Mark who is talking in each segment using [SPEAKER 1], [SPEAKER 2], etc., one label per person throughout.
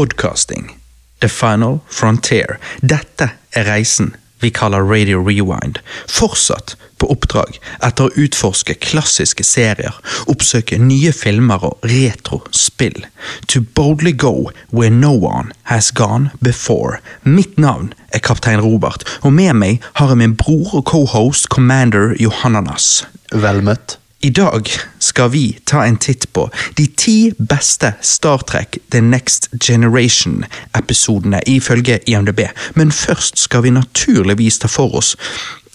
[SPEAKER 1] Podcasting. The Final Frontier. Dette er reisen vi kaller Radio Rewind. Fortsatt på oppdrag etter å utforske klassiske serier, oppsøke nye filmer og retro spill. To boldly go where no one has gone before. Mitt navn er kaptein Robert, og med meg har jeg min bror og cohost Commander Johannanas.
[SPEAKER 2] Vel møtt.
[SPEAKER 1] I dag skal vi ta en titt på de ti beste Star Trek The Next Generation-episodene ifølge IMDb, men først skal vi naturligvis ta for oss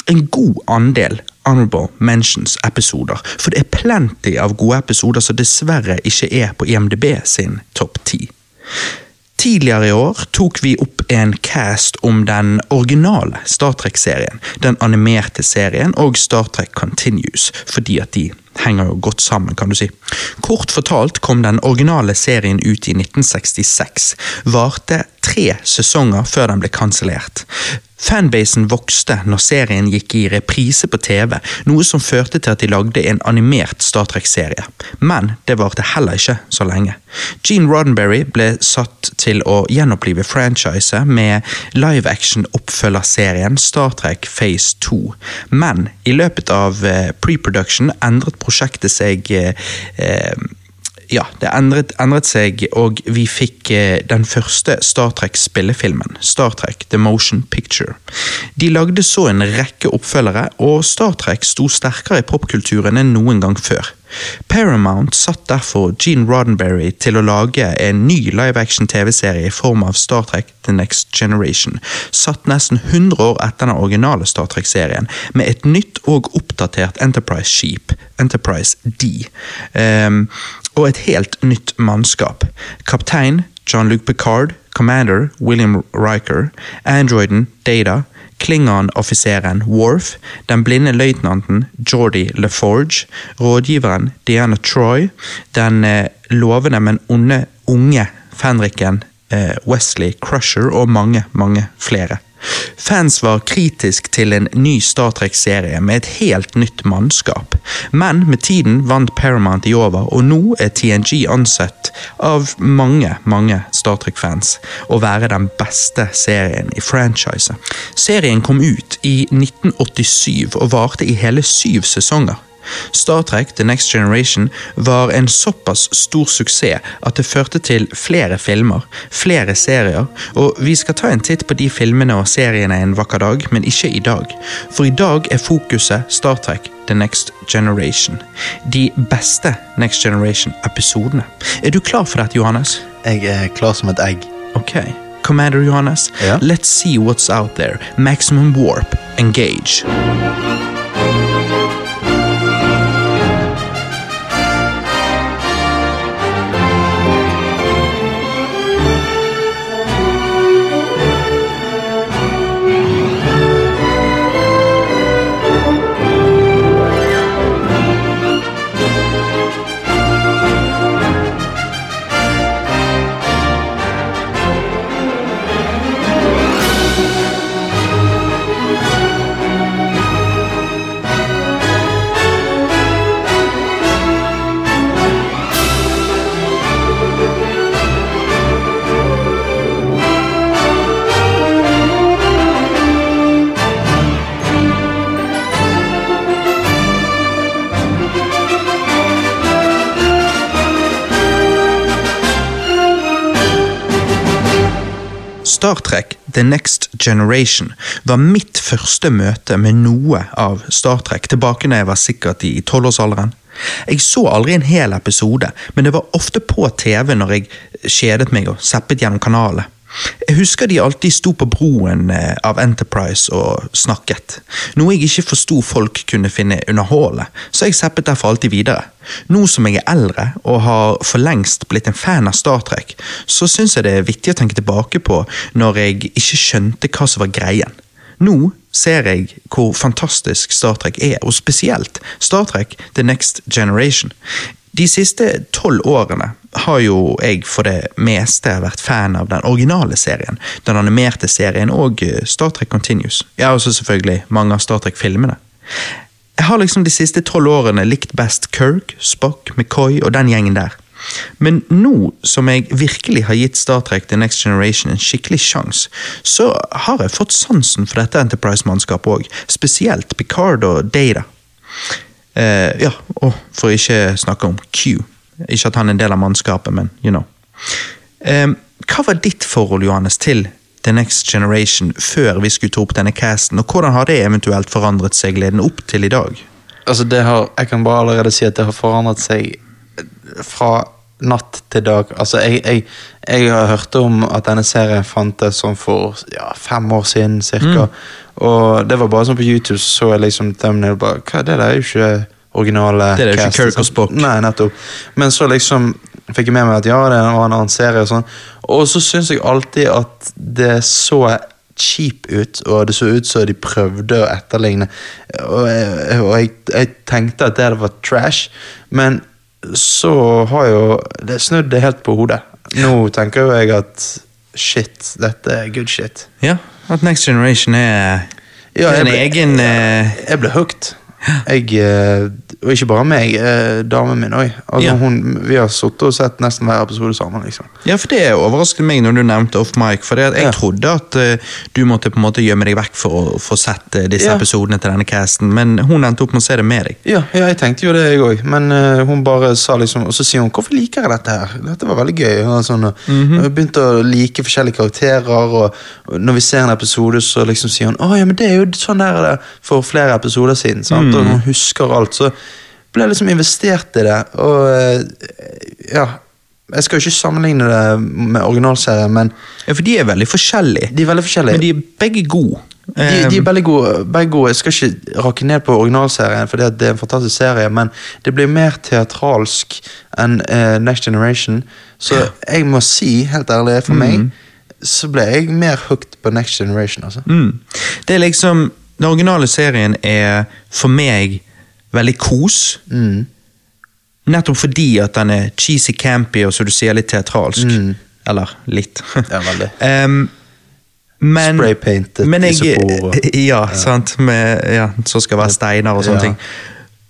[SPEAKER 1] en god andel Honorable Mentions-episoder, for det er plenty av gode episoder som dessverre ikke er på IMDb sin topp ti. Tidligere i år tok vi opp en cast om den originale Star Trek-serien, den animerte serien og Star Trek Continues, fordi at de henger jo godt sammen, kan du si. Kort fortalt kom den originale serien ut i 1966, varte tre sesonger før den ble kansellert. Fanbasen vokste når serien gikk i reprise på TV, noe som førte til at de lagde en animert Star Trek-serie. Men det varte heller ikke så lenge. Gene Roddenberry ble satt til å gjenopplive franchiset med live action-oppfølgerserien Star Trek Phase 2. Men i løpet av eh, pre-production endret prosjektet seg eh, eh ja, det endret, endret, seg, og vi fikk eh, den første Star Trek-spillefilmen, Star Trek The Motion Picture. De lagde så en rekke oppfølgere, og Star Trek sto sterkere i popkulturen enn noen gang før. Paramount satt derfor Gene Roddenberry til å lage en ny live action TV-serie i form av Star Trek The Next Generation, satt nesten 100 år etter den originale Star Trek-serien, med et nytt og oppdatert Enterprise-skip, Enterprise D, um, og et helt nytt mannskap. Kaptein John Luke Picard, Commander William Riker, androiden Data, Klingon-offiseren Worf, den blinde løytnanten Geordie LaForge, rådgiveren Diana Troy, den eh, lovende, men onde unge fenriken eh, Wesley Crusher og mange, mange flere. Fans var kritisk til en ny Star Trek-serie med et helt nytt mannskap, men med tiden vant Paramount i over, og nå er TNG ansett av mange, mange Star Trek-fans å være den beste serien i franchiset. Serien kom ut i 1987 og varte i hele syv sesonger. Star Trek The Next Generation var en såpass stor suksess at det førte til flere filmer, flere serier, og vi skal ta en titt på de filmene og seriene en vakker dag, men ikke i dag. For i dag er fokuset Star Trek The Next Generation. De beste Next Generation-episodene. Er du klar for dette, Johannes?
[SPEAKER 2] Jeg er klar som et egg.
[SPEAKER 1] Ok. Commander Johannes,
[SPEAKER 2] ja?
[SPEAKER 1] let's see what's out there. Maximum warp. Engage. Star Trek The Next Generation var mitt første møte med noe av Star Trek tilbake da jeg var sikkert i tolvårsalderen. Jeg så aldri en hel episode, men det var ofte på TV når jeg kjedet meg og seppet gjennom kanalene. Jeg husker de alltid sto på broen eh, av Enterprise og snakket, noe jeg ikke forsto folk kunne finne underholdende, så jeg seppet derfor alltid videre. Nå som jeg er eldre og har for lengst blitt en fan av Star Trek, så syns jeg det er vittig å tenke tilbake på når jeg ikke skjønte hva som var greien. Nå ser jeg hvor fantastisk Star Trek er, og spesielt Star Trek The Next Generation. De siste tolv årene har jo jeg for det meste vært fan av den originale serien, den animerte serien og eh, Star Trek Continues. Ja, også selvfølgelig mange av Star Trek-filmene. Jeg har liksom de siste tolv årene likt best Kirk, Spock, McCoy og den gjengen der. Men nå som jeg virkelig har gitt Star Trek The Next Generation en skikkelig sjanse, så har jeg fått sansen for dette Enterprise-mannskapet òg. Spesielt Picard og Data. Eh, ja, og for ikke snakke om Q. Ikke at han er en del av mannskapet, men you know. Eh, hva var ditt forhold, Johannes, til The Next Generation før vi skulle ta opp denne casten, og hvordan har det eventuelt forandret seg leden opp til i dag?
[SPEAKER 2] Altså, det har, jeg kan bare allerede si at det har forandret seg fra natt til dag. Altså, jeg, jeg, jeg har hørt om at denne serien fantes sånn for ja, fem år siden cirka. Og det var bare sånn på YouTube, så jeg liksom thumbnail bare Hva, det der er jo ikke originale
[SPEAKER 1] Det er jo ikke Kirk og? Spock.
[SPEAKER 2] Nei, nettopp. Men så liksom fikk jeg med meg at ja, det var en annen serie og sånn. Og så syns jeg alltid at det så cheap ut, og det så ut som de prøvde å etterligne. Og, og jeg, jeg tenkte at det var trash, men så har jo det snudd det helt på hodet. Nå tenker jo jeg at shit, dette er good shit.
[SPEAKER 1] Ja, at Next Generation er,
[SPEAKER 2] Ja,
[SPEAKER 1] er en
[SPEAKER 2] ble-
[SPEAKER 1] egen jeg,
[SPEAKER 2] Jeg ble hooked. Jeg, eh, og ikke bare meg, eh, damen min òg. Altså,
[SPEAKER 1] Ja.
[SPEAKER 2] Vi har sittet og sett nesten hver episode sammen. liksom.
[SPEAKER 1] Ja, for det overrasket meg når du nevnte off mic, for jeg
[SPEAKER 2] Ja.
[SPEAKER 1] trodde at eh, du måtte på en måte gjemme deg vekk for å få sett disse
[SPEAKER 2] Ja.
[SPEAKER 1] episodene til denne casten, men hun endte opp med å se det med deg.
[SPEAKER 2] Ja, jeg tenkte jo det, jeg òg. Men uh, hun bare sa liksom Og så sier hun 'hvorfor liker jeg dette her?' Dette var veldig gøy. Hun sånn, mm -hmm. begynte å like forskjellige karakterer, og, når vi ser en episode, så liksom sier hun 'Å ja, men det er jo sånn der er det for flere episoder siden'. Sant?
[SPEAKER 1] Mhm.
[SPEAKER 2] Og hun husker alt. Så ble jeg liksom investert i det. Og eh, ja Jeg skal jo ikke sammenligne det med originalserien, men
[SPEAKER 1] Ja, for de er veldig forskjellige,
[SPEAKER 2] de er veldig forskjellige.
[SPEAKER 1] men de er begge gode.
[SPEAKER 2] De, de er veldig gode, begge gode. Jeg skal ikke rakke ned på originalserien, for det er en fantastisk serie, men det blir mer teatralsk enn uh, Next Generation. Så jeg må si, helt ærlig, for meg, så ble jeg mer hooked på Next Generation. altså.
[SPEAKER 1] mm. Det er liksom Den originale serien er for meg veldig kos.
[SPEAKER 2] Mm.
[SPEAKER 1] Nettopp fordi at den er cheesy campy og som du sier litt teatralsk.
[SPEAKER 2] Mm.
[SPEAKER 1] Eller litt.
[SPEAKER 2] Ja, veldig.
[SPEAKER 1] um, men,
[SPEAKER 2] Spraypainted
[SPEAKER 1] men jeg,
[SPEAKER 2] isopor Ja,
[SPEAKER 1] ja, sant. Med, ja, som skal være steiner og sånne
[SPEAKER 2] Ja.
[SPEAKER 1] ting.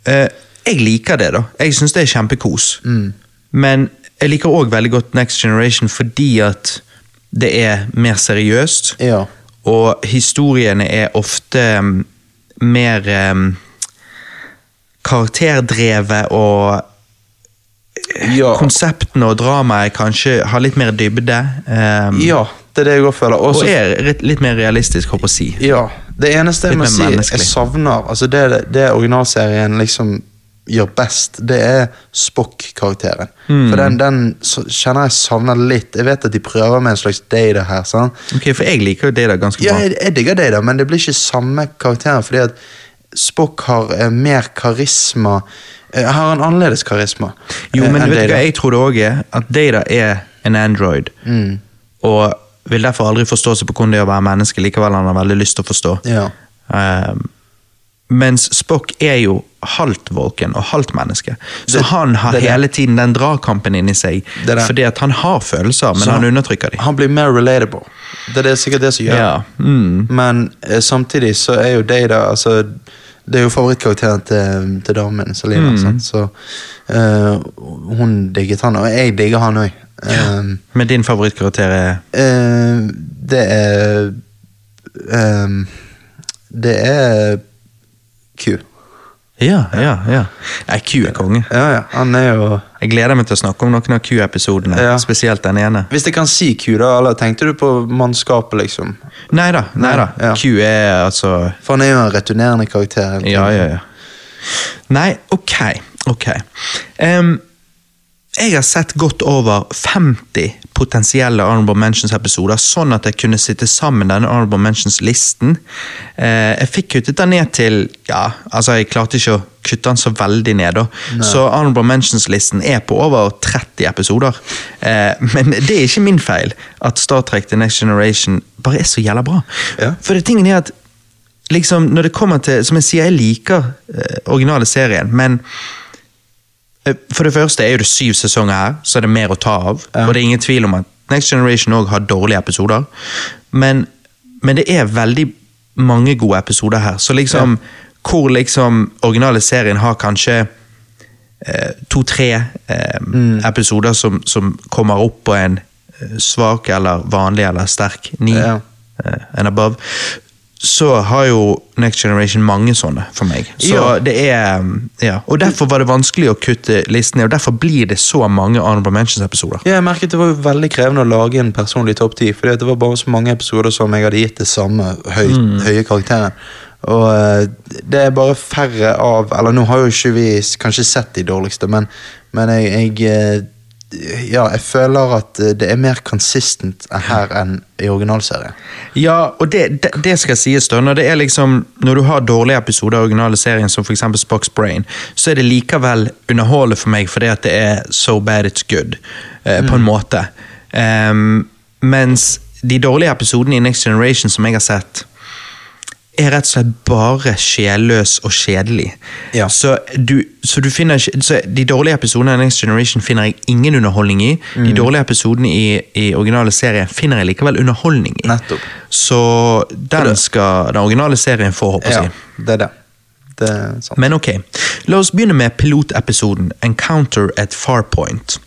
[SPEAKER 1] Uh, jeg liker det, da. Jeg syns det er kjempekos.
[SPEAKER 2] Mm.
[SPEAKER 1] Men jeg liker òg veldig godt Next Generation fordi at det er mer seriøst.
[SPEAKER 2] Ja.
[SPEAKER 1] Og historiene er ofte mm, mer um, karakterdrevet, og
[SPEAKER 2] Ja.
[SPEAKER 1] konseptene og dramaet kanskje har litt mer dybde. um,
[SPEAKER 2] ja, det er det jeg òg føler.
[SPEAKER 1] og er litt, mer realistisk, håper jeg å si.
[SPEAKER 2] ja, det eneste jeg må si
[SPEAKER 1] mer
[SPEAKER 2] jeg savner, altså det, det originalserien liksom gjør best, det er Spock-karakteren.
[SPEAKER 1] Mm.
[SPEAKER 2] For den, den kjenner jeg savner litt. Jeg vet at de prøver med en slags data her. sant?
[SPEAKER 1] Ok, For jeg liker jo Data ganske ganske
[SPEAKER 2] Ja,
[SPEAKER 1] bra.
[SPEAKER 2] jeg, jeg digger data, men det blir ikke samme karakteren, fordi at Spock har eh, mer karisma. eh, har en annerledes karisma.
[SPEAKER 1] Jo,
[SPEAKER 2] eh,
[SPEAKER 1] men
[SPEAKER 2] enn
[SPEAKER 1] vet du hva jeg tror det òg er? At Data er en android.
[SPEAKER 2] Mm.
[SPEAKER 1] Og vil derfor aldri forstå seg på hvordan det er å være menneske, likevel han har veldig lyst til å forstå.
[SPEAKER 2] Ja.
[SPEAKER 1] Um, mens Spock er jo halvt Vulcan og halvt menneske. Så
[SPEAKER 2] Det-
[SPEAKER 1] han har
[SPEAKER 2] det det.
[SPEAKER 1] hele tiden den dragkampen inni seg. Fordi at han har følelser, men
[SPEAKER 2] han,
[SPEAKER 1] han undertrykker dem.
[SPEAKER 2] Han blir mer relatable. Det er sikkert det som gjør
[SPEAKER 1] Ja. Mm.
[SPEAKER 2] Men eh, samtidig så er jo Data altså, Det er jo favorittkarakteren til, til damen min, Selina.
[SPEAKER 1] Mm.
[SPEAKER 2] Så eh, hun digget han, og jeg digger han òg.
[SPEAKER 1] Men din favorittkarakter er
[SPEAKER 2] det er um, Det er Q.
[SPEAKER 1] Ja, ja, ja. Nei, Q er konge.
[SPEAKER 2] Ja, ja. Han er jo
[SPEAKER 1] Jeg gleder meg til å snakke om noen av Q-episodene.
[SPEAKER 2] Ja.
[SPEAKER 1] Spesielt den ene.
[SPEAKER 2] Hvis jeg kan si Q, da, eller tenkte du på mannskapet, liksom?
[SPEAKER 1] Nei da. nei da.
[SPEAKER 2] Ja.
[SPEAKER 1] Q er altså
[SPEAKER 2] For han er jo en returnerende karakter.
[SPEAKER 1] Ja, ja, ja. Nei, ok. Ok. Em, jeg har sett godt over 50 potensielle Honorable Mentions-episoder, sånn at jeg kunne sitte sammen denne Honorable Mentions-listen. Eh, jeg fikk kuttet den ned til Ja, altså, jeg klarte ikke å kutte den så veldig ned, da. Så Honorable Mentions-listen er på over 30 episoder. Eh, men det er ikke min feil at Star Trek The Next Generation bare er så jævla bra.
[SPEAKER 2] Ja.
[SPEAKER 1] For det tingen er at liksom, når det kommer til Som jeg sier, jeg liker eh, originale serien, men for det første er det syv sesonger her, så er det mer å ta av.
[SPEAKER 2] Ja.
[SPEAKER 1] Og det er ingen tvil om at Next Generation òg har dårlige episoder. Men, men det er veldig mange gode episoder her. Så liksom, hvor liksom originale serien har kanskje eh, to-tre eh,
[SPEAKER 2] Mm.
[SPEAKER 1] episoder som, som kommer opp på en eh, svak eller vanlig eller sterk ni
[SPEAKER 2] Ja.
[SPEAKER 1] eh, and above, så har jo Next Generation mange sånne for meg. Så
[SPEAKER 2] Ja.
[SPEAKER 1] det er um, ja. Og derfor var det vanskelig å kutte listen ned, og derfor blir det så mange Honorable Mentions-episoder.
[SPEAKER 2] Ja, jeg merket det var veldig krevende å lage en personlig topp ti, fordi det var bare så mange episoder som jeg hadde gitt det samme høy,
[SPEAKER 1] Mm.
[SPEAKER 2] høye karakteren. Og eh, det er bare færre av Eller nå har jo ikke vi kanskje sett de dårligste, men, men jeg, jeg eh, Ja, jeg føler at eh, det er mer consistent her enn i originalserien.
[SPEAKER 1] Ja, og det, det, det skal sies da, når det liksom Når du har dårlige episoder av originale serien, som f.eks. Spock's Brain, så er det likevel underholdende for meg fordi at det er so bad it's good, eh, på en måte. Um, mens de dårlige episodene i Next Generation som jeg har sett, er rett og slett bare sjelløs og kjedelig.
[SPEAKER 2] Ja.
[SPEAKER 1] Så, du, så du finner ikke så De dårlige episodene av Next Generation finner jeg ingen underholdning i. De dårlige episodene i, i originale serien finner jeg likevel underholdning i.
[SPEAKER 2] Nettopp.
[SPEAKER 1] Så den skal den originale serien få, håper jeg.
[SPEAKER 2] Ja, det er det. Er sant.
[SPEAKER 1] Men ok, la oss begynne med pilotepisoden Encounter at Farpoint.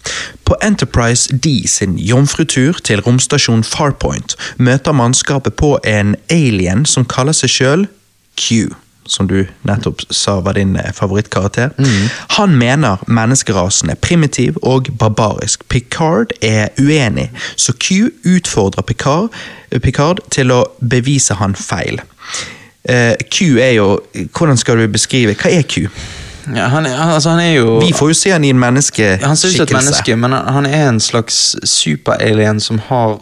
[SPEAKER 1] På Enterprise D sin jomfrutur til romstasjon Farpoint møter mannskapet på en alien som kaller seg sjøl Q. Som du nettopp sa var din favorittkarakter. favorittkarakter. Han mener menneskerasen er primitiv og barbarisk. Picard er uenig, så Q utfordrer Picard, Picard til å bevise han feil. Eh, Q er jo Hvordan skal du beskrive Hva er Q?
[SPEAKER 2] Ja, han, er, altså, han er jo
[SPEAKER 1] Vi får jo se han i en menneskeskikkelse.
[SPEAKER 2] Han ser ut som et menneske, men han er en slags superalien som har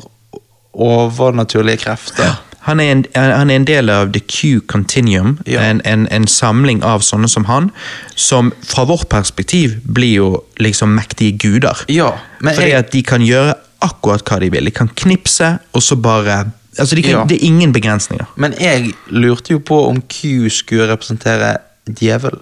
[SPEAKER 2] overnaturlige krefter.
[SPEAKER 1] Han er, en, han er en del av The Q Continuum,
[SPEAKER 2] Ja.
[SPEAKER 1] en, en, en samling av sånne som han, som fra vårt perspektiv blir jo liksom mektige guder.
[SPEAKER 2] Ja, men
[SPEAKER 1] Fordi
[SPEAKER 2] jeg,
[SPEAKER 1] at de kan gjøre akkurat hva de vil. De kan knipse, og så bare Altså, de kan,
[SPEAKER 2] Ja.
[SPEAKER 1] Det er ingen begrensninger.
[SPEAKER 2] men jeg lurte jo på om Q skulle representere djevelen.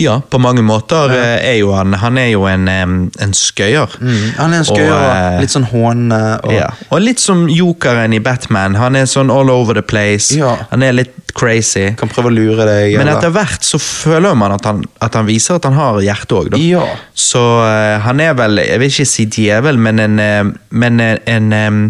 [SPEAKER 1] Ja, på mange måter ja. er jo han Han er jo en, en skøyer.
[SPEAKER 2] Mm. Han er en skøyer,
[SPEAKER 1] Og, eh,
[SPEAKER 2] litt sånn hånende og
[SPEAKER 1] Ja. Og litt som jokeren i Batman. Han er sånn all over the place.
[SPEAKER 2] Ja.
[SPEAKER 1] Han er litt crazy.
[SPEAKER 2] kan prøve å lure deg.
[SPEAKER 1] Men etter hvert så føler man at han, at han viser at han har hjerte òg, da.
[SPEAKER 2] Ja.
[SPEAKER 1] Så uh, han er vel, jeg vil ikke si djevel, men en, uh, men en, en, um,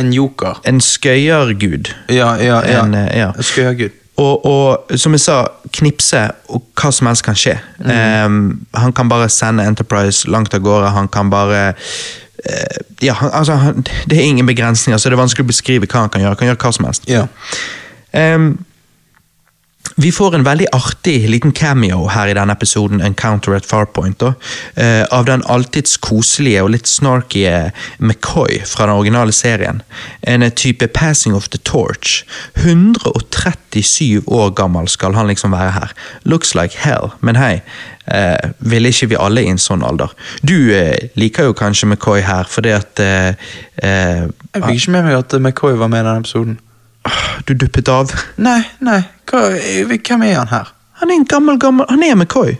[SPEAKER 2] En joker.
[SPEAKER 1] en skøyergud.
[SPEAKER 2] Ja, ja, ja.
[SPEAKER 1] En,
[SPEAKER 2] uh. Skøyergud.
[SPEAKER 1] Og, og som jeg sa, knipse, og hva som helst kan skje.
[SPEAKER 2] Mm.
[SPEAKER 1] Um, han kan bare sende Enterprise langt av gårde. Han kan bare uh, Ja, han, altså, han, det er ingen begrensninger, så det er vanskelig å beskrive hva han kan gjøre. Han kan gjøre hva som helst.
[SPEAKER 2] Ja.
[SPEAKER 1] Em, vi får en veldig artig liten cameo her i denne episoden, Encounter at Farpoint, da, eh, av den alltids koselige og litt snarky McCoy fra den originale serien. En eh, type passing of the torch. 137 år gammel skal han liksom være her. Looks like hell, men hei, eh, ville ikke vi alle i en sånn alder? Du eh, liker jo kanskje McCoy her, fordi at eh, eh,
[SPEAKER 2] Jeg fikk ikke med meg at McCoy var med i den episoden.
[SPEAKER 1] Du duppet av.
[SPEAKER 2] Nei, nei. Hva, hvem er han her?
[SPEAKER 1] Han er en gammel, gammel Han er McCoy.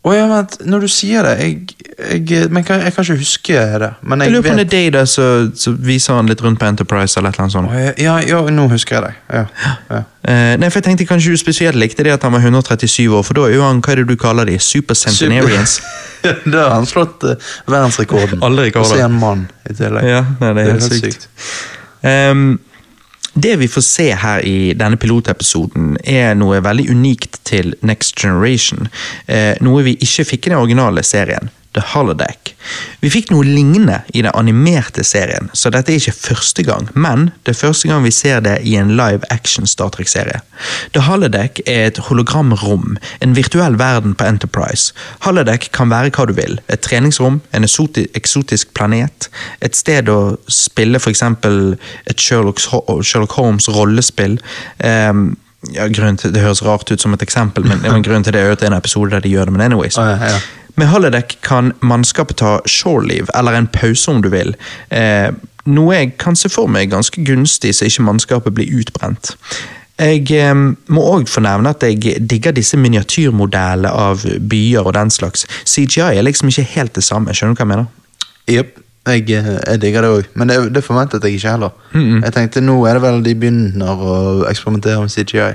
[SPEAKER 2] Å ja, vent, når du sier det Jeg, jeg, men kan, jeg kan ikke huske det. Men
[SPEAKER 1] Jeg
[SPEAKER 2] jeg
[SPEAKER 1] lurer på om det er deg, så, så viser han litt rundt på Enterprise eller annet sånt.
[SPEAKER 2] Å, ja, ja, nå husker jeg det. Ja, ja.
[SPEAKER 1] Uh, nei, for jeg tenkte kanskje du spesielt likte det at han var 137 år, for da er jo han, hva er det du kaller de? Supercentenarians?
[SPEAKER 2] da har han slått uh, verdensrekorden.
[SPEAKER 1] Alle rekorder.
[SPEAKER 2] Og så er han mann i tillegg.
[SPEAKER 1] ja, nei, det er helt sykt. Ehm, det vi får se her i denne pilotepisoden, er noe veldig unikt til Next Generation. Eh, noe vi ikke fikk i den originale serien. The Holodeck. Vi fikk noe lignende i den animerte serien, så dette er ikke første gang, men det er første gang vi ser det i en live action Star Trek-serie. The Holodeck er et hologramrom, en virtuell verden på Enterprise. Holodeck kan være hva du vil. Et treningsrom, en eksotisk planet, et sted å spille f.eks. et Sherlock, Holmes rollespill. Um, ja, til, Det høres rart ut som et eksempel, men, men grunnen til det er jo at det er en episode der de gjør det, men anyways.
[SPEAKER 2] Oh, ja, ja.
[SPEAKER 1] Med holodeck kan mannskapet ta shoreleave, eller en pause om du vil. Eh, noe jeg kan se for meg ganske gunstig, så ikke mannskapet blir utbrent. Jeg eh, må òg få nevne at jeg digger disse miniatyrmodellene av byer og den slags. CGI er liksom ikke helt det samme, skjønner du hva jeg mener?
[SPEAKER 2] Jepp. Jeg, eh, jeg digger det òg, men det, det forventet jeg ikke heller. Jeg tenkte nå er det vel de begynner å eksperimentere med CGI.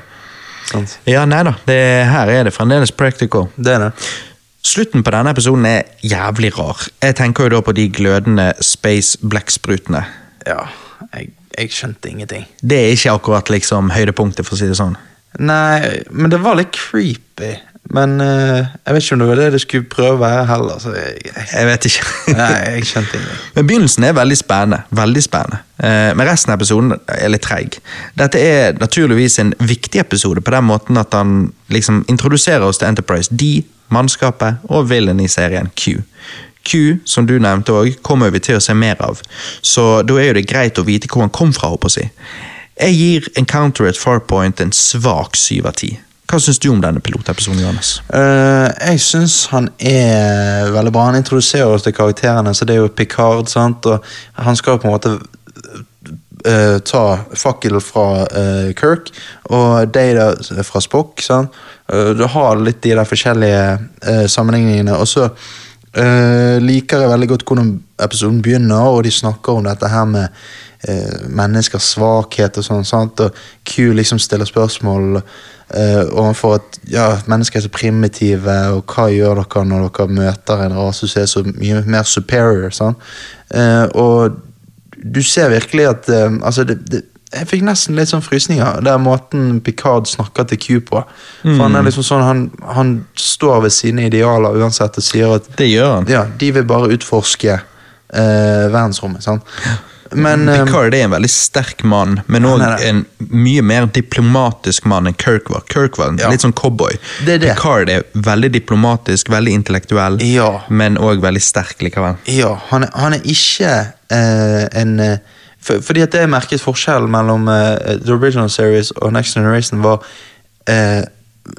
[SPEAKER 2] Sånt.
[SPEAKER 1] Ja, nei da, det, her er det fremdeles practical.
[SPEAKER 2] Det er det.
[SPEAKER 1] Slutten på denne episoden er jævlig rar. Jeg tenker jo da på de glødende space blekksprutene.
[SPEAKER 2] Ja, jeg, jeg skjønte ingenting.
[SPEAKER 1] Det er ikke akkurat liksom høydepunktet, for å si det sånn.
[SPEAKER 2] Nei, men det var litt creepy. Men uh, jeg vet ikke om det var det det skulle prøve å være heller. Så jeg, jeg,
[SPEAKER 1] Jeg vet ikke.
[SPEAKER 2] nei, jeg skjønte ingenting.
[SPEAKER 1] Men begynnelsen er veldig spennende. veldig spennende. Uh, men resten av episoden er litt treig. Dette er naturligvis en viktig episode på den måten at han liksom introduserer oss til Enterprise D, mannskapet og villain i serien Q. Q, som du nevnte òg, kommer vi til å se mer av, så da er jo det greit å vite hvor han kom fra. håper jeg. Jeg gir Encounter at Farpoint en svak syv av ti. Hva syns du om denne pilotepisoden, Johannes?
[SPEAKER 2] Uh, jeg syns han er veldig bra. Han introduserer oss til karakterene, så det er jo Picard, sant, og han skal på en måte uh, ta fakkel fra uh, Kirk og Data fra Spock. sant? Du har litt de der forskjellige sammenligningene. Og så liker jeg veldig godt hvordan episoden begynner, og de snakker om dette her med eh, menneskers svakhet og sånn. sant? Og Q liksom stiller spørsmål eh, overfor at ja, mennesker er så primitive, og hva gjør dere når dere møter en rase som er så mye mer superior? sant? Eh, og du ser virkelig at eh, altså det, det, Jeg fikk nesten litt sånn frysninger. Det er måten Picard snakker til Q på. For Han er liksom sånn, han, han står ved sine idealer uansett og sier at
[SPEAKER 1] Det gjør han.
[SPEAKER 2] ja, de vil bare utforske eh, verdensrommet. sant? Men eh,
[SPEAKER 1] Picard er en veldig sterk mann, men òg
[SPEAKER 2] det.
[SPEAKER 1] en mye mer diplomatisk mann enn Kirk var. Kirk var en
[SPEAKER 2] Ja.
[SPEAKER 1] litt sånn cowboy.
[SPEAKER 2] Det er det.
[SPEAKER 1] Picard er veldig diplomatisk, veldig intellektuell,
[SPEAKER 2] Ja.
[SPEAKER 1] men òg veldig sterk likevel.
[SPEAKER 2] Ja, han han er ikke uh, en eh, for, Fordi at det jeg merket forskjellen mellom uh, The Original Series og Next Generation, var uh,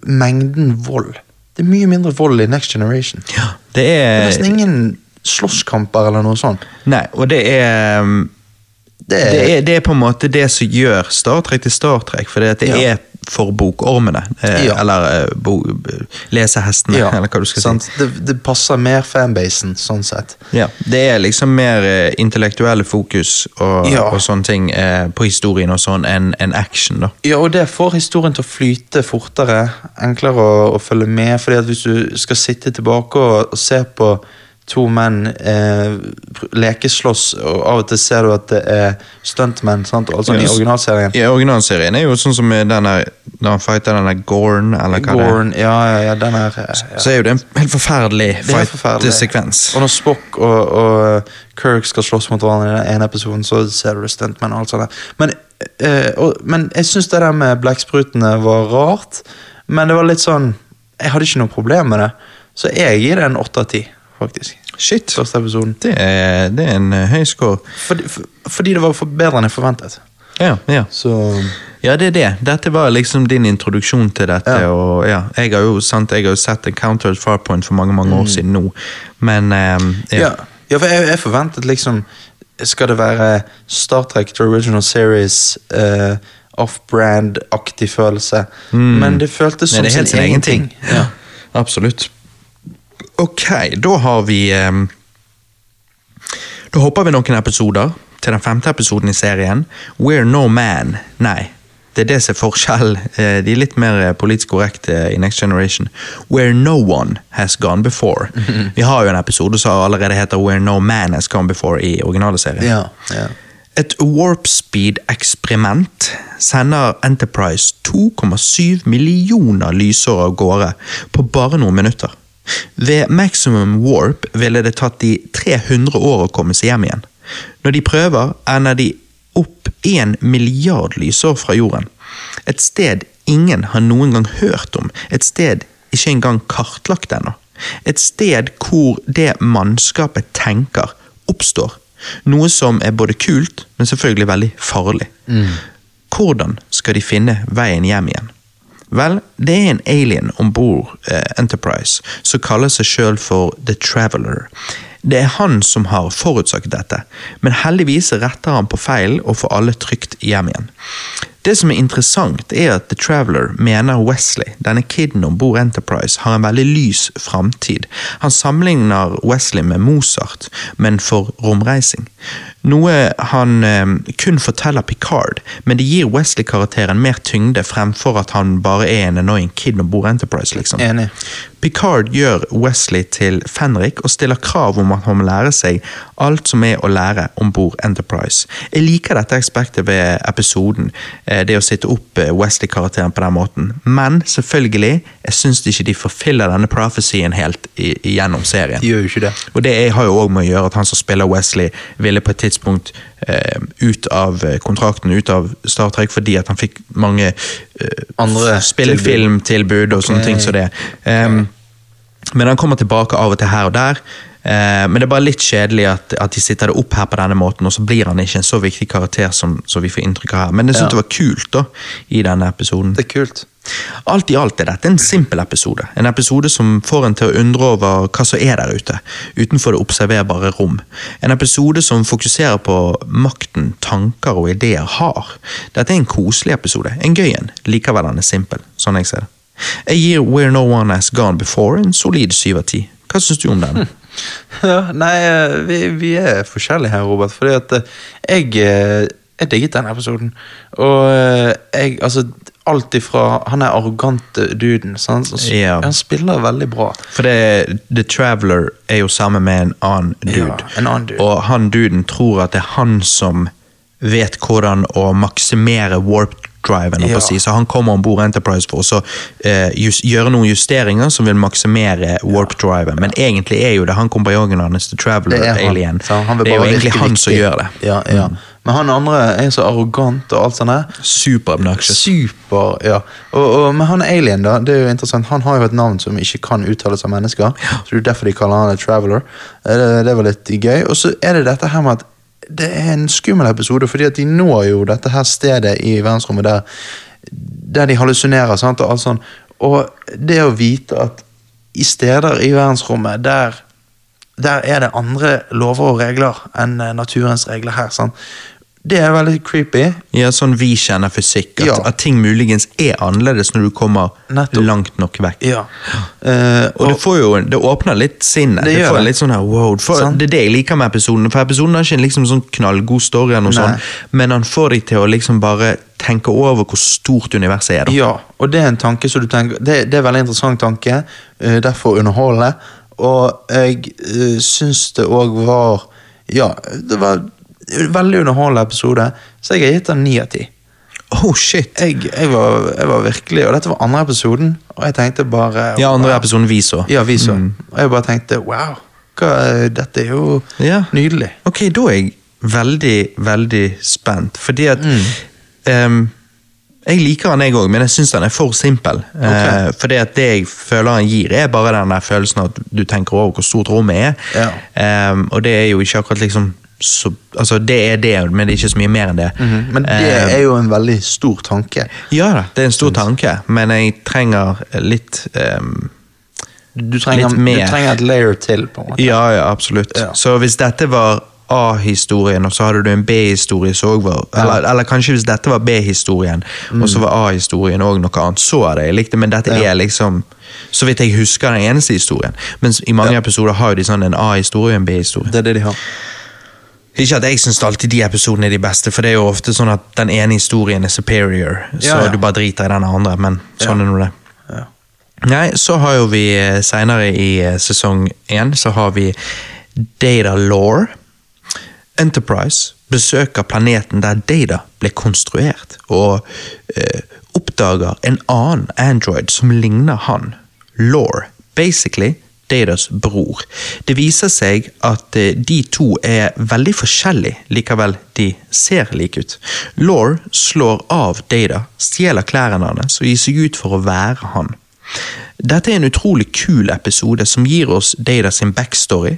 [SPEAKER 2] mengden vold. Det er mye mindre vold i Next Generation.
[SPEAKER 1] Det
[SPEAKER 2] Det er
[SPEAKER 1] er
[SPEAKER 2] nesten ingen slåsskamper eller noe sånt.
[SPEAKER 1] Nei, og det er um,
[SPEAKER 2] Det er,
[SPEAKER 1] det er, det er på en måte det som gjør Star Trek til Star Trek, for det
[SPEAKER 2] Ja.
[SPEAKER 1] er for bokormene. Eh,
[SPEAKER 2] Ja.
[SPEAKER 1] Eller eh, bo, lesehestene,
[SPEAKER 2] ja,
[SPEAKER 1] eller hva du skal
[SPEAKER 2] sant?
[SPEAKER 1] si.
[SPEAKER 2] Det, det passer mer fanbasen, sånn sett.
[SPEAKER 1] Ja, Det er liksom mer eh, intellektuelle fokus og, og sånne ting eh, på historien og sånn enn en action, da.
[SPEAKER 2] Ja, og det får historien til å flyte fortere. Enklere å, å følge med. fordi at hvis du skal sitte tilbake og, og se på to menn eh, lekeslåss, og av og til ser du at det er stuntmenn, sant? altså
[SPEAKER 1] Ja,
[SPEAKER 2] i originalserien.
[SPEAKER 1] I Originalserien er jo sånn som denne når han fighter denne Gorn, eller hva det er.
[SPEAKER 2] Gorn, ja, ja, ja, den er eh, ja.
[SPEAKER 1] Så er jo det en helt forferdelig
[SPEAKER 2] er
[SPEAKER 1] fight-sekvens.
[SPEAKER 2] Og når Spock og, og Kirk skal slåss mot hverandre i den ene episoden, så ser du det stuntmenn og alt sånt. Men, eh, og, men jeg syns det der med blekksprutene var rart. Men det var litt sånn Jeg hadde ikke noe problem med det. Så jeg gir det en åtte av ti, faktisk.
[SPEAKER 1] Shit,
[SPEAKER 2] Første episoden.
[SPEAKER 1] det er, det er en eh, høy score.
[SPEAKER 2] Fordi, for, fordi det var bedre enn jeg forventet.
[SPEAKER 1] Ja, ja.
[SPEAKER 2] Så
[SPEAKER 1] Ja, det er det. Dette var liksom din introduksjon til dette.
[SPEAKER 2] Ja.
[SPEAKER 1] og ja, Jeg har jo sant, jeg har jo sett Encounter at Farpoint for mange mange år siden nå, men um,
[SPEAKER 2] Ja,
[SPEAKER 1] ja.
[SPEAKER 2] for jeg, jeg forventet liksom Skal det være Star Trek The Original Series uh, off-brand-aktig følelse? Men det føltes
[SPEAKER 1] Nei,
[SPEAKER 2] som
[SPEAKER 1] det er helt sin egen ting.
[SPEAKER 2] Ja.
[SPEAKER 1] Absolutt. Ok, da har vi ehm, Da hopper vi noen episoder til den femte episoden i serien. We're no man. Nei, det er det som er forskjell. Eh, De er litt mer eh, politisk korrekte i Next Generation. Where no one has gone before. Vi har jo en episode som allerede heter Where no man has gone before i originale serien.
[SPEAKER 2] Ja, ja.
[SPEAKER 1] Et warp speed-eksperiment sender Enterprise 2,7 millioner lysår av gårde på bare noen minutter. Ved maximum warp ville det tatt de 300 år å komme seg hjem igjen. Når de prøver, ender de opp en milliard lysår fra jorden. Et sted ingen har noen gang hørt om, et sted ikke engang kartlagt ennå. Et sted hvor det mannskapet tenker, oppstår. Noe som er både kult, men selvfølgelig veldig farlig. Hvordan skal de finne veien hjem igjen? Vel, det er en alien om bord eh, Enterprise som kaller seg sjøl for The Traveler. Det er han som har forutsagt dette, men heldigvis retter han på feilen og får alle trygt hjem igjen. Det som er interessant, er at The Traveler mener Wesley, denne kiden om bord Enterprise, har en veldig lys framtid. Han sammenligner Wesley med Mozart, men for romreising. Noe han eh, kun forteller Picard, men det gir Wesley-karakteren mer tyngde fremfor at han bare er en annoying kid om bord Enterprise. liksom.
[SPEAKER 2] Enig.
[SPEAKER 1] Picard gjør Wesley til Fenrik og stiller krav om at han må lære seg alt som er å lære om bord Enterprise. Jeg liker dette aspektet ved episoden, eh, det å sitte opp eh, Wesley-karakteren på den måten, men selvfølgelig, jeg syns ikke de forfyller denne prophecyen helt gjennom serien.
[SPEAKER 2] De gjør jo ikke det.
[SPEAKER 1] Og det har jo òg med å gjøre at han som spiller Wesley, ville på et tidspunkt eh, ut av eh, kontrakten, ut av Star Trek, fordi at han fikk mange eh,
[SPEAKER 2] Andre
[SPEAKER 1] spillefilmtilbud og sånne
[SPEAKER 2] okay.
[SPEAKER 1] ting som det. Um, men han kommer tilbake av og til her og der. Eh, men det er bare litt kjedelig at, at de sitter det opp her på denne måten, og så blir han ikke en så viktig karakter som, som vi får inntrykk av her. Men jeg syns
[SPEAKER 2] Ja.
[SPEAKER 1] det var kult da, i denne episoden.
[SPEAKER 2] Det er kult.
[SPEAKER 1] Alt i alt er dette en simpel episode. En episode som får en til å undre over hva som er der ute, utenfor det observerbare rom. En episode som fokuserer på makten tanker og ideer har. Dette er en koselig episode, en gøy en. Likevel den er simpel, sånn jeg ser det. Jeg gir Where No One Has Gone Before en solid syv av ti. Hva syns du om den?
[SPEAKER 2] Ja, nei, eh, vi, vi er forskjellige her, Robert. Fordi at eh, jeg, eh, jeg digget den episoden. Og jeg, altså Alt ifra Han er arrogante duden. Sant? Så,
[SPEAKER 1] Ja.
[SPEAKER 2] Han spiller veldig bra.
[SPEAKER 1] For det, The Traveler er jo sammen med en annen dude.
[SPEAKER 2] Ja, en annen dude.
[SPEAKER 1] Og han duden tror at det er han som vet hvordan å maksimere warp-driven. Holdt
[SPEAKER 2] Ja.
[SPEAKER 1] si. Så han kommer om bord Enterprise for å så, eh, gjøre noen justeringer som vil maksimere warp-driven. Men egentlig er jo det han kompanjongen hans, The
[SPEAKER 2] Det er
[SPEAKER 1] Traveler-alien.
[SPEAKER 2] han. Så han
[SPEAKER 1] Det er jo egentlig han som gjør det.
[SPEAKER 2] Ja, ja. Men han andre er så arrogant og alt sånt der.
[SPEAKER 1] Super obnoxious.
[SPEAKER 2] Super, ja. Og, og, men han alien, da. Det er jo interessant. Han har jo et navn som ikke kan uttales av mennesker. Så det er derfor de kaller han a traveler. Eh, Det, det var litt gøy. Og så er det dette her med at det er en skummel episode, fordi at de når jo dette her stedet i verdensrommet der, der de hallusinerer. Sant? Og, alt sånn. og det å vite at i steder i verdensrommet der der er det andre lover og regler enn eh, naturens regler her. Sant? Det er veldig creepy.
[SPEAKER 1] Ja, sånn vi kjenner fysikk. At,
[SPEAKER 2] Ja.
[SPEAKER 1] at ting muligens er annerledes når du kommer
[SPEAKER 2] Nettopp.
[SPEAKER 1] langt nok vekk.
[SPEAKER 2] Ja. Uh,
[SPEAKER 1] Og det, får jo, det åpner litt sinnet.
[SPEAKER 2] Det
[SPEAKER 1] Det, får litt sånn her, wow. For,
[SPEAKER 2] sånn.
[SPEAKER 1] det er det jeg liker med episoden. For episoden har ikke en liksom sånn knallgod story, sånt, men han får deg til å liksom bare tenke over hvor stort universet er. da.
[SPEAKER 2] ja, og det er en tanke som du tenker Det, det er en veldig interessant tanke, Uh, derfor underholdende. Og jeg uh, syns det òg var Ja, det var veldig underholdende episode, så jeg har gitt den ni av ti.
[SPEAKER 1] Oh shit!
[SPEAKER 2] Jeg, jeg, var, jeg var virkelig Og dette var andre episoden, og jeg tenkte bare
[SPEAKER 1] Ja, andre episoden vi så.
[SPEAKER 2] Ja, vi så.
[SPEAKER 1] Mm.
[SPEAKER 2] Og jeg bare tenkte wow, hva, dette er jo
[SPEAKER 1] Ja.
[SPEAKER 2] nydelig.
[SPEAKER 1] Ok, da er jeg veldig, veldig spent, fordi at
[SPEAKER 2] Mm.
[SPEAKER 1] um, Jeg liker han jeg òg, men jeg syns han er for simpel. Eh, fordi at det jeg føler han gir, er bare den der følelsen at du tenker over hvor stort rommet er.
[SPEAKER 2] Ja.
[SPEAKER 1] Ehm, og det er jo ikke akkurat liksom så, Altså, det er det, men det er ikke så mye mer enn det.
[SPEAKER 2] Men det
[SPEAKER 1] Ehm,
[SPEAKER 2] er jo en veldig stor tanke.
[SPEAKER 1] Ja da, det er en stor tanke, men jeg trenger litt um,
[SPEAKER 2] Du trenger,
[SPEAKER 1] Litt mer.
[SPEAKER 2] du trenger et layer til, på en måte.
[SPEAKER 1] Ja, ja, absolutt.
[SPEAKER 2] Ja.
[SPEAKER 1] Så hvis dette var A-historien, og så hadde du en B-historie som òg var eller, eller kanskje hvis dette var B-historien, og så var A-historien òg noe annet, så hadde jeg likt det, men dette
[SPEAKER 2] Mm. Ja.
[SPEAKER 1] er liksom Så vidt jeg husker den eneste historien. Mens i mange
[SPEAKER 2] Ja.
[SPEAKER 1] episoder har jo de sånn en A-historie og en B-historie.
[SPEAKER 2] Det er det de har.
[SPEAKER 1] Ikke at jeg syns alltid de episodene er de beste, for det er jo ofte sånn at den ene historien er superior, så
[SPEAKER 2] Ja, ja.
[SPEAKER 1] du bare driter i den andre, men sånn er nå det. Nei, så har jo vi seinere senere i eh, sesong én, så har vi Data Law. Enterprise besøker planeten der Data ble konstruert, og eh, oppdager en annen android som ligner han. Law. Basically Datas bror. Det viser seg at eh, de to er veldig forskjellige, likevel de ser like ut. Laure slår av Data, stjeler klærne hans og gir seg ut for å være han. Dette er en utrolig kul episode som gir oss Data sin backstory,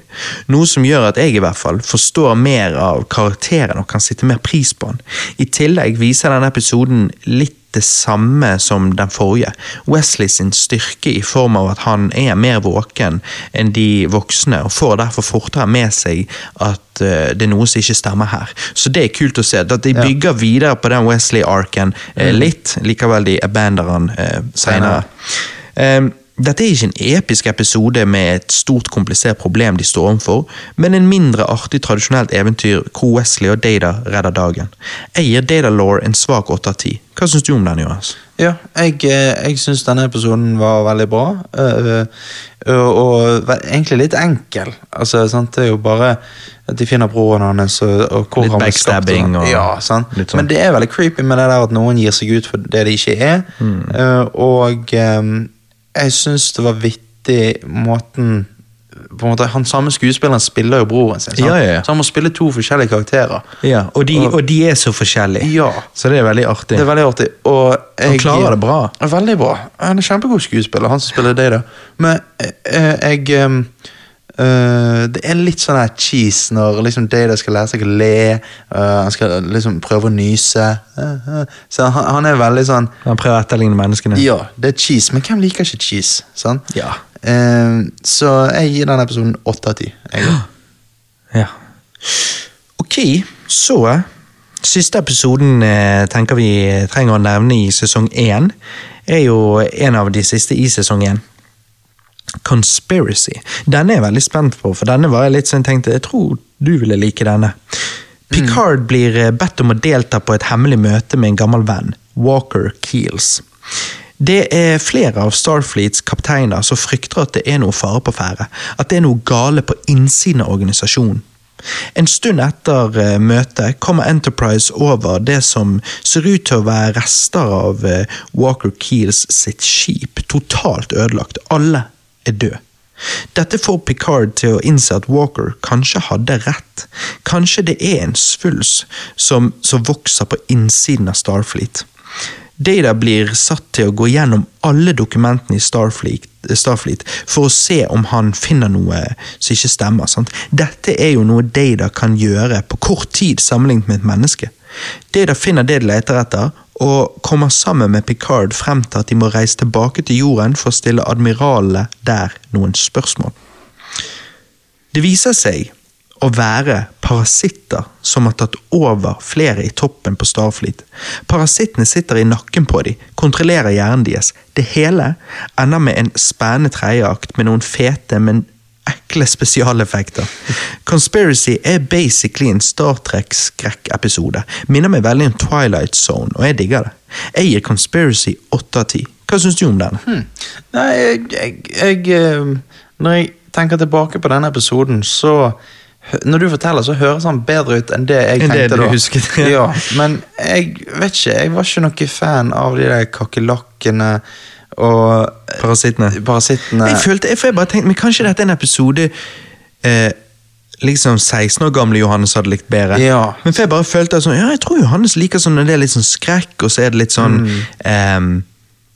[SPEAKER 1] noe som gjør at jeg i hvert fall forstår mer av karakteren og kan sitte mer pris på han. I tillegg viser denne episoden litt det samme som den forrige. Wesley sin styrke i form av at han er mer våken enn de voksne, og får derfor fortere med seg at eh, det er noe som ikke stemmer her. Så det er kult å se. At de
[SPEAKER 2] Ja.
[SPEAKER 1] bygger videre på den Wesley-arken eh, litt, likevel de abandoner han eh, senere. Eh, Dette er ikke en episk episode med et stort, komplisert problem de står overfor, men en mindre artig, tradisjonelt eventyr hvor Wesley og Data redder dagen. Jeg gir Data Law en svak åtte av ti. Hva syns du om den, Jonas?
[SPEAKER 2] Ja, jeg, eh, jeg syns denne episoden var veldig bra. øh, øh, og egentlig litt enkel. Altså, sant? Det er jo bare at de finner broren hans og, og hvor
[SPEAKER 1] Litt backstabbing
[SPEAKER 2] sånn.
[SPEAKER 1] og
[SPEAKER 2] ja, sant?
[SPEAKER 1] litt sånn.
[SPEAKER 2] Men det er veldig creepy med det der at noen gir seg ut for det de ikke er.
[SPEAKER 1] Mm.
[SPEAKER 2] Og jeg syns det var vittig måten på en måte, Han samme skuespilleren spiller jo broren sin.
[SPEAKER 1] Ja, ja, ja.
[SPEAKER 2] så han må spille to forskjellige karakterer.
[SPEAKER 1] Ja, og de,
[SPEAKER 2] Og-
[SPEAKER 1] og de er så forskjellige,
[SPEAKER 2] Ja.
[SPEAKER 1] så det er veldig artig.
[SPEAKER 2] Det er veldig artig. Jeg,
[SPEAKER 1] Han klarer det bra.
[SPEAKER 2] Veldig bra. Han er kjempegod skuespiller, han som spiller deg, da. Men jeg, jeg eh, Det er litt sånn cheese når liksom Data skal lære seg å le. Uh, han skal liksom prøve å nyse. Uh. Så han, han er veldig sånn
[SPEAKER 1] Han prøver å etterligne menneskene.
[SPEAKER 2] Ja, det er cheese, men hvem liker ikke cheese? Sant?
[SPEAKER 1] Ja.
[SPEAKER 2] Så jeg gir den episoden åtte av ti.
[SPEAKER 1] Ja. Ok, så Siste episoden tenker vi trenger å nevne i sesong én, er jo en av de siste i sesong én. Conspiracy. Denne er jeg veldig spent på, for denne var jeg litt sånn tenkte Jeg tror du ville like denne. Picard blir eh, bedt om å delta på et hemmelig møte med en gammel venn, Walker Keels. Det er flere av Starfleets kapteiner som frykter at det er noe fare på ferde. At det er noe gale på innsiden av organisasjonen. En stund etter eh, møtet kommer Enterprise over det som ser ut til å være rester av eh, Walker Keels sitt skip. Totalt ødelagt. Alle er død. Dette får Picard til å innse at Walker kanskje hadde rett. Kanskje det er en svulst som, som vokser på innsiden av Starfleet. Data blir satt til å gå gjennom alle dokumentene i Starfleet, Starfleet for å se om han finner noe som ikke stemmer. Sant? Dette er jo noe Data kan gjøre på kort tid sammenlignet med et menneske. Data finner det de leter etter, og kommer sammen med Picard frem til at de må reise tilbake til jorden for å stille admiralene der noen spørsmål. Det viser seg å være parasitter som har tatt over flere i toppen på Starfleet. Parasittene sitter i nakken på dem, kontrollerer hjernen deres. Det hele ender med en spennende tredjeakt med noen fete, men ekle spesialeffekter. Conspiracy er basically en Star Trek-skrekkepisode. Minner meg veldig om Twilight Zone, og jeg digger det. Jeg gir Conspiracy 8 av 10. Hva syns du om den?
[SPEAKER 2] Nei, jeg, jeg, jeg eh, Når jeg tenker tilbake på denne episoden, så Når du forteller, så høres han bedre ut enn det jeg
[SPEAKER 1] Enn det
[SPEAKER 2] tenkte
[SPEAKER 1] du
[SPEAKER 2] da.
[SPEAKER 1] husket.
[SPEAKER 2] ja, men jeg vet ikke, jeg var ikke noe fan av de der kakerlakkene og
[SPEAKER 1] Parasittene.
[SPEAKER 2] parasittene.
[SPEAKER 1] Jeg følte, jeg, for jeg bare tenkte, men Kanskje dette er en episode eh, liksom 16 år gamle Johannes hadde likt bedre.
[SPEAKER 2] Ja.
[SPEAKER 1] Men for jeg bare følte sånn, ja, jeg tror Johannes liker sånn når det er litt sånn skrekk, og så er det litt sånn
[SPEAKER 2] Mm.
[SPEAKER 1] ehm,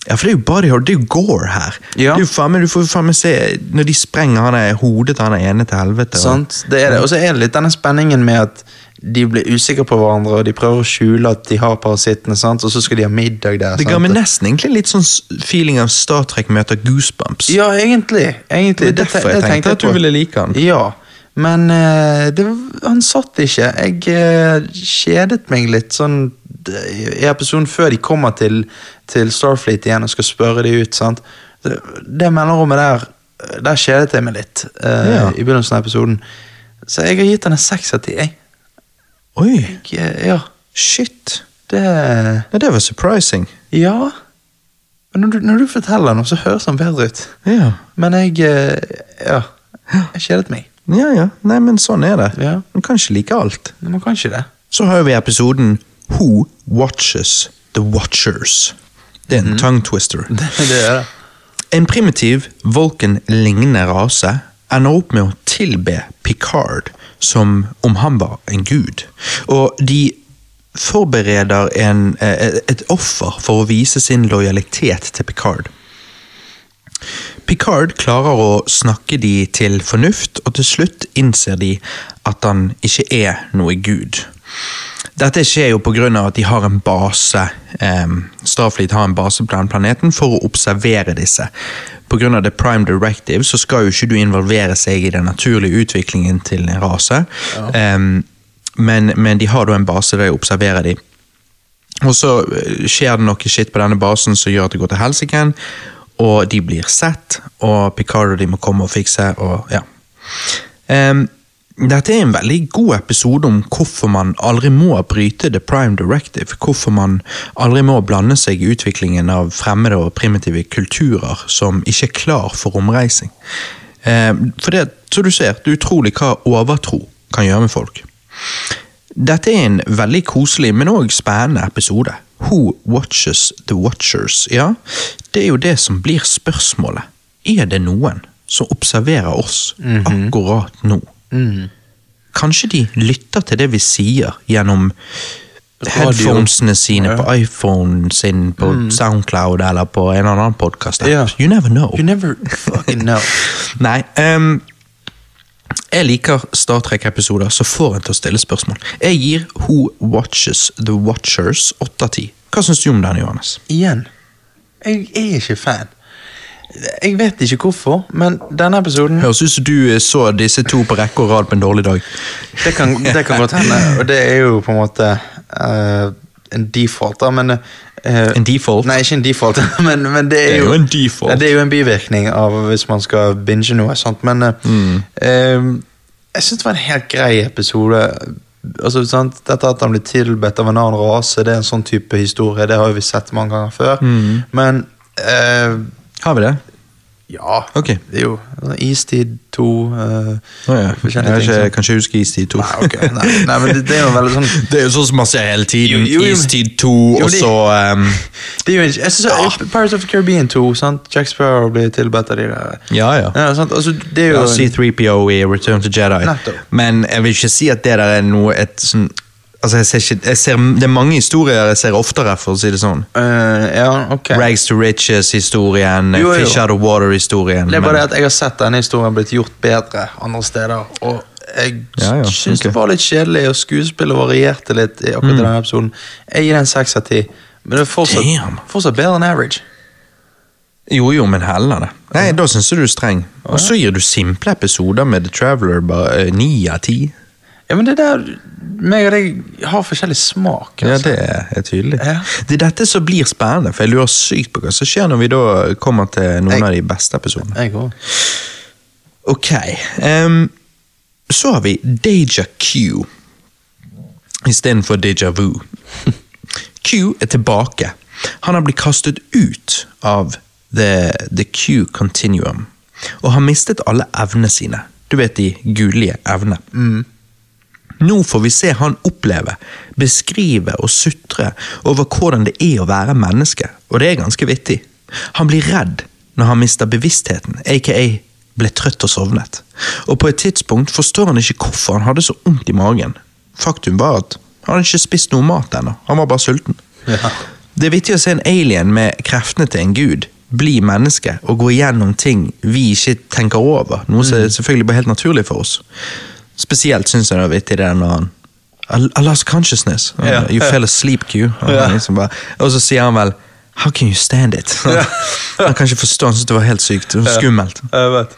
[SPEAKER 1] Ja, for det er jo body horror, det er jo gore her.
[SPEAKER 2] Ja.
[SPEAKER 1] Jo faen, du får faen meg se når de sprenger han er hodet til han er ene til helvete.
[SPEAKER 2] Sant, det er det. Og så er det litt denne spenningen med at de blir usikre på hverandre, og de prøver å skjule at de har parasittene, sant? og så skal de ha middag der.
[SPEAKER 1] Det ga meg nesten egentlig litt sånn feeling av Star Trek møter Goosebumps.
[SPEAKER 2] Ja, egentlig. egentlig.
[SPEAKER 1] Det er derfor jeg tenkte at du ville like han.
[SPEAKER 2] Ja, men eh, det, han satt ikke. Jeg eh, kjedet meg litt sånn i episoden før de kommer til, til Starfleet igjen og skal spørre de ut. sant? Det, det mellomrommet der, der kjedet jeg meg litt uh,
[SPEAKER 1] Ja.
[SPEAKER 2] i begynnelsen av episoden. Så jeg har gitt han en seks av ti.
[SPEAKER 1] Oi,
[SPEAKER 2] Jeg, eh, Ja,
[SPEAKER 1] shit.
[SPEAKER 2] det
[SPEAKER 1] Ja, det var surprising.
[SPEAKER 2] Ja. Men når du, når du forteller noe, så høres han bedre ut.
[SPEAKER 1] Ja.
[SPEAKER 2] Men jeg eh, Ja. Jeg kjedet meg.
[SPEAKER 1] Ja, ja. Nei, men sånn er det.
[SPEAKER 2] Ja.
[SPEAKER 1] Man kan ikke like alt.
[SPEAKER 2] Man kan ikke det.
[SPEAKER 1] Så har vi episoden Who Watches The Watchers. Det er en tongue twister.
[SPEAKER 2] Det, det er det.
[SPEAKER 1] En primitiv Vulcan-lignende rase ender opp med å tilbe Picard som om han var en gud. Og de forbereder en, eh, et offer for å vise sin lojalitet til Picard. Picard klarer å snakke de til fornuft, og til slutt innser de at han ikke er noe gud. Dette skjer jo pga. at de har en base eh, Starfleet har en base på den planeten for å observere disse. Pga. The Prime Directive så skal jo ikke du involvere seg i den naturlige utviklingen til en rase, eh, men, men de har da en base der de observerer de. Og så eh, skjer det noe shit på denne basen som gjør at det går til helsike. og de blir sett, og Picard og de må komme og fikse, og ja. Em, dette er en veldig god episode om hvorfor man aldri må bryte The Prime Directive. Hvorfor man aldri må blande seg i utviklingen av fremmede og primitive kulturer som ikke er klar for omreising. For det, som du ser, det er utrolig hva overtro kan gjøre med folk. Dette er en veldig koselig, men òg spennende episode. Who watches the watchers? Ja, det er jo det som blir spørsmålet. Er det noen som observerer oss akkurat nå? Kanskje de lytter til det vi sier gjennom headphonesene sine på iPhone sin, på Soundcloud eller på en eller annen podkast.
[SPEAKER 2] Yeah.
[SPEAKER 1] You never know.
[SPEAKER 2] You never fucking know.
[SPEAKER 1] Nei, um, jeg liker Star Trek-episoder som får en til å stille spørsmål. Jeg gir Who Watches The Watchers 8 av 10. Hva syns du om den, Johannes?
[SPEAKER 2] Igjen, jeg er ikke fan. Jeg vet ikke hvorfor, men denne episoden
[SPEAKER 1] Høres ut som du eh, så disse to på rekke og rad på en dårlig dag.
[SPEAKER 2] Det kan, det kan godt hende, og det er jo på en måte uh, en default, da, men uh,
[SPEAKER 1] En default?
[SPEAKER 2] Nei, ikke en default, men, men det er
[SPEAKER 1] Det er
[SPEAKER 2] jo
[SPEAKER 1] en default.
[SPEAKER 2] Ja, det er jo en bivirkning av hvis man skal binge noe. Sant? Men uh,
[SPEAKER 1] Mm.
[SPEAKER 2] jeg syns det var en helt grei episode. Altså, sant? Dette at han blir tilbedt av en annen rase, det er en sånn type historie. Det har vi sett mange ganger før.
[SPEAKER 1] Mm.
[SPEAKER 2] Men
[SPEAKER 1] Har vi det?
[SPEAKER 2] ja,
[SPEAKER 1] Okay.
[SPEAKER 2] det er jo altså, Istid 2 uh,
[SPEAKER 1] oh, ja. Jeg
[SPEAKER 2] forskjellige
[SPEAKER 1] har
[SPEAKER 2] ting.
[SPEAKER 1] ikke, kan ikke huske Istid 2.
[SPEAKER 2] Nei, okay. nei, nei, men det, det er jo veldig sånn
[SPEAKER 1] Det er jo sånn som man ser hele tiden.
[SPEAKER 2] Jo, jo.
[SPEAKER 1] Istid 2,
[SPEAKER 2] Jo,
[SPEAKER 1] og så um,
[SPEAKER 2] det er jo, jeg synes, Pirates of the Caribbean 2, sant? Jack Sparrow blir tilbedt av de der
[SPEAKER 1] Ja, ja.
[SPEAKER 2] ja, sant? Altså, det er jo
[SPEAKER 1] Ja, C3PO i Return to Jedi.
[SPEAKER 2] Netto.
[SPEAKER 1] Men jeg vil ikke si at det der er noe et sånn Altså, jeg ser ikke jeg ser, Det er mange historier jeg ser oftere, for å si det sånn.
[SPEAKER 2] Uh, Ja, ok.
[SPEAKER 1] Rags to Riches-historien,
[SPEAKER 2] Jo, jo.
[SPEAKER 1] Fish Out of Water-historien.
[SPEAKER 2] Det er bare
[SPEAKER 1] men-
[SPEAKER 2] det at jeg har sett denne historien blitt gjort bedre andre steder. Og jeg
[SPEAKER 1] Ja, ja,
[SPEAKER 2] syns
[SPEAKER 1] okay.
[SPEAKER 2] det var litt kjedelig, og skuespillet varierte litt i akkurat mm. denne episoden. Jeg gir den seks av ti, men det er fortsatt, fortsatt bedre enn average.
[SPEAKER 1] Jo, jo, men heller det. Nei, Da syns jeg du er streng. Og så gir du simple episoder med The Traveler bare eh, ni av ti.
[SPEAKER 2] Ja, men det der meg og deg har forskjellig smak.
[SPEAKER 1] Ja,
[SPEAKER 2] altså.
[SPEAKER 1] det er, tydelig.
[SPEAKER 2] Ja.
[SPEAKER 1] Det er dette som blir spennende, for jeg lurer sykt på hva som skjer når vi da kommer til noen
[SPEAKER 2] Jeg-
[SPEAKER 1] av de beste episodene.
[SPEAKER 2] Jeg også.
[SPEAKER 1] Ok. Um, så har vi Deja Q istedenfor Deja Vu. Q er tilbake. Han har blitt kastet ut av The, the Q Continuum og har mistet alle evnene sine. Du vet de gulige evnene. Nå får vi se han oppleve, beskrive og sutre over hvordan det er å være menneske, og det er ganske vittig. Han blir redd når han mister bevisstheten, aka ble trøtt og sovnet. Og på et tidspunkt forstår han ikke hvorfor han hadde så vondt i magen. Faktum var at han hadde ikke spist noe mat ennå, han var bare sulten.
[SPEAKER 2] Ja.
[SPEAKER 1] Det er vittig å se en alien med kreftene til en gud bli menneske og gå igjennom ting vi ikke tenker over, noe som er selvfølgelig bare helt naturlig for oss. Spesielt syns jeg det er vittig det når han I, lost consciousness.
[SPEAKER 2] Yeah.
[SPEAKER 1] You fell asleep, Q. Og, liksom bare, og så sier han vel How can you stand it? han kan ikke forstå, han syntes det var helt sykt. og Skummelt.
[SPEAKER 2] Jeg vet.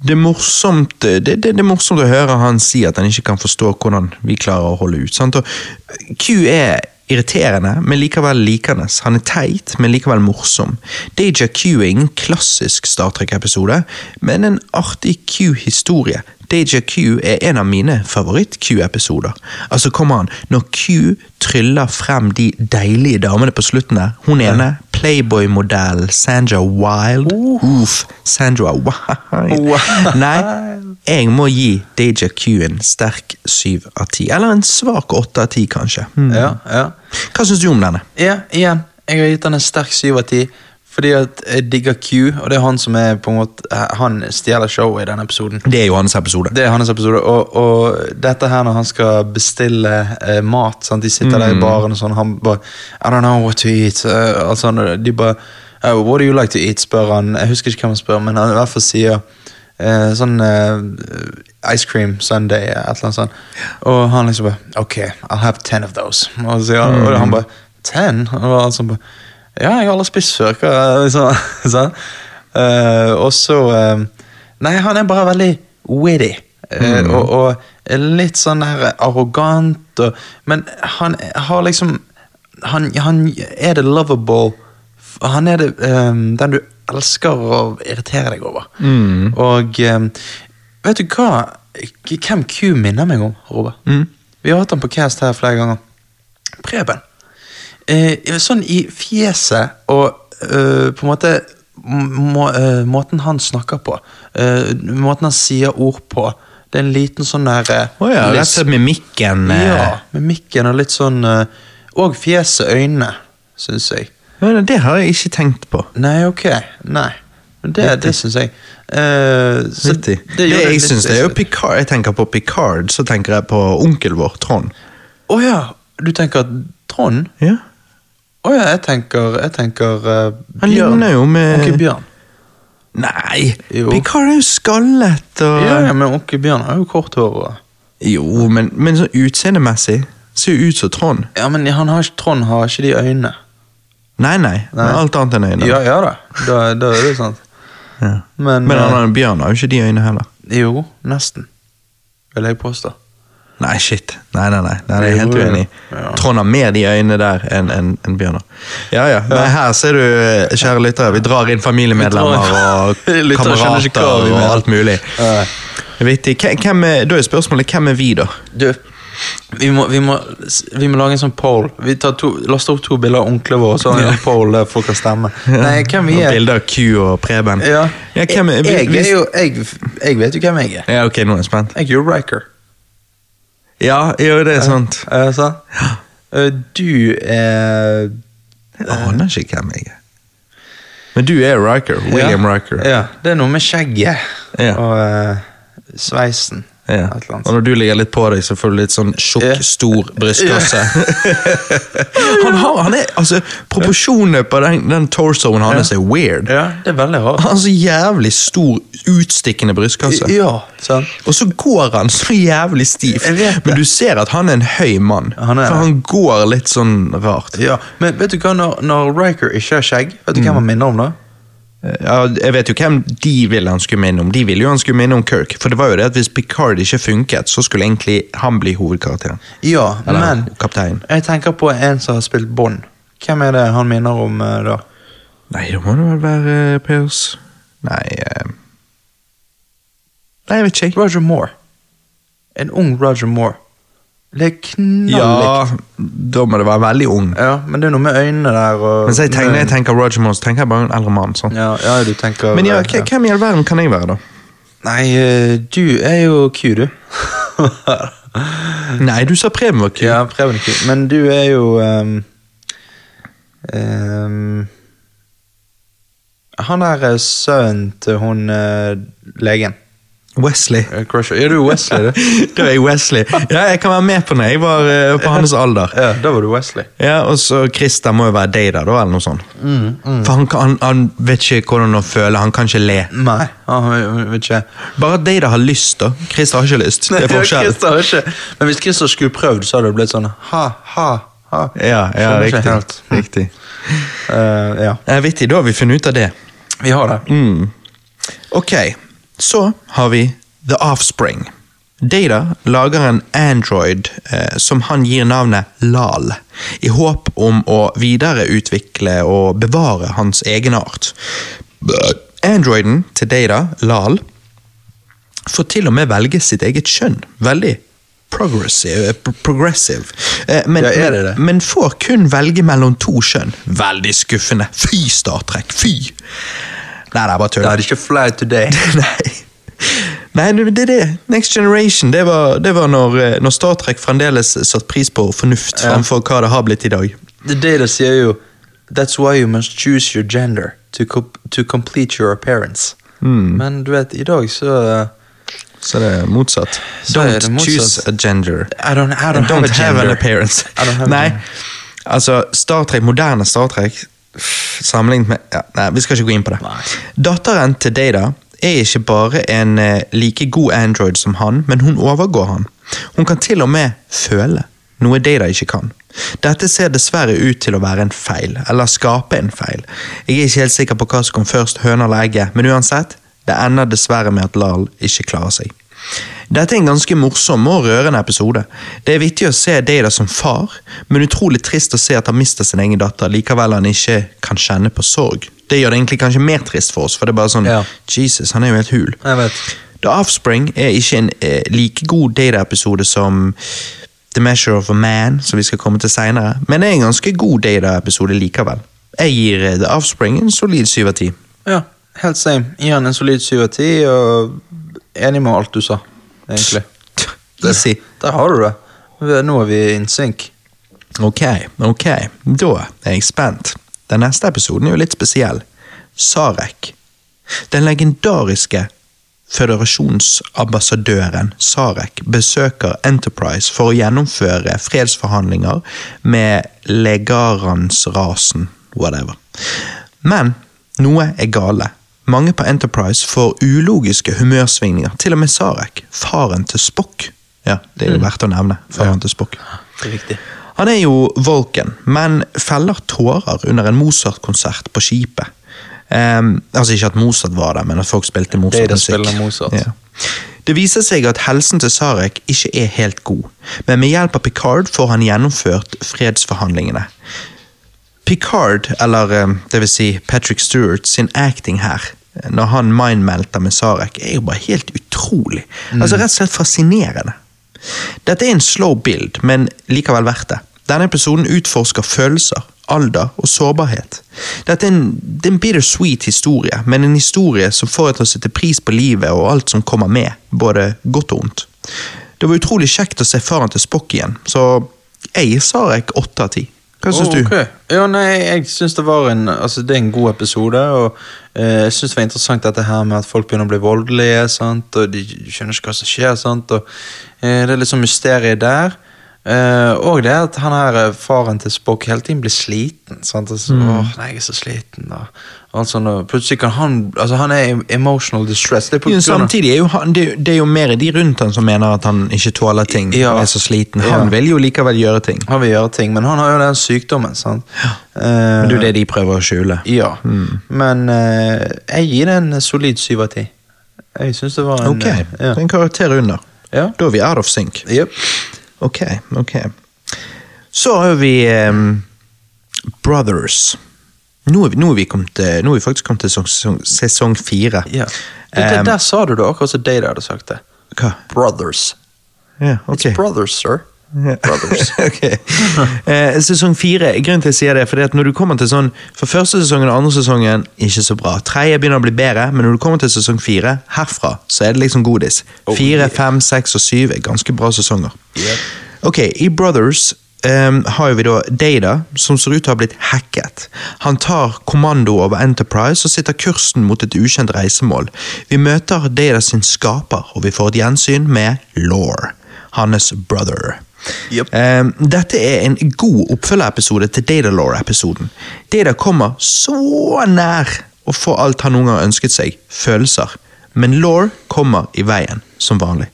[SPEAKER 1] Det er, morsomt, det, det, det er morsomt å høre han si at han ikke kan forstå hvordan vi klarer å holde ut. Sant? Og Q er irriterende, men likevel likende. Han er teit, men likevel morsom. Deja Q er ingen klassisk Star Trek-episode, men en artig Q-historie. Deja Q er en av mine favoritt-Q-episoder. Altså, kom an, når Q tryller frem de deilige damene på slutten der, hun ene, Playboy-modell Sandra Wild Uff, Sandra Wild. Nei, jeg må gi Deja Q en sterk syv av ti. Eller en svak åtte av ti, kanskje. Hmm.
[SPEAKER 2] Ja, ja.
[SPEAKER 1] Hva syns du om denne?
[SPEAKER 2] Ja, igjen. Jeg har gitt den en sterk syv av ti. Fordi at jeg digger Q, og det er han som er på en måte Han stjeler showet i denne episoden.
[SPEAKER 1] Det er jo hans episode.
[SPEAKER 2] Det er hans episode, og, og dette her når han skal bestille eh, mat sant? De sitter der i baren og sånn, han bare I don't know what to eat. Uh, altså, de bare «Oh, What do you like to eat? spør han. Jeg husker ikke hvem han spør, men han i hvert fall sier eh, sånn eh, Ice cream sunday, et eller annet sånt. Og han liksom bare Ok, I'll have ten of those. Og, så, sier og han bare Ten? Og han sånn bare Ja, jeg har aldri spist før. Hva, liksom, sånn. uh, og så uh, Nei, han er bare veldig witty. eh, og, og litt sånn der arrogant, og, men han har liksom han, han er det lovable Han er det, um, den du elsker å irritere deg over. Og um, vet du hva Hvem Q minner meg om, Robert? Vi har hatt han på cast her flere ganger. Preben. Eh, sånn i fjeset og eh, på en måte må, eh, Måten han snakker på, eh, måten han sier ord på Det er en liten sånn der
[SPEAKER 1] oh ja,
[SPEAKER 2] litt-
[SPEAKER 1] rett og slett med mikken. eh,
[SPEAKER 2] Ja, med mikken og litt sånn eh, Og fjeset, øynene, syns jeg.
[SPEAKER 1] Men det har jeg ikke tenkt på.
[SPEAKER 2] Nei, ok. Nei. Men det, det syns jeg. Uh, så
[SPEAKER 1] det,
[SPEAKER 2] Det,
[SPEAKER 1] jeg
[SPEAKER 2] litt
[SPEAKER 1] synes det er jo. Picard. Jeg tenker på Picard, så tenker jeg på onkel vår, Trond.
[SPEAKER 2] Å ja, du tenker Trond?
[SPEAKER 1] Ja.
[SPEAKER 2] Å ja, jeg tenker, jeg tenker eh,
[SPEAKER 1] Han ligner jo med-
[SPEAKER 2] Onkel Bjørn.
[SPEAKER 1] Nei,
[SPEAKER 2] Jo.
[SPEAKER 1] Picard er jo skallet og
[SPEAKER 2] Ja, ja, men onkel Bjørn har jo kort hår. Og...
[SPEAKER 1] Jo, men, men så utseendemessig ser jo ut som Trond.
[SPEAKER 2] Ja, men han har ikke, Trond har ikke de øynene.
[SPEAKER 1] Nei, nei. Men alt annet enn øyne.
[SPEAKER 2] Ja, ja da. Da, da er det sant.
[SPEAKER 1] Ja.
[SPEAKER 2] Men,
[SPEAKER 1] Men han
[SPEAKER 2] eh,
[SPEAKER 1] Bjørn har jo ikke de øynene heller.
[SPEAKER 2] Jo, nesten. Vil jeg påstå.
[SPEAKER 1] Nei, shit. Nei, nei, nei. nei det er jeg helt uenig i.
[SPEAKER 2] Ja.
[SPEAKER 1] Trond har mer de øynene der enn en, en Bjørnar. Ja, ja. Nei, her ser du, kjære lyttere, vi drar inn familiemedlemmer og kamerater og alt mulig. Vittig. Hvem- er, da er spørsmålet hvem er vi, da?
[SPEAKER 2] Du, vi må, vi, må, vi må lage en sånn poll. Vi tar to, laster opp to bilder av onklene våre, så har vi en poll der folk kan stemme. Nei, hvem vi er
[SPEAKER 1] Bilder av Q og Preben.
[SPEAKER 2] ja.
[SPEAKER 1] Ja, hvem
[SPEAKER 2] jeg,
[SPEAKER 1] hvis-
[SPEAKER 2] er jo jeg, jeg vet jo hvem jeg er.
[SPEAKER 1] Ja, ok, nå er jeg spent.
[SPEAKER 2] Jeg er jo Riker.
[SPEAKER 1] Ja, jo, det er sant.
[SPEAKER 2] Er det sant? Eh, Du er
[SPEAKER 1] Jeg aner ikke hvem jeg er. Men du er Riker. William. Riker.
[SPEAKER 2] Ja, det er noe med skjegget
[SPEAKER 1] Ja.
[SPEAKER 2] og eh, sveisen.
[SPEAKER 1] Ja. Og når du ligger litt på deg, så får du litt sånn tjukk,
[SPEAKER 2] Ja.
[SPEAKER 1] stor brystkasse. han har, han er, altså, Proporsjonene på den, den torsoen hans er weird.
[SPEAKER 2] Ja, det er veldig rart.
[SPEAKER 1] Han har så jævlig stor, utstikkende brystkasse.
[SPEAKER 2] Ja, sant.
[SPEAKER 1] Og så går han så jævlig stivt. Men du ser at han er en høy mann.
[SPEAKER 2] Han
[SPEAKER 1] for han går litt sånn rart.
[SPEAKER 2] Ja, Men vet du hva, når, når Riker ikke har skjegg, vet du
[SPEAKER 1] Mm.
[SPEAKER 2] hvem han minner om da?
[SPEAKER 1] Ja, jeg vet jo hvem de ville han skulle minne om. De ville jo han skulle minne om Kirk. For det var jo det at hvis Picard ikke funket, så skulle egentlig han bli hovedkarakteren.
[SPEAKER 2] Ja,
[SPEAKER 1] Eller
[SPEAKER 2] men
[SPEAKER 1] kaptein.
[SPEAKER 2] jeg tenker på en som har spilt Bond. Hvem er det han minner om eh, da?
[SPEAKER 1] Nei, det må det vel være uh, Pierce Nei uh... Nei, jeg vet ikke.
[SPEAKER 2] Roger Moore. En ung Roger Moore. Det er knalllikt.
[SPEAKER 1] Ja, da må det være veldig ung.
[SPEAKER 2] Ja, men det er noe med øynene der og
[SPEAKER 1] Mens jeg tenker, når jeg tenker Roger Moore, så tenker jeg bare en eldre mann. sånn.
[SPEAKER 2] ja, ja, du tenker
[SPEAKER 1] Men ja, ja. hvem i all verden kan jeg være, da?
[SPEAKER 2] Nei, eh, du er jo Q, du.
[SPEAKER 1] Nei, du sa Preben var Q.
[SPEAKER 2] ja, Preben er Q. Men du er jo um, um, Han er eh, sønnen til hun uh, legen.
[SPEAKER 1] Wesley.
[SPEAKER 2] Eh, Crusher. Er du Wesley, du?
[SPEAKER 1] da er jeg Wesley. Ja, jeg kan være med på det. Jeg var eh, på hans alder.
[SPEAKER 2] ja, da var du Wesley.
[SPEAKER 1] Ja, Og så Christer må jo være Dada da, eller noe sånt.
[SPEAKER 2] Mm,
[SPEAKER 1] For han, han, han vet ikke hvordan han føler, han kan ikke le.
[SPEAKER 2] Nei, han vet ikke.
[SPEAKER 1] Bare at Data har lyst, da. Christer har ikke lyst. Det er forskjell.
[SPEAKER 2] Har ikke. Men hvis Christer skulle prøvd, så hadde det blitt sånn ha, ha.
[SPEAKER 1] Ja, ja riktig. riktig.
[SPEAKER 2] uh, ja,
[SPEAKER 1] Eh, vittig, da har vi funnet ut av det.
[SPEAKER 2] vi har det.
[SPEAKER 1] Mm. Ok, så har vi The Offspring. Data lager en android eh, som han gir navnet Lal, i håp om å videreutvikle og bevare hans egenart. Androiden til Data, Lal, får til og med velge sitt eget kjønn. Veldig progressive. progressive. Eh, men,
[SPEAKER 2] Ja, det det?
[SPEAKER 1] men, men får kun velge mellom to kjønn. Veldig skuffende. Fy, Star Trek. Fy! Nei, det er bare tull.
[SPEAKER 2] Det er ikke flaut today.
[SPEAKER 1] Nei. Nei, det det er det. Next Generation, det var, det var når, eh, når Star Trek fremdeles satte pris på fornuft
[SPEAKER 2] Ja.
[SPEAKER 1] fremfor hva det har blitt i dag.
[SPEAKER 2] The data sier jo That's why you must choose your gender to, to complete your appearance.
[SPEAKER 1] Mm.
[SPEAKER 2] Men du vet, i dag så uh,
[SPEAKER 1] Så det er motsatt.
[SPEAKER 2] Så er
[SPEAKER 1] Don't
[SPEAKER 2] det motsatt.
[SPEAKER 1] choose a gender.
[SPEAKER 2] I don't, I don't,
[SPEAKER 1] don't
[SPEAKER 2] have,
[SPEAKER 1] have an appearance.
[SPEAKER 2] Have
[SPEAKER 1] Nei, altså Star Trek, moderne Star Trek sammenlignet med ja, Nei, vi skal ikke gå inn på det.
[SPEAKER 2] Nei.
[SPEAKER 1] Datteren til Data er ikke bare en eh, like god android som han, men hun overgår han. Hun kan til og med føle, noe Data ikke kan. Dette ser dessverre ut til å være en feil, eller skape en feil. Jeg er ikke helt sikker på hva som kom først, høna eller egget, men uansett, det ender dessverre med at Lal ikke klarer seg. Dette er en ganske morsom og rørende episode. Det er vittig å se Data som far, men utrolig trist å se at han mister sin egen datter, likevel han ikke kan kjenne på sorg. Det gjør det egentlig kanskje mer trist for oss, for det er bare sånn
[SPEAKER 2] Ja.
[SPEAKER 1] Jesus, han er jo helt hul.
[SPEAKER 2] Jeg vet.
[SPEAKER 1] The Offspring er ikke en eh, like god Data-episode som The Measure of a Man, som vi skal komme til senere, men det er en ganske god Data-episode likevel. Jeg gir eh, The Offspring en solid syv av ti.
[SPEAKER 2] Ja, helt same. Gir han en solid 7 av 10, og enig med alt du sa, egentlig.
[SPEAKER 1] Easy.
[SPEAKER 2] Der har du det. Nå er vi in sync.
[SPEAKER 1] Ok, ok, da er jeg spent. Den neste episoden er jo litt spesiell. Sarek. Den legendariske føderasjonsambassadøren Sarek besøker Enterprise for å gjennomføre fredsforhandlinger med legaransrasen, whatever. Men noe er gale. Mange på Enterprise får ulogiske humørsvingninger, til og med Sarek, faren til Spock. Ja, det er jo verdt å nevne. Faren til Spock.
[SPEAKER 2] Det er viktig.
[SPEAKER 1] Han er jo Volken, men feller tårer under en Mozart-konsert på skipet. Um, altså ikke at Mozart var der, men at folk spilte Mozart-musikk.
[SPEAKER 2] spiller Mozart.
[SPEAKER 1] Ja. Det viser seg at helsen til Sarek ikke er helt god, men med hjelp av Picard får han gjennomført fredsforhandlingene. Picard, eller dvs. det vil si Patrick Stewart, sin acting her, når han mindmelter med Sarek, er jo bare helt utrolig. Altså Rett og slett fascinerende. Dette er en slow build, men likevel verdt det. Denne episoden utforsker følelser, alder og sårbarhet. Dette er en, det er en bittersweet historie, men en historie som får deg til å sette pris på livet og alt som kommer med, både godt og ondt. Det var utrolig kjekt å se faren til Spock igjen, så jeg gir Sarek åtte av ti. Hva syns du?
[SPEAKER 2] Ja, nei, jeg synes det var en Altså, det er en god episode, og eh, jeg synes det var interessant dette her med at folk begynner å bli voldelige, sant, og de skjønner ikke hva som skjer, sant, og eh, det er litt sånn mysterium der. Eh, og det at han her eh, faren til Spock hele tiden blir sliten. Sant? Altså,
[SPEAKER 1] Mm.
[SPEAKER 2] Åh, nei, jeg er så sliten. Og alt når, plutselig kan han Altså, han er emotional distress. Det er
[SPEAKER 1] Jo, samtidig er jo han, det, det er jo mer de rundt han som mener at han ikke tåler ting
[SPEAKER 2] Ja.
[SPEAKER 1] og er så sliten. Han
[SPEAKER 2] Ja.
[SPEAKER 1] vil jo likevel gjøre ting.
[SPEAKER 2] Han vil gjøre ting, men han har jo den sykdommen. sant? Eh,
[SPEAKER 1] Men det er jo det de prøver å skjule.
[SPEAKER 2] Ja, men uh, jeg gir det en solid syv av ti. Jeg syns det var en
[SPEAKER 1] Ok,
[SPEAKER 2] eh, ja.
[SPEAKER 1] en karakter under.
[SPEAKER 2] Ja.
[SPEAKER 1] Da er vi out of sync.
[SPEAKER 2] Yep.
[SPEAKER 1] Ok, ok. Så har vi um, Brothers. Nå er vi, nå er vi, kommet, til- nå er vi faktisk kommet til sesong, sesong fire.
[SPEAKER 2] Ja. Det, det,
[SPEAKER 1] Ehm,
[SPEAKER 2] der sa du det akkurat som Data hadde sagt det.
[SPEAKER 1] Hva?
[SPEAKER 2] Brothers.
[SPEAKER 1] Ja, okay.
[SPEAKER 2] It's brothers, sir.
[SPEAKER 1] Yeah.
[SPEAKER 2] Brothers.
[SPEAKER 1] Eh, sesong fire, grunnen til at jeg sier det, fordi at når du kommer til sånn For første sesongen og andre sesongen, ikke så bra. Tredje begynner å bli bedre, men når du kommer til sesong fire, herfra, så er det liksom godis.
[SPEAKER 2] Oh,
[SPEAKER 1] Fire,
[SPEAKER 2] yeah.
[SPEAKER 1] fem, seks og syv er ganske bra sesonger.
[SPEAKER 2] Yep.
[SPEAKER 1] Ok, i Brothers ehm, har vi da Data, som ser ut til å ha blitt hacket. Han tar kommando over Enterprise og sitter kursen mot et ukjent reisemål. Vi møter Data sin skaper, og vi får et gjensyn med Law, hans brother.
[SPEAKER 2] Yep.
[SPEAKER 1] Um, dette er en god oppfølgerepisode til Data Law-episoden. Data kommer så nær å få alt han noen gang har ønsket seg, følelser, men Law kommer i veien, som vanlig.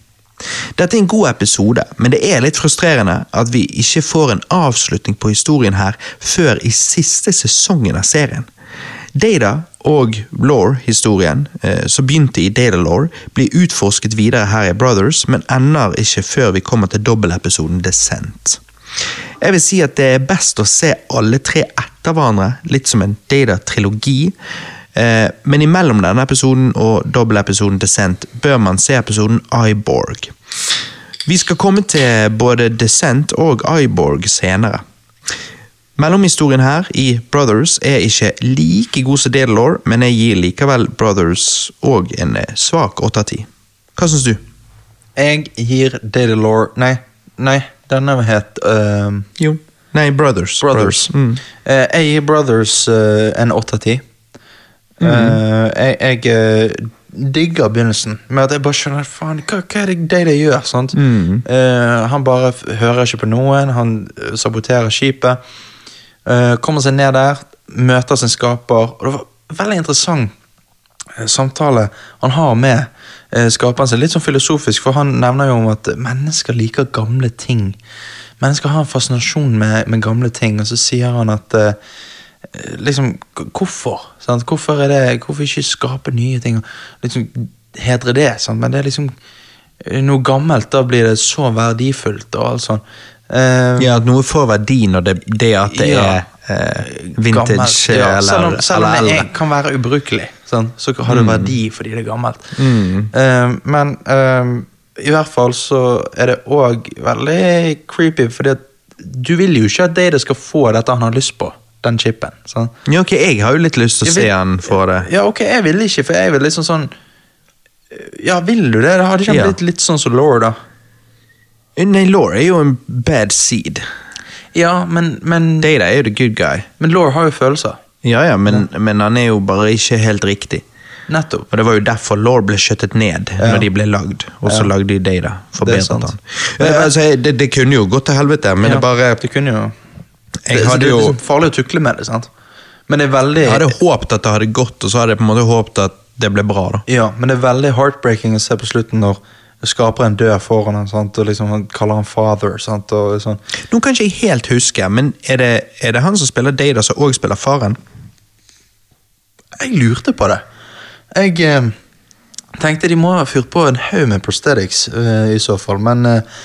[SPEAKER 1] Dette er en god episode, men det er litt frustrerende at vi ikke får en avslutning på historien her før i siste sesongen av serien. Data og Lore-historien, eh, som begynte i Data Lore, blir utforsket videre her i Brothers, men ender ikke før vi kommer til dobbeltepisoden Descent. Jeg vil si at det er best å se alle tre etter hverandre, litt som en Data-trilogi. Eh, men imellom denne episoden og dobbeltepisoden Descent bør man se episoden Iborg. Vi skal komme til både Descent og Iborg senere. Mellomhistorien her i Brothers er ikke like god som Daedalore, men jeg gir likevel Brothers og en eh, svak 8 av 10. Hva syns du?
[SPEAKER 2] Jeg gir Data Nei, nei, denne het uh...
[SPEAKER 1] Jo. Nei, Brothers.
[SPEAKER 2] Brothers.
[SPEAKER 1] Mm.
[SPEAKER 2] Uh, jeg gir Brothers uh, en 8 av 10.
[SPEAKER 1] Mhm.
[SPEAKER 2] Uh, jeg jeg eh, digger begynnelsen med at jeg bare skjønner faen, hva, hva er det de gjør? sant?
[SPEAKER 1] Mm.
[SPEAKER 2] Uh, han bare hører ikke på noen, han saboterer skipet. Uh, kommer seg ned der, møter sin skaper. og Det var veldig interessant samtale han har med skaperen sin. Litt sånn filosofisk, for han nevner jo om at mennesker liker gamle ting. Mennesker har en fascinasjon med, med gamle ting, og så sier han at liksom, Hvorfor? Sant? Hvorfor er det, hvorfor ikke skape nye ting? Liksom, hedre det, sant? men det er liksom noe gammelt, da blir det så verdifullt og alt sånt. Uh,
[SPEAKER 1] Ja, at noe får verdi når det, det at det
[SPEAKER 2] Ja.
[SPEAKER 1] er uh, vintage
[SPEAKER 2] gammelt, ja,
[SPEAKER 1] eller,
[SPEAKER 2] selv om, selv om
[SPEAKER 1] eller
[SPEAKER 2] det kan være ubrukelig, sant? så har det verdi fordi det er gammelt.
[SPEAKER 1] Mm.
[SPEAKER 2] Uh, men eh, i hvert fall så er det òg veldig creepy, fordi at du vil jo ikke at Data skal få dette han har lyst på, den chipen. Sånn.
[SPEAKER 1] Ja, ok, Jeg har jo litt lyst til å
[SPEAKER 2] vil,
[SPEAKER 1] se han få det.
[SPEAKER 2] Ja, ok, jeg vil ikke, for jeg vil liksom sånn Ja, vil du det? Det hadde ikke
[SPEAKER 1] Ja.
[SPEAKER 2] blitt litt sånn som Laure, da.
[SPEAKER 1] Nei, Laure er jo en bad seed.
[SPEAKER 2] Ja, men, men,
[SPEAKER 1] Data er jo the good guy.
[SPEAKER 2] men Laure har jo følelser.
[SPEAKER 1] Ja, ja, men, men han er jo bare ikke helt riktig.
[SPEAKER 2] Nettopp.
[SPEAKER 1] Og Det var jo derfor Law ble skjøttet ned
[SPEAKER 2] Ja.
[SPEAKER 1] når de ble lagd. Og så
[SPEAKER 2] Ja.
[SPEAKER 1] lagde de Data.
[SPEAKER 2] Det er
[SPEAKER 1] Forbedret
[SPEAKER 2] sant.
[SPEAKER 1] han. Ja, altså, det, det kunne jo gått til helvete, men
[SPEAKER 2] Ja,
[SPEAKER 1] det bare
[SPEAKER 2] Det kunne jo det, så det er liksom farlig å tukle med det, sant? Men det er veldig
[SPEAKER 1] jeg hadde håpet at det hadde gått, og så hadde jeg på en måte håpet at det ble bra. da.
[SPEAKER 2] Ja, men det er veldig heartbreaking å se på slutten når skaperen dør foran ham, sant? og liksom han kaller han father. Sant? Og sånn.
[SPEAKER 1] Nå kan ikke jeg helt huske, men er det, er det han som spiller Data, som òg spiller faren?
[SPEAKER 2] Jeg lurte på det. Jeg eh, tenkte de må ha fyrt på en haug med prosthetics eh, i så fall, men eh,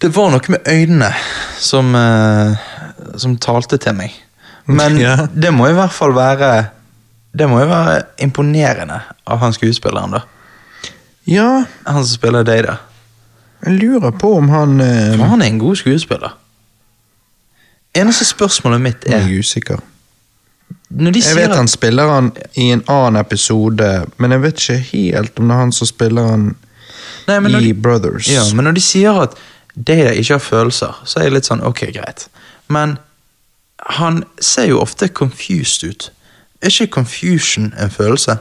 [SPEAKER 2] det var noe med øynene som, eh, som talte til meg. Men
[SPEAKER 1] Ja.
[SPEAKER 2] det må i hvert fall være Det må jo være imponerende av han skuespilleren, da.
[SPEAKER 1] Ja,
[SPEAKER 2] Han som spiller Data.
[SPEAKER 1] jeg lurer på om han eh,
[SPEAKER 2] For han er en god skuespiller. Eneste spørsmålet mitt
[SPEAKER 1] Jeg
[SPEAKER 2] er
[SPEAKER 1] er usikker. Jeg vet
[SPEAKER 2] at
[SPEAKER 1] han spiller han i en annen episode, men jeg vet ikke helt om det er han som spiller han
[SPEAKER 2] Nei,
[SPEAKER 1] i
[SPEAKER 2] de-
[SPEAKER 1] Brothers.
[SPEAKER 2] Ja, men når de sier at Data ikke har følelser, så er jeg litt sånn ok, greit. Men han ser jo ofte confused ut. Er ikke confusion en følelse?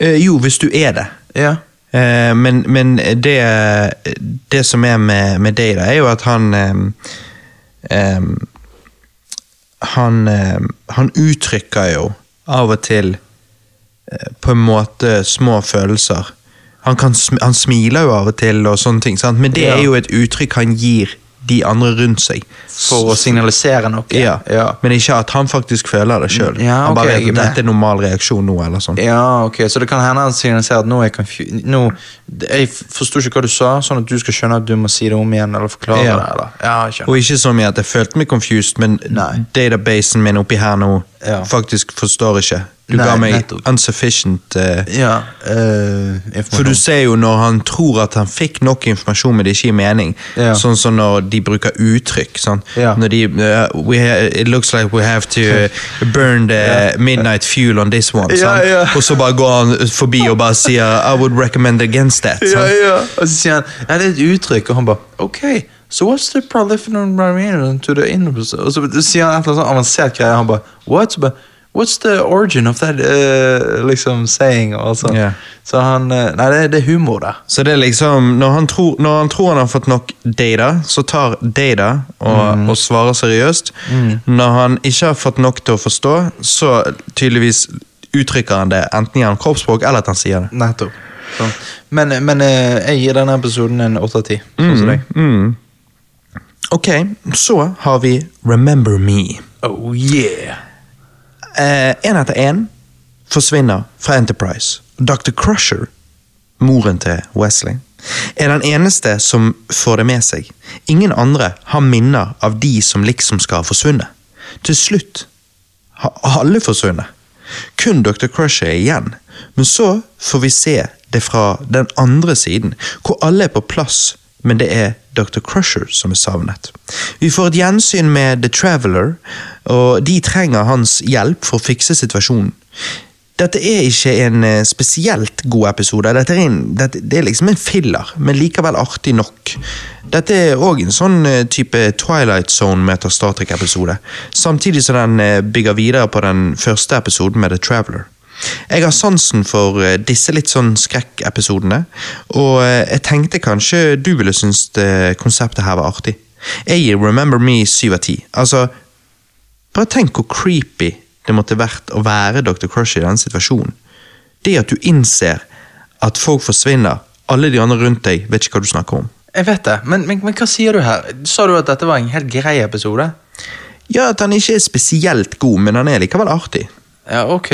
[SPEAKER 1] Eh, jo, hvis du er det.
[SPEAKER 2] Ja.
[SPEAKER 1] Eh, men men det, det som er med, med Data, er jo at han eh, Han ehm, Han uttrykker jo av og til eh, på en måte små følelser. Han, kan, han smiler jo av og til, og sånne ting, sant? men det
[SPEAKER 2] Ja.
[SPEAKER 1] er jo et uttrykk han gir de andre rundt seg.
[SPEAKER 2] For å signalisere noe?
[SPEAKER 1] Ja.
[SPEAKER 2] Ja,
[SPEAKER 1] Men ikke at han faktisk føler det sjøl.
[SPEAKER 2] Ja,
[SPEAKER 1] han bare vet at dette er normal reaksjon nå. eller sånn.
[SPEAKER 2] ja ok, så det kan hende han signaliserer at nå er jeg confused nå, Jeg forsto ikke hva du sa, sånn at du skal skjønne at du må si det om igjen eller forklare
[SPEAKER 1] Ja.
[SPEAKER 2] det. eller? Ja.
[SPEAKER 1] Og ikke så mye at jeg følte meg confused, men
[SPEAKER 2] Nei.
[SPEAKER 1] databasen min oppi her nå
[SPEAKER 2] Ja.
[SPEAKER 1] faktisk forstår ikke. Du
[SPEAKER 2] Nei,
[SPEAKER 1] ga meg
[SPEAKER 2] nettopp.
[SPEAKER 1] insufficient uh,
[SPEAKER 2] Ja, uh,
[SPEAKER 1] For du ser jo når han tror at han fikk nok informasjon, men det ikke gir mening.
[SPEAKER 2] Ja.
[SPEAKER 1] Sånn som når de bruker uttrykk. Sånn. Når de uh, we It looks like we have to eh, burn the midnight fuel on this one.
[SPEAKER 2] Ja.
[SPEAKER 1] Og så bare går han forbi og bare sier I would recommend against that.
[SPEAKER 2] Ja, ja. Og så sier han ja, det er et uttrykk, og han bare ok, so what's the proliferation to the inner Og så sier han et eller annet sånn avansert greie, han bare what? Så bare, What's the origin of that uh, liksom saying? Sånn.
[SPEAKER 1] Ja.
[SPEAKER 2] Så han eh, Nei, det, det er humor, da.
[SPEAKER 1] Så det er liksom, når han, tror, når han tror han har fått nok data, så tar data og, og svarer seriøst. Når han ikke har fått nok til å forstå, så tydeligvis uttrykker han det enten gjennom kroppsspråk eller at han sier det.
[SPEAKER 2] Nettopp. Men, men eh, jeg gir denne episoden en åtte av ti. Sånn som deg.
[SPEAKER 1] Ok, så har vi Remember Me.
[SPEAKER 2] Oh yeah!
[SPEAKER 1] Én etter én forsvinner fra Enterprise. Dr. Crusher, moren til Wesley, er den eneste som får det med seg. Ingen andre har minner av de som liksom skal ha forsvunnet. Til slutt har alle forsvunnet. Kun Dr. Crusher er igjen. Men så får vi se det fra den andre siden, hvor alle er på plass, men det er Dr. Crusher som er savnet. Vi får et gjensyn med The Traveler, og de trenger hans hjelp for å fikse situasjonen. Dette er ikke en eh, spesielt god episode. Dette er, en, dette, det er liksom en filler, men likevel artig nok. Dette er òg en sånn eh, type Twilight Zone møter Star Trek-episode. Samtidig som den eh, bygger videre på den første episoden med The Traveler. Jeg har sansen for eh, disse litt sånn skrekkepisodene, og eh, jeg tenkte kanskje du ville synes det konseptet her var artig. Jeg gir Remember Me 7 av 10. Altså, bare tenk hvor creepy det måtte vært å være Dr. Crush i denne situasjonen. Det at du innser at folk forsvinner, alle de andre rundt deg vet ikke hva du snakker om.
[SPEAKER 2] Jeg vet det, men, men, men hva sier du her? Sa du at dette var en helt grei episode?
[SPEAKER 1] Ja, at han ikke er spesielt god, men han er likevel artig.
[SPEAKER 2] Ja, ok.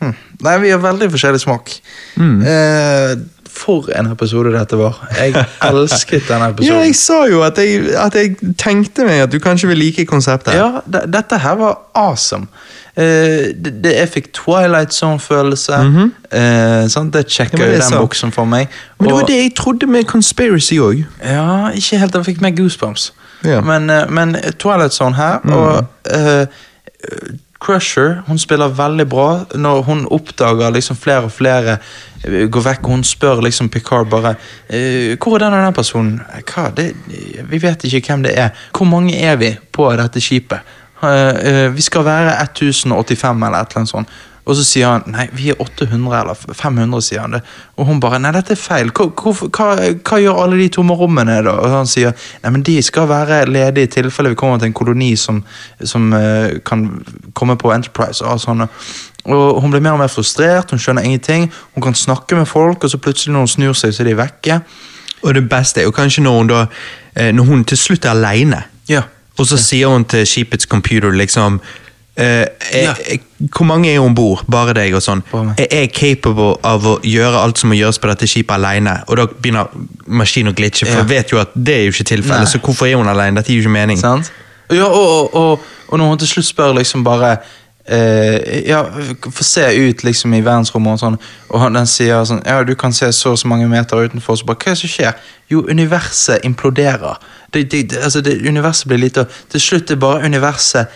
[SPEAKER 2] Hm. Nei, vi har veldig forskjellig smak. Eh, For en episode dette var. Jeg elsket
[SPEAKER 1] denne
[SPEAKER 2] episoden.
[SPEAKER 1] Ja, jeg sa jo at jeg, at jeg tenkte meg at du kanskje vil like konseptet.
[SPEAKER 2] Ja, dette her var awesome. Eh, det, det, jeg fikk Twilight Zone-følelse. eh, sant? Det
[SPEAKER 1] Mhm.
[SPEAKER 2] sjekker
[SPEAKER 1] Ja, men
[SPEAKER 2] jo den boksen for meg.
[SPEAKER 1] Men det
[SPEAKER 2] Og-
[SPEAKER 1] var det jeg trodde med Conspiracy òg.
[SPEAKER 2] Ja, ikke helt. Jeg fikk mer goosebumps.
[SPEAKER 1] Ja.
[SPEAKER 2] Men, eh, men Twilight Zone her, og eh, Crusher hun spiller veldig bra når hun oppdager liksom flere og flere eh, går vekk. og Hun spør liksom Picard bare eh, Hvor er den og den personen? Hva? Det, vi vet ikke hvem det er. Hvor mange er vi på dette skipet? Eh, vi skal være 1085 eller et eller annet sånt. Og så sier han nei, vi er 800 eller 500, sier han det. Og hun bare nei, dette er feil. Hva, hva, hva gjør alle de tomme rommene da? Og han sier nei, men de skal være ledige i tilfelle vi kommer til en koloni som, som uh, kan komme på Enterprise. Og sånn. Og hun blir mer og mer frustrert, hun skjønner ingenting. Hun kan snakke med folk, og så plutselig når hun snur seg, så er de vekke.
[SPEAKER 1] Og det beste er jo kanskje når hun da eh, Når hun til slutt er aleine,
[SPEAKER 2] Ja.
[SPEAKER 1] og så sier hun til skipets computer liksom eh,
[SPEAKER 2] Ja.
[SPEAKER 1] eh, Hvor mange er om bord? Bare deg og sånn. Er jeg capable av å gjøre alt som må gjøres på dette skipet alene? Og da begynner maskinen å glitche, for
[SPEAKER 2] Ja.
[SPEAKER 1] jeg vet jo at det er jo ikke tilfellet. Så hvorfor er hun alene? Dette gir jo ikke mening.
[SPEAKER 2] Sant? Ja, og, og, og, når hun til slutt spør liksom bare eh, Ja, få se ut liksom i verdensrommet og sånn, og han, den sier sånn Ja, du kan se så og så mange meter utenfor, så bare Hva er det som skjer? Jo, universet imploderer. Det, det, det, altså, det, universet blir lite, og til slutt er bare universet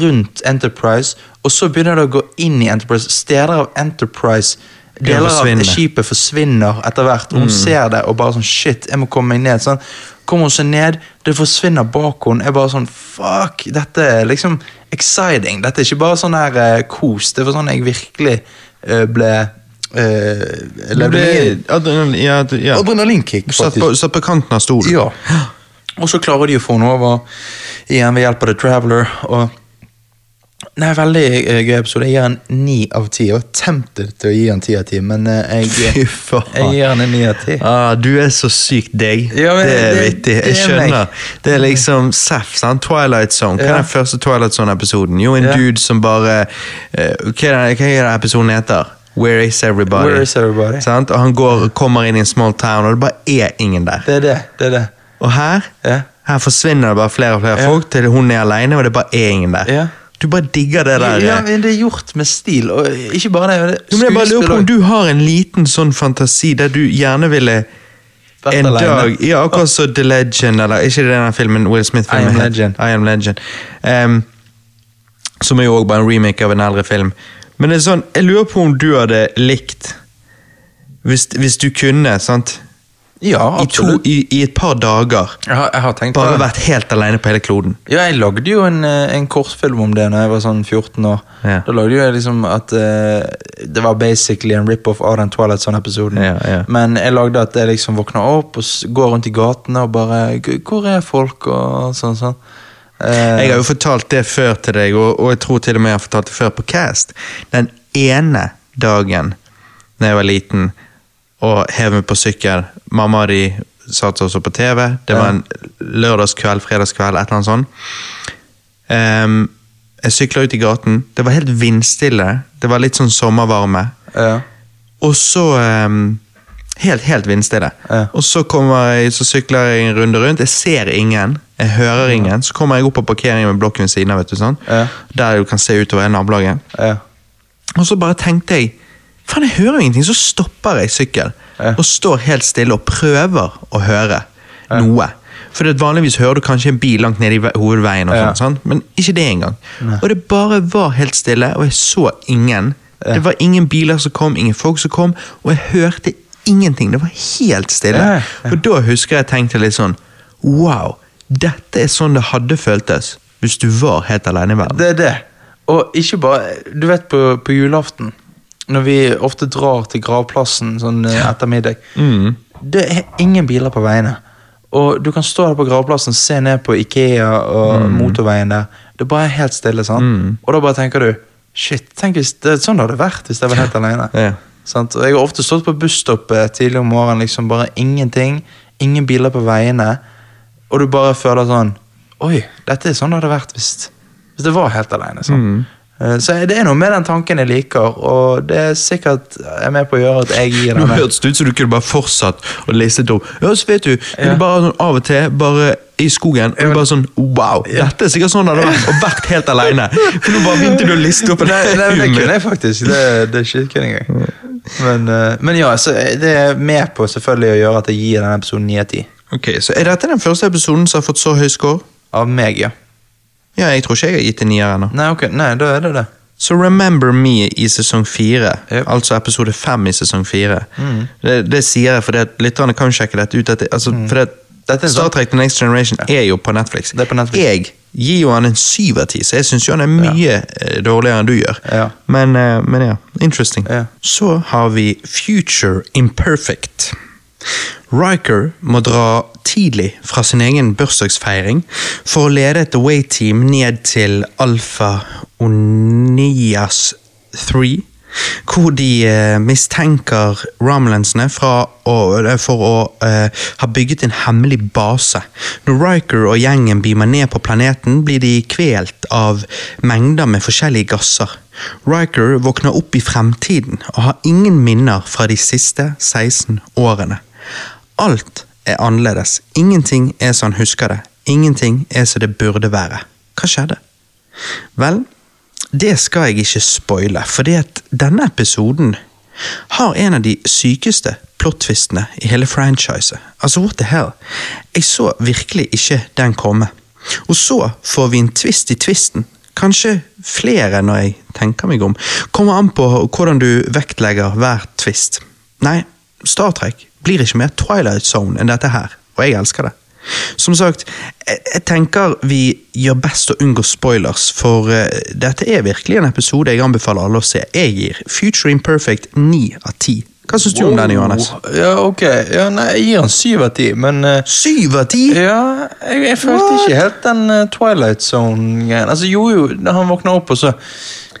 [SPEAKER 2] rundt Enterprise, og så begynner det å gå inn i Enterprise. Steder av Enterprise Deler av skipet forsvinner etter hvert. Hun ser det og bare sånn Shit, jeg må komme meg ned. Sånn. Kommer hun seg ned, det forsvinner bak henne. Jeg bare sånn Fuck! Dette er liksom exciting. Dette er ikke bare sånn her uh, kos. Det var sånn jeg virkelig uh, ble uh,
[SPEAKER 1] ble adrenalin, ja, ja.
[SPEAKER 2] Adrenalinkick,
[SPEAKER 1] Satt på, satt på kanten av stolen.
[SPEAKER 2] Ja. Og så klarer de å få henne over igjen ved hjelp av The Traveler. Og Nei, Veldig eh, gøy episode. Jeg gir den ni av ti. Jeg var tempted til å gi den ti av ti, men eh, jeg, jeg gir den en ni av ti.
[SPEAKER 1] Ah, du er så sykt deg.
[SPEAKER 2] Ja,
[SPEAKER 1] det er
[SPEAKER 2] det-
[SPEAKER 1] vittig. Jeg
[SPEAKER 2] er
[SPEAKER 1] skjønner. Det er liksom Seff, sant? Twilight Zone. Hva er den første Twilight Zone-episoden? Jo, en dude som bare eh, Hva er det hva er det episoden heter? Where is everybody?
[SPEAKER 2] Where is everybody?
[SPEAKER 1] Sant? Og han går, kommer inn i en small town, og det bare er ingen der.
[SPEAKER 2] Det er det. det, er det.
[SPEAKER 1] Og her
[SPEAKER 2] Ja.
[SPEAKER 1] her forsvinner det bare flere og flere folk til hun er alene, og det bare er ingen der.
[SPEAKER 2] Ja.
[SPEAKER 1] Du bare digger det der.
[SPEAKER 2] Ja, men det er gjort med stil, og ikke bare det. det
[SPEAKER 1] Jo, men jeg bare lurer på om du har en liten sånn fantasi der du gjerne ville en
[SPEAKER 2] alene.
[SPEAKER 1] dag Ja, akkurat som The Legend, eller ikke denne filmen Will Smith-filmen
[SPEAKER 2] I Am? Legend.
[SPEAKER 1] I Am Legend. Um, som er jo også bare en remake av en eldre film. Men det er sånn, jeg lurer på om du hadde likt Hvis, hvis du kunne, sant
[SPEAKER 2] Ja,
[SPEAKER 1] I, to, i, I et par dager
[SPEAKER 2] Jeg har, jeg har tenkt
[SPEAKER 1] bare vært helt alene på hele kloden.
[SPEAKER 2] Ja, jeg lagde jo en, eh, en kortfilm om det Når jeg var sånn 14 år.
[SPEAKER 1] Ja.
[SPEAKER 2] Da lagde jeg liksom at uh, det var basically en rip-off av den Twilight Zone-episoden.
[SPEAKER 1] Ja, ja.
[SPEAKER 2] Men jeg lagde at jeg liksom våkna opp og går rundt i gatene og bare Hvor er folk? og sånn sånn. Uh,
[SPEAKER 1] Jeg har jo fortalt det før til deg, og, og jeg tror til og med jeg har fortalt det før på Cast. Den ene dagen da jeg var liten og hev meg på sykkel Mamma og de satt også på TV. Det var en lørdagskveld, fredagskveld, et eller annet sånt. Um, jeg sykla ut i gaten. Det var helt vindstille. Det var litt sånn sommervarme.
[SPEAKER 2] ja.
[SPEAKER 1] Og så um, Helt, helt vindstille.
[SPEAKER 2] Ja.
[SPEAKER 1] Og så jeg, så sykler jeg en runde rundt. Jeg ser ingen. Jeg hører ingen. Så kommer jeg opp på parkeringen med blokken ved siden av. vet du sånn?
[SPEAKER 2] Ja.
[SPEAKER 1] Der du kan se utover nabolaget.
[SPEAKER 2] ja.
[SPEAKER 1] Og så bare tenkte jeg Faen, jeg hører jo ingenting. Så stopper jeg sykkel
[SPEAKER 2] Ja.
[SPEAKER 1] og står helt stille og prøver å høre
[SPEAKER 2] Ja.
[SPEAKER 1] noe. For det vanligvis hører du kanskje en bil langt nede i hovedveien, og
[SPEAKER 2] Ja.
[SPEAKER 1] sånn, men ikke det engang.
[SPEAKER 2] Nei.
[SPEAKER 1] Og det bare var helt stille, og jeg så ingen. Det var ingen biler som kom, ingen folk som kom, og jeg hørte ingenting. Det var helt stille. Og da husker jeg tenkte litt sånn Wow, dette er sånn det hadde føltes hvis du var helt alene i verden.
[SPEAKER 2] Det er det. Og ikke bare Du vet på, på julaften, når vi ofte drar til gravplassen sånn eh, etter middag
[SPEAKER 1] Mm.
[SPEAKER 2] Det er ingen biler på veiene. Og du kan stå der på gravplassen, se ned på Ikea og
[SPEAKER 1] Mm.
[SPEAKER 2] motorveien der. Det er bare helt stille. sant? Og da bare tenker du Shit, tenk hvis det, sånn det hadde vært hvis jeg var helt alene.
[SPEAKER 1] Ja.
[SPEAKER 2] Sant? Og jeg har ofte stått på busstoppet tidlig om morgenen, liksom bare ingenting. Ingen biler på veiene. Og du bare føler sånn Oi, dette er sånn det hadde vært hvis, hvis det var helt alene. Sånn. Eh, Så det er noe med den tanken jeg liker, og det er sikkert er med på å gjøre at jeg gir
[SPEAKER 1] Nå
[SPEAKER 2] denne
[SPEAKER 1] hørtes det ut som du kunne bare fortsatt å liste opp. Ja, så vet du,
[SPEAKER 2] Ja.
[SPEAKER 1] du bare sånn av og til, bare i skogen, og du bare sånn Wow! Dette er sikkert sånn det hadde vært, og vært helt alene. For nå bare begynte du å liste opp en
[SPEAKER 2] Nei, nei, det kunne jeg faktisk. Det, det er ikke engang. Men, eh, men ja, så det er med på selvfølgelig å gjøre at jeg gir denne episoden 9 av 10.
[SPEAKER 1] Ok, Så er dette den første episoden som har fått så høy score?
[SPEAKER 2] Av meg, ja.
[SPEAKER 1] Ja, jeg tror ikke jeg har gitt en nier ennå.
[SPEAKER 2] Nei, ok, nei, da er det det.
[SPEAKER 1] Så Remember Me i sesong fire,
[SPEAKER 2] Yep.
[SPEAKER 1] altså episode fem i sesong fire, det, det sier jeg fordi lytterne kan sjekke dette ut. At det, altså, fordi at
[SPEAKER 2] Dette
[SPEAKER 1] Star Trek The Next Generation er jo på Netflix.
[SPEAKER 2] Det er på Netflix.
[SPEAKER 1] Jeg gir jo han en syv av ti, så jeg syns jo han er mye ja. dårligere enn du gjør.
[SPEAKER 2] Ja.
[SPEAKER 1] Men, eh, men ja, interesting.
[SPEAKER 2] Ja.
[SPEAKER 1] Så har vi Future Imperfect. Riker må dra tidlig fra sin egen bursdagsfeiring for å lede et away-team ned til Alfa Onias 3, hvor de eh, mistenker å, eh, for å eh, ha bygget en hemmelig base. Når Riker og gjengen beamer ned på planeten, blir de kvelt av mengder med forskjellige gasser. Riker våkner opp i fremtiden og har ingen minner fra de siste 16 årene. Alt er annerledes. Ingenting er som han husker det. Ingenting er som det burde være. Hva skjedde? Vel, det skal jeg ikke spoile, fordi at denne episoden har en av de sykeste plot-twistene i hele franchiset. Altså, what the hell? Jeg så virkelig ikke den komme. Og så får vi en twist i twisten. Kanskje flere når jeg tenker meg om. Kommer an på hvordan du vektlegger hver twist. Nei, Star Trek blir ikke mer Twilight Zone enn dette her, og jeg elsker det. Som sagt, jeg, tenker vi gjør best å unngå spoilers, for eh, dette er virkelig en episode jeg anbefaler alle å se. Jeg gir Future Imperfect 9 av 10. Hva syns du om denne, Johannes?
[SPEAKER 2] Ja, ok. Ja, nei, jeg gir han 7 av 10, men Syv
[SPEAKER 1] 7 av 10?
[SPEAKER 2] Ja, jeg, jeg følte
[SPEAKER 1] What?
[SPEAKER 2] ikke helt den eh, Twilight Zone-greien. Altså, jo, jo, han våkna opp, og så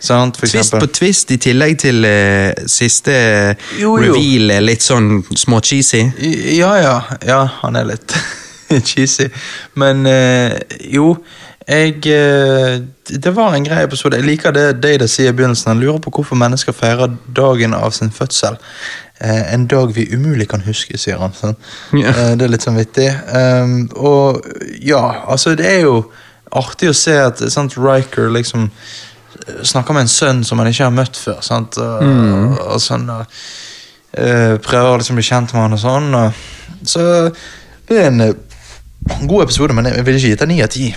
[SPEAKER 2] Sant, for
[SPEAKER 1] Twist
[SPEAKER 2] eksempel.
[SPEAKER 1] på twist i tillegg til uh, siste
[SPEAKER 2] Jo, jo.
[SPEAKER 1] reveal er litt sånn små-cheesy.
[SPEAKER 2] Ja, ja. Ja, han er litt cheesy. Men uh, jo, jeg eh, Det var en grei episode. Jeg liker det Data sier i begynnelsen. Han lurer på hvorfor mennesker feirer dagen av sin fødsel. Eh, en dag vi umulig kan huske, sier han. Sånn. Eh, det er litt sånn vittig. Um, og ja, altså, det er jo artig å se at sant, Riker liksom snakker med en sønn som han ikke har møtt før. Sant? Og, og sånn og, eh, Prøver å liksom bli kjent med han og sånn. Og, så det er en uh, god episode, men jeg vil ikke gitt den ni av ti.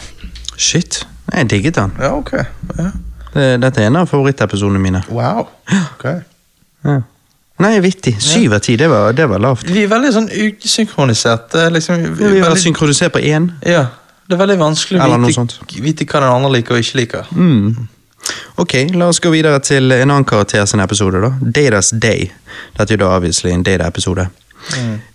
[SPEAKER 1] Shit, jeg digget den.
[SPEAKER 2] Ja, ok. Ja.
[SPEAKER 1] Det, dette er en av favorittepisodene mine.
[SPEAKER 2] Wow. Ok.
[SPEAKER 1] Ja. Nei, vittig. Syv av ti, det, var- det var lavt.
[SPEAKER 2] Vi er veldig sånn usynkroniserte. Liksom, vi,
[SPEAKER 1] Vi er
[SPEAKER 2] veldig-
[SPEAKER 1] synkronisert på én.
[SPEAKER 2] ja, det er veldig vanskelig å vite, vite hva den andre liker og ikke liker.
[SPEAKER 1] Mm. Ok, la oss gå videre til en annen karakter sin episode, da. Datas Day. Dette er jo da obviously en Data-episode.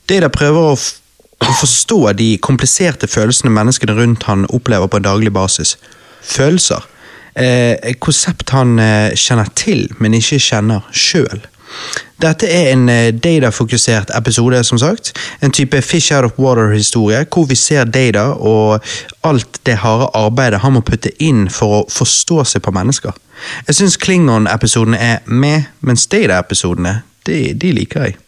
[SPEAKER 1] Data prøver å, å forstå de kompliserte følelsene menneskene rundt han opplever på en daglig basis. Følelser. Eh, et konsept han eh, kjenner til, men ikke kjenner sjøl. Dette er en eh, Data-fokusert episode, som sagt. En type fish out of water-historie, hvor vi ser Data og alt det harde arbeidet han må putte inn for å forstå seg på mennesker. Jeg syns Klingon-episodene er med, mens Data-episodene, de, de liker jeg.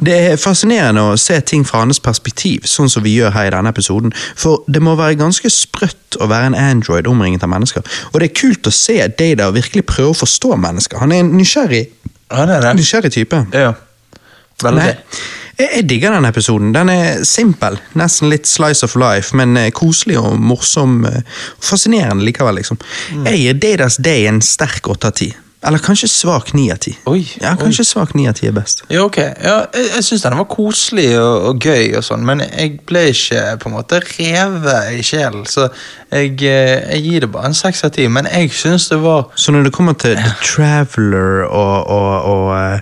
[SPEAKER 1] Det er fascinerende å se ting fra hans perspektiv, sånn som vi gjør her i denne episoden, for det må være ganske sprøtt å være en android omringet av mennesker, og det er kult å se Data virkelig prøve å forstå mennesker. Han er en nysgjerrig,
[SPEAKER 2] Ja, det er det.
[SPEAKER 1] nysgjerrig type.
[SPEAKER 2] Ja. Veldig.
[SPEAKER 1] Nei, jeg, jeg digger den episoden. Den er simpel, nesten litt slice of life, men eh, koselig og morsom. eh, Fascinerende likevel, liksom. Jeg gir Datas Day en sterk åtte av ti. Eller kanskje svak ni av ti.
[SPEAKER 2] Oi,
[SPEAKER 1] Ja, kanskje svak ni av ti er best.
[SPEAKER 2] Ja, ok. Ja, jeg jeg syns den var koselig og, og gøy, og sånn, men jeg ble ikke på en måte revet i sjelen. Så jeg, eh, jeg gir det bare en seks av ti. Men jeg syns det var
[SPEAKER 1] Så når det kommer til The Traveler og, og, og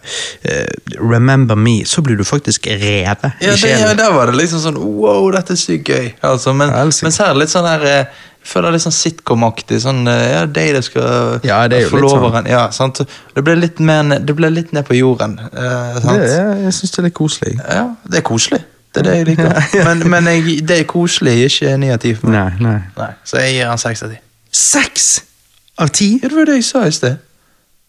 [SPEAKER 1] eh, Remember Me, så blir du faktisk revet
[SPEAKER 2] ja,
[SPEAKER 1] i
[SPEAKER 2] det, ja,
[SPEAKER 1] sjelen.
[SPEAKER 2] Der var det liksom sånn wow, dette er sykt gøy. Altså, men,
[SPEAKER 1] Helsike.
[SPEAKER 2] mens her er det litt sånn der eh, føler litt sånn sitcom-aktig. Sånn, eh, ja, Data skal
[SPEAKER 1] Ja, det er
[SPEAKER 2] forloveren. Ja, sant? Det ble litt mer Det ble litt ned på jorden. eh, sant?
[SPEAKER 1] Det, jeg syns det er litt koselig.
[SPEAKER 2] Ja, det er koselig. Det er det jeg liker. Men, men jeg, det er koselig, ikke ni av ti for meg.
[SPEAKER 1] Nei, nei.
[SPEAKER 2] Nei, så jeg gir han seks av ti.
[SPEAKER 1] Seks av ti.
[SPEAKER 2] Ja, det var det jeg sa i sted.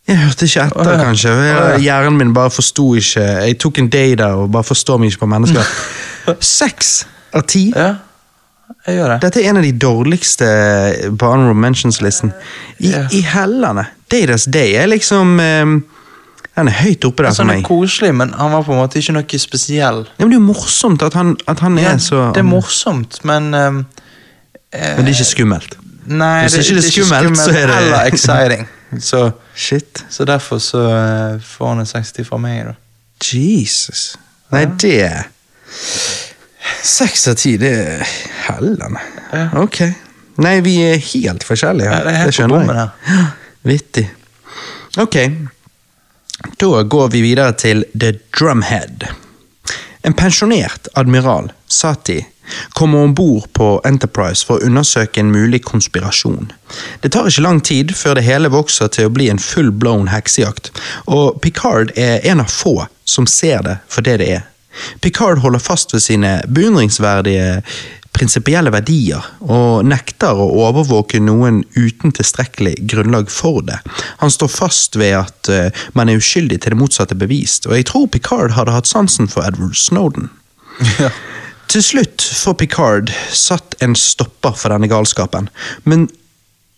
[SPEAKER 1] Jeg hørte ikke etter,
[SPEAKER 2] ja.
[SPEAKER 1] kanskje. Hjernen min bare forsto ikke Jeg tok en day der og bare forstår meg ikke på mennesker. Seks av ti.
[SPEAKER 2] Ja, jeg gjør det.
[SPEAKER 1] Dette er en av de dårligste på Honorable Mentions-listen. I,
[SPEAKER 2] yeah.
[SPEAKER 1] I hellene. Daydas Day er liksom um, Den er høyt oppe der
[SPEAKER 2] for
[SPEAKER 1] for
[SPEAKER 2] han er
[SPEAKER 1] meg.
[SPEAKER 2] koselig, men han var på en måte ikke noe spesiell.
[SPEAKER 1] Ja, men det er jo morsomt at han, at han
[SPEAKER 2] Ja,
[SPEAKER 1] er så
[SPEAKER 2] det er morsomt, men eh,
[SPEAKER 1] Men det er ikke skummelt.
[SPEAKER 2] Nei,
[SPEAKER 1] Hvis ikke det er skummelt, så er det-
[SPEAKER 2] Eller exciting. Så,
[SPEAKER 1] Shit.
[SPEAKER 2] så derfor så uh, får han en 60 fra meg, da.
[SPEAKER 1] Jesus. Nei, det Seks av ti, det er hellene.
[SPEAKER 2] Ja.
[SPEAKER 1] Ok. Nei, vi er helt forskjellige.
[SPEAKER 2] Ja, det er
[SPEAKER 1] skjønner jeg.
[SPEAKER 2] her.
[SPEAKER 1] Vittig. Ok. Da går vi videre til The Drumhead. En pensjonert admiral, Sati, kommer om bord på Enterprise for å undersøke en mulig konspirasjon. Det tar ikke lang tid før det hele vokser til å bli en full-blown heksejakt, og Picard er en av få som ser det for det det er. Picard holder fast ved sine beundringsverdige prinsipielle verdier, og nekter å overvåke noen uten tilstrekkelig grunnlag for det. Han står fast ved at eh, man er uskyldig til det motsatte bevist, og jeg tror Picard hadde hatt sansen for Edward Snowden. Til slutt får Picard satt en stopper for denne galskapen, men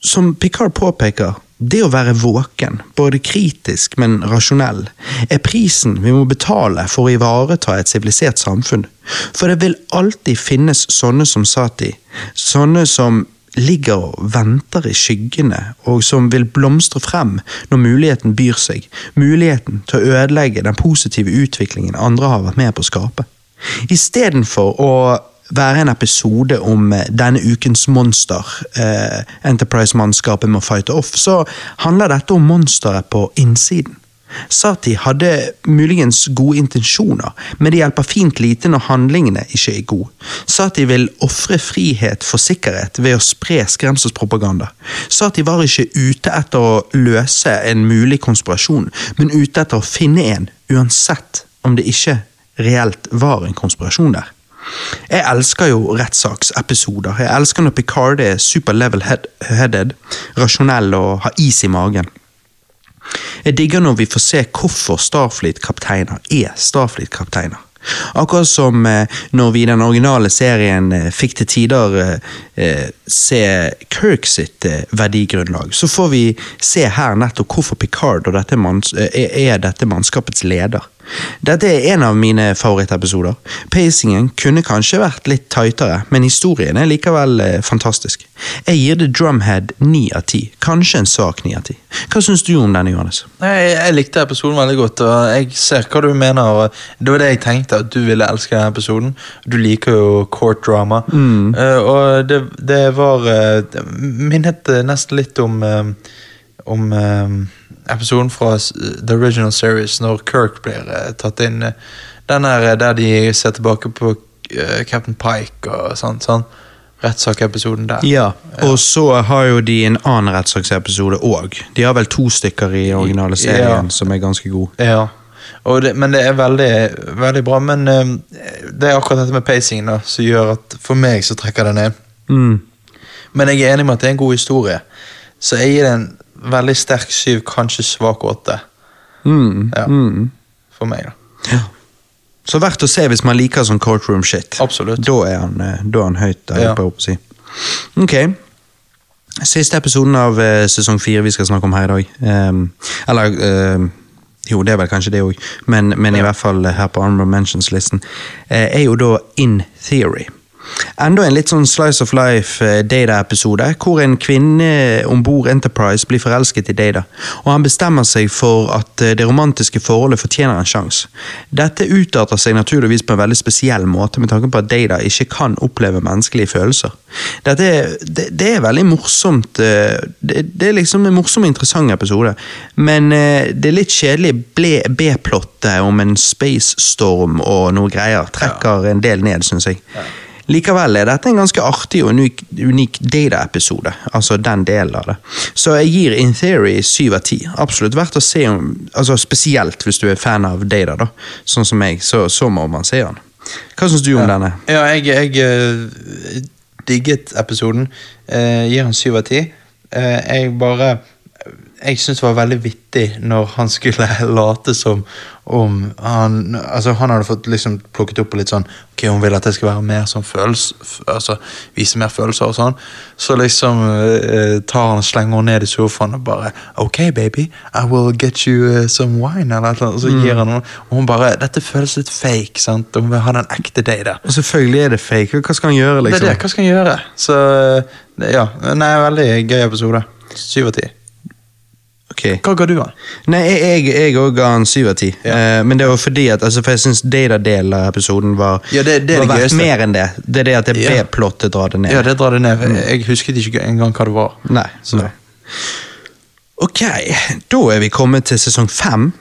[SPEAKER 1] som Picard påpeker, det å være våken, både kritisk, men rasjonell, er prisen vi må betale for å ivareta et sivilisert samfunn. For det vil alltid finnes sånne som Sati, sånne som ligger og venter i skyggene, og som vil blomstre frem når muligheten byr seg, muligheten til å ødelegge den positive utviklingen andre har vært med på å skape. Istedenfor å være en episode om eh, denne ukens monster eh, Enterprise-mannskapet må fighte off, så handler dette om monsteret på innsiden. Sati hadde muligens gode intensjoner, men det hjelper fint lite når handlingene ikke er gode. Sati vil ofre frihet for sikkerhet ved å spre skremselspropaganda. Sati var ikke ute etter å løse en mulig konspirasjon, men ute etter å finne en, uansett om det ikke reelt var en konspirasjon der. Jeg elsker jo rettssaksepisoder. Jeg elsker når Picard er super level-headed, rasjonell og har is i magen. Jeg digger når vi får se hvorfor Starfleet-kapteiner er Starfleet-kapteiner. Akkurat som eh, når vi i den originale serien eh, fikk til tider eh, se Kirk sitt verdigrunnlag, så får vi se her nettopp hvorfor Picard dette er dette mannskapets leder. Dette er en av mine favorittepisoder. Pacingen kunne kanskje vært litt tightere, men historien er likevel eh, fantastisk. Jeg gir The Drumhead ni av ti, kanskje en svak ni av ti. Hva syns du om denne, Johannes?
[SPEAKER 2] Jeg, jeg likte episoden veldig godt, og jeg ser hva du mener. Det var det jeg tenkte, at du ville elske denne episoden. Du liker jo court drama. Eh, og det, det var uh, minnet nesten litt om um, Om eh, episoden fra The Original Series, når Kirk blir eh, tatt inn. eh, Den her eh, der de ser tilbake på Captain Pike og sånn. sånn Rettsakepisoden der.
[SPEAKER 1] Ja, og så har jo de en annen rettssaksepisode òg. De har vel to stykker i originale serien
[SPEAKER 2] Ja.
[SPEAKER 1] som er ganske gode.
[SPEAKER 2] Ja, det, men det er veldig, veldig bra. Men um, det er akkurat dette med pacingen da, som gjør at for meg så trekker det ned.
[SPEAKER 1] Mm.
[SPEAKER 2] Men jeg er enig med at det er en god historie. Så jeg gir det en veldig sterk syv, kanskje svak åtte.
[SPEAKER 1] Mm.
[SPEAKER 2] Ja.
[SPEAKER 1] Mm.
[SPEAKER 2] For meg, da.
[SPEAKER 1] Ja. Så verdt å se hvis man liker sånn courtroom shit.
[SPEAKER 2] Absolutt.
[SPEAKER 1] Da er han, eh, da er han høyt der
[SPEAKER 2] Ja.
[SPEAKER 1] oppe, si. Ok. Siste episoden av uh, sesong fire vi skal snakke om her i dag. Um, eller uh, Jo, det er vel kanskje det òg, men, men i hvert fall her på Honorable Mentions-listen. eh, er jo da In Theory. Enda en litt sånn slice of life eh, hvor en kvinne om bord Enterprise blir forelsket i Data, og han bestemmer seg for at eh, det romantiske forholdet fortjener en sjanse. Dette utarter seg naturligvis på en veldig spesiell måte, med tanke på at Data ikke kan oppleve menneskelige følelser. Dette er, det, det er veldig morsomt eh, det, det er liksom en morsom og interessant episode, men det er litt kjedelig B-plottet om en space storm og noe greier trekker en del ned, syns jeg. Likevel er dette en ganske artig og unik, unik Data-episode. Altså den delen av det. Så jeg gir In Theory syv av ti. Absolutt verdt å se om altså Spesielt hvis du er fan av Data, da. Sånn som meg, så, så må man se den. Hva syns du om denne?
[SPEAKER 2] Ja, jeg, jeg eh, digget episoden. Eh, gir den syv av ti. eh, jeg bare Jeg syns det var veldig vittig når han skulle late som om han Altså, han hadde fått liksom plukket opp på litt sånn Ok, hun vil at jeg skal være mer sånn følelse Altså vise mer følelser og sånn. Så liksom uh, tar han og slenger henne ned i sofaen og bare Ok, baby, I will get you uh, some wine, eller noe. Og så gir han henne Og hun bare Dette føles litt fake, sant. Hun vil ha den ekte deg der.
[SPEAKER 1] Og selvfølgelig er det fake. Hva skal han gjøre,
[SPEAKER 2] Det
[SPEAKER 1] liksom?
[SPEAKER 2] er det, hva skal han gjøre? Så det- ja, nei, veldig gøy episode. Syv av ti.
[SPEAKER 1] Ok.
[SPEAKER 2] Hva ga du han?
[SPEAKER 1] Nei, jeg- òg ga han syv av ti. Eh, men det var fordi at altså, For jeg syns Data-delen av episoden var,
[SPEAKER 2] Ja, det- det
[SPEAKER 1] var
[SPEAKER 2] det
[SPEAKER 1] verdt mer enn det. Det er det at det
[SPEAKER 2] Ja.
[SPEAKER 1] B-plottet drar det ned.
[SPEAKER 2] Ja, det drar det ned. Jeg husket ikke engang hva det var.
[SPEAKER 1] Nei.
[SPEAKER 2] Så.
[SPEAKER 1] nei. Ok, da er vi kommet til sesong fem.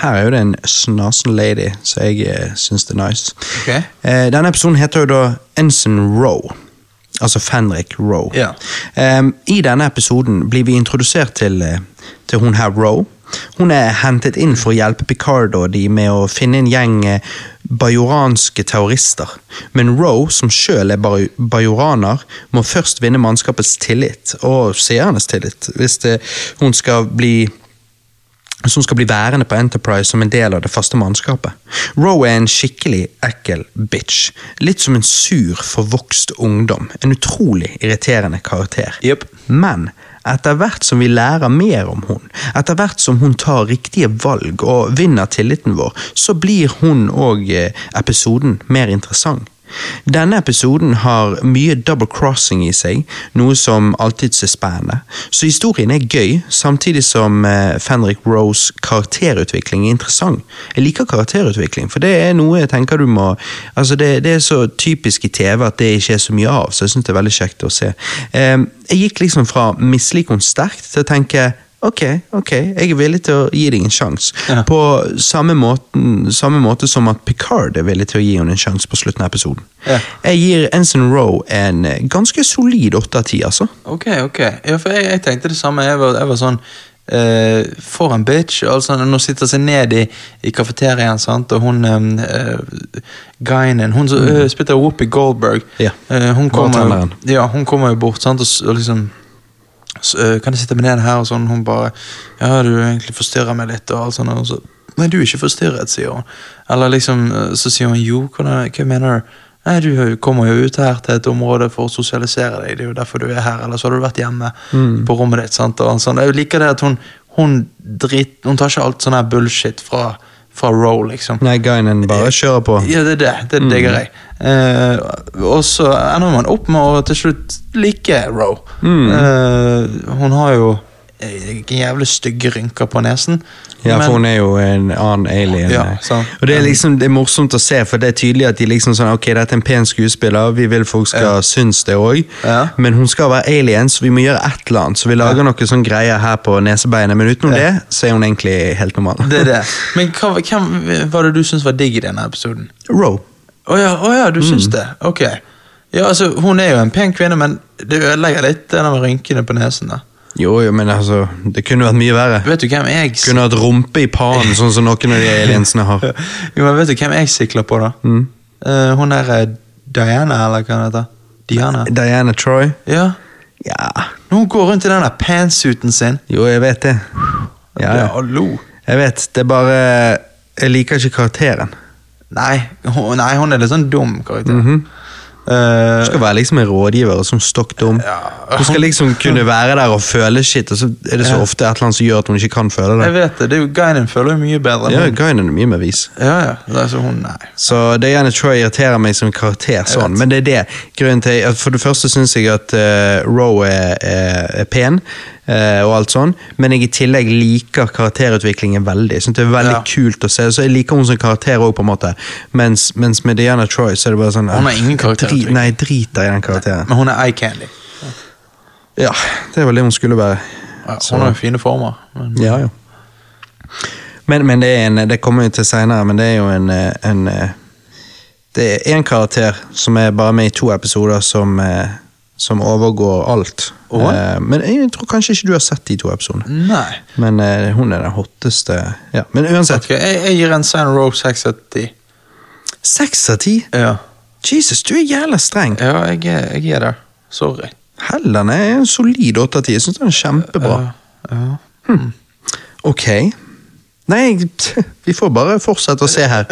[SPEAKER 1] Her er jo det en snasen lady, så jeg uh, syns det er nice.
[SPEAKER 2] Ok.
[SPEAKER 1] Uh, denne episoden heter jo da Ensign Roe. Altså Fenrik Roe.
[SPEAKER 2] Ja.
[SPEAKER 1] Um, I denne episoden blir vi introdusert til, eh, til hun her Roe. Hun er hentet inn for å hjelpe Picard og de med å finne en gjeng eh, bajoranske terrorister. Men Roe, som sjøl er bajoraner, må først vinne mannskapets tillit, og seernes tillit, hvis det, hun skal bli som skal bli værende på Enterprise som en del av det faste mannskapet. Roe er en skikkelig ekkel bitch. Litt som en sur, forvokst ungdom. En utrolig irriterende karakter.
[SPEAKER 2] Yep.
[SPEAKER 1] Men etter hvert som vi lærer mer om hun, etter hvert som hun tar riktige valg og vinner tilliten vår, så blir hun og eh, episoden mer interessant. Denne episoden har mye double crossing i seg, noe som alltid er spennende. Så historien er gøy, samtidig som eh, Fenrik Rose karakterutvikling er interessant. Jeg liker karakterutvikling, for det er noe jeg tenker du må Altså det, det er så typisk i TV at det ikke er så mye av, så jeg syns det er veldig kjekt å se. Eh, jeg gikk liksom fra misliker hun sterkt til å tenke Ok, ok, jeg er villig til å gi deg en sjanse.
[SPEAKER 2] Ja.
[SPEAKER 1] På samme, måten, samme måte som at Picard er villig til å gi henne en sjanse på slutten av episoden.
[SPEAKER 2] Ja.
[SPEAKER 1] Jeg gir Ensign Roe en ganske solid åtte av ti, altså.
[SPEAKER 2] Ok, ok. Ja, for jeg, jeg tenkte det samme. Jeg var, jeg var sånn uh, For en bitch. Altså, nå sitter seg ned i, i kafeteriaen, sant, og hun uh, Guinan Hun som uh, spiller Whoopi Goldberg.
[SPEAKER 1] Ja.
[SPEAKER 2] uh, hun, kommer, ja, hun kommer jo bort sant, og, og liksom Kan jeg sitte med den her? Og sånn, hun bare Ja, du egentlig forstyrrer meg litt, og alt sånt. Og så, Nei, du er ikke forstyrret, sier hun. Eller liksom, eh, så sier hun jo, hva, mener du? Nei, du kommer jo ut her til et område for å sosialisere deg, det er jo derfor du er her, Eller så hadde du vært hjemme på rommet ditt. sant? Og sånn. Jeg liker det at hun, hun, drit, hun tar ikke alt sånn her bullshit fra, fra row, liksom.
[SPEAKER 1] Nei, Guinen bare kjører på.
[SPEAKER 2] Ja, det er det. Det digger jeg. Eh, og så ender man opp med å til slutt like Roe. Eh, hun har jo jævlig stygge rynker på nesen.
[SPEAKER 1] Ja,
[SPEAKER 2] men-
[SPEAKER 1] for hun er jo en annen alien.
[SPEAKER 2] Ja.
[SPEAKER 1] Og det er liksom det er morsomt å se, for det er tydelig at de liksom sånn Ok, dette er en pen skuespiller, vi vil folk skal
[SPEAKER 2] Ja.
[SPEAKER 1] synes det òg,
[SPEAKER 2] Ja.
[SPEAKER 1] men hun skal være alien, så vi må gjøre et eller annet. Så vi lager noe sånn greier her på nesebeinet, men utenom det så er hun egentlig helt normal.
[SPEAKER 2] Det er det. Men hva, hvem var det du syntes var digg i denne episoden?
[SPEAKER 1] Roe.
[SPEAKER 2] Å ja, oh, ja, du
[SPEAKER 1] Mm.
[SPEAKER 2] det? Ok. Ja, altså, Hun er jo en pen kvinne, men det ødelegger litt der med rynkene på nesen. da.
[SPEAKER 1] Jo, jo, men altså, det kunne vært mye verre.
[SPEAKER 2] Vet du hvem jeg
[SPEAKER 1] Kunne hatt rumpe i panen, sånn som noen av de aliensene har.
[SPEAKER 2] Jo, men vet du hvem jeg sikler på, da?
[SPEAKER 1] Mm.
[SPEAKER 2] Uh, hun er eh, Diana, eller hva hun heter. Diana.
[SPEAKER 1] Diana Troy.
[SPEAKER 2] Ja.
[SPEAKER 1] Ja,
[SPEAKER 2] Når hun går rundt i den der pantsuiten sin.
[SPEAKER 1] jo, jeg vet det. Ja, ja.
[SPEAKER 2] Hallo.
[SPEAKER 1] Jeg vet, det er bare Jeg liker ikke karakteren.
[SPEAKER 2] Nei, hun, nei, hun er litt sånn dum karakter.
[SPEAKER 1] Mhm.
[SPEAKER 2] Eh,
[SPEAKER 1] Hun skal være liksom en rådgiver som stokk dum.
[SPEAKER 2] Ja.
[SPEAKER 1] Hun skal liksom kunne være der og føle shit, og så er det så ofte et eller annet som gjør at hun ikke kan føle det.
[SPEAKER 2] jeg vet det. det er jo Guinan føler jo mye bedre.
[SPEAKER 1] Ja, Guinan er mye mer vis.
[SPEAKER 2] ja, ja. Altså, hun, nei.
[SPEAKER 1] Så Diana Troy irriterer meg som karakter, sånn. men det er det. Grunnen til For det første syns jeg at uh, Roe er, er, er pen, og alt sånn, men jeg i tillegg liker karakterutviklingen veldig. Synes det er veldig
[SPEAKER 2] Ja.
[SPEAKER 1] kult å se. Så jeg liker henne som karakter òg. Mens, mens med Diana Troy så er det bare sånn
[SPEAKER 2] Hun har
[SPEAKER 1] eh,
[SPEAKER 2] ingen karakterutvikling.
[SPEAKER 1] drit- Nei, driter i den karakteren.
[SPEAKER 2] Men hun er eye candy.
[SPEAKER 1] Ja, det er vel det hun skulle være.
[SPEAKER 2] Ja, hun har jo fine former. Men,
[SPEAKER 1] Ja, ja. Men, men det er en Det kommer vi til seinere, men det er jo en, eh, en eh, Det er én karakter som er bare med i to episoder, som, eh, som overgår alt.
[SPEAKER 2] Oh.
[SPEAKER 1] Eh, Men jeg tror kanskje ikke du har sett de to episodene.
[SPEAKER 2] Nei.
[SPEAKER 1] Men eh, hun er den hotteste Ja, Men uansett.
[SPEAKER 2] Okay, jeg, jeg gir en Sign Row 6 av 10.
[SPEAKER 1] Seks av ti?
[SPEAKER 2] Ja.
[SPEAKER 1] Jesus, du er jævla streng.
[SPEAKER 2] ja, jeg, jeg er det. Sorry.
[SPEAKER 1] Heller den er en solid 8 av 10. Jeg syns den er kjempebra.
[SPEAKER 2] Ja.
[SPEAKER 1] Ok. Nei, vi får bare fortsette å se her.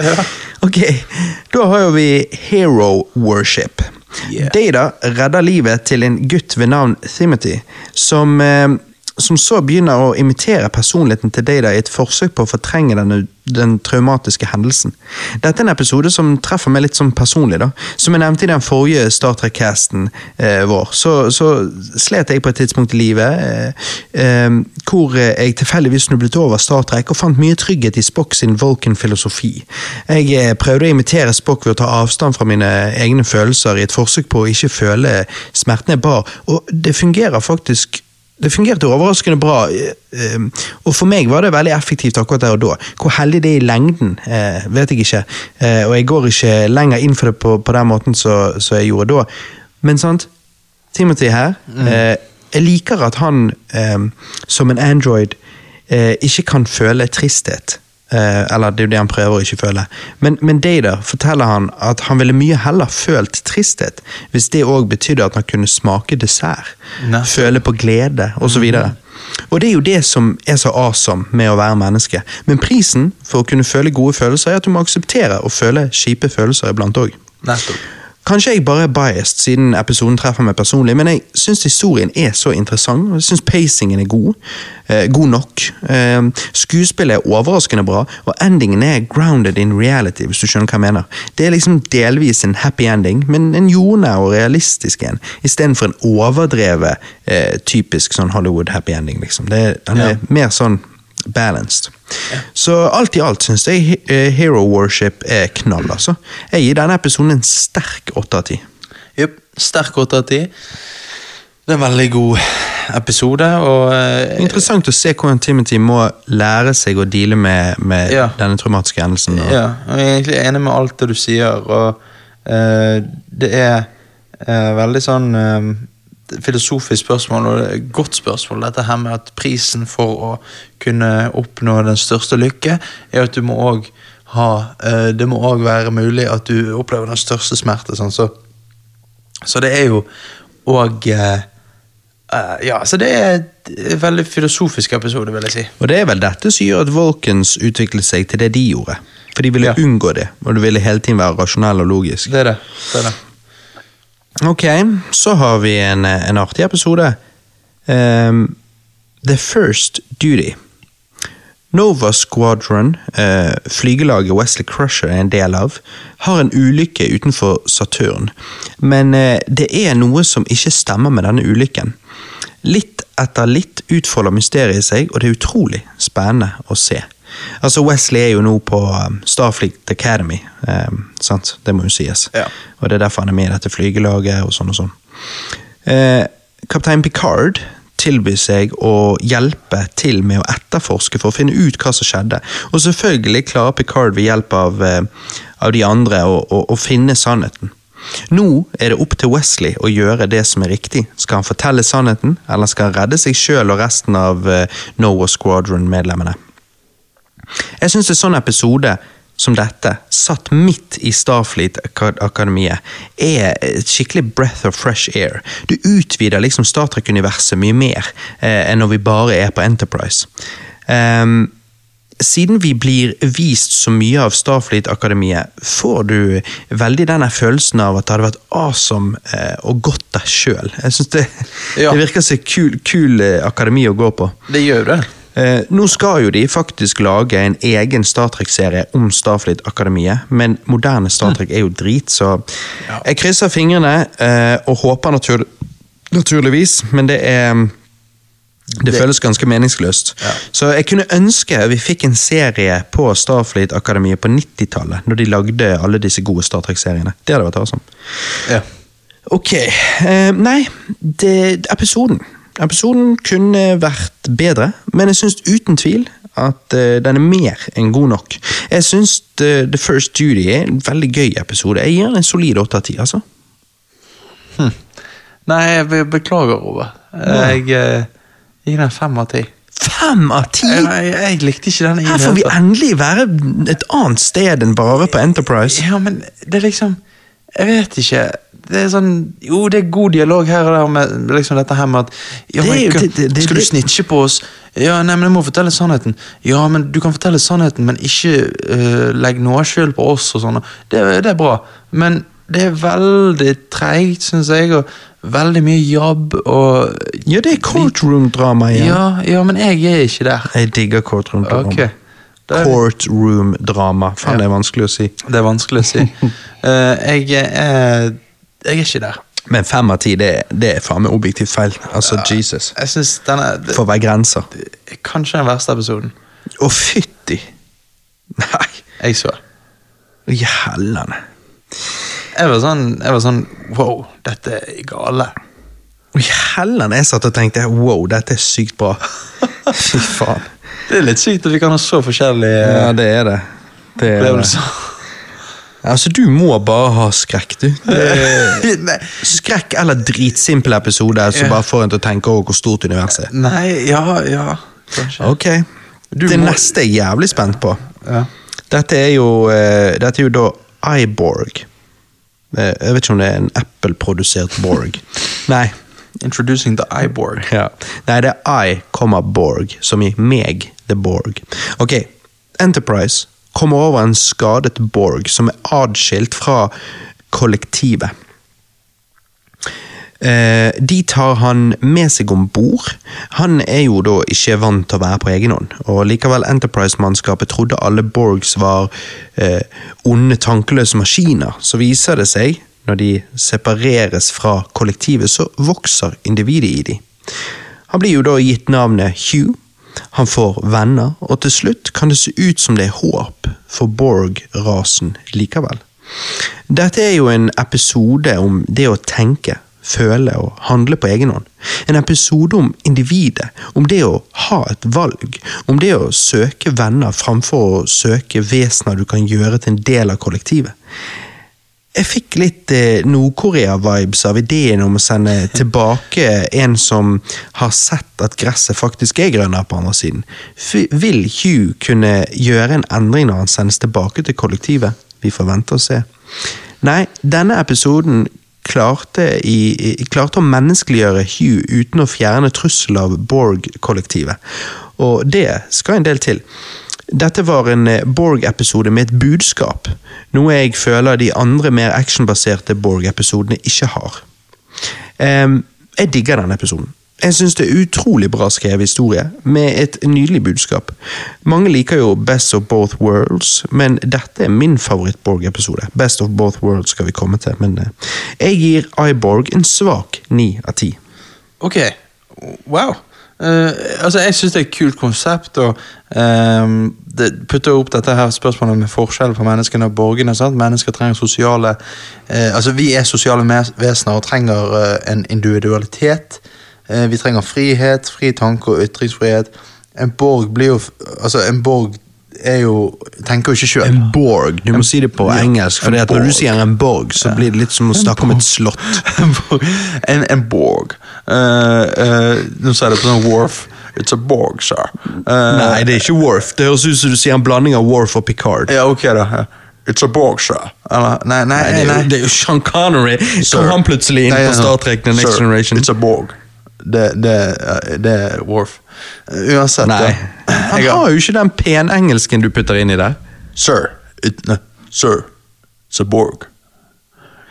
[SPEAKER 1] Ok, da har jo vi Hero Worship.
[SPEAKER 2] Yeah.
[SPEAKER 1] Data redder livet til en gutt ved navn Timothy, som, eh, som så begynner å imitere personligheten til Data i et forsøk på å fortrenge den, den traumatiske hendelsen. Dette er en episode som treffer meg litt sånn personlig. da. Som jeg nevnte i den forrige Star Trek-casten eh, vår, så, så slet jeg på et tidspunkt i livet eh, eh, hvor jeg tilfeldigvis snublet over Star Trek og fant mye trygghet i Spock sin Vulcan-filosofi. Jeg eh, prøvde å imitere Spock ved å ta avstand fra mine egne følelser i et forsøk på å ikke føle smertene jeg bar, og det fungerer faktisk det fungerte overraskende bra, eh, og for meg var det veldig effektivt akkurat der og da. Hvor heldig det er i lengden, eh, vet jeg ikke, eh, og jeg går ikke lenger inn for det på, på den måten som jeg gjorde da. Men sant, Timothy her, mm. jeg liker at han som en android ikke kan føle tristhet. Eh, eller det er jo det han prøver å ikke føle. Men, men Dader forteller han at han ville mye heller følt tristhet hvis det òg betydde at han kunne smake dessert.
[SPEAKER 2] Nei.
[SPEAKER 1] Føle på glede, osv. Og det er jo det som er så awesome med å være menneske. Men prisen for å kunne føle gode følelser er at du må akseptere å føle kjipe følelser iblant òg. Kanskje jeg bare er biased siden episoden treffer meg personlig, men jeg syns historien er så interessant. og Jeg syns pacingen er god. Eh, god nok. Eh, skuespillet er overraskende bra, og endingen er grounded in reality, hvis du skjønner hva jeg mener. Det er liksom delvis en happy ending, men en jordnær og realistisk en, istedenfor en overdrevet eh, typisk sånn Hollywood happy ending, liksom. Det, er- den er
[SPEAKER 2] Ja.
[SPEAKER 1] mer sånn balanced. Så alt i alt syns jeg eh, Hero Worship er knall, altså. Jeg gir denne episoden en sterk åtte av ti.
[SPEAKER 2] Jepp. Sterk åtte av ti. Det er en veldig god episode, og uh,
[SPEAKER 1] Interessant å se hvordan Timothy må lære seg å deale med, med
[SPEAKER 2] Ja.
[SPEAKER 1] denne traumatiske hendelsen. og-
[SPEAKER 2] Ja, og jeg er egentlig enig med alt det du sier, og uh, det er uh, veldig sånn filosofisk spørsmål, og det er et godt spørsmål, dette her med at prisen for å kunne oppnå den største lykke, er at du må òg ha eh, Det må òg være mulig at du opplever den største smerte. Sånn, så, så det er jo òg eh, eh, Ja, så det er en veldig filosofisk episode, vil jeg si.
[SPEAKER 1] Og det er vel dette som gjør at Volkens utviklet seg til det de gjorde. For de ville
[SPEAKER 2] Ja.
[SPEAKER 1] unngå det, og det ville hele tiden være rasjonell og logisk.
[SPEAKER 2] Det er det. det, er det.
[SPEAKER 1] Ok, så har vi en, en artig episode. Um, The First Duty. Nova Squadron, uh, flygelaget Wesley Crusher er en del av, har en ulykke utenfor Saturn. Men uh, det er noe som ikke stemmer med denne ulykken. Litt etter litt utfolder mysteriet seg, og det er utrolig spennende å se. Altså Wesley er jo nå på um, Starfleet Academy, eh, sant? det må jo sies.
[SPEAKER 2] Ja.
[SPEAKER 1] Og det er derfor han er med i dette flygelaget og sånn og sånn. Eh, Kaptein Picard tilbyr seg å hjelpe til med å etterforske for å finne ut hva som skjedde. Og selvfølgelig klarer Picard ved hjelp av, eh, av de andre å, å, å finne sannheten. Nå er det opp til Wesley å gjøre det som er riktig. Skal han fortelle sannheten, eller skal han redde seg sjøl og resten av Noah Squadron-medlemmene? Jeg syns en sånn episode som dette, satt midt i Starfleet-akademiet, er et skikkelig breath of fresh air. Du utvider liksom Star Trek-universet mye mer eh, enn når vi bare er på Enterprise. Um, siden vi blir vist så mye av Starfleet-akademiet, får du veldig denne følelsen av at det hadde vært awesome eh, og godt deg sjøl. Jeg synes det,
[SPEAKER 2] Ja.
[SPEAKER 1] det virker som et kul, kul eh, akademi å gå på.
[SPEAKER 2] Det gjør det.
[SPEAKER 1] Eh, nå skal jo de faktisk lage en egen Star Trek-serie om Starfleet-akademiet, men moderne Star Trek er jo drit, så jeg krysser fingrene eh, og håper natur naturligvis, men det er det,
[SPEAKER 2] Det-
[SPEAKER 1] føles ganske meningsløst.
[SPEAKER 2] Ja.
[SPEAKER 1] Så jeg kunne ønske vi fikk en serie på Starfleet-akademiet på 90-tallet, når de lagde alle disse gode Star Trek-seriene. Det hadde vært awesome.
[SPEAKER 2] Ja.
[SPEAKER 1] Ok, eh, nei, det, episoden. Episoden kunne vært bedre, men jeg syns uten tvil at uh, den er mer enn god nok. Jeg syns The, The First Duty er en veldig gøy episode. Jeg gir den en solid åtte av ti, altså.
[SPEAKER 2] Nei, jeg beklager, Robert. Jeg uh, gir den fem av ti.
[SPEAKER 1] Fem av ti!
[SPEAKER 2] Jeg, jeg, likte ikke den
[SPEAKER 1] Her får vi endelig være et annet sted enn bare på Enterprise.
[SPEAKER 2] Ja, men det er liksom Jeg vet ikke. Det er sånn Jo, det er god dialog her og der med liksom dette her med at ja, men,
[SPEAKER 1] det- det- det-
[SPEAKER 2] Skal du snitche på oss? Ja, nei, men jeg må fortelle sannheten. Ja, men du kan fortelle sannheten, men ikke uh, legg noe skyld på oss og sånn. Det, det er bra, men det er veldig treigt, syns jeg, og veldig mye jobb og
[SPEAKER 1] Ja, det er courtroom-drama igjen.
[SPEAKER 2] ja, ja, men jeg er ikke der.
[SPEAKER 1] Jeg digger courtroom-drama.
[SPEAKER 2] Ok. Da vi-
[SPEAKER 1] Courtroom-drama. Faen, det er vanskelig å si.
[SPEAKER 2] Det er vanskelig å si. uh, jeg, er, jeg er ikke der.
[SPEAKER 1] Men fem av ti, det, det er faen meg objektivt feil. Altså, Jesus.
[SPEAKER 2] Jeg synes denne det,
[SPEAKER 1] For å være grenser.
[SPEAKER 2] Det, Kanskje den verste episoden
[SPEAKER 1] Å, fytti! Nei.
[SPEAKER 2] jeg så.
[SPEAKER 1] Å, hellene.
[SPEAKER 2] Jeg var sånn, jeg var sånn Wow, dette er gale.
[SPEAKER 1] Å, hellene! Jeg satt og tenkte wow, dette er sykt bra. Fy faen.
[SPEAKER 2] Det er litt sykt at vi kan ha så forskjellige
[SPEAKER 1] Ja, det er det. Det er det. Altså, du må bare ha skrekk, du. Skrekk eller dritsimpel episode som bare får en til å tenke over hvor stort universet er.
[SPEAKER 2] nei, ja, ja, kanskje.
[SPEAKER 1] Ok.
[SPEAKER 2] Du
[SPEAKER 1] det
[SPEAKER 2] må-
[SPEAKER 1] neste er jeg jævlig spent på.
[SPEAKER 2] Ja.
[SPEAKER 1] Dette er jo, uh, dette er jo da iBorg. Eh, jeg vet ikke om det er en Apple-produsert Borg. Nei.
[SPEAKER 2] Introducing the iBorg.
[SPEAKER 1] Ja. Nei, det er I, Borg, som i meg, the Borg. Ok, Enterprise kommer over en skadet Borg som er adskilt fra kollektivet. Eh, de tar han med seg om bord. Han er jo da ikke vant til å være på egen hånd, og likevel Enterprise-mannskapet trodde alle Borgs var eh, onde, tankeløse maskiner. Så viser det seg, når de separeres fra kollektivet, så vokser individet i dem. Han blir jo da gitt navnet Hugh. Han får venner, og til slutt kan det se ut som det er håp for Borg-rasen likevel. Dette er jo en episode om det å tenke, føle og handle på egen hånd. En episode om individet, om det å ha et valg, om det å søke venner framfor å søke vesener du kan gjøre til en del av kollektivet. Jeg fikk litt eh, Nord-Korea-vibes av ideen om å sende tilbake en som har sett at gresset faktisk er grønnere på andre siden. F vil Hugh kunne gjøre en endring når han sendes tilbake til kollektivet? Vi får vente og se. Nei, denne episoden klarte, i, klarte å menneskeliggjøre Hugh uten å fjerne trussel av Borg-kollektivet. Og det skal en del til. Dette var en eh, Borg-episode med et budskap, noe jeg føler de andre mer actionbaserte Borg-episodene ikke har. Jeg digger denne episoden. Jeg syns det er utrolig bra skrevet historie, med et nydelig budskap. Mange liker jo Best of Both Worlds, men dette er min favoritt-Borg-episode. Best of Both Worlds skal vi komme til, men eh, jeg gir iBorg en svak ni av ti.
[SPEAKER 2] Ok, wow. Eh, altså, Jeg syns det er et kult konsept, og um, det putter opp dette her spørsmålet med forskjellen på menneskene og borgerne. sant? Mennesker trenger sosiale uh, Altså, Vi er sosiale vesener og trenger uh, en individualitet. Vi trenger frihet, fri tanke og ytringsfrihet. En borg blir jo Altså, en borg er jo Tenker jo ikke sjøl.
[SPEAKER 1] En borg. Du må si det på engelsk, for
[SPEAKER 2] en
[SPEAKER 1] når du sier en borg, så blir det litt som å snakke om et slott.
[SPEAKER 2] en, en borg. Uh, uh, nå sa jeg det på sånn Wharf. It's a borg, sir. Uh,
[SPEAKER 1] Nei, det er ikke Worf. Det høres ut som du sier en blanding av Worf og Picard.
[SPEAKER 2] Ja, ok, da. ja. It's a borg, sir. Eller, nei, nei,
[SPEAKER 1] Nei,
[SPEAKER 2] nei.
[SPEAKER 1] det er jo Sean Connery. Kom han plutselig inn på Star Trek The Next Generation?
[SPEAKER 2] It's a borg. Det, det, det er Wharf. Eh, Uansett
[SPEAKER 1] Nei. Han
[SPEAKER 2] Jeg
[SPEAKER 1] har jo ikke den penengelsken du putter inn i der.
[SPEAKER 2] Sir, it, uh, sir, it's a borg.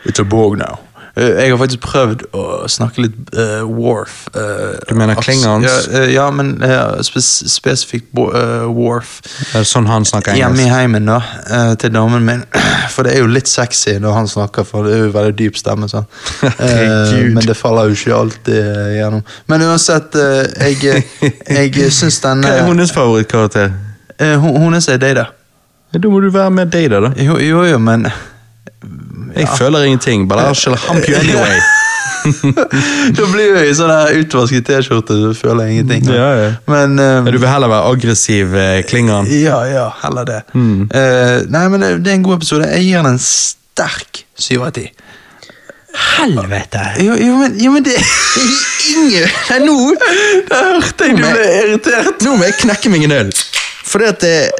[SPEAKER 2] It's a borg now. Eh, Jeg har faktisk prøvd å snakke litt uh, Wharf. Uh,
[SPEAKER 1] Du mener klingons?
[SPEAKER 2] Ja, eh, ja men uh, spes spesifikt uh, eh,
[SPEAKER 1] er sånn han snakker
[SPEAKER 2] Hjemme i
[SPEAKER 1] engelsk.
[SPEAKER 2] heimen, da, eh, til damen min. For det er jo litt sexy når han snakker, for det er jo veldig dyp stemme. sånn. Eh, men det faller jo ikke alltid eh, gjennom. Men uansett, eh, jeg, jeg syns denne
[SPEAKER 1] Hva er hennes favorittkarakter?
[SPEAKER 2] Uh, hun, er Data.
[SPEAKER 1] Da må du være med deg, da. da.
[SPEAKER 2] Jo, jo, jo, men
[SPEAKER 1] Jeg føler ingenting. But I shall hump you anyway.
[SPEAKER 2] Da blir jeg i sånn utvasket T-skjorte, så føler jeg ingenting.
[SPEAKER 1] Ja, ja.
[SPEAKER 2] Men
[SPEAKER 1] um, Du vil heller være aggressiv, eh, Klingan?
[SPEAKER 2] Ja, ja, heller det.
[SPEAKER 1] Mm.
[SPEAKER 2] Uh, nei, men det, det er en god episode. Jeg gir den en sterk syv av ti.
[SPEAKER 1] Helvete!
[SPEAKER 2] Jo, jo, men, jo, men det
[SPEAKER 1] Ingen Nei, nå
[SPEAKER 2] Da hørte jeg du ble irritert.
[SPEAKER 1] Nå må jeg knekke meg en øl. For det at det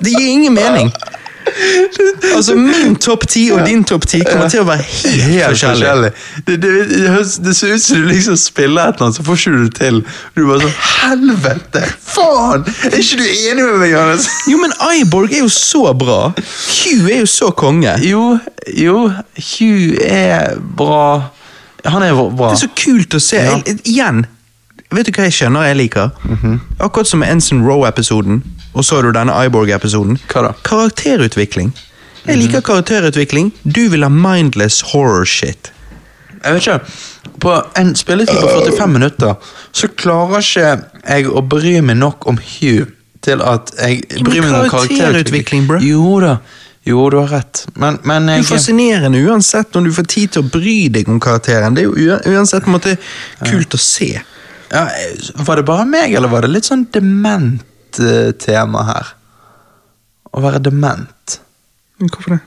[SPEAKER 1] Det gir ingen mening. Altså, min topp ti og din topp ti kommer til å være helt,
[SPEAKER 2] Helt
[SPEAKER 1] forskjellig.
[SPEAKER 2] forskjellig. Det, det, det, det ser ut som du liksom spiller et eller annet, så får ikke du det til. Du er bare sånn Helvete! Faen! Er ikke du enig med meg, Johannes?
[SPEAKER 1] Jo, men Iborg er jo så bra. Q er jo så konge.
[SPEAKER 2] Jo, jo. Hugh er bra. Han er bra.
[SPEAKER 1] Det er så kult å se.
[SPEAKER 2] Ja.
[SPEAKER 1] Igjen, vet du hva jeg skjønner jeg liker? Akkurat som med Ensign Row-episoden, og så er du denne Iborg-episoden.
[SPEAKER 2] Hva da?
[SPEAKER 1] Karakterutvikling. Jeg liker karakterutvikling. Du vil ha mindless horror shit.
[SPEAKER 2] Jeg vet ikke, På en spilletid på 45 minutter så klarer ikke jeg å bry meg nok om Hugh til at jeg bryr meg om
[SPEAKER 1] karakterutvikling, bro.
[SPEAKER 2] Jo da, jo du har rett. Men, men
[SPEAKER 1] Det er fascinerende uansett om du får tid til å bry deg om karakteren. Det er jo uansett på en måte kult å se.
[SPEAKER 2] Ja, Var det bare meg, eller var det litt sånn dement eh, tema her? Å være dement?
[SPEAKER 1] Hvorfor det?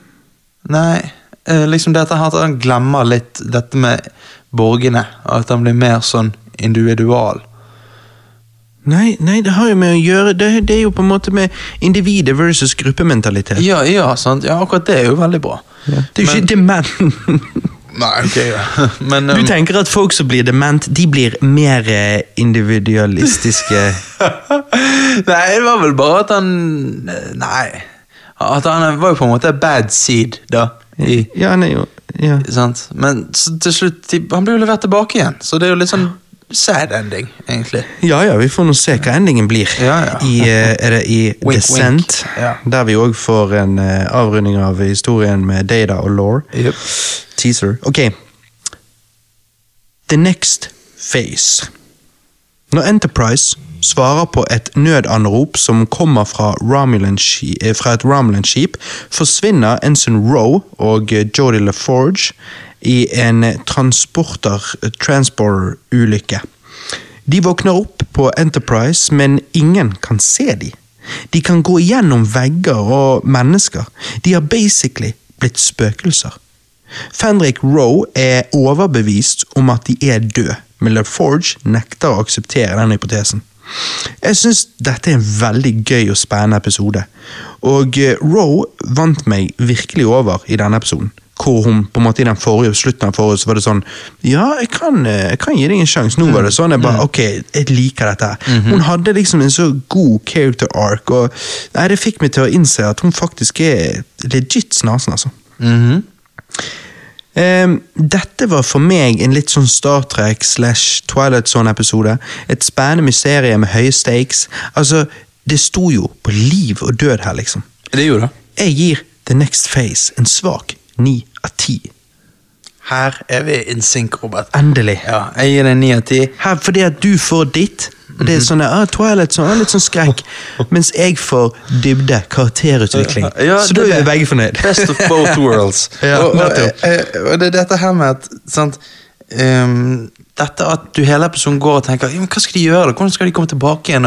[SPEAKER 2] Nei, eh, liksom dette her at han glemmer litt dette med borgene. og At han blir mer sånn individual.
[SPEAKER 1] Nei, nei, det har jo med å gjøre Det, det er jo på en måte med individet versus gruppementalitet.
[SPEAKER 2] Ja, ja, sant? ja, akkurat det er jo veldig bra.
[SPEAKER 1] Det er jo ikke dement.
[SPEAKER 2] Nei, ok, ja. Men
[SPEAKER 1] Du
[SPEAKER 2] um,
[SPEAKER 1] tenker at folk som blir dement, de blir mer eh, individualistiske
[SPEAKER 2] Nei, det var vel bare at han Nei. At han var jo på en måte bad seed, da. I,
[SPEAKER 1] Ja, han er jo ja.
[SPEAKER 2] sant? Men så, til slutt Han ble jo levert tilbake igjen, så det er jo litt sånn sad ending, egentlig.
[SPEAKER 1] ja ja, vi får nå se hva endingen blir.
[SPEAKER 2] Ja, ja.
[SPEAKER 1] I, eh, er det i
[SPEAKER 2] Wink,
[SPEAKER 1] Descent?
[SPEAKER 2] wink. Ja.
[SPEAKER 1] Der vi òg får en eh, avrunding av historien med Data og Law.
[SPEAKER 2] Yep.
[SPEAKER 1] Teaser. Ok. The next phase. Når Enterprise svarer på et nødanrop som kommer fra, eh, fra et Romulan-skip, forsvinner Ensign Rowe og Jodie LaForge i en transporter transporter-ulykke. De våkner opp på Enterprise, men ingen kan se dem. De kan gå gjennom vegger og mennesker. De har basically blitt spøkelser. Fenrik Roe er overbevist om at de er døde, men LaForge nekter å akseptere den hypotesen. Jeg syns dette er en veldig gøy og spennende episode, og eh, Roe vant meg virkelig over i denne episoden. Hvor hun på en måte i den forrige slutten av forrige så var det sånn Ja, jeg kan, eh, jeg kan gi deg en sjanse. Nå var det sånn. Jeg bare, ok, jeg liker dette. her. Hun hadde liksom en så god character arc, og nei, det fikk meg til å innse at hun faktisk er legit snasen, altså.
[SPEAKER 2] Mm
[SPEAKER 1] -hmm. um, dette var for meg en litt sånn Star Trek slash Twilight Zone-episode. Et spennende mysterie med høye stakes. Altså, det sto jo på liv og død her, liksom.
[SPEAKER 2] Det gjorde det.
[SPEAKER 1] Jeg gir The Next Phase en svak ni av ti.
[SPEAKER 2] Her er vi in sync, Robert.
[SPEAKER 1] Endelig.
[SPEAKER 2] Ja, jeg gir deg ni av ti.
[SPEAKER 1] Her fordi at du får ditt. Og det er sånn, ah, Twilight ah, litt sånn skrekk. Mens jeg får dybde, karakterutvikling.
[SPEAKER 2] Ja,
[SPEAKER 1] Så da er vi begge fornøyd.
[SPEAKER 2] Best of both worlds.
[SPEAKER 1] Ja,
[SPEAKER 2] og, og,
[SPEAKER 1] nettopp.
[SPEAKER 2] eh, og det er dette her med at sant, ehm, Dette at du hele episoden går og tenker men hva skal de gjøre, da? hvordan skal de komme tilbake igjen?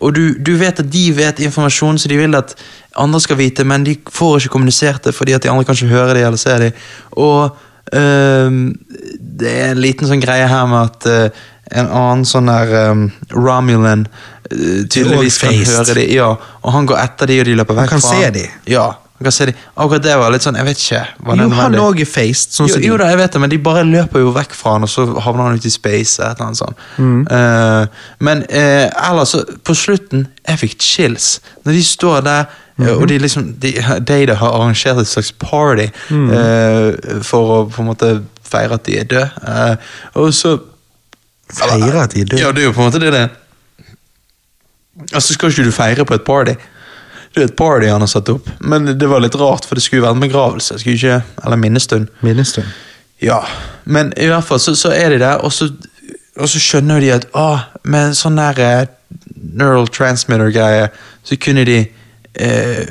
[SPEAKER 2] Og, du, du vet at de vet informasjon som de vil at andre skal vite, men de får ikke kommunisert det fordi at de andre kan ikke høre det eller se det. Og um, det er en liten sånn greie her med at uh, en annen sånn der um, Romulan uh, tydeligvis kan høre det, ja, og han går etter de, og de løper vekk.
[SPEAKER 1] Han kan
[SPEAKER 2] fra
[SPEAKER 1] se de.
[SPEAKER 2] Ja, kan de. Akkurat det var litt sånn, jeg vet ikke.
[SPEAKER 1] Jo, han òg er faced. Sånn
[SPEAKER 2] jo, jo da, jeg vet det, men de bare løper jo vekk fra han, og så havner han ute i space. Et eller annet sånt.
[SPEAKER 1] Mm.
[SPEAKER 2] Uh, men uh, ellers, på slutten, jeg fikk chills. Når de står der, mm.
[SPEAKER 1] Mhm.
[SPEAKER 2] og de liksom de, har arrangert et slags party
[SPEAKER 1] Mm.
[SPEAKER 2] uh, for å på en måte feire at de er døde. Og så
[SPEAKER 1] Feire at de er døde?
[SPEAKER 2] Ja, det er jo på en måte det det. Altså, skal ikke du feire på et party? Det er et party han har satt opp, men det var litt rart, for det skulle jo være en begravelse. Skulle ikke, eller minnestund.
[SPEAKER 1] Minnestund.
[SPEAKER 2] Ja, men i hvert fall så, så er de der, og så, og så skjønner de at ah, med sånn der eh, neural transmitter-greie, så kunne de eh,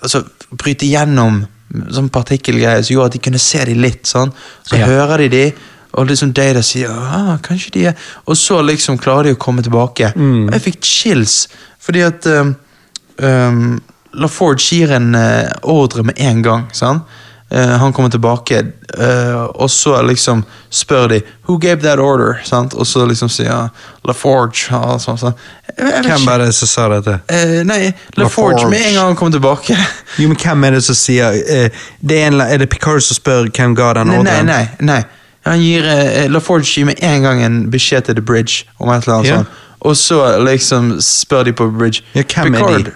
[SPEAKER 2] altså, bryte gjennom sånn partikkelgreie som gjorde at de kunne se de litt. sånn. Så
[SPEAKER 1] Ja.
[SPEAKER 2] hører de de, og liksom Data sier ah, kanskje de er Og så liksom klarer de å komme tilbake.
[SPEAKER 1] Mm.
[SPEAKER 2] Og jeg fikk chills, fordi at um, um, LaForge gir en uh, ordre med en gang. sant? Uh, han kommer tilbake, uh, og så liksom spør de Who gave that order? Sant? Og så liksom sier LaForge. Og sånn, sånn.
[SPEAKER 1] Hvem var det som sa dette?
[SPEAKER 2] Uh, nei, LaForge
[SPEAKER 1] LaForge.
[SPEAKER 2] med en gang han kommer tilbake.
[SPEAKER 1] Jo, men hvem er det som sier det er, en, Er det Picard som spør hvem ga den
[SPEAKER 2] ordren? nei, nei. nei. Han gir, LaForge gir med en gang en beskjed til The Bridge om et eller annet
[SPEAKER 1] yeah.
[SPEAKER 2] sånt. Og så liksom spør de på Bridge
[SPEAKER 1] Ja, hvem er de?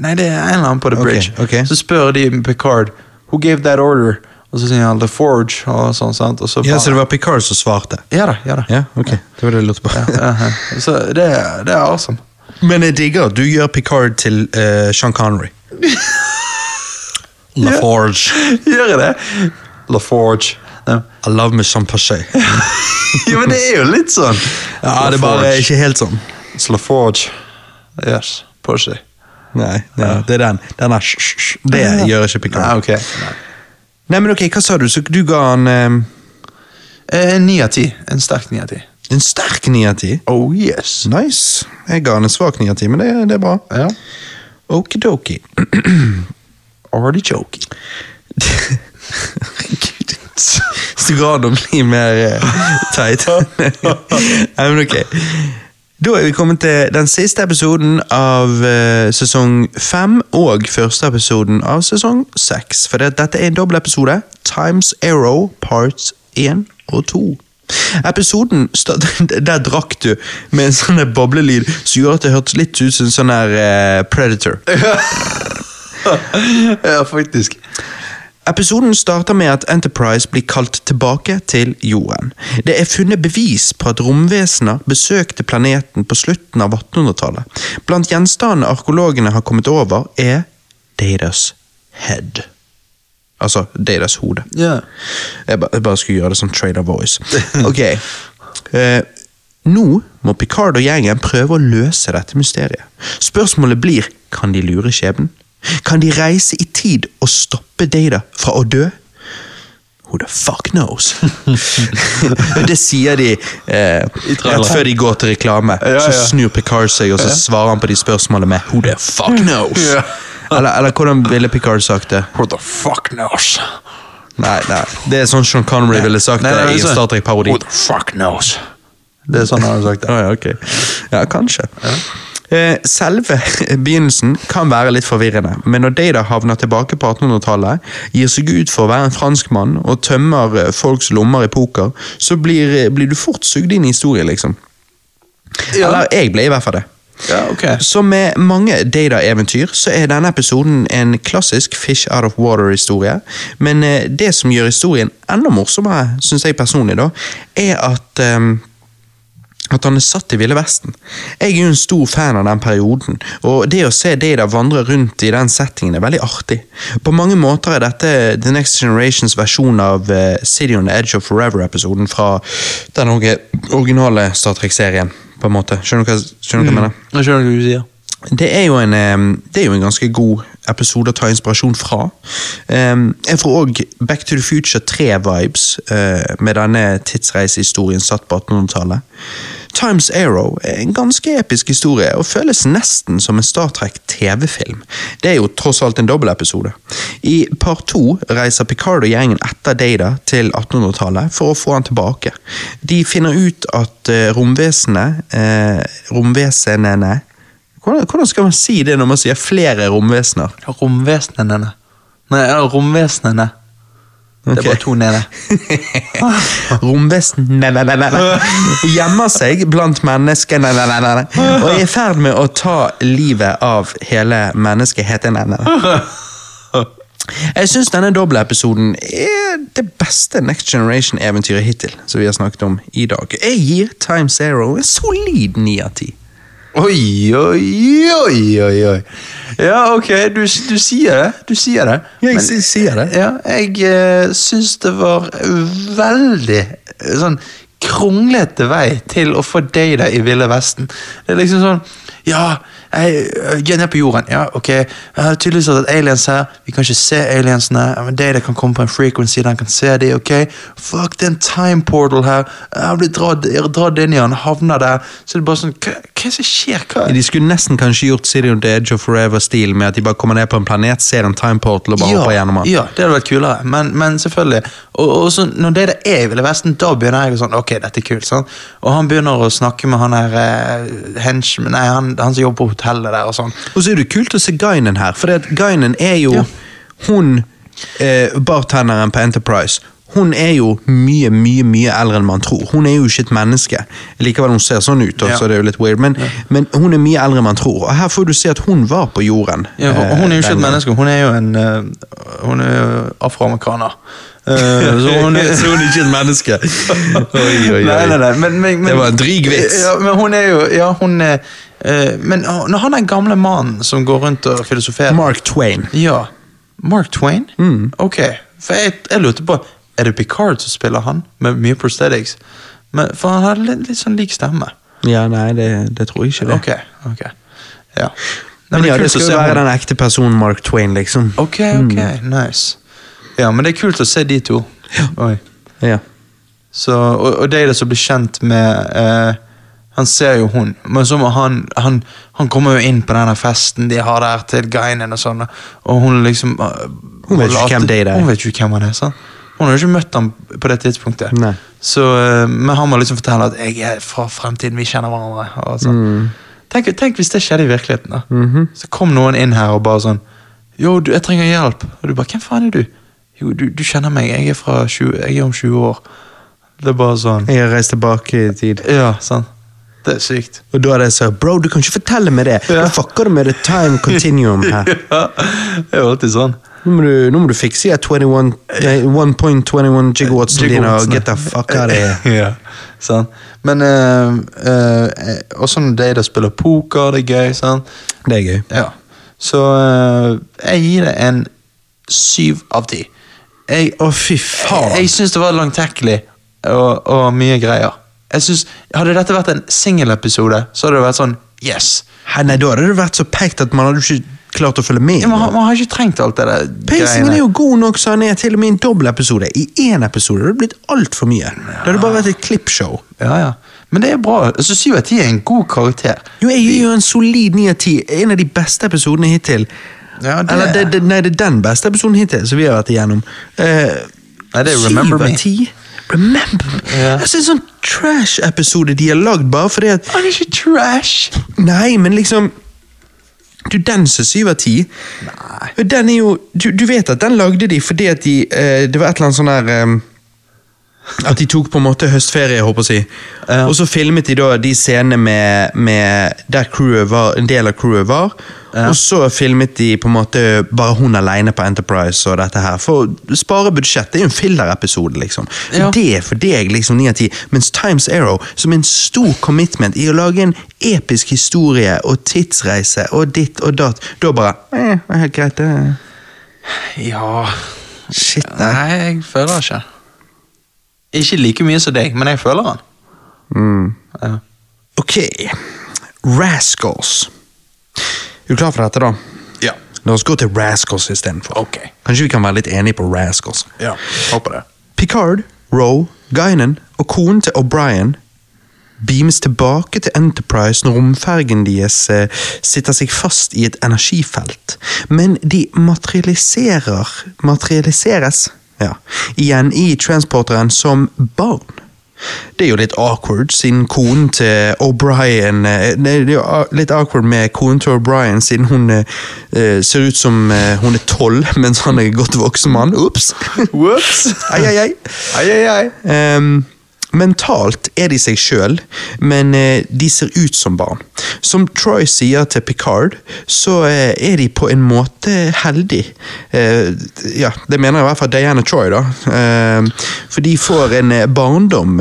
[SPEAKER 2] Nei, det er en eller annen på The
[SPEAKER 1] Bridge.
[SPEAKER 2] Bridge.
[SPEAKER 1] okay.
[SPEAKER 2] Så spør de Picard Who gave that order? Og så sier han LaForge og sånn, sant. Og så
[SPEAKER 1] Ja, Så det var Picard som svarte?
[SPEAKER 2] Ja da, ja da.
[SPEAKER 1] Ja, ok. Det var det jeg lurte på.
[SPEAKER 2] Ja, ja. Så det, det er awesome.
[SPEAKER 1] Men jeg digger du gjør Picard til uh, Sean Connery. La Forge.
[SPEAKER 2] Gjør jeg det? La Forge
[SPEAKER 1] I love me some passé.
[SPEAKER 2] jo, men det er jo litt sånn.
[SPEAKER 1] Ja, det er bare ikke helt sånn.
[SPEAKER 2] It's LaForge. Yes, Porsche.
[SPEAKER 1] Nei, ja, det er den. Den er sj. Det gjør ikke Picard.
[SPEAKER 2] Nei, okay. Nei.
[SPEAKER 1] Nei, men ok, Hva sa du? Så du ga han En
[SPEAKER 2] Eh, Ni av ti. En sterk ni av ti.
[SPEAKER 1] en sterk ni av ti?
[SPEAKER 2] Oh yes.
[SPEAKER 1] Nice. Jeg ga han en svak ni av ti, men det, det er bra.
[SPEAKER 2] Ja.
[SPEAKER 1] Okidoki.
[SPEAKER 2] Artichoke.
[SPEAKER 1] Herregud. Så glad å bli mer uh, teit. Nei, men ok. Da er vi kommet til den siste episoden av uh, sesong fem og første episoden av sesong seks. For det, dette er en dobbeltepisode. Times Arrow parts 1 og 2. Episoden Der drakk du med en sånn boblelyd som gjorde at det hørtes litt ut som en sånn eh, Predator.
[SPEAKER 2] ja, faktisk.
[SPEAKER 1] Episoden starter med at Enterprise blir kalt tilbake til jorden. Det er funnet bevis på at romvesener besøkte planeten på slutten av 1800-tallet. Blant gjenstandene arkeologene har kommet over, er Datas head. Altså Datas hode.
[SPEAKER 2] Yeah.
[SPEAKER 1] Jeg, ba, jeg bare skulle gjøre det som Trader Voice. Ok. Uh, nå må Picard og gjengen prøve å løse dette mysteriet. Spørsmålet blir, kan de lure skjebnen? Kan de reise i tid og stoppe Data fra å dø? Who the fuck knows? det sier de eh, rett før de går til reklame.
[SPEAKER 2] Ja,
[SPEAKER 1] Så snur Picard seg, og så svarer han på de spørsmålene med Who the fuck knows?
[SPEAKER 2] Ja.
[SPEAKER 1] eller, eller hvordan ville Picard sagt det?
[SPEAKER 2] Who the fuck knows?
[SPEAKER 1] Nei, nei. Det er sånn Sean Connery ville sagt
[SPEAKER 2] Nei, nei,
[SPEAKER 1] det i en
[SPEAKER 2] sånn,
[SPEAKER 1] Star Trek-parodi.
[SPEAKER 2] Who the fuck knows? Det er sånn han har sagt det.
[SPEAKER 1] Ah, ja, ok. Ja, kanskje. Eh, selve begynnelsen kan være litt forvirrende, men når Data havner tilbake på 1800-tallet, gir seg ut for å være en franskmann og tømmer eh, folks lommer i poker, så blir, eh, blir du fort sugd inn i historien, liksom.
[SPEAKER 2] Ja.
[SPEAKER 1] Eller jeg ble i hvert fall det.
[SPEAKER 2] Ja, okay.
[SPEAKER 1] Så med mange Data-eventyr, så er denne episoden en klassisk fish out of water-historie. Men eh, det som gjør historien enda morsommere, syns jeg personlig, da, er at ehm, at han er satt i Ville Vesten. Jeg er jo en stor fan av den perioden, og det å se Data vandre rundt i den settingen er veldig artig. På mange måter er dette The Next Generations versjon av eh, City on the Edge of Forever-episoden fra den originale Star Trek-serien, på en måte. Skjønner du hva, skjønner du hva jeg mener?
[SPEAKER 2] Jeg skjønner hva du sier.
[SPEAKER 1] Det er, en, det er jo en ganske god episode å ta inspirasjon fra. Jeg får òg Back to the Future 3-vibes eh, med denne tidsreisehistorien satt på 1800-tallet. Times Arrow er en ganske episk historie og føles nesten som en Star Trek TV-film. Det er jo tross alt en dobbeltepisode. I part to reiser Picard og gjengen etter Data til 1800-tallet for å få han tilbake. De finner ut at eh, romvesenet eh, Romvesenene hvordan, hvordan skal man si det når man sier flere romvesener?
[SPEAKER 2] Romvesenene. Nei, romvesenene. Okay. Det er bare to nede.
[SPEAKER 1] Romvesenene gjemmer seg blant menneskene og er i ferd med å ta livet av hele menneskeheten. Jeg syns denne dobbeltepisoden er det beste Next Generation-eventyret hittil som vi har snakket om i dag. Jeg gir Time Zero en solid ni av ti.
[SPEAKER 2] Oi, oi, oi, oi, oi. Ja, ok, du, du sier det. Du sier det.
[SPEAKER 1] Jeg Men, sier det.
[SPEAKER 2] Ja, jeg uh, syns det var veldig eh, sånn kronglete vei til å få data i Ville Vesten. Det er liksom sånn Ja, jeg, jeg er ned på jorden. Ja, ok. Jeg har tydeligvis hatt aliens her. Vi kan ikke se aliensene. Ja, Men data kan komme på en frequency, den kan se de, ok? Fuck, det er en time portal her. Jeg blir dratt, dratt inn i den, havner der. Så det er bare sånn Hva som skjer? Hva?
[SPEAKER 1] De skulle nesten kanskje gjort City on the Edge of Forever-stil med at de bare kommer ned på en planet, ser en time portal og bare hopper gjennom den.
[SPEAKER 2] ja, det hadde vært kulere, men, men selvfølgelig. Og, og så når det er det jeg ville Vesten, da begynner jeg å sånn, ok, dette er kult. Sånn. Og han begynner å snakke med han her uh, hench, nei, han, han som jobber på hotellet der og sånn.
[SPEAKER 1] Og så er det kult å se Guinen her, for Guinan Guinen er jo
[SPEAKER 2] Ja.
[SPEAKER 1] hun eh, bartenderen på Enterprise. Hun er jo mye, mye mye eldre enn man tror. Hun er jo ikke et menneske. Likevel hun ser sånn ut,
[SPEAKER 2] Ja.
[SPEAKER 1] så det er jo litt weird, men, men hun er mye eldre enn man tror. Og her får du se at hun var på jorden.
[SPEAKER 2] Ja,
[SPEAKER 1] eh,
[SPEAKER 2] hun er jo ikke et menneske, hun er jo en eh, Hun er jo afroamerikaner. Uh, så hun er,
[SPEAKER 1] Så hun er ikke et menneske. Oi, oi, oi.
[SPEAKER 2] Nei, nei, nei, men, men,
[SPEAKER 1] Det var en dryg vits.
[SPEAKER 2] Ja, men hun er jo Ja, hun er uh, Men når han er gamle mannen som går rundt og filosoferer
[SPEAKER 1] Mark Twain.
[SPEAKER 2] Ja. Mark Twain?
[SPEAKER 1] Mm.
[SPEAKER 2] Ok. For jeg, jeg lurte på Er det Picard som spiller han, med mye prosthetics? Men, for han har litt, litt sånn lik stemme.
[SPEAKER 1] Ja, nei, det, det tror jeg ikke det.
[SPEAKER 2] Ok, ok. Ja. Nei,
[SPEAKER 1] Men ja,
[SPEAKER 2] kult
[SPEAKER 1] det skal jo være den ekte personen Mark Twain, liksom.
[SPEAKER 2] Ok, ok, nice. Ja, men det er kult å se de to. Oi.
[SPEAKER 1] Ja.
[SPEAKER 2] Så, og, og det som blir kjent med eh, Han ser jo hun, men så må han, han Han kommer jo inn på denne festen de har der til Guinan og sånn, og hun liksom eh,
[SPEAKER 1] Hun vet ikke hvem det er.
[SPEAKER 2] Hun vet ikke hvem han er, sant? Hun har jo ikke møtt ham på det tidspunktet.
[SPEAKER 1] Nei.
[SPEAKER 2] Så, eh, men han må liksom fortelle at 'jeg er fra fremtiden, vi kjenner hverandre'. Sånn.
[SPEAKER 1] Mm.
[SPEAKER 2] tenk, tenk hvis det skjedde i virkeligheten. da
[SPEAKER 1] Mhm.
[SPEAKER 2] Så kom noen inn her og bare sånn 'Jo, du, jeg trenger hjelp.' Og du bare 'Hvem faen er du?' 'Jo, du, du kjenner meg. Jeg er, fra 20, jeg er om 20 år.' Det er bare sånn
[SPEAKER 1] Jeg har reist tilbake i tid.
[SPEAKER 2] Ja, sant. Det er sykt.
[SPEAKER 1] Og da er det så Bro, du kan ikke fortelle meg det!
[SPEAKER 2] Ja.
[SPEAKER 1] Da fucker du med the time continuum her.
[SPEAKER 2] Ja, det er jo alltid sånn.
[SPEAKER 1] Nå må du, nå må du fikse de 21 nei, 1.21 gigawatts dine og get the fuck out of here.
[SPEAKER 2] ja, sant. Men uh, også når Data spiller poker, det er gøy. sant?
[SPEAKER 1] Det er gøy.
[SPEAKER 2] Ja. Så uh, jeg gir det en syv av ti. Jeg,
[SPEAKER 1] Å, fy faen.
[SPEAKER 2] jeg syns det var langtekkelig og, og mye greier. Jeg synes, Hadde dette vært en singelepisode, så hadde det vært sånn yes.
[SPEAKER 1] Hei, Nei, da hadde det vært så pekt at man hadde ikke klart å følge med.
[SPEAKER 2] Ja, man, har- man har ikke trengt alt det der
[SPEAKER 1] Pacingen er jo god nok, så han er til og med i en dobbeltepisode. I én episode det hadde det blitt altfor mye. Det hadde bare vært et klippshow.
[SPEAKER 2] Ja, ja. Men det er bra. Altså, 7 av 10 er en god karakter.
[SPEAKER 1] Jo, jeg gir jo en solid 9 av 10. En av de beste episodene hittil.
[SPEAKER 2] Ja, det-
[SPEAKER 1] Eller det, det, nei, det er den beste episoden hittil som vi har vært igjennom. Uh,
[SPEAKER 2] Nei, det er Remember
[SPEAKER 1] av
[SPEAKER 2] Me.
[SPEAKER 1] 10. Remember Me.
[SPEAKER 2] Det
[SPEAKER 1] Altså, en sånn trash-episode de har lagd bare fordi at
[SPEAKER 2] Han er ikke trash!
[SPEAKER 1] Nei, men liksom Du, den som syv av ti. Den er jo du, du vet at den lagde de fordi at de eh, Det var et eller annet sånn der eh, At de tok på en måte høstferie, håper jeg si.
[SPEAKER 2] Ja.
[SPEAKER 1] Og så filmet de da de scenene med, med der crewet var, en del av crewet var.
[SPEAKER 2] Ja.
[SPEAKER 1] Og så filmet de på en måte bare hun alene på Enterprise og dette her. For å spare budsjett. Det er jo en filler-episode, liksom.
[SPEAKER 2] Ja.
[SPEAKER 1] Det er for deg liksom 9 av 10. Mens Times Arrow, som er en stor commitment i å lage en episk historie og tidsreise og ditt og datt, da bare eh, helt greit, det.
[SPEAKER 2] Ja
[SPEAKER 1] Shit, nei.
[SPEAKER 2] Nei, jeg føler det ikke. Ikke like mye som deg, men jeg føler han.
[SPEAKER 1] Mm.
[SPEAKER 2] Ja.
[SPEAKER 1] Ok. Rascals. Er du klar for dette, da?
[SPEAKER 2] ja.
[SPEAKER 1] La oss gå til Rascals istedenfor.
[SPEAKER 2] Okay.
[SPEAKER 1] Kanskje vi kan være litt enige på Rascals.
[SPEAKER 2] ja. Håper det.
[SPEAKER 1] Picard, Roe, Guinan og konen til O'Brien beames tilbake til Enterprise når romfergen deres eh, sitter seg fast i et energifelt. Men de materialiserer materialiseres ja, igjen i transporteren som barn. Det er jo litt awkward, siden konen til O'Brien eh, Det er jo litt awkward med konen til O'Brien, siden hun eh, ser ut som uh, hun er tolv, mens han er godt voksen mann. Ops!
[SPEAKER 2] Ops!
[SPEAKER 1] Ai, ai, ai.
[SPEAKER 2] Ai, ai, ai.
[SPEAKER 1] Ehm, mentalt er de seg sjøl, men eh, de ser ut som barn. Som Troy sier til Picard, så eh, er de på en måte heldige. Eh, ja, det mener i hvert fall Diana Troy, da. For de får en barndom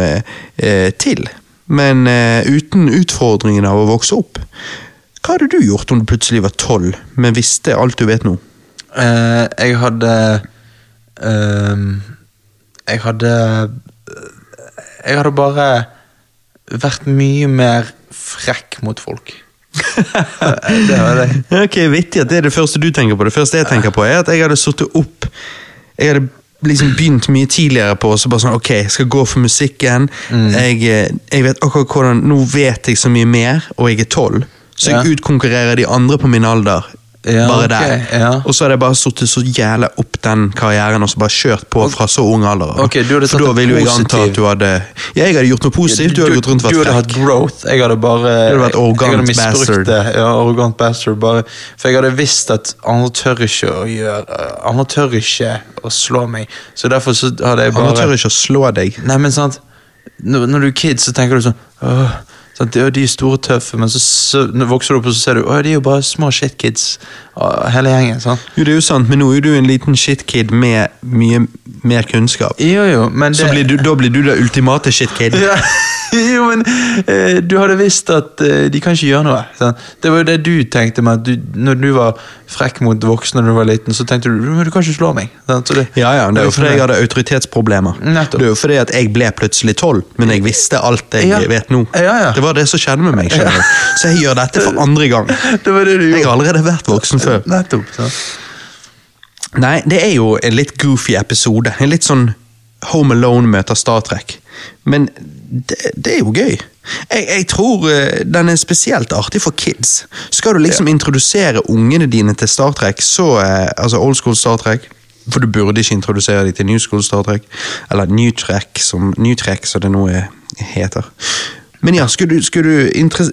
[SPEAKER 1] til, men uten utfordringen av å vokse opp. Hva hadde du gjort om du plutselig var tolv, men visste alt du vet nå?
[SPEAKER 2] Uh, jeg hadde uh, Jeg hadde Jeg hadde bare vært mye mer frekk mot folk. det var det.
[SPEAKER 1] Ok, Vittig at det er det første du tenker på. Det første jeg tenker på, er at jeg hadde sittet opp Jeg hadde liksom begynt mye tidligere på, så bare sånn, ok, jeg skal gå for musikken.
[SPEAKER 2] Mm.
[SPEAKER 1] Jeg, eh, jeg vet akkurat hvordan, Nå vet jeg så mye mer, og jeg er tolv, så jeg
[SPEAKER 2] Ja.
[SPEAKER 1] utkonkurrerer de andre på min alder.
[SPEAKER 2] Ja,
[SPEAKER 1] bare
[SPEAKER 2] okay,
[SPEAKER 1] der.
[SPEAKER 2] ja.
[SPEAKER 1] Og så hadde jeg bare sittet så jævla opp den karrieren og så bare kjørt på fra så ung alder.
[SPEAKER 2] Okay, du
[SPEAKER 1] For da
[SPEAKER 2] ville
[SPEAKER 1] vil jo jeg anta at du hadde Ja, jeg hadde gjort noe positivt, du hadde gått rundt og
[SPEAKER 2] du
[SPEAKER 1] vært
[SPEAKER 2] hadde hatt growth, jeg hadde bare
[SPEAKER 1] hadde vært arrogant bastard.
[SPEAKER 2] Det. Ja, arrogant bastard. Bare, for jeg hadde visst at andre tør ikke å gjøre Andre tør ikke å slå meg. Så derfor så hadde jeg bare
[SPEAKER 1] Andre tør ikke å slå deg.
[SPEAKER 2] Nei, men sant Når, når du er kid, så tenker du sånn Åh, sant? de, De er store og tøffe, men så, så vokser du opp, og så ser du Åh, de er jo bare små shitkids, hele gjengen. sant?
[SPEAKER 1] Jo, det er jo sant, men nå er du en liten shitkid med mye mer kunnskap.
[SPEAKER 2] Jo, jo, men
[SPEAKER 1] Så blir du, da blir du det ultimate shitkid.
[SPEAKER 2] ja, Jo, men eh, du hadde visst at eh, de kan ikke gjøre noe. Sant? Det var jo det du tenkte med at du, når du var frekk mot voksne da du var liten, så tenkte du men du kan ikke slå meg. Sant? Så det,
[SPEAKER 1] Ja, ja, det er jo fordi jeg hadde autoritetsproblemer.
[SPEAKER 2] Nettopp.
[SPEAKER 1] Det er jo fordi at jeg ble plutselig tolv, men jeg visste alt jeg
[SPEAKER 2] Ja.
[SPEAKER 1] vet nå.
[SPEAKER 2] Ja, ja.
[SPEAKER 1] Det var det som skjedde med meg. skjønner. Så jeg gjør dette for andre gang.
[SPEAKER 2] Det var det
[SPEAKER 1] Jeg har allerede vært voksen før.
[SPEAKER 2] Nettopp. så.
[SPEAKER 1] Nei, det er jo en litt goofy episode. En litt sånn Home Alone møter Star Trek. Men det, det er jo gøy. Jeg, jeg tror eh, den er spesielt artig for kids. Skal du liksom introdusere ungene dine til Star Trek, så eh, Altså old school Star Trek For du burde ikke introdusere dem til new school Star Trek. Eller New Trek, som, new Trek, som det nå er- heter. Men ja, skulle du, skulle du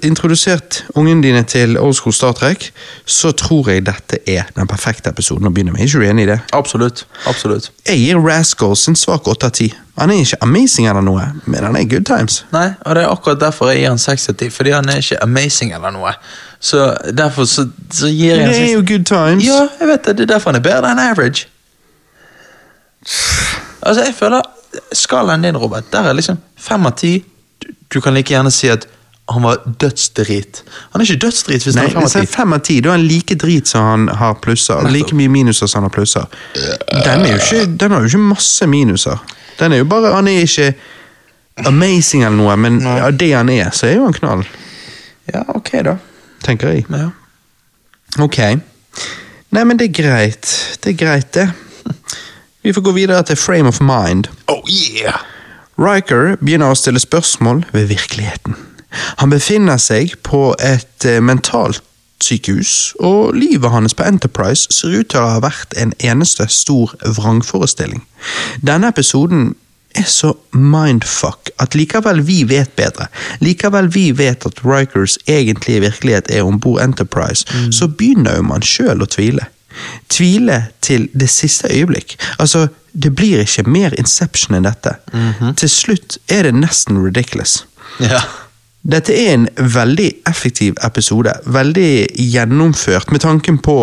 [SPEAKER 1] introdusert ungene dine til old school Star Trek, så tror jeg dette er den perfekte episoden å begynne med. Er ikke du enig i det?
[SPEAKER 2] Absolutt. Absolutt.
[SPEAKER 1] Jeg gir Rascals en svak 8 av 10. Han er ikke amazing eller noe, men han er good times.
[SPEAKER 2] Nei, og det er akkurat derfor jeg gir han 6 av 10, fordi han er ikke amazing eller noe. Så derfor så, så gir jeg
[SPEAKER 1] Det er jo good times.
[SPEAKER 2] Ja, jeg vet det. Det er derfor han er bedre enn average. Altså, jeg føler skalaen din, Robert, der er liksom 5 av 10. Du, kan like gjerne si at han var dødsdrit. Han er ikke dødsdrit hvis
[SPEAKER 1] Nei,
[SPEAKER 2] han er
[SPEAKER 1] fem
[SPEAKER 2] av
[SPEAKER 1] ti.
[SPEAKER 2] 10.
[SPEAKER 1] 5 av 10, da er han like drit som han har plusser.
[SPEAKER 2] Nettopp.
[SPEAKER 1] Like mye minuser som han har plusser. Den, er jo ikke, den har jo ikke masse minuser. Den er jo bare, Han er ikke amazing eller noe, men av det han er, så er jo han knall.
[SPEAKER 2] Ja, ok, da.
[SPEAKER 1] Tenker jeg.
[SPEAKER 2] Ja.
[SPEAKER 1] Ok. Nei, men det er greit. Det er greit, det. Vi får gå videre til Frame of Mind.
[SPEAKER 2] Oh yeah!
[SPEAKER 1] Riker begynner å stille spørsmål ved virkeligheten. Han befinner seg på et eh, mentalt sykehus, og livet hans på Enterprise ser ut til å ha vært en eneste stor vrangforestilling. Denne episoden er så mindfuck at likevel vi vet bedre, likevel vi vet at Rikers egentlige virkelighet er om bord Enterprise, så begynner jo man sjøl å tvile. Tvile til det siste øyeblikk. Altså, det blir ikke mer Inception enn dette. Til slutt er det nesten ridiculous.
[SPEAKER 2] Ja.
[SPEAKER 1] Dette er en veldig effektiv episode. Veldig gjennomført med tanken på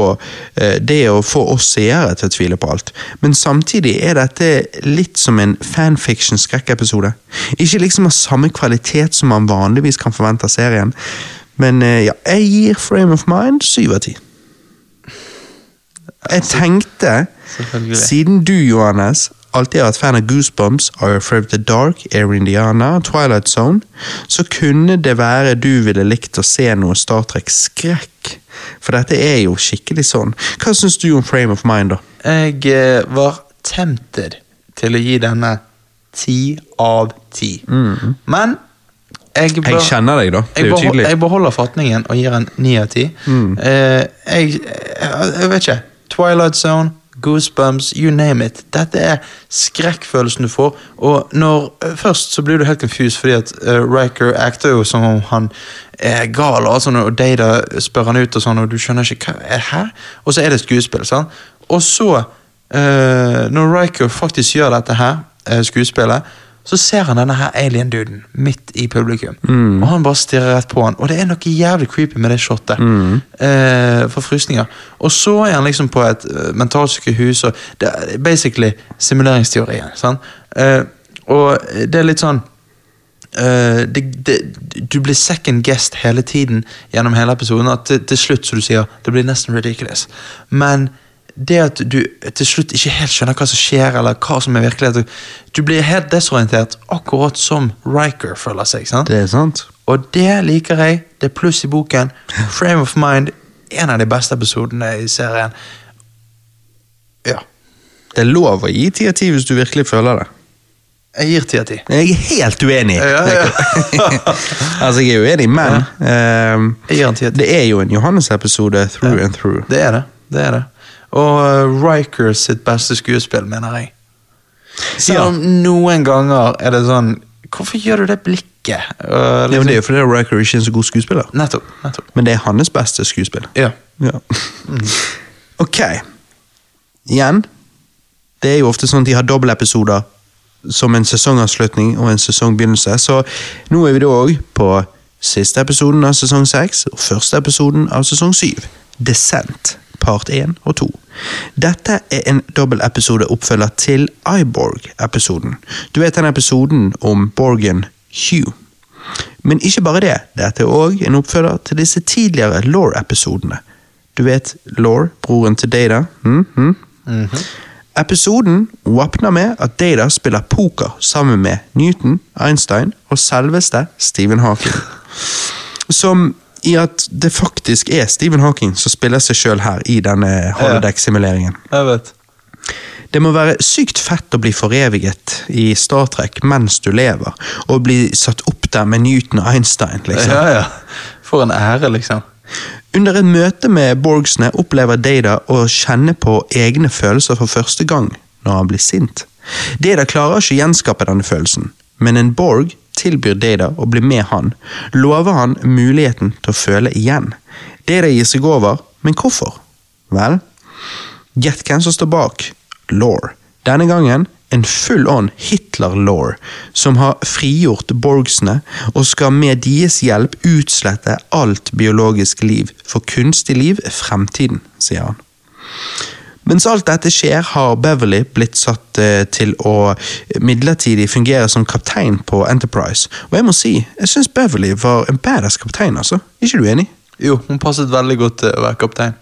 [SPEAKER 1] eh, det å få oss seere til å tvile på alt. Men samtidig er dette litt som en fanfiction-skrekkepisode. Ikke liksom av samme kvalitet som man vanligvis kan forvente av serien. Men eh, ja, jeg gir Frame of Mind syv av ti. Jeg tenkte, siden du, Johannes, alltid har vært fan av Goosebumps, Are Afraid of the Dark, Air Indiana, Twilight Zone, så kunne det være du ville likt å se noe Star Trek-skrekk. For dette er jo skikkelig sånn. Hva syns du om Frame of Mind, da?
[SPEAKER 2] Jeg eh, var tempted til å gi denne ti av ti. Men jeg,
[SPEAKER 1] Mm. Jeg kjenner deg, da. Det er jo tydelig.
[SPEAKER 2] jeg beholder fatningen og gir en ni av ti.
[SPEAKER 1] Mm.
[SPEAKER 2] Eh, jeg, jeg, jeg vet ikke. Twilight Zone, Goosebumps, you name it. Dette er skrekkfølelsen du får. Og når, eh, Først så blir du helt confused fordi at uh, Riker acter jo som om han er gal, sånn, og Data spør han ut, og sånn, og du skjønner ikke hva er her? Og så er det skuespill. sant? Og så, uh, når Riker faktisk gjør dette her, uh, skuespillet, så ser han denne her alien-duden midt i publikum. Og han bare stirrer rett på han. Og det er noe jævlig creepy med det shotet. Eh, for frysninger. Og så er han liksom på et uh, mentalsykehus, og det er basically simuleringsteorien. Eh, og det er litt sånn Uh, det, det, Du blir second guest hele tiden gjennom hele episoden. At til, til slutt, som du sier, det blir nesten ridiculous. Men det at du til slutt ikke helt skjønner hva som skjer, eller hva som er virkelighet Du blir helt desorientert, akkurat som Riker føler seg. sant?
[SPEAKER 1] Det er sant.
[SPEAKER 2] Og det liker jeg. Det er pluss i boken. Frame of Mind, en av de beste episodene i serien. Ja.
[SPEAKER 1] Det er lov å gi ti av ti hvis du virkelig føler det.
[SPEAKER 2] Jeg gir ti av ti.
[SPEAKER 1] Jeg er helt uenig.
[SPEAKER 2] Ja, ja.
[SPEAKER 1] altså, jeg er uenig, men
[SPEAKER 2] av ti.
[SPEAKER 1] det er jo en Johannes-episode through and through.
[SPEAKER 2] Det er det. det er det. Og Rikers Riker sitt beste skuespill, mener jeg. Selv
[SPEAKER 1] Ja.
[SPEAKER 2] om noen ganger er det sånn Hvorfor gjør du det blikket? Uh,
[SPEAKER 1] Ja, men det er jo fordi Riker ikke er en så god skuespiller.
[SPEAKER 2] Nettopp. nettopp.
[SPEAKER 1] Men det er hans beste skuespill.
[SPEAKER 2] Ja.
[SPEAKER 1] Ja. ok. Igjen. Det er jo ofte sånn at de har dobbeltepisoder som en sesongavslutning og en sesongbegynnelse, så nå er vi da òg på siste episoden av sesong seks og første episoden av sesong syv. Descent, part én og to. Dette er en dobbeltepisode oppfølger til Iborg-episoden. Du vet den episoden om Borgen Hugh. Men ikke bare det, dette er òg en oppfølger til disse tidligere Law-episodene. Du vet Law, broren til Data? Mm -hmm. Episoden åpner med at Data spiller poker sammen med Newton, Einstein og selveste Stephen Hawking. Som i at det faktisk er Stephen Hawking som spiller seg sjøl her i denne holodeck-simuleringen.
[SPEAKER 2] Jeg vet.
[SPEAKER 1] Det må være sykt fett å bli foreviget i Star Trek mens du lever, og bli satt opp der med Newton og Einstein, liksom.
[SPEAKER 2] Ja, ja. For en ære, liksom.
[SPEAKER 1] Under et møte med Borgsene opplever Data å kjenne på egne følelser for første gang når han blir sint. Data klarer ikke å gjenskape denne følelsen, men en Borg tilbyr Data å bli med han, lover han muligheten til å føle igjen. Data gir seg over, men hvorfor? Vel, gjett hvem som står bak. Law. Denne gangen en full-on Hitler-law, som har frigjort Borgsene og skal med deres hjelp utslette alt biologisk liv, for kunstig liv er fremtiden, sier han. Mens alt dette skjer, har Beverly blitt satt eh, til å midlertidig fungere som kaptein på Enterprise. Og jeg må si, jeg syns Beverly var en badass kaptein, altså. Er ikke du enig?
[SPEAKER 2] Jo, hun passet veldig godt til å være kaptein.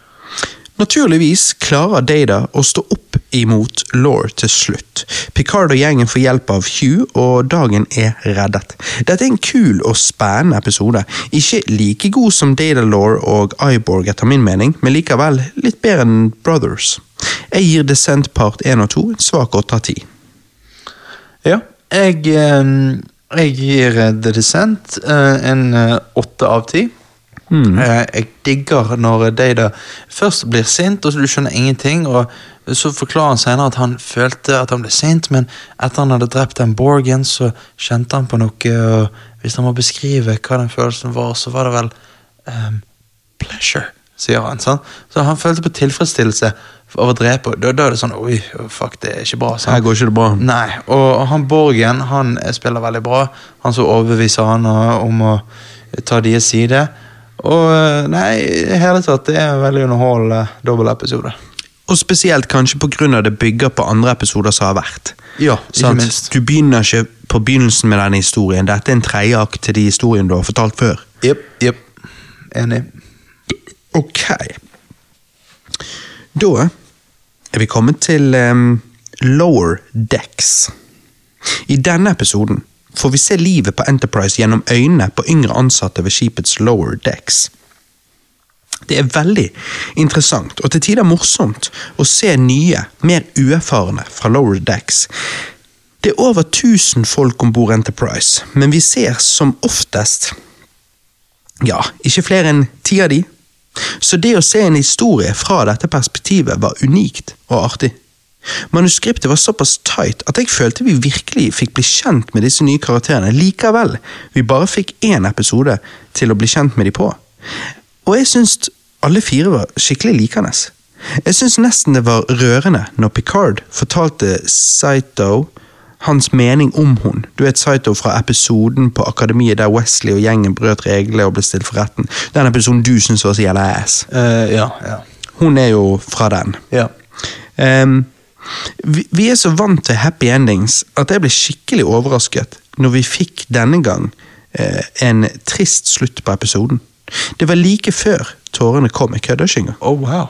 [SPEAKER 1] Naturligvis klarer Data å stå opp imot Law til slutt. Picard og gjengen får hjelp av Hugh, og dagen er reddet. Dette er en kul og spennende episode. Ikke like god som Data Law og Iborg, etter min mening, men likevel litt bedre enn Brothers. Jeg gir Descent part 1 og 2 en svak 8 av 10.
[SPEAKER 2] Ja, jeg, eh, jeg gir eh, The Descent eh, en 8 av 10. Mm. Eh, jeg digger når Data først blir sint, og så du skjønner ingenting. og Så forklarer han senere at han følte at han ble sint, men etter han hadde drept den Borgen, så kjente han på noe. og Hvis han må beskrive hva den følelsen var, så var det vel um, pleasure, sier han. Sånn. Så han følte på tilfredsstillelse av å drepe. Da, da, er det sånn Oi, fuck, det er ikke bra. Sånn.
[SPEAKER 1] Her går ikke det bra.
[SPEAKER 2] Nei, Og han Borgen han spiller veldig bra. Han så overbeviser han eh, om å ta deres side. Og eh, nei, hele tatt, det er en veldig underholdende dobbeltepisode.
[SPEAKER 1] Og spesielt kanskje av det bygger på andre episoder som har vært.
[SPEAKER 2] Ja, ikke minst.
[SPEAKER 1] Du begynner ikke på begynnelsen med denne historien. Dette er en tredjeakt til de historiene du har fortalt før.
[SPEAKER 2] Jepp, Yep. Enig.
[SPEAKER 1] Ok. Da er vi kommet til um, Lower Decks. I denne episoden får vi se livet på Enterprise gjennom øynene på yngre ansatte ved skipets Lower Decks. Det er veldig interessant og til tider morsomt å se nye, mer uerfarne fra Lower Decks. Det er over 1000 folk om bord Enterprise, men vi ser som oftest ja, ikke flere enn ti av de. Så det å se en historie fra dette perspektivet var unikt og artig. Manuskriptet var såpass tight at jeg følte vi virkelig fikk bli kjent med disse nye karakterene likevel vi bare fikk én episode til å bli kjent med de på. Og jeg syns alle fire var skikkelig likende. Jeg syns nesten det var rørende når Picard fortalte Saito hans mening om hun. Du vet Saito fra episoden på Akademiet der Wesley og gjengen brøt reglene og ble stilt for retten. Den episoden du syns var så jævla ass.
[SPEAKER 2] Uh, ja, ja.
[SPEAKER 1] Hun er jo fra den.
[SPEAKER 2] Ja.
[SPEAKER 1] Ehm, vi, vi er så vant til happy endings at jeg ble skikkelig overrasket når vi fikk denne gang eh, en trist slutt på episoden. Det var like før tårene kom. i engang.
[SPEAKER 2] Oh, wow.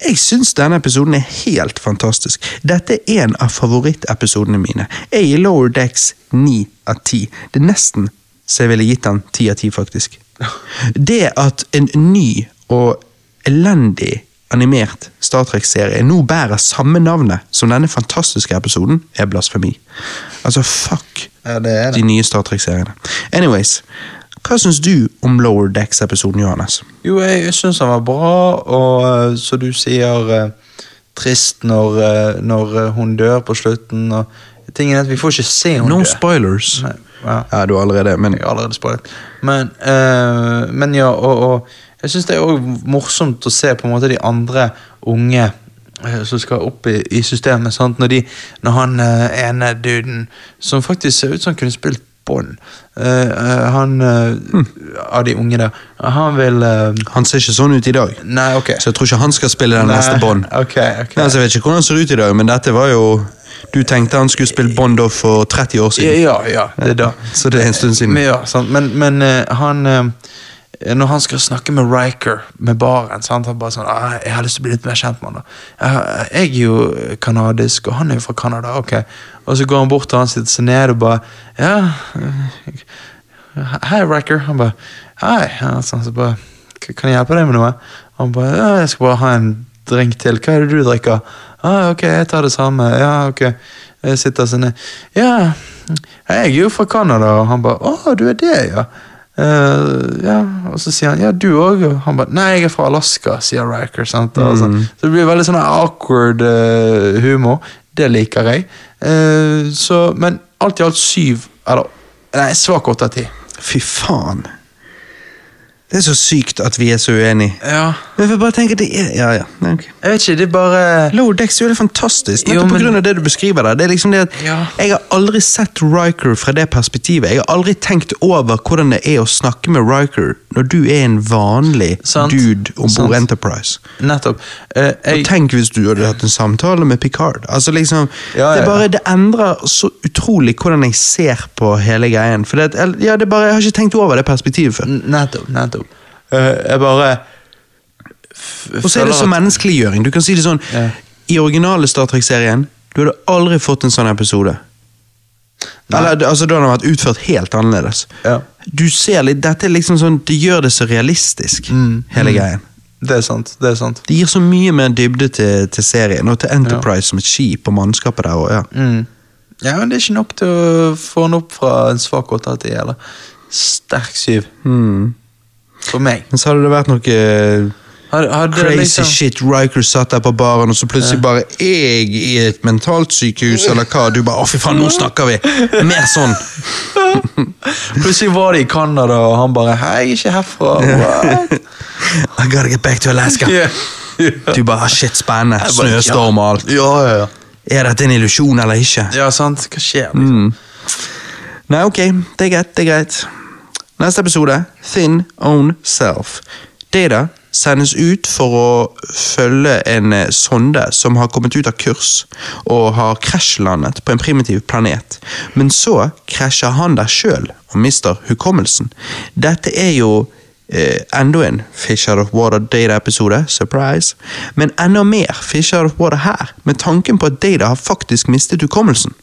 [SPEAKER 1] Jeg syns denne episoden er helt fantastisk. Dette er en av favorittepisodene mine. Jeg gir Lower Decks 9 av 10. Det er nesten så jeg ville gitt den 10 av 10, faktisk. Det at en ny og elendig animert Star Trek-serie nå bærer samme navnet som denne fantastiske episoden, er blasfemi. Altså, fuck
[SPEAKER 2] Ja, det er
[SPEAKER 1] de nye Star Trek-seriene. Anyways, hva syns du om Lower Decks-episoden, Johannes?
[SPEAKER 2] Jo, jeg, syns den var bra, og som så du sier eh, trist når, eh, når eh, hun dør på slutten. og Tingen er at Vi får ikke se hun
[SPEAKER 1] No
[SPEAKER 2] dø.
[SPEAKER 1] spoilers.
[SPEAKER 2] Nei, ja.
[SPEAKER 1] Ja, du har allerede, men
[SPEAKER 2] Jeg har allerede spoilet. Men, eh, men ja, og, og jeg syns det er også morsomt å se på en måte de andre unge eh, som skal opp i, i systemet. Når, de, når han eh, ene duden, som faktisk ser ut som han kunne spilt Bond eh, Han eh, av de unge der, han vil
[SPEAKER 1] han ser ikke sånn ut i dag.
[SPEAKER 2] Nei, ok.
[SPEAKER 1] Så jeg tror ikke han skal spille den
[SPEAKER 2] Nei,
[SPEAKER 1] neste Bond.
[SPEAKER 2] Ok, ok.
[SPEAKER 1] Nei, altså, jeg vet ikke hvordan han ser ut i dag, men dette var jo Du tenkte han skulle spille Bond for 30 år siden.
[SPEAKER 2] ja, ja, det er da.
[SPEAKER 1] Så det er en stund siden.
[SPEAKER 2] Men, ja, sant? men, men han Når han skal snakke med Riker med baren sant? Han bare sånn ah, 'Jeg har lyst til å bli litt mer kjent med han.' da. Jeg er jo kanadisk, og han er jo fra Canada. Ok. Og så går han bort til han sitter seg ned og bare 'Ja, eh, hei, Riker.' Han bare 'Hei.' Sånn, så bare 'Kan jeg hjelpe deg med noe?' Han bare ja, 'Jeg skal bare ha en drink til. Hva er det du drikker?' Ah, 'Ok, jeg tar det samme.' Ja, ok. Jeg sitter seg ned. 'Ja, jeg er jo fra Canada.' Og han bare 'Å, du er det, ja'. «Eh, ja, Og så sier han 'ja, du òg'. Og han bare 'nei, jeg er fra Alaska', sier Riker. Sant? Og så, så det blir veldig sånn awkward uh, humor. Det liker jeg. Uh, så, men alt i alt syv Eller nei, svak åtte av ti.
[SPEAKER 1] Fy faen. Det er så sykt at vi er så uenige.
[SPEAKER 2] Ja.
[SPEAKER 1] Jeg bare tenker det er Ja, ja. Okay.
[SPEAKER 2] Jeg vet ikke, det er bare
[SPEAKER 1] Lower Decks er jo fantastisk.
[SPEAKER 2] Jo,
[SPEAKER 1] Nettopp på
[SPEAKER 2] men-
[SPEAKER 1] grunn av det du beskriver der. Det er liksom det at
[SPEAKER 2] Ja.
[SPEAKER 1] Jeg har aldri sett Riker fra det perspektivet. Jeg har aldri tenkt over hvordan det er å snakke med Riker når du er en vanlig
[SPEAKER 2] Sant.
[SPEAKER 1] dude om bord Enterprise.
[SPEAKER 2] Nettopp. Eh,
[SPEAKER 1] Og tenk hvis du hadde hatt en samtale med Picard. Altså liksom,
[SPEAKER 2] Ja,
[SPEAKER 1] Det, bare, det endrer så utrolig hvordan jeg ser på hele greien. For det, ja, det bare, Jeg har ikke tenkt over det perspektivet før.
[SPEAKER 2] nettopp. Nettopp. Uh, jeg bare
[SPEAKER 1] Og så er det så menneskeliggjøring. Du kan si det sånn
[SPEAKER 2] Ja.
[SPEAKER 1] I originale Star Trek-serien Du hadde aldri fått en sånn episode.
[SPEAKER 2] Nei.
[SPEAKER 1] Eller altså Da hadde vært utført helt annerledes.
[SPEAKER 2] Ja.
[SPEAKER 1] Du ser litt, Dette er liksom sånn Det gjør det så realistisk,
[SPEAKER 2] Mm,
[SPEAKER 1] hele
[SPEAKER 2] mm.
[SPEAKER 1] greien.
[SPEAKER 2] Det er sant. det er sant.
[SPEAKER 1] Det gir så mye mer dybde til, til serien, og til Enterprise som et skip og mannskapet der. også ja.
[SPEAKER 2] Mm. Ja, men det er ikke nok til å få den opp fra en svak åtte av ti, eller sterk 7.
[SPEAKER 1] Mm.
[SPEAKER 2] For meg.
[SPEAKER 1] Men så hadde det vært noe
[SPEAKER 2] Hadde, hadde
[SPEAKER 1] crazy
[SPEAKER 2] liksom,
[SPEAKER 1] shit. Riker satt der på baren, og så plutselig bare Jeg i et mentalt sykehus, eller hva? Du bare Å, fy faen, nå snakker vi! Mer sånn.
[SPEAKER 2] Plutselig var de i Canada, og han bare Hei, jeg er ikke herfra. What?
[SPEAKER 1] I gotta get back to Alaska.
[SPEAKER 2] Ja.
[SPEAKER 1] Du bare shit, spennende. Snøstorm og alt.
[SPEAKER 2] Ja, ja, ja.
[SPEAKER 1] Er dette en illusjon eller ikke?
[SPEAKER 2] Ja, sant. Hva skjer? Liksom?
[SPEAKER 1] Nei, ok, det er greit, det er greit. Neste episode, Thin Own Self. Data sendes ut for å følge en eh, sonde som har kommet ut av kurs og har krasjlandet på en primitiv planet. Men så krasjer han der sjøl og mister hukommelsen. Dette er jo eh, enda en Fish Out of Water Data-episode, surprise. Men enda mer Fish Out of Water her, med tanken på at Data har faktisk mistet hukommelsen.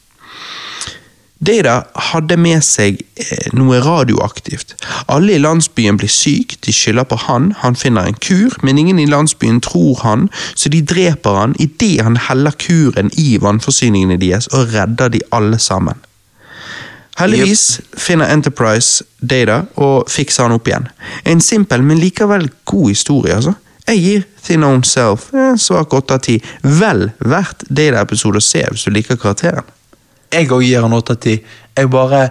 [SPEAKER 1] Data hadde med seg eh, noe radioaktivt. Alle i landsbyen blir syk, de skylder på han, han finner en kur, men ingen i landsbyen tror han, så de dreper han idet han heller kuren i vannforsyningene deres og redder de alle sammen. Heldigvis finner Enterprise Data og fikser han opp igjen. En simpel, men likevel god historie, altså. Jeg gir Thin Own Self en svak åtte av ti. Vel verdt Data-episode å se hvis du liker karakteren.
[SPEAKER 2] Jeg òg gir han åtte av ti. Jeg bare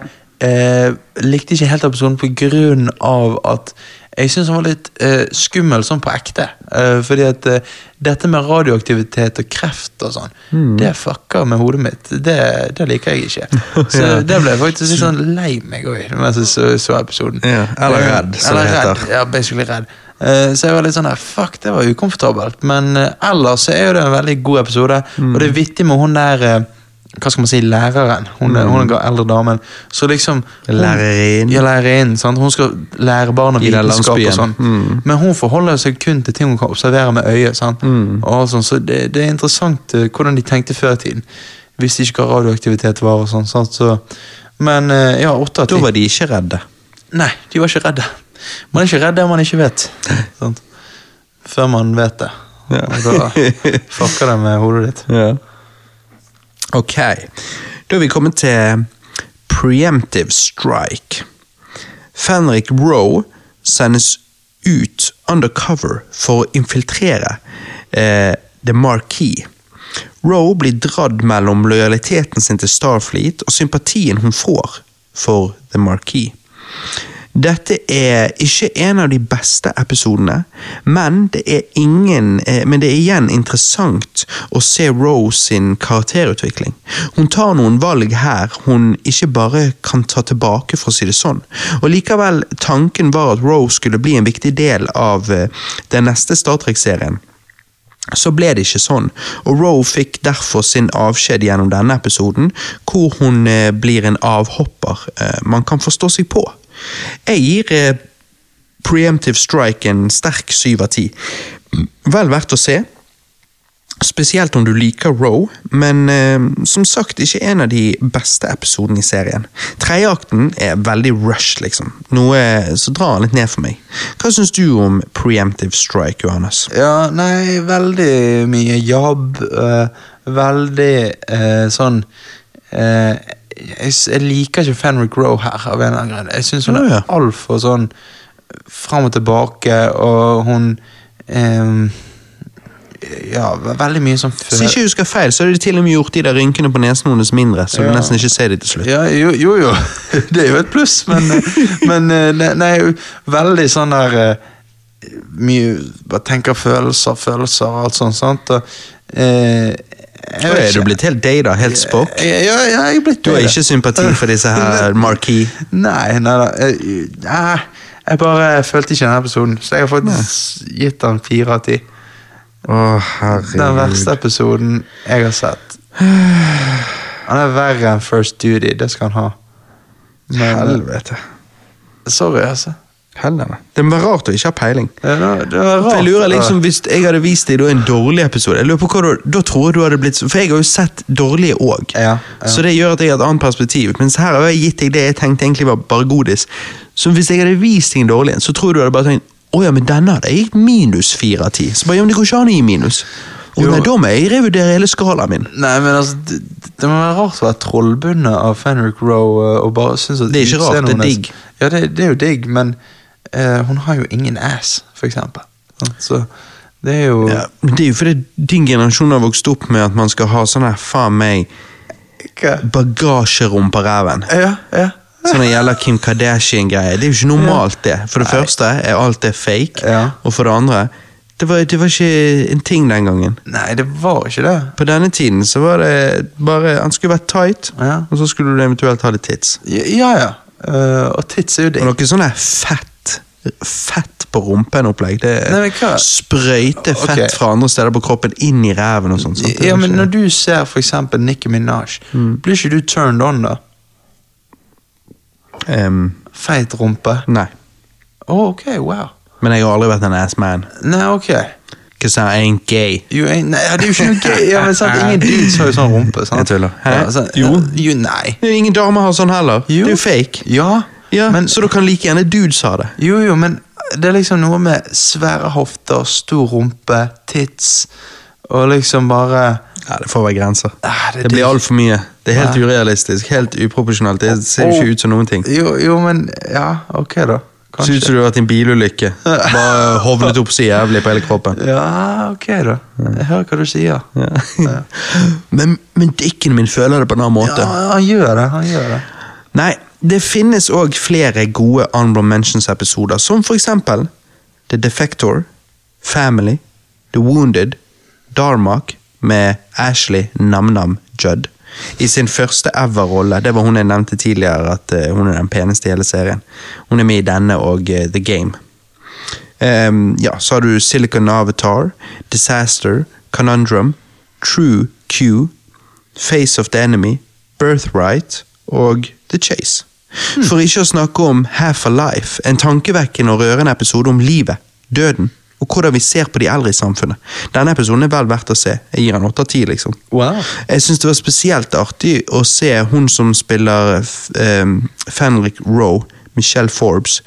[SPEAKER 2] eh, likte ikke helt episoden på grunn av at jeg syns han var litt eh, skummel sånn på ekte. Eh, fordi at eh, dette med radioaktivitet og kreft og sånn, det fucker med hodet mitt. Det, det liker jeg ikke. Så
[SPEAKER 1] Ja.
[SPEAKER 2] det ble jeg faktisk litt sånn lei meg òg mens jeg så, så episoden.
[SPEAKER 1] Ja, eller redd, som
[SPEAKER 2] Eller
[SPEAKER 1] det
[SPEAKER 2] redd,
[SPEAKER 1] heter.
[SPEAKER 2] Ja, basically redd. Eh, Så jeg var litt sånn der, fuck, det var ukomfortabelt. Men eh, ellers så er jo det en veldig god episode.
[SPEAKER 1] Mm.
[SPEAKER 2] Og det er vittig med hun der eh, hva skal man si, læreren. Hun, er- hun er eldre damen. Så liksom
[SPEAKER 1] Mm. Lærerinnen.
[SPEAKER 2] Ja, lærerinnen. Hun skal lære barna vitenskap og sånn.
[SPEAKER 1] Mm.
[SPEAKER 2] Men hun forholder seg kun til ting hun kan observere med øyet. sant?
[SPEAKER 1] Mm.
[SPEAKER 2] Sånn, så det, det er interessant eh, hvordan de tenkte før i tiden. Visste ikke hva radioaktivitet var og sånn. Så, men eh, ja, åtte av
[SPEAKER 1] Da var de ikke redde.
[SPEAKER 2] Nei, de var ikke redde. Man er ikke redd det man ikke vet. Sant? Før man vet det.
[SPEAKER 1] Ja.
[SPEAKER 2] Og da fucker det med hodet ditt.
[SPEAKER 1] Ja. Ok, da er vi kommet til preemptive strike. Fenrik Roe sendes ut undercover for å infiltrere eh, The Marquis. Roe blir dradd mellom lojaliteten sin til Starfleet og sympatien hun får for The Marquis. Dette er ikke en av de beste episodene, men det er, ingen, eh, men det er igjen interessant å se Rose sin karakterutvikling. Hun tar noen valg her hun ikke bare kan ta tilbake, for å si det sånn. Og likevel, tanken var at Rose skulle bli en viktig del av eh, den neste Star Trek-serien. Så ble det ikke sånn, og Roe fikk derfor sin avskjed gjennom denne episoden, hvor hun eh, blir en avhopper man kan forstå seg på. Jeg gir eh, Preemptive Strike en sterk syv av ti. Vel verdt å se. Spesielt om du liker Roe, men eh, som sagt ikke en av de beste episodene i serien. Tredjeakten er veldig rush, liksom. Noe som drar han litt ned for meg. Hva syns du om Preemptive Strike, Johannes?
[SPEAKER 2] Ja, nei, veldig mye jobb. øh, veldig øh, sånn øh, jeg, jeg liker ikke Fenrik Rowe her, av en eller annen grunn. Jeg syns hun
[SPEAKER 1] Ja, ja.
[SPEAKER 2] er altfor sånn fram og tilbake, og hun ehm, Ja, veldig mye sånn
[SPEAKER 1] Hvis ikke husker feil, så er det til og med gjort de der rynkene på nesen hennes mindre, så du nesten ikke ser de til slutt.
[SPEAKER 2] Ja, jo, jo, jo. Det er jo et pluss, men, men eh, nei, nei, veldig sånn der eh, Mye Bare tenker følelser, følelser og alt sånt. sant? Og, eh, vet
[SPEAKER 1] Er du blitt helt Data, helt spock?
[SPEAKER 2] Ja, ja, jeg er blitt
[SPEAKER 1] Du har ikke sympati for disse her Marquis?
[SPEAKER 2] Nei, nei da. Jeg, nei, jeg bare følte ikke denne episoden, så jeg har faktisk gitt den fire av ti. Den verste episoden jeg har sett. Han er verre enn First Duty, det skal han ha. Men,
[SPEAKER 1] Helvete.
[SPEAKER 2] sorry, altså.
[SPEAKER 1] Helvete. Det var rart å ikke ha peiling.
[SPEAKER 2] Var, det
[SPEAKER 1] er
[SPEAKER 2] rart.
[SPEAKER 1] jeg lurer liksom, Hvis jeg hadde vist deg en dårlig episode, jeg lurer på hva du, da tror jeg du hadde blitt For jeg har jo sett dårlige òg,
[SPEAKER 2] Ja, ja.
[SPEAKER 1] så det gjør at jeg har et annet perspektiv. Mens her har jeg gitt deg det jeg tenkte egentlig var bare godis. Så hvis jeg hadde vist deg en dårlig en, så tror jeg du hadde bare tenkt å ja, men denne hadde jeg gitt minus fire av ti. Så bare, ja, men det går ikke an å gi minus.
[SPEAKER 2] og
[SPEAKER 1] nei, da må jeg revurdere hele skalaen min.
[SPEAKER 2] Nei, men altså, det, det må være rart å være trollbundet av Fenrik Rowe uh, og bare synes at
[SPEAKER 1] Det er ikke rart, det er digg.
[SPEAKER 2] Ja, det, det er jo digg, men eh, hun har jo ingen ass, for eksempel. Så det er jo
[SPEAKER 1] Ja, det er jo fordi din generasjon har vokst opp med at man skal ha sånn her faen meg bagasjerom på ræven.
[SPEAKER 2] Ja, ja.
[SPEAKER 1] Sånn det gjelder Kim Kardashian-greier. Det er jo ikke normalt, det. For det første er alt det fake,
[SPEAKER 2] Ja.
[SPEAKER 1] og for det andre det var, det var ikke en ting den gangen.
[SPEAKER 2] Nei, det var ikke det.
[SPEAKER 1] På denne tiden så var det bare Han skulle vært tight,
[SPEAKER 2] Ja.
[SPEAKER 1] og så skulle du eventuelt ha litt tits.
[SPEAKER 2] Ja, ja. Eh, og tits er jo
[SPEAKER 1] det.
[SPEAKER 2] Og
[SPEAKER 1] noe sånn fett Fett på rumpen-opplegg. Det
[SPEAKER 2] er
[SPEAKER 1] sprøyte fett
[SPEAKER 2] okay.
[SPEAKER 1] fra andre steder på kroppen inn i ræven og sånn.
[SPEAKER 2] Ja, men når du ser for eksempel Nicki Minaj, blir ikke du turned on da?
[SPEAKER 1] Um,
[SPEAKER 2] Feit rumpe?
[SPEAKER 1] Nei.
[SPEAKER 2] Oh, ok, wow.
[SPEAKER 1] Men jeg har aldri vært en ass man.
[SPEAKER 2] Nei, ok.
[SPEAKER 1] Because I ain't gay.
[SPEAKER 2] You ain't, nei, det er jo ikke noe gøy. Ja, men sant, Ingen dudes har jo sånn rumpe. sant?
[SPEAKER 1] Jeg tuller. Hæ?
[SPEAKER 2] Ja, sant,
[SPEAKER 1] Jo.
[SPEAKER 2] jo. Nei.
[SPEAKER 1] Ingen damer har sånn heller.
[SPEAKER 2] Jo.
[SPEAKER 1] Det er jo fake.
[SPEAKER 2] Ja,
[SPEAKER 1] Ja,
[SPEAKER 2] men,
[SPEAKER 1] Så da kan like gjerne dudes ha det.
[SPEAKER 2] jo, jo, men det er liksom noe med svære hofter, stor rumpe, tits, og liksom bare
[SPEAKER 1] Ja, Det får være grenser.
[SPEAKER 2] Ah, det-
[SPEAKER 1] det, blir altfor mye. Det er helt
[SPEAKER 2] Ja.
[SPEAKER 1] urealistisk. Helt uproporsjonalt. Det ser jo ikke ut som noen ting.
[SPEAKER 2] Jo, jo, men Ja, ok, da.
[SPEAKER 1] Kanskje. ser ut som du har vært i en bilulykke. Bare hovnet opp så jævlig på hele kroppen.
[SPEAKER 2] Ja, ok, da. Jeg hører hva du sier.
[SPEAKER 1] Ja. men, men dikken min føler det på en annen måte.
[SPEAKER 2] Ja, han gjør det. Han gjør det.
[SPEAKER 1] Nei, det finnes òg flere gode Honorable Mentions-episoder, som for eksempel The Defector, Family, The Wounded, Darmak med Ashley Namnam Judd. I sin første ever-rolle. Det var hun jeg nevnte tidligere, at eh, hun er den peneste i hele serien. Hun er med i denne og eh, The Game. Um, ja, så har du Silicon Avatar, Disaster, Conundrum, True Q, Face of the Enemy, Birthright og The Chase. For ikke å snakke om Half a Life, en tankevekkende og rørende episode om livet, døden og hvordan vi ser på de eldre i samfunnet. Denne episoden er vel verdt å se. Jeg gir den åtte av ti, liksom.
[SPEAKER 2] Wow.
[SPEAKER 1] Jeg syns det var spesielt artig å se hun som spiller um, Fenrik Roe, Michelle Forbes,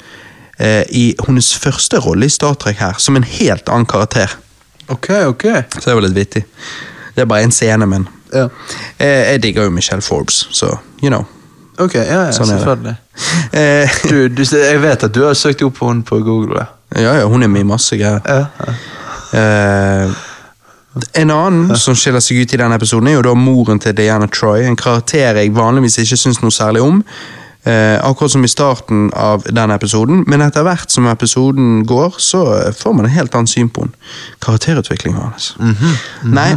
[SPEAKER 1] uh, i hennes første rolle i Star Trek her, som en helt annen karakter.
[SPEAKER 2] Ok, ok.
[SPEAKER 1] Så det var litt vittig. Det er bare en scene, men
[SPEAKER 2] Ja.
[SPEAKER 1] jeg, jeg digger jo Michelle Forbes, så you know.
[SPEAKER 2] Ok, ja, ja
[SPEAKER 1] Sånn
[SPEAKER 2] selvfølgelig.
[SPEAKER 1] Eh,
[SPEAKER 2] Du, du, jeg vet at du har søkt opp henne på Google. Ja.
[SPEAKER 1] ja, hun er med i masse greier.
[SPEAKER 2] Ja, ja.
[SPEAKER 1] Eh, en annen som skiller seg ut i denne episoden, er jo da moren til Diana Troy. En karakter jeg vanligvis ikke syns noe særlig om. Eh, akkurat som i starten av denne episoden, men etter hvert som episoden går, så får man et helt annet syn på henne. Karakterutviklingen hans. Nei,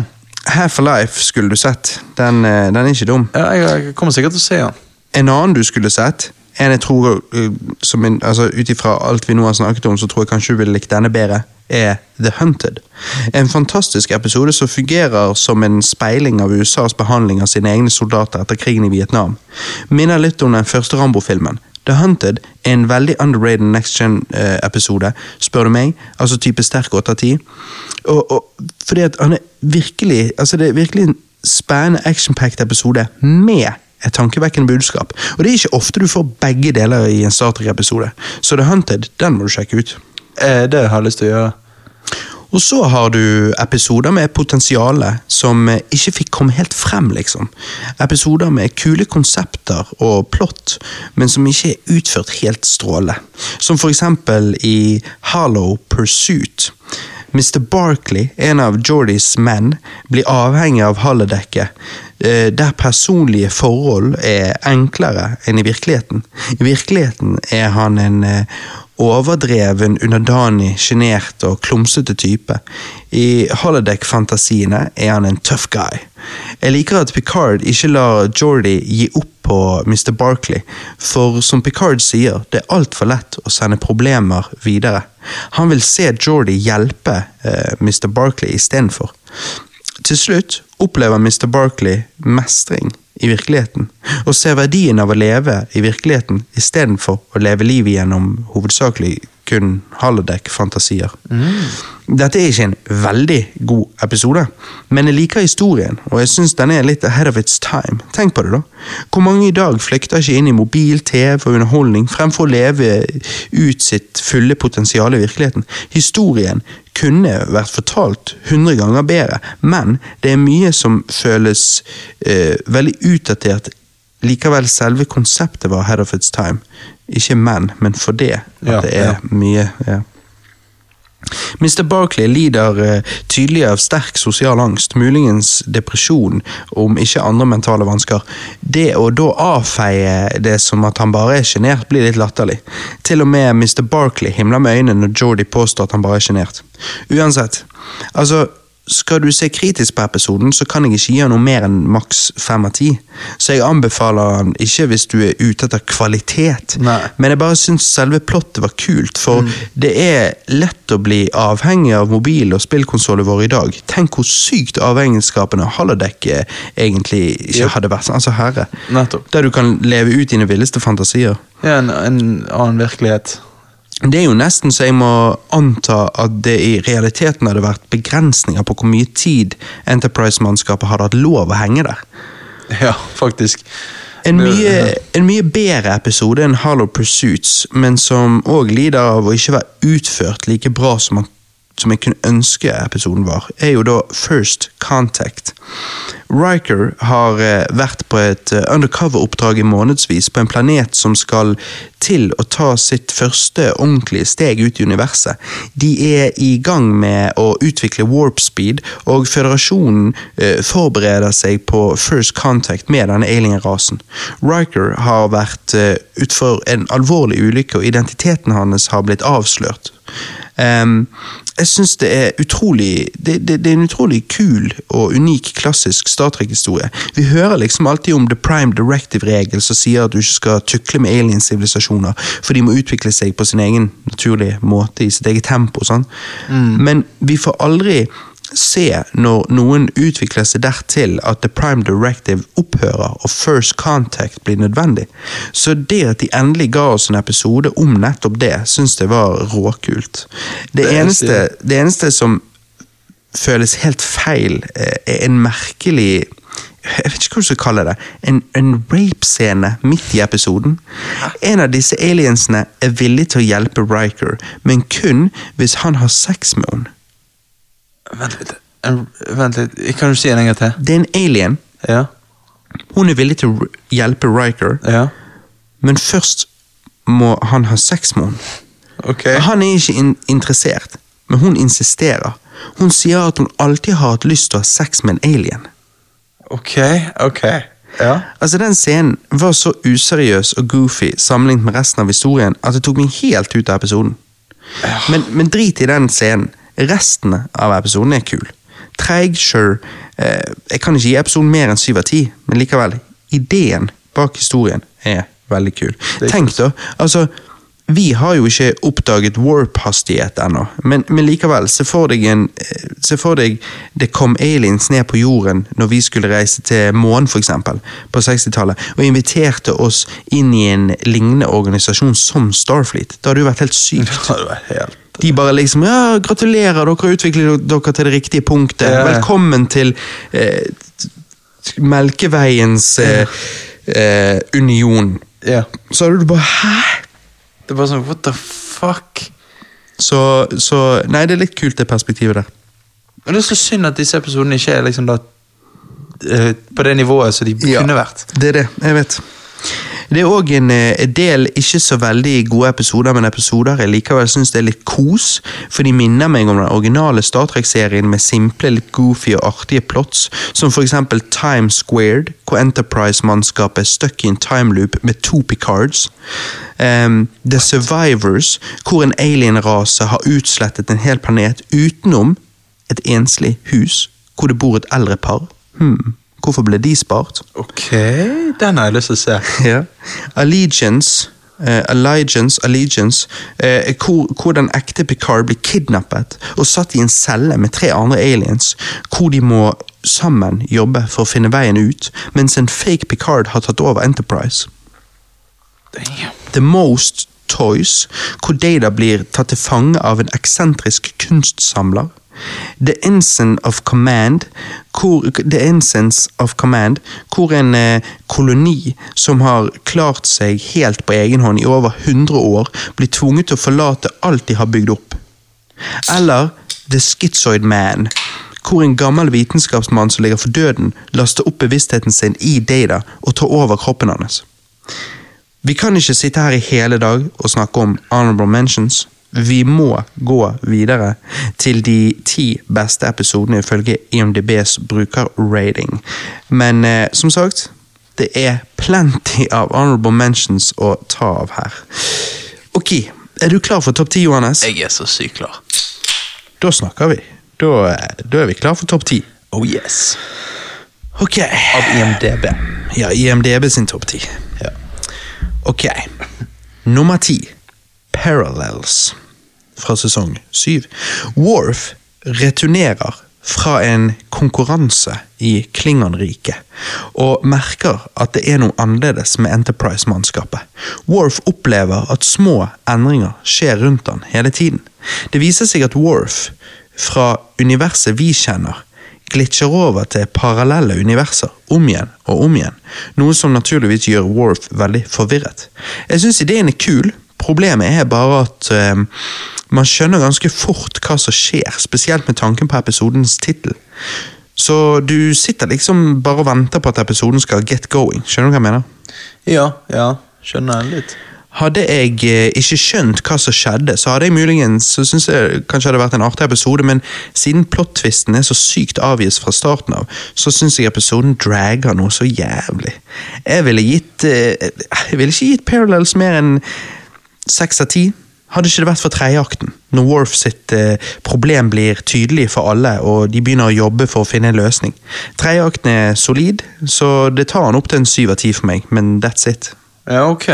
[SPEAKER 1] Half Alive skulle du sett. Den, eh, den er ikke dum.
[SPEAKER 2] ja jeg kommer sikkert til å se den.
[SPEAKER 1] En annen du skulle sett, en jeg tror uh, som altså Ut ifra alt vi nå har snakket om, så tror jeg kanskje du ville likt denne bedre, er The Hunted. En fantastisk episode som fungerer som en speiling av USAs behandling av sine egne soldater etter krigen i Vietnam. Minner litt om den første Rambo-filmen. The Hunted er en veldig underrated next gen-episode, spør du meg. Altså type sterk 8 av 10. Og, og fordi at han er virkelig Altså det er virkelig en spennende action-packed episode med et tankevekkende budskap. Og det er ikke ofte du får begge deler i en Star Trek-episode. Så The Hunted, den må du sjekke ut.
[SPEAKER 2] Eh, det har jeg lyst til å gjøre.
[SPEAKER 1] Og så har du episoder med potensiale som ikke fikk komme helt frem, liksom. Episoder med kule konsepter og plott, men som ikke er utført helt strålende. Som for eksempel i Hollow Pursuit. Mr. Barkley, en av Jordys menn, blir avhengig av halledekket, eh, der personlige forhold er enklere enn i virkeligheten. I virkeligheten er han en eh, overdreven, underdanig, sjenert og klumsete type. I holodeck-fantasiene er han en tough guy. Jeg liker at Picard ikke lar Jordy gi opp på Mr. Barkley, for som Picard sier, det er altfor lett å sende problemer videre. Han vil se Jordy hjelpe eh, Mr. Barkley istedenfor. Til slutt opplever Mr. Barkley mestring i virkeligheten, og ser verdien av å leve i virkeligheten istedenfor å leve livet gjennom hovedsakelig kun holodeck-fantasier. Dette er ikke en veldig god episode, men jeg liker historien, og jeg syns den er litt ahead of its time. Tenk på det, da. Hvor mange i dag flykter ikke inn i mobil, TV og underholdning fremfor å leve ut sitt fulle potensial i virkeligheten? Historien kunne vært fortalt hundre ganger bedre, men det er mye som føles eh, veldig utdatert. Likevel, selve konseptet var ahead of its time. Ikke men, men for det. At
[SPEAKER 2] Ja,
[SPEAKER 1] det er
[SPEAKER 2] ja.
[SPEAKER 1] mye ja. Mr. Barkley lider eh, tydelig av sterk sosial angst, muligens depresjon, om ikke andre mentale vansker. Det å da avfeie det som at han bare er sjenert, blir litt latterlig. Til og med Mr. Barkley himler med øynene når Jordy påstår at han bare er sjenert. Uansett, altså skal du se kritisk på episoden, så kan jeg ikke gi han noe mer enn maks fem av ti. Så jeg anbefaler han ikke hvis du er ute etter kvalitet,
[SPEAKER 2] Nei.
[SPEAKER 1] men jeg bare syns selve plottet var kult, for det er lett å bli avhengig av mobil- og spillkonsoller våre i dag. Tenk hvor sykt avhengighetsskapende Holodeck egentlig ikke
[SPEAKER 2] Yep.
[SPEAKER 1] hadde vært. Altså herre.
[SPEAKER 2] Nettopp.
[SPEAKER 1] Der du kan leve ut dine villeste fantasier.
[SPEAKER 2] Ja, en, en annen virkelighet.
[SPEAKER 1] Det er jo nesten så jeg må anta at det i realiteten hadde vært begrensninger på hvor mye tid Enterprise-mannskapet hadde hatt lov å henge der.
[SPEAKER 2] Ja, faktisk.
[SPEAKER 1] En mye, en mye bedre episode enn Hollow Pursuits, men som òg lider av å ikke være utført like bra som, man, som jeg kunne ønske episoden var, er jo da First Contact. Riker har eh, vært på et eh, undercover-oppdrag i månedsvis på en planet som skal til å ta sitt første ordentlige steg ut i universet. De er i gang med å utvikle warp speed, og føderasjonen eh, forbereder seg på first contact med denne alien-rasen. Riker har vært utfor en alvorlig ulykke, og identiteten hans har blitt avslørt. Jeg syns det er utrolig det, det, det er en utrolig kul og unik klassisk Star Trek-historie. Vi hører liksom alltid om The Prime Directive-regel som sier at du ikke skal tukle med alien-sivilisasjoner, for de må utvikle seg på sin egen naturlige måte, i sitt eget tempo. Sånn. Men vi får aldri se når noen utvikler seg dertil at The Prime Directive opphører og First Contact blir nødvendig. Så det at de endelig ga oss en episode om nettopp det, syns jeg var råkult. Det,
[SPEAKER 2] Det
[SPEAKER 1] eneste, det eneste som føles helt feil, eh, er en merkelig jeg vet ikke hva du skal kalle det. En, en rape-scene midt i episoden. En av disse aliensene er villig til å hjelpe Riker, men kun hvis han har sex med henne.
[SPEAKER 2] Vent litt. En- Vent litt. Kan du si en gang til?
[SPEAKER 1] Det er en alien.
[SPEAKER 2] Ja.
[SPEAKER 1] Hun er villig til å hjelpe Riker,
[SPEAKER 2] Ja.
[SPEAKER 1] men først må han ha sex med henne.
[SPEAKER 2] Okay.
[SPEAKER 1] Han er ikke in interessert, men hun insisterer. Hun sier at hun alltid har hatt lyst til å ha sex med en alien.
[SPEAKER 2] Ok, ok. Ja.
[SPEAKER 1] Altså Den scenen var så useriøs og goofy sammenlignet med resten av historien at det tok meg helt ut av episoden. Men, men drit i den scenen. Resten av episoden er kul. Treig, sure. Eh, jeg kan ikke gi episoden mer enn syv av ti, men likevel. Ideen bak historien er veldig kul. Tenk da, altså vi har jo ikke oppdaget warp-hastighet ennå, men, men likevel, se for, deg en, eh, se for deg det kom aliens ned på jorden når vi skulle reise til månen, eksempel, på 60-tallet, og inviterte oss inn i en lignende organisasjon som Starfleet. Det hadde jo vært helt sykt.
[SPEAKER 2] Det vært helt
[SPEAKER 1] De bare liksom ja, 'Gratulerer, dere har utviklet dere til det riktige punktet.
[SPEAKER 2] Ja.
[SPEAKER 1] Velkommen til eh, Melkeveiens eh, eh, union'.
[SPEAKER 2] Ja.
[SPEAKER 1] Så hadde du bare 'hæ?'
[SPEAKER 2] Det er bare sånn, what the fuck?
[SPEAKER 1] Så, så Nei, det er litt kult, det perspektivet der.
[SPEAKER 2] Men det er så synd at disse episodene ikke er liksom da eh, på det nivået som de kunne vært.
[SPEAKER 1] Det er det, jeg vet. Det er òg en eh, del ikke så veldig gode episoder, men episoder jeg likevel syns det er litt kos, for de minner meg om den originale Star Trek-serien med simple, litt goofy og artige plots, som for eksempel Time Squared, hvor Enterprise-mannskapet er stuck i en timeloop med to Picards. Um, The Survivors, hvor en alien-rase har utslettet en hel planet utenom et enslig hus, hvor det bor et eldre par. Hmm. Hvorfor ble de spart?
[SPEAKER 2] Ok, den har jeg lyst til å se.
[SPEAKER 1] Ja. Allegiance eh, Allegiance, Allegiance eh, hvor, hvor den ekte Picard blir kidnappet og satt i en celle med tre andre aliens, hvor de må sammen jobbe for å finne veien ut, mens en fake Picard har tatt over Enterprise.
[SPEAKER 2] Damn.
[SPEAKER 1] The Most Toys, hvor Data blir tatt til fange av en eksentrisk kunstsamler. The Ensign of Command, hvor, The Ensigns of Command, hvor en eh, koloni som har klart seg helt på egen hånd i over 100 år, blir tvunget til å forlate alt de har bygd opp. Eller The Schizoid Man, hvor en gammel vitenskapsmann som ligger for døden, laster opp bevisstheten sin i Data og tar over kroppen hans. Vi kan ikke sitte her i hele dag og snakke om honorable mentions. Vi må gå videre til de ti beste episodene ifølge IMDbs brukerrating. Men eh, som sagt, det er plenty av honorable mentions å ta av her. Ok, er du klar for topp ti, Johannes?
[SPEAKER 2] Jeg er så sykt klar.
[SPEAKER 1] Da snakker vi. Da, da er vi klar for topp ti.
[SPEAKER 2] Oh yes.
[SPEAKER 1] Ok.
[SPEAKER 2] Av IMDb.
[SPEAKER 1] Ja, IMDb sin topp ti.
[SPEAKER 2] Ja.
[SPEAKER 1] Ok. Nummer ti. Parallels. Fra sesong syv. Worf returnerer fra en konkurranse i Klingonriket, og merker at det er noe annerledes med Enterprise-mannskapet. Worf opplever at små endringer skjer rundt han hele tiden. Det viser seg at Worf, fra universet vi kjenner, glitcher over til parallelle universer om igjen og om igjen, noe som naturligvis gjør Worf veldig forvirret. Jeg syns ideen er kul, problemet er bare at uh, man skjønner ganske fort hva som skjer, spesielt med tanken på episodens tittel. Så du sitter liksom bare og venter på at episoden skal get going, skjønner du hva jeg mener?
[SPEAKER 2] Ja, ja. Skjønner jeg litt.
[SPEAKER 1] Hadde jeg eh, ikke skjønt hva som skjedde, så hadde jeg muligens så synes jeg kanskje hadde vært en artig episode, men siden plot-twisten er så sykt avgitt fra starten av, så syns jeg episoden dragger noe så jævlig. Jeg ville gitt eh, Jeg ville ikke gitt Parallels mer enn seks av ti. Hadde ikke det vært for tredjeakten, når Worf sitt eh, problem blir tydelig for alle, og de begynner å jobbe for å finne en løsning. Tredjeakten er solid, så det tar han opp til en syv av ti for meg, men that's it.
[SPEAKER 2] Ja, ok.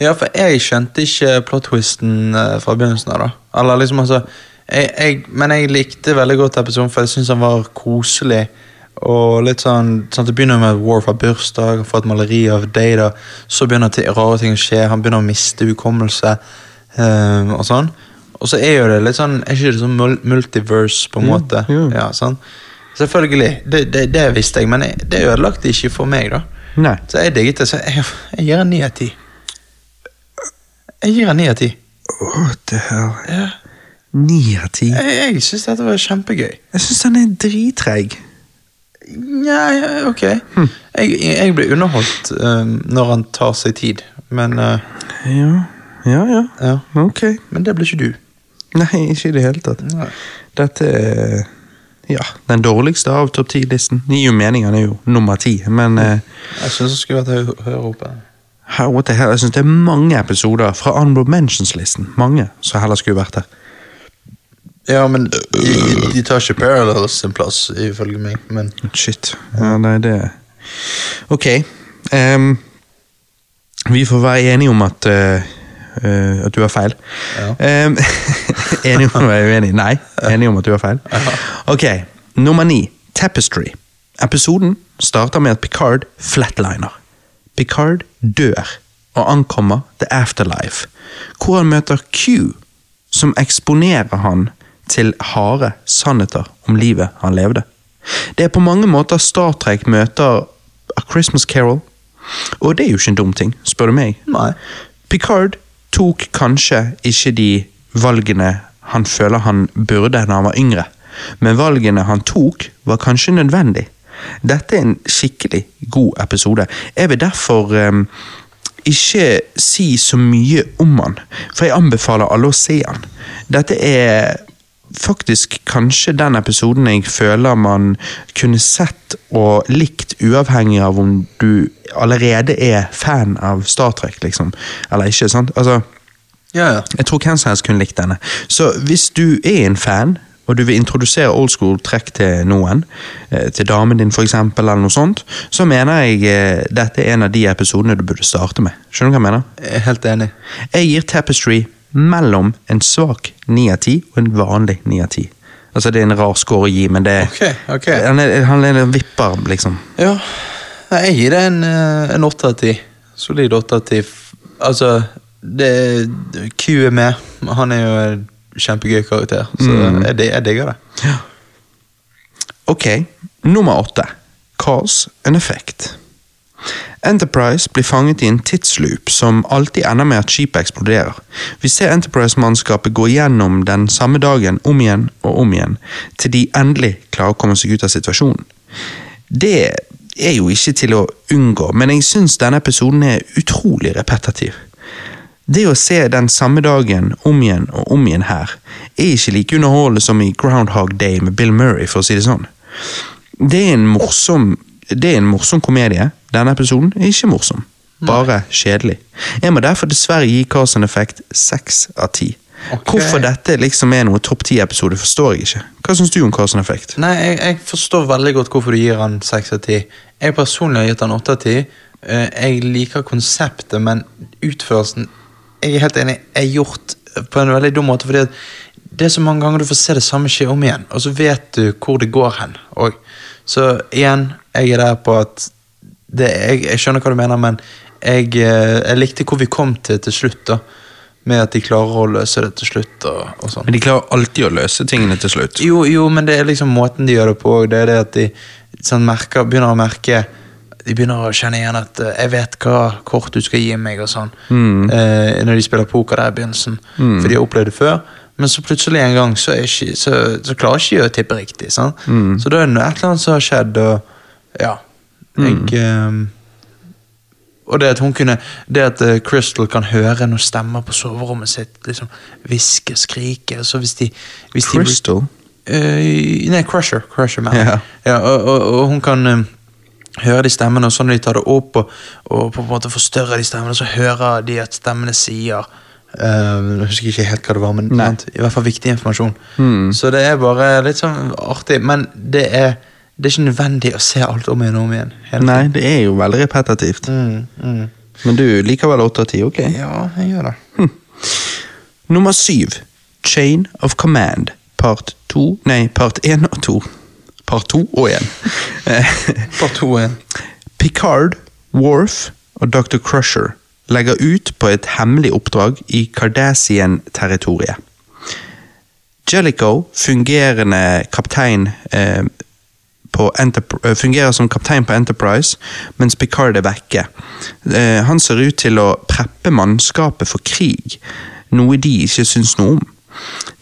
[SPEAKER 2] Ja, for jeg skjønte ikke plot-twisten eh, fra begynnelsen av, da. Eller liksom, altså jeg, jeg, Men jeg likte veldig godt episoden, for jeg syns han var koselig. Og litt sånn, sånn Det begynner med at Worf har bursdag, får et maleri av Data. Så begynner til, rare ting å skje, han begynner å miste hukommelse. Um, og sånn. Og så er jo det litt sånn Er ikke det sånn multiverse, på en måte?
[SPEAKER 1] jo.
[SPEAKER 2] Ja, sånn. Selvfølgelig. Det, det, det visste jeg, men det ødelagte ikke for meg, da.
[SPEAKER 1] Nei.
[SPEAKER 2] Så jeg digget det, så jeg, jeg gir en ni av ti. Jeg gir en ni av ti.
[SPEAKER 1] Hell?
[SPEAKER 2] Ja.
[SPEAKER 1] Ni av ti.
[SPEAKER 2] Jeg, jeg syns dette var kjempegøy.
[SPEAKER 1] Jeg syns han er drittreig.
[SPEAKER 2] Nja, ok. ok. Jeg, jeg blir underholdt uh, når han tar seg tid, men uh,
[SPEAKER 1] Ja, ja, ja.
[SPEAKER 2] ja.
[SPEAKER 1] Ok.
[SPEAKER 2] Men det blir ikke du.
[SPEAKER 1] Nei, ikke i det hele tatt.
[SPEAKER 2] Nei.
[SPEAKER 1] Dette er ja, den dårligste av topp ti-listen. Det gir jo mening, han er jo nummer ti, men uh,
[SPEAKER 2] Jeg syns det skulle vært høy- høyere oppe.
[SPEAKER 1] her, what the hell, jeg synes det er mange episoder fra Honorable Mentions-listen. Mange som heller skulle vært der.
[SPEAKER 2] Ja, men de, de tar ikke Parallels sin plass, ifølge meg. Men
[SPEAKER 1] Shit. Ja, nei, det Ok. Um, vi får være enige om at uh, uh, at du har feil.
[SPEAKER 2] Ja.
[SPEAKER 1] Um, enige om å være uenig? Nei. Enige om at du har feil? Ok. Nummer ni. Tapestry. Episoden starter med at Picard flatliner. Picard dør og ankommer The Afterlife, hvor han møter Q, som eksponerer han til harde sannheter om livet han levde. Det er på mange måter Star Trek møter A Christmas Carol, og det er jo ikke en dum ting, spør du meg.
[SPEAKER 2] nei.
[SPEAKER 1] Picard tok kanskje ikke de valgene han føler han burde da han var yngre, men valgene han tok, var kanskje nødvendig. Dette er en skikkelig god episode. Jeg vil derfor um, ikke si så mye om han, for jeg anbefaler alle å se han. Dette er faktisk kanskje den episoden jeg føler man kunne sett og likt uavhengig av om du allerede er fan av Star Trek, liksom. Eller ikke, sant? Altså,
[SPEAKER 2] Ja, ja.
[SPEAKER 1] jeg tror hvem som helst kunne likt denne. Så hvis du er en fan, og du vil introdusere old school trekk til noen, eh, til damen din eksempel, eller noe sånt, så mener jeg eh, dette er en av de episodene du burde starte med. Skjønner du hva jeg mener?
[SPEAKER 2] Jeg er helt enig.
[SPEAKER 1] Jeg gir Tapestry mellom en svak 9 av 10 og en vanlig 9 av 10. Altså det er en rar score å gi, men det
[SPEAKER 2] okay, okay.
[SPEAKER 1] Han er, han er en vipper, liksom.
[SPEAKER 2] Ja, jeg gir det en, eh, en 8 av 10. Solid 8 av 10. Altså, det, Q er med. Han er jo en kjempegøy karakter, så jeg, jeg digger det.
[SPEAKER 1] Ok, nummer åtte. Cause and effect. Enterprise blir fanget i en tidsloop som alltid ender med at skipet eksploderer. Vi ser Enterprise-mannskapet gå gjennom den samme dagen om igjen og om igjen, til de endelig klarer å komme seg ut av situasjonen. Det er jo ikke til å unngå, men jeg syns denne episoden er utrolig repetitiv. Det å se den samme dagen om igjen og om igjen her, er ikke like underholdende som i Groundhog Day med Bill Murray, for å si det sånn. Det er en morsom, det er en morsom komedie. Denne episoden er ikke morsom, bare kjedelig. Jeg må derfor dessverre gi Carson Effect seks av ti.
[SPEAKER 2] Ok.
[SPEAKER 1] Hvorfor dette liksom er noe topp ti-episode, forstår jeg ikke. Hva syns du om Carson Effect?
[SPEAKER 2] Nei, jeg, jeg forstår veldig godt hvorfor du gir han 6 av 10. Jeg personlig har gitt han 8 av 10. Eh, Jeg liker konseptet, men utførelsen Jeg er helt enig, er gjort på en veldig dum måte. fordi det er så mange ganger du får se det samme skje om igjen, og så vet du hvor det går hen. Og, så igjen, jeg er der på at det, jeg, jeg skjønner hva du mener, men jeg, eh, jeg likte hvor vi kom til til slutt. da Med at de klarer å løse det til slutt. og, og sånn
[SPEAKER 1] Men de klarer alltid å løse tingene til slutt.
[SPEAKER 2] jo, jo, men det er liksom måten de gjør det på. Det er det at de sånn, merker, begynner å merke De begynner å kjenne igjen at eh, 'jeg vet hva kort du skal gi meg', og sånn. Eh, når de spiller poker der i begynnelsen. For de har opplevd det før. Men så plutselig en gang så, ikke, så, så klarer ikke de å tippe riktig. Sant? Så da er det noe- et eller annet som har skjedd, og ja. Jeg um, og det at hun kunne Det at eh, Crystal kan høre noen stemmer på soverommet sitt liksom hviske, skrike så hvis de, hvis de
[SPEAKER 1] Crystal?
[SPEAKER 2] Eh, nei, Crusher. Crusher man.
[SPEAKER 1] Ja.
[SPEAKER 2] Ja, og, og, og hun kan um, høre de stemmene, og sånn de tar det opp og, og på en måte forstørrer de stemmene, så hører de at stemmene sier eh, Jeg husker ikke helt hva det var, men i hvert fall viktig informasjon. Så det er bare litt sånn artig, men det er, det er ikke nødvendig å se alt om igjen og om igjen.
[SPEAKER 1] Nei, det er jo veldig repetitivt.
[SPEAKER 2] Mm, mm.
[SPEAKER 1] Men du liker vel 8 av 10, ok?
[SPEAKER 2] Ja, jeg gjør det.
[SPEAKER 1] Nummer syv. Chain of Command. Part to Nei, part én og to. Part to og én.
[SPEAKER 2] part to igjen.
[SPEAKER 1] Picard, Worf og Dr. Crusher legger ut på et hemmelig oppdrag i Cardassian-territoriet. Jellicoe, fungerende kaptein eh, eh, fungerer som kaptein på Enterprise, mens Picard er vekke. Eh, han ser ut til å preppe mannskapet for krig, noe de ikke syns noe om.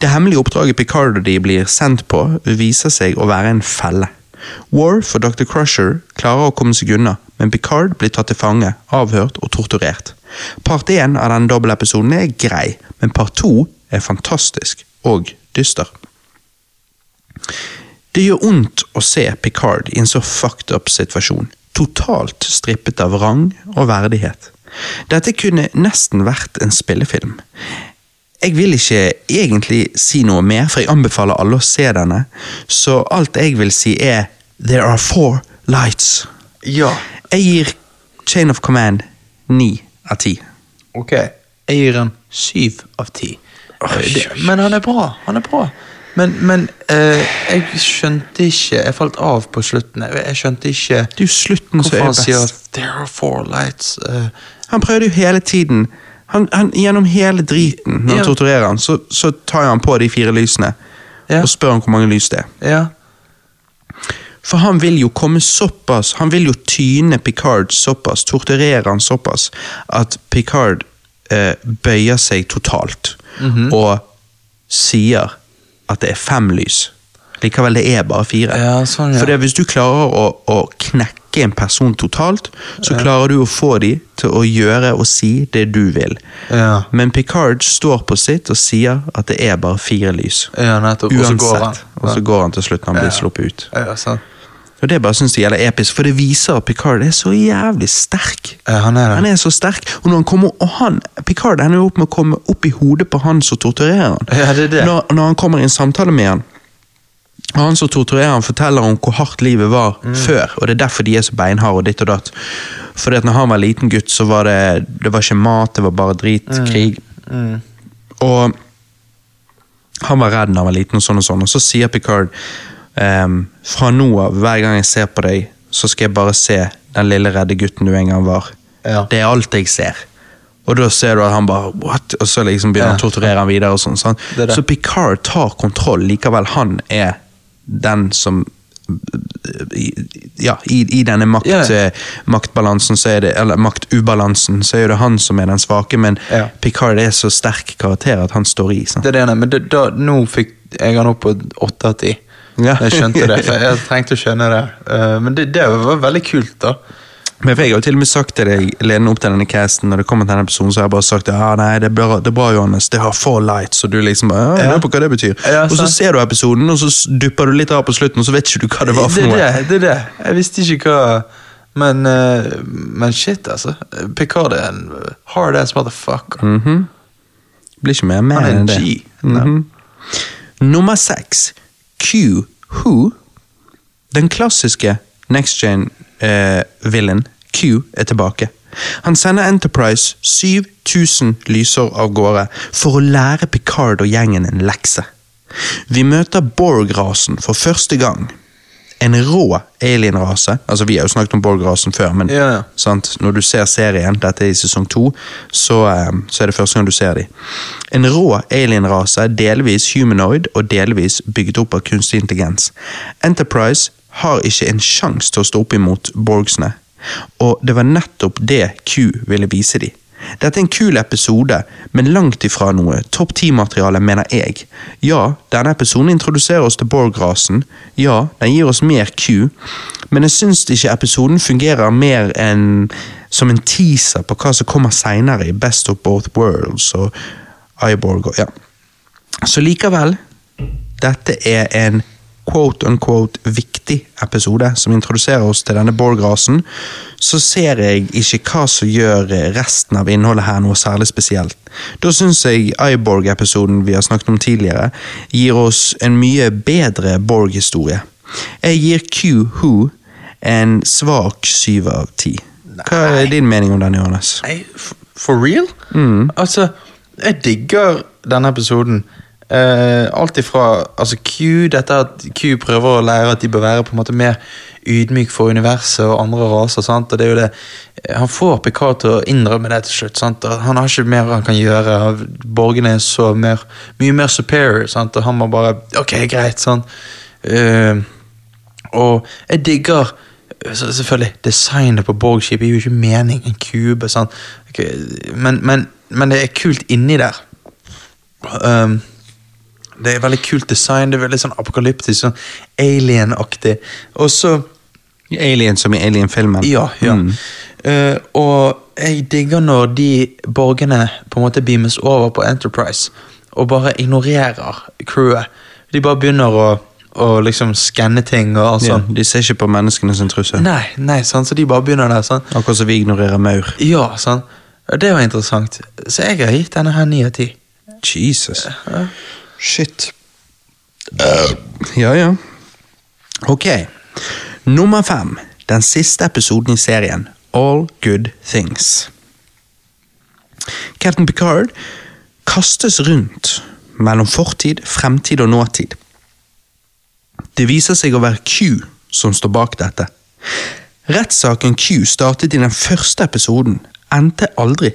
[SPEAKER 1] Det hemmelige oppdraget Picard og de blir sendt på, viser seg å være en felle. Worf for Dr. Crusher klarer å komme seg unna, men Picard blir tatt til fange, avhørt og torturert. Part én av denne dobbeltepisoden er grei, men part to er fantastisk og dyster. Det gjør vondt å se Picard i en så fucked up situasjon, totalt strippet av rang og verdighet. Dette kunne nesten vært en spillefilm. Jeg vil ikke egentlig si noe mer, for jeg anbefaler alle å se denne, så alt jeg vil si er There are four lights.
[SPEAKER 2] Ja.
[SPEAKER 1] Jeg gir Chain of Command ni av ti.
[SPEAKER 2] Ok. Jeg gir han syv av ti. Eh. Men han er bra. Han er bra. Men, men eh, jeg skjønte ikke Jeg falt av på slutten. Jeg, skjønte ikke
[SPEAKER 1] Det er jo slutten som er
[SPEAKER 2] han sier. There are four lights. eh,
[SPEAKER 1] Han prøvde jo hele tiden. Han, han, gjennom hele driten, når han
[SPEAKER 2] Ja.
[SPEAKER 1] torturerer han, så, så tar han på de fire lysene
[SPEAKER 2] Ja.
[SPEAKER 1] og spør han hvor mange lys det er.
[SPEAKER 2] ja.
[SPEAKER 1] For han vil jo komme såpass Han vil jo tyne Picard såpass, torturere han såpass, at Picard eh, bøyer seg totalt
[SPEAKER 2] Mhm.
[SPEAKER 1] og sier at det er fem lys. Likevel, det er bare fire.
[SPEAKER 2] Ja, sånn, ja.
[SPEAKER 1] For hvis du klarer å, å knekke en person totalt, så klarer du å få dem til å gjøre og si det du vil.
[SPEAKER 2] Ja.
[SPEAKER 1] Men Picard står på sitt og sier at det er bare fire lys.
[SPEAKER 2] ja,
[SPEAKER 1] Uansett.
[SPEAKER 2] går han.
[SPEAKER 1] Og så går han til slutt når han blir sluppet ut. Og Det bare synes jeg gjelder episk, for det viser at Picard er så jævlig sterk.
[SPEAKER 2] Ja, han er.
[SPEAKER 1] Han er så sterk, og når han kommer, og han, Picard ender opp med å komme opp i hodet på han som torturerer han.
[SPEAKER 2] Ja, det er det.
[SPEAKER 1] Når, når han kommer i en samtale med han, og han som torturerer han forteller om hvor hardt livet var
[SPEAKER 2] Mm.
[SPEAKER 1] før, og det er derfor de er så beinharde og ditt og datt. Fordi at når han var liten gutt, så var det, det var ikke mat, det var bare drit, krig.
[SPEAKER 2] Mm.
[SPEAKER 1] Og han var redd da han var liten, og sånn og sånn. Og så sier Picard ehm, fra nå av, hver gang jeg ser på deg, så skal jeg bare se den lille redde gutten du en gang var.
[SPEAKER 2] Ja.
[SPEAKER 1] Det er alt jeg ser. Og da ser du at han bare what? Og så liksom begynner han å torturere han videre. og sånn. sånn.
[SPEAKER 2] Det det.
[SPEAKER 1] Så Picard tar kontroll, likevel han er den som ja, i, i denne makt,
[SPEAKER 2] Ja.
[SPEAKER 1] eh, maktbalansen, så er det, eller maktubalansen, så er det han som er den svake, men
[SPEAKER 2] Ja.
[SPEAKER 1] Picard er så sterk karakter at han står i. Sant?
[SPEAKER 2] Det er det men det, da, nå fikk jeg han opp på åtte av ti.
[SPEAKER 1] Ja.
[SPEAKER 2] Jeg skjønte det, for jeg trengte å skjønne det. Eh, men det, det var veldig kult, da.
[SPEAKER 1] Men Jeg har jo til og med sagt til deg ledende opp til denne casten, når det kommer til denne episoden, så har jeg bare sagt ja, nei, det er bra, det er bra Johannes, det har four lights, og du liksom ja, jeg lurer på hva det betyr.
[SPEAKER 2] Ja,
[SPEAKER 1] og så ser du episoden, og så dupper du litt av på slutten, og så vet ikke du hva det var for
[SPEAKER 2] det,
[SPEAKER 1] noe.
[SPEAKER 2] er det, det er det. Jeg visste ikke hva Men, eh, men shit, altså. Picard er en hard ass motherfucker.
[SPEAKER 1] Mhm. Blir ikke mer med
[SPEAKER 2] Han er en
[SPEAKER 1] enn det.
[SPEAKER 2] G.
[SPEAKER 1] Mhm. Nummer seks. Q Who. Den klassiske Next Gen-villain Q er tilbake. Han sender Enterprise 7000 lyser av gårde for å lære Picard og gjengen en lekse. Vi møter Borg-rasen for første gang. En rå alien-rase. Altså, vi har jo snakket om Borg-rasen før, men
[SPEAKER 2] Ja, ja.
[SPEAKER 1] sant? når du ser serien, dette er i sesong to, så, eh, så er det første gang du ser dem. En rå alienrase, delvis humanoid og delvis bygget opp av kunstig intelligens. Enterprise har ikke en sjanse til å stå opp imot Borgsene, og det var nettopp det Q ville vise dem. Dette er en kul episode, men langt ifra noe topp ti-materiale, mener jeg. Ja, denne episoden introduserer oss til Borg-rasen. Ja, den gir oss mer Q, men jeg syns ikke episoden fungerer mer enn som en teaser på hva som kommer seinere i Best of Both Worlds og Iborg og ja. Så likevel, dette er en quote unquote viktig episode som introduserer oss til denne Borg-rasen, så ser jeg ikke hva som gjør resten av innholdet her noe særlig spesielt. Da syns jeg Iborg-episoden vi har snakket om tidligere, gir oss en mye bedre Borg-historie. Jeg gir Q Who en svak syv av ti. Hva er din mening om den, Johannes?
[SPEAKER 2] For real?
[SPEAKER 1] Mm.
[SPEAKER 2] Altså, jeg digger denne episoden. Eh, alt ifra altså Q, dette at Q prøver å lære at de bør være på en måte mer ydmyk for universet og andre raser. sant? Og det er jo det Han får Picard til å innrømme det til slutt. sant? Han har ikke mer han kan gjøre. Borgene er så mer, mye mer superior, sant? og han må bare Ok, greit. sant? Uh, og jeg digger Selvfølgelig, designet på Borg-skipet gir jo ikke mening. En kube, sant. Ok, Men, men, men det er kult inni der. Um, Det er veldig kult design, det er veldig sånn apokalyptisk, sånn alien-aktig. Og så
[SPEAKER 1] Alien som i Alien-filmen.
[SPEAKER 2] Ja, ja.
[SPEAKER 1] Mm.
[SPEAKER 2] Uh, og jeg digger når de borgerne på en måte beames over på Enterprise og bare ignorerer crewet. De bare begynner å, å liksom skanne ting og alt
[SPEAKER 1] Ja, de ser ikke på menneskene som trussel.
[SPEAKER 2] Nei, nei, sant? så de bare begynner der. sånn.
[SPEAKER 1] Akkurat som vi ignorerer maur.
[SPEAKER 2] Ja, sant? Det var interessant. Så jeg har gitt denne her ni av ti.
[SPEAKER 1] Jesus. Shit. Ja, ja. Ok. Nummer fem. Den siste episoden i serien. All Good Things. Captain Picard kastes rundt mellom fortid, fremtid og nåtid. Det viser seg å være Q som står bak dette. Rettssaken Q startet i den første episoden, endte aldri.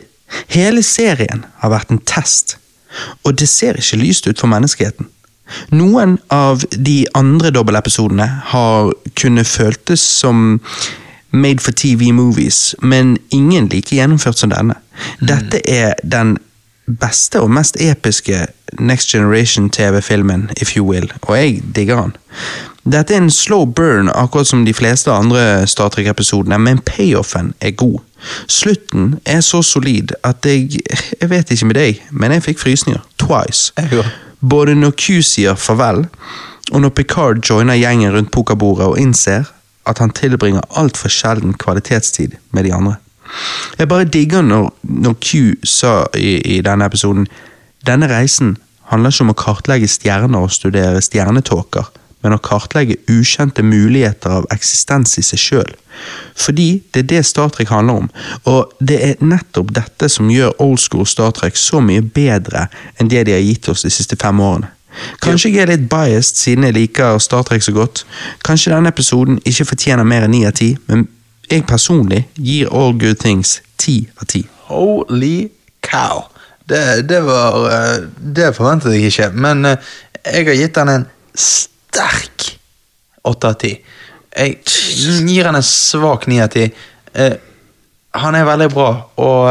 [SPEAKER 1] Hele serien har vært en test, og det ser ikke lyst ut for menneskeheten. Noen av de andre dobbeltepisodene har kunnet føltes som made for TV movies, men ingen like gjennomført som denne. Dette er den beste og mest episke Next Generation TV-filmen, if you will, og jeg digger den. Dette er en slow burn, akkurat som de fleste andre Star Trek-episodene, men payoffen er god. Slutten er så solid at jeg Jeg vet ikke med deg, men jeg fikk frysninger. Twice. Både når Q sier farvel, og når Picard joiner gjengen rundt pokerbordet og innser at han tilbringer altfor sjelden kvalitetstid med de andre. Jeg bare digger når, når Q sa i, i denne episoden Denne reisen handler ikke om å kartlegge stjerner og studere stjernetåker, men å kartlegge ukjente muligheter av eksistens i seg sjøl. Fordi det er det Star Trek handler om, og det er nettopp dette som gjør old school Star Trek så mye bedre enn det de har gitt oss de siste fem årene. Kanskje jeg er litt biased siden jeg liker Star Trek så godt. Kanskje denne episoden ikke fortjener mer enn ni av ti, men jeg personlig gir All Good Things ti av ti.
[SPEAKER 2] Holy cow. Det, det var eh, Det forventet jeg ikke, men eh, jeg har gitt den en sterk åtte av ti. Jeg gir den en svak ni av ti. Eh, Han er veldig bra, og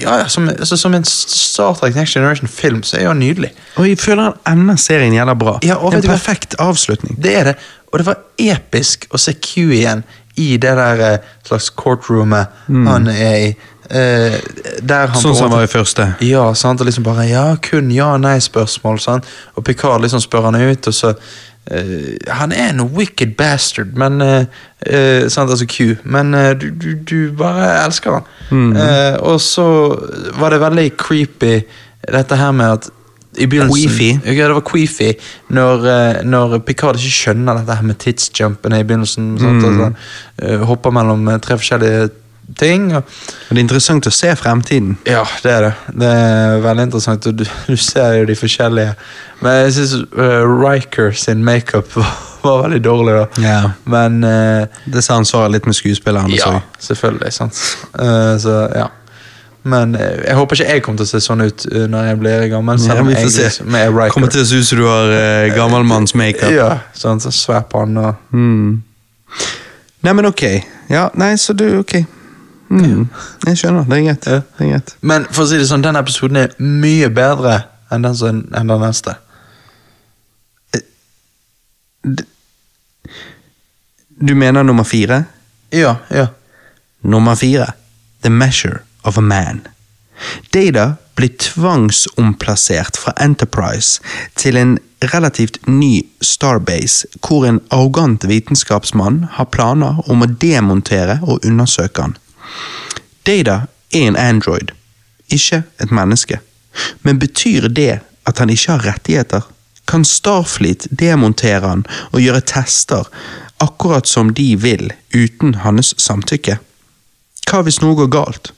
[SPEAKER 2] ja, som, altså, som en Star Trek Next Generation-film så er han nydelig.
[SPEAKER 1] Og jeg føler han ender serien gjelder bra.
[SPEAKER 2] Ja,
[SPEAKER 1] en perfekt avslutning.
[SPEAKER 2] Det er det. Og det var episk å se Q igjen i det der eh, slags courtroomet han er i. Eh, han
[SPEAKER 1] Sånn som han var i første.
[SPEAKER 2] Ja, sant, og liksom bare ja, kun ja-nei-spørsmål. Og Picard liksom spør han ut, og så eh, Han er en wicked bastard, men eh, eh, sant, Altså Q, men eh, du, du, du bare elsker han. Mm. Og så var det veldig creepy, dette her med at i begynnelsen,
[SPEAKER 1] Queefy.
[SPEAKER 2] Ja, det var queefy når, eh, når Picard ikke skjønner dette her med tidsjumpene i begynnelsen. Sant,
[SPEAKER 1] Mhm.
[SPEAKER 2] altså, eh, hopper mellom eh, tre forskjellige ting. Og,
[SPEAKER 1] det er interessant å se fremtiden.
[SPEAKER 2] ja, det er det. Det er veldig interessant, og du, du ser jo de forskjellige. Men jeg syns Riker sin makeup var, var veldig dårlig, da.
[SPEAKER 1] Ja.
[SPEAKER 2] Men uh,
[SPEAKER 1] Det samsvarer litt med skuespilleren.
[SPEAKER 2] ja,
[SPEAKER 1] så.
[SPEAKER 2] selvfølgelig. sant. Uh, så ja. Men eh, jeg håper ikke jeg kommer til å se sånn ut eh, når jeg blir gammel. Selv om
[SPEAKER 1] ja,
[SPEAKER 2] jeg liksom er Riker.
[SPEAKER 1] Kommer til å se ut som du har uh, gammelmannsmakeup.
[SPEAKER 2] Ja, sånn så svær panne
[SPEAKER 1] Mm. Nei, men ok. Ja, nei, så du Ok. Mm. Jeg skjønner. Det er greit.
[SPEAKER 2] Ja.
[SPEAKER 1] Det er greit.
[SPEAKER 2] Men for å si det sånn, den episoden er mye bedre enn den, som, enn den neste.
[SPEAKER 1] Du mener nummer fire?
[SPEAKER 2] Ja, ja.
[SPEAKER 1] Nummer fire. The Measure of a Man. Data blir tvangsomplassert fra Enterprise til en relativt ny Starbase, hvor en arrogant vitenskapsmann har planer om å demontere og undersøke han. Data er en android, ikke et menneske. Men betyr det at han ikke har rettigheter? Kan Starfleet demontere han og gjøre tester akkurat som de vil, uten hans samtykke? Hva hvis noe går galt?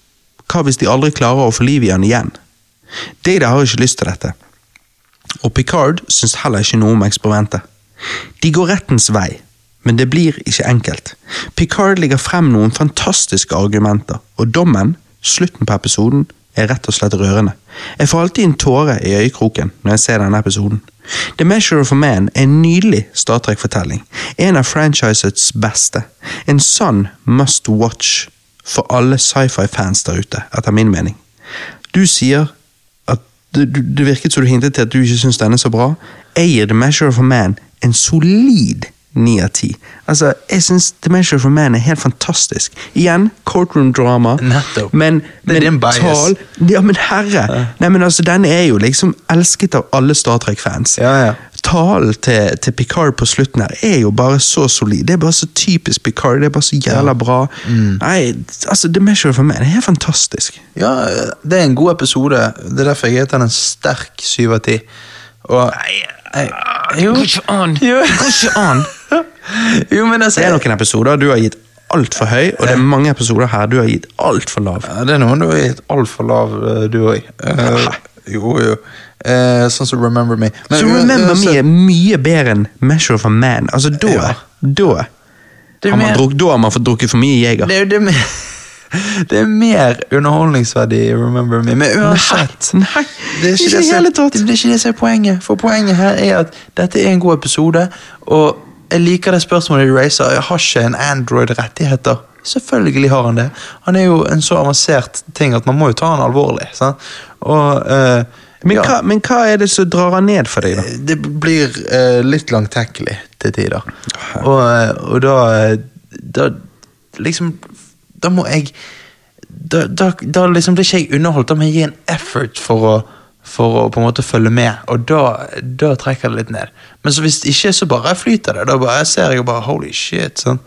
[SPEAKER 1] Hva hvis de aldri klarer å få liv i han igjen? Data har ikke lyst til dette. Og Picard syns heller ikke noe om eksperimentet. De går rettens vei, men det blir ikke enkelt. Picard legger frem noen fantastiske argumenter, og dommen, slutten på episoden, er rett og slett rørende. Jeg får alltid en tåre i øyekroken når jeg ser denne episoden. The Measure of a Man er en nydelig Star Trek-fortelling. En av franchisets beste. En sann must watch for alle sci-fi-fans der ute, etter min mening. Du sier at det, det virket som du hintet til at du ikke syns den er så bra. Jeg gir The Measure of a Man en solid ni av ti. Altså, jeg syns The Measure for Man er helt fantastisk. Igjen, courtroom drama.
[SPEAKER 2] Nettopp.
[SPEAKER 1] Men, men tal Ja, men herre! Nei, men altså, Den er jo liksom elsket av alle Star Trek-fans.
[SPEAKER 2] Ja, ja.
[SPEAKER 1] Talen til, til Picard på slutten her er jo bare så solid. Det er bare så typisk Picard. Det er bare så jævla bra.
[SPEAKER 2] Mm.
[SPEAKER 1] Nei, altså, The Measure for Man er helt fantastisk.
[SPEAKER 2] Ja, det er en god episode. Det er derfor jeg heter den en sterk syv av ti. Og jeg, jo,
[SPEAKER 1] Går ikke an!
[SPEAKER 2] Jo.
[SPEAKER 1] Det går ikke an!
[SPEAKER 2] jo, men altså
[SPEAKER 1] Det er noen episoder du har gitt altfor høy, og det er mange episoder her du har gitt altfor lav.
[SPEAKER 2] Ja, Det er noen du har gitt altfor lav, eh, du òg. jo, jo. Uh, sånn som Remember Me. Men
[SPEAKER 1] Så Remember
[SPEAKER 2] uansett-
[SPEAKER 1] Me er mye bedre enn Measure of a Man. Altså, da
[SPEAKER 2] Ja.
[SPEAKER 1] Da har man,
[SPEAKER 2] mer-
[SPEAKER 1] drukket, da har man fått drukket for mye Jeger.
[SPEAKER 2] Det er jo det mer Det er mer underholdningsverdi i Remember Me. Men uansett
[SPEAKER 1] Nei,
[SPEAKER 2] det er ikke, det, som-. Det er ikke det som er poenget. For poenget her er at dette er en god episode, og jeg liker det spørsmålet de racer. Har ikke en Android rettigheter? Selvfølgelig har han det. Han er jo en så avansert ting at man må jo ta han alvorlig. Sant? Og uh,
[SPEAKER 1] Men,
[SPEAKER 2] ja,
[SPEAKER 1] hva, men hva er det som drar han ned for deg, da?
[SPEAKER 2] det blir uh, litt langtekkelig til tider. Og, eh, og da, da Liksom Da må jeg Da, da, da liksom blir ikke jeg underholdt. Da må jeg gi en effort for å for å på en måte følge med, og da, da trekker det litt ned. Men så hvis ikke, så bare flyter det. Da bare, jeg ser jeg bare holy shit. Sånn.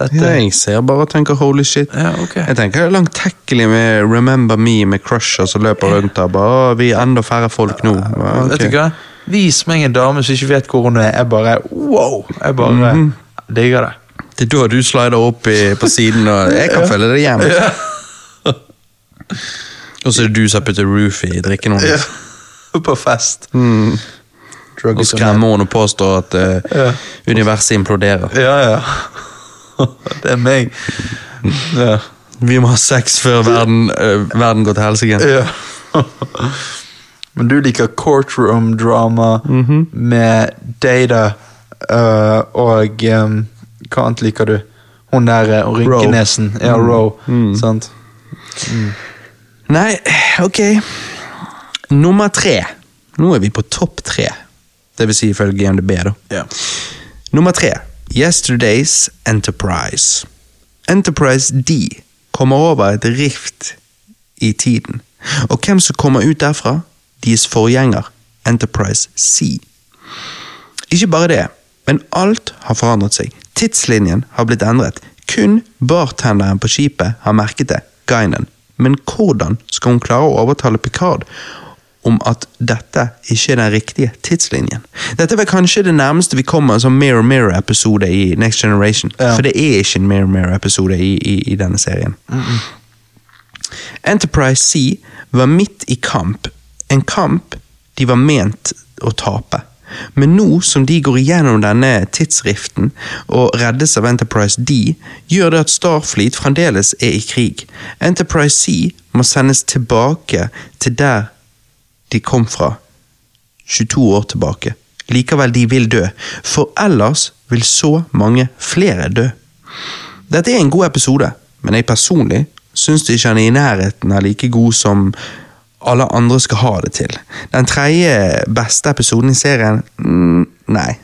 [SPEAKER 2] Dette,
[SPEAKER 1] Ja, jeg ser bare og tenker holy shit.
[SPEAKER 2] Ja, okay.
[SPEAKER 1] Jeg tenker langtekkelig med Remember Me med crusher som løper rundt der. Bare, «Å, vi er enda færre folk nå. Ja, ok.
[SPEAKER 2] Vet du hva? Vis meg en dame som ikke vet hvor hun er. Jeg bare wow! Jeg bare
[SPEAKER 1] Mhm.
[SPEAKER 2] digger det.
[SPEAKER 1] Det er da du slider opp i, på siden, og jeg kan følge det hjem. Og så er det du som har puttet Roof i drikken hennes.
[SPEAKER 2] På fest.
[SPEAKER 1] Mm. Og skremmer henne og påstår at uh,
[SPEAKER 2] Ja.
[SPEAKER 1] universet imploderer.
[SPEAKER 2] Ja, ja. Det er meg. Ja.
[SPEAKER 1] Vi må ha sex før verden, uh, verden går til helsike.
[SPEAKER 2] ja. Men du liker courtroom drama
[SPEAKER 1] Mhm.
[SPEAKER 2] med data uh, og um, Hva annet liker du? Hun der og rynkenesen. Ja, Roe.
[SPEAKER 1] Mm.
[SPEAKER 2] Sant?
[SPEAKER 1] Nei, ok. Nummer tre. Nå er vi på topp tre. Det vil si ifølge IMDb, da.
[SPEAKER 2] Ja.
[SPEAKER 1] Nummer tre. Yesterday's Enterprise. Enterprise D kommer over et rift i tiden. Og hvem som kommer ut derfra? Deres forgjenger, Enterprise C. Ikke bare det, men alt har forandret seg. Tidslinjen har blitt endret. Kun bartenderen på skipet har merket det, Guinan. Men hvordan skal hun klare å overtale Picard om at dette ikke er den riktige tidslinjen? Dette er kanskje det nærmeste vi kommer en sånn Mirror Mirror-episode i Next Generation.
[SPEAKER 2] Ja.
[SPEAKER 1] For det er ikke en Mirror Mirror-episode i, i, i denne serien. Enterprise C var midt i kamp, en kamp de var ment å tape. Men nå som de går igjennom denne tidsriften og reddes av Enterprise D, gjør det at Starfleet fremdeles er i krig. Enterprise C må sendes tilbake til der de kom fra 22 år tilbake. Likevel de vil dø, for ellers vil så mange flere dø. Dette er en god episode, men jeg personlig syns ikke han er i nærheten av like god som alle andre skal ha det til. Den tredje beste episoden i serien mm, Nei,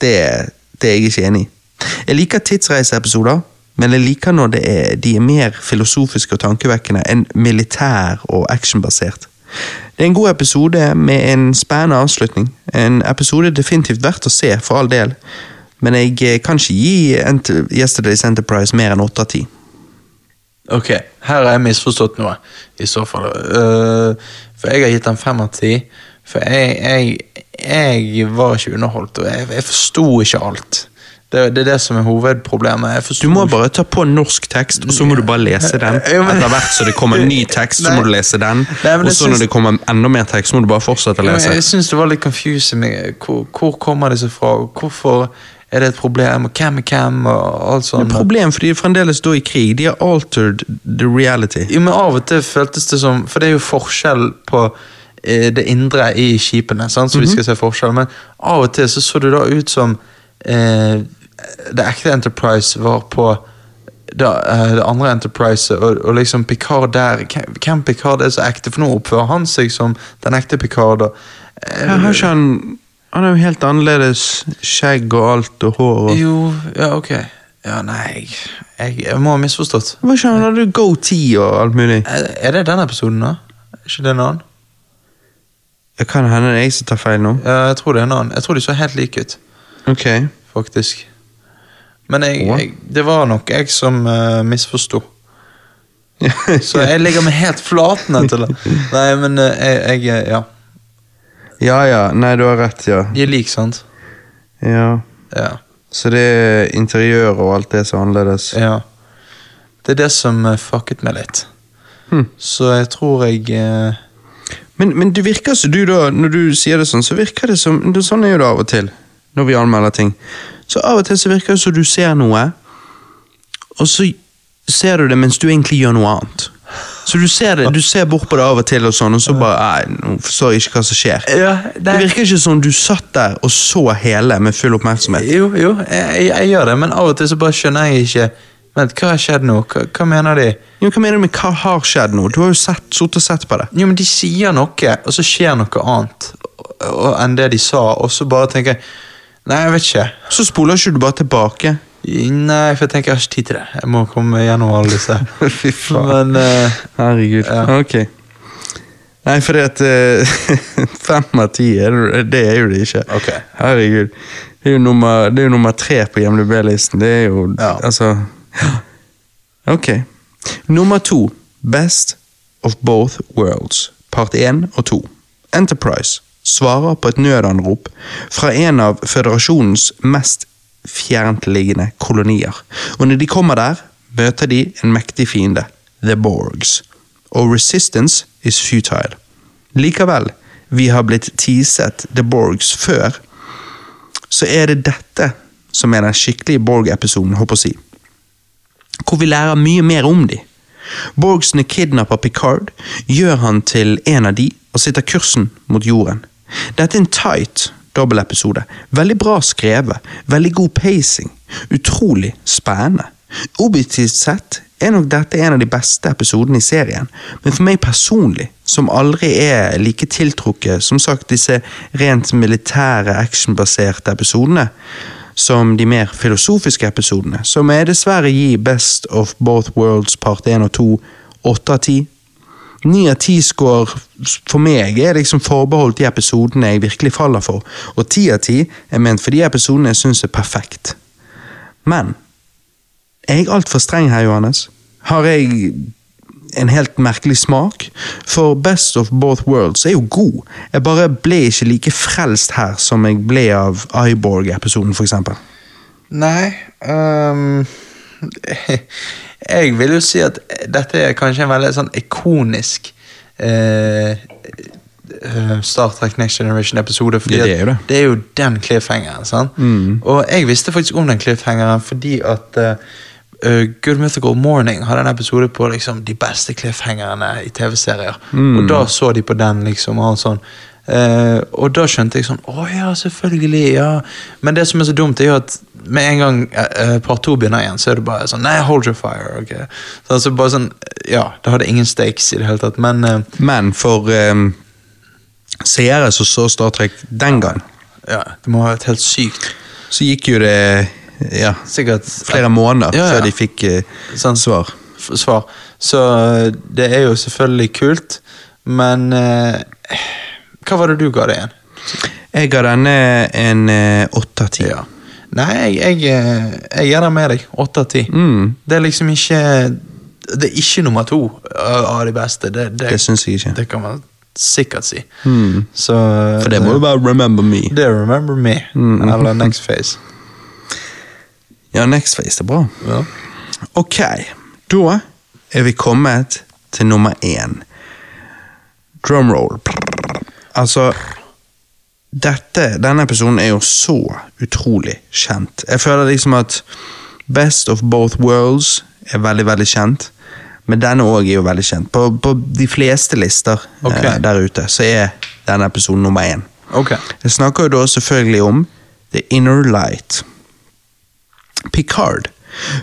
[SPEAKER 1] det, det er jeg ikke enig i. Jeg liker tidsreiseepisoder, men jeg liker når er, de er mer filosofiske og tankevekkende enn militær og actionbasert. Det er en god episode med en spennende avslutning. En episode definitivt verdt å se, for all del. Men jeg kan ikke gi Yesterday's Enterprise mer enn 8 av 10.
[SPEAKER 2] Ok, her har jeg misforstått noe, i så fall. Uh, for jeg har gitt den fem av ti. For jeg, jeg, jeg var ikke underholdt, og jeg, jeg forsto ikke alt. Det, det er det som er hovedproblemet.
[SPEAKER 1] Du må bare ta på norsk tekst, og så må du bare lese den. Etter hvert så det kommer ny tekst, så må du lese den. Og så når det kommer enda mer tekst, så må du bare fortsette å lese.
[SPEAKER 2] Jeg syns det var litt confusing. Hvor, hvor kommer disse fra? Hvorfor er det et problem? Og hvem er hvem? Og alt sånt.
[SPEAKER 1] Det
[SPEAKER 2] er
[SPEAKER 1] er problem, for de er fremdeles da i krig. De har altered the reality.
[SPEAKER 2] Jo, men Av og til føltes det som For det er jo forskjell på eh, det indre i skipene, sant? så vi skal se forskjell. Men av og til så så det da ut som eh, det ekte Enterprise var på det, eh, det andre Enterprise, og, og liksom Picard der Hvem hvem Picard er så ekte? For nå oppfører han seg som den ekte Picard. Og, eh,
[SPEAKER 1] Ja, har ikke han Han er jo helt annerledes skjegg og alt og hår og
[SPEAKER 2] Jo, ja, ok. Ja, nei Jeg, jeg må ha misforstått.
[SPEAKER 1] Hva skjer, han hadde goatee og alt mulig?
[SPEAKER 2] Er, er det den episoden, da? Er ikke det en annen?
[SPEAKER 1] Det kan hende det er jeg som tar feil nå.
[SPEAKER 2] Ja, jeg tror det er en annen. Jeg tror de så helt like ut,
[SPEAKER 1] Ok.
[SPEAKER 2] faktisk. Men jeg, jeg, det var nok jeg som uh, misforsto. Så jeg ligger meg helt flat ned til det. Nei, men eh, jeg, jeg Ja.
[SPEAKER 1] Ja ja, nei, du har rett, ja.
[SPEAKER 2] De er like, sant?
[SPEAKER 1] ja.
[SPEAKER 2] Ja.
[SPEAKER 1] Så det er interiør og alt det som er annerledes.
[SPEAKER 2] ja. Det er det som eh, fucket meg litt.
[SPEAKER 1] Hm.
[SPEAKER 2] Så jeg tror jeg eh,
[SPEAKER 1] Men, men det virker som du da, når du sier det sånn, så virker det som det, Sånn er jo det av og til, når vi anmelder ting. Så av og til så virker det som du ser noe, og så ser du det mens du egentlig gjør noe annet. Så du ser det, du ser bort på det av og til, og sånn, og så bare Nei, nå forstår jeg ikke hva som skjer.
[SPEAKER 2] Ja,
[SPEAKER 1] Det virker ikke som du satt der og så hele med full oppmerksomhet.
[SPEAKER 2] Jo, jo, jeg, jeg, jeg gjør det, men av og til så bare skjønner jeg ikke Vent, hva har skjedd nå? Hva, hva mener de?
[SPEAKER 1] Jo, hva mener du med hva har skjedd nå? Du har jo sett, sort og sett på det.
[SPEAKER 2] Jo, men de sier noe, og så skjer noe annet og- og- enn det de sa, og så bare tenker jeg Nei, jeg vet ikke.
[SPEAKER 1] Så spoler ikke du bare tilbake.
[SPEAKER 2] Nei, for jeg tenker jeg har ikke tid til det. Jeg må komme gjennom alle disse.
[SPEAKER 1] Fy faen.
[SPEAKER 2] Men uh,
[SPEAKER 1] Herregud.
[SPEAKER 2] Ja.
[SPEAKER 1] Ok. Nei, fordi at eh, fem av ti, det er jo det ikke.
[SPEAKER 2] Okay.
[SPEAKER 1] Herregud. Det er jo nummer, det er jo nummer tre på IMDb-listen. Det er jo
[SPEAKER 2] Ja.
[SPEAKER 1] Altså. Ok. Nummer to. Best of both worlds. Part én og to. Enterprise svarer på et nødanrop fra en av føderasjonens mest fjerntliggende kolonier. Og når de kommer der, møter de en mektig fiende, The Borgs. Og resistance is futile. Likevel, vi har blitt teaset The Borgs før, så er det dette som er den skikkelige Borg-episoden, håper jeg å si. Hvor vi lærer mye mer om de. Borgsene kidnapper Picard, gjør han til en av de og sitter kursen mot jorden. Dette er en tight dobbeltepisode. Veldig bra skrevet, veldig god pacing, utrolig spennende. Objektivt sett er nok dette en av de beste episodene i serien, men for meg personlig, som aldri er like tiltrukket som sagt disse rent militære, actionbaserte episodene, som de mer filosofiske episodene, som jeg dessverre gir Best of Both Worlds part 1 og 2 8 av 10. 9 av ti score for meg er liksom forbeholdt de episodene jeg virkelig faller for, og ti av ti er ment for de episodene jeg syns er perfekt. Men er jeg altfor streng her, Johannes? Har jeg en helt merkelig smak? For Best of Both Worlds er jo god. Jeg bare ble ikke like frelst her som jeg ble av Iborg-episoden, for eksempel.
[SPEAKER 2] Nei ehm, Jeg vil jo si at dette er kanskje en veldig sånn ikonisk eh, eh, Star Trek Next Generation-episode. fordi
[SPEAKER 1] det, det er det.
[SPEAKER 2] det er jo den cliffhangeren. sant?
[SPEAKER 1] Mm.
[SPEAKER 2] Og jeg visste faktisk om den cliffhangeren fordi at eh, Good Mythical Morning hadde en episode på liksom de beste cliffhangerne i TV-serier.
[SPEAKER 1] Mm.
[SPEAKER 2] Og da så de på den, liksom. og sånn. Eh, og da skjønte jeg sånn Å ja, selvfølgelig. ja Men det som er så dumt, er jo at med en gang eh, part to begynner igjen, så er det bare sånn Nei, hold your fire. ok så altså bare sånn Ja, det hadde ingen stakes i det hele tatt. Men eh,
[SPEAKER 1] Men for um, seere som så Star Trek den gang,
[SPEAKER 2] ja, det må ha vært helt sykt.
[SPEAKER 1] så gikk jo det ja,
[SPEAKER 2] Sikkert
[SPEAKER 1] flere måneder
[SPEAKER 2] Ja, ja.
[SPEAKER 1] før de fikk
[SPEAKER 2] Sånn.
[SPEAKER 1] svar.
[SPEAKER 2] svar. Så det er jo selvfølgelig kult, men eh, Hva var det du ga det igjen?
[SPEAKER 1] Jeg ga denne en eh, åtte av ti.
[SPEAKER 2] Nei, jeg, jeg, eh, jeg gir den med deg. Åtte av ti.
[SPEAKER 1] Mm,
[SPEAKER 2] Det er liksom ikke Det er ikke nummer to av de beste. Det, det,
[SPEAKER 1] det syns jeg ikke.
[SPEAKER 2] det kan man sikkert si.
[SPEAKER 1] Mm.
[SPEAKER 2] Så
[SPEAKER 1] For det må jo være Remember Me.
[SPEAKER 2] Det er Remember Me,
[SPEAKER 1] Mm.
[SPEAKER 2] eller Next Phase.
[SPEAKER 1] Ja, Next Face er bra.
[SPEAKER 2] Ja.
[SPEAKER 1] Ok, da er vi kommet til nummer én. Drumroll. Altså dette, Denne episoden er jo så utrolig kjent. Jeg føler liksom at Best of Both Worlds er veldig, veldig kjent. Men denne òg er jo veldig kjent. På, på de fleste lister
[SPEAKER 2] okay.
[SPEAKER 1] eh, der ute så er denne episoden nummer én.
[SPEAKER 2] Ok.
[SPEAKER 1] Jeg snakker jo da selvfølgelig om The Inner Light. Picard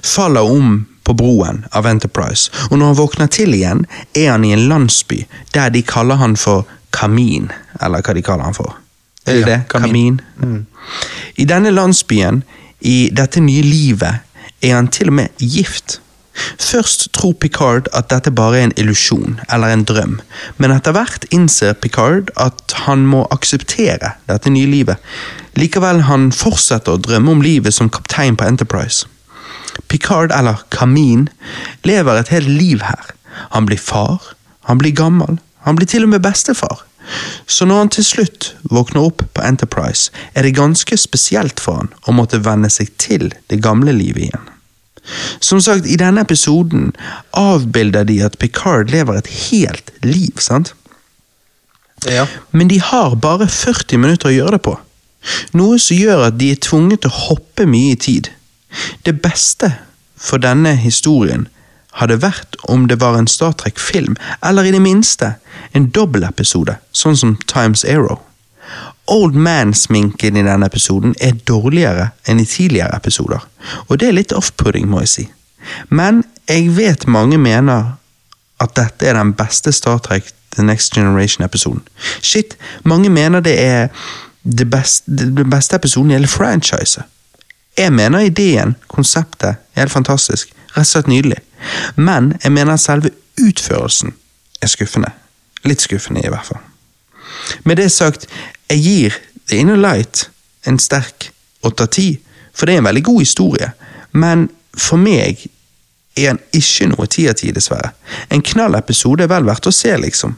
[SPEAKER 1] faller om på broen av Enterprise, og når han våkner til igjen, er han i en landsby der de kaller han for Kamin, eller hva de kaller han for. Er det
[SPEAKER 2] Ja,
[SPEAKER 1] det?
[SPEAKER 2] Kamin.
[SPEAKER 1] Kamin? I denne landsbyen, i dette nye livet, er han til og med gift. Først tror Picard at dette bare er en illusjon, eller en drøm, men etter hvert innser Picard at han må akseptere dette nye livet. Likevel han fortsetter å drømme om livet som kaptein på Enterprise. Picard, eller Kamin, lever et helt liv her. Han blir far, han blir gammel, han blir til og med bestefar. Så når han til slutt våkner opp på Enterprise, er det ganske spesielt for han å måtte venne seg til det gamle livet igjen. Som sagt, i denne episoden avbilder de at Picard lever et helt liv, sant?
[SPEAKER 2] Ja.
[SPEAKER 1] Men de har bare 40 minutter å gjøre det på. Noe som gjør at de er tvunget til å hoppe mye i tid. Det beste for denne historien hadde vært om det var en Star Trek-film, eller i det minste en dobbeltepisode, sånn som Times Arrow. Old Man-sminken i denne episoden er dårligere enn i tidligere episoder, og det er litt off-pudding, må jeg si. Men jeg vet mange mener at dette er den beste Star Trek The Next Generation-episoden. Shit, mange mener det er den beste, beste episoden i hele franchiset. Jeg mener ideen, konseptet, er helt fantastisk. Rett og slett nydelig. Men jeg mener selve utførelsen er skuffende. Litt skuffende, i hvert fall. Med det sagt, jeg gir The Inner Light en sterk 8 av 10, for det er en veldig god historie. Men for meg er den ikke noe 10 av 10, dessverre. En knall episode er vel verdt å se, liksom.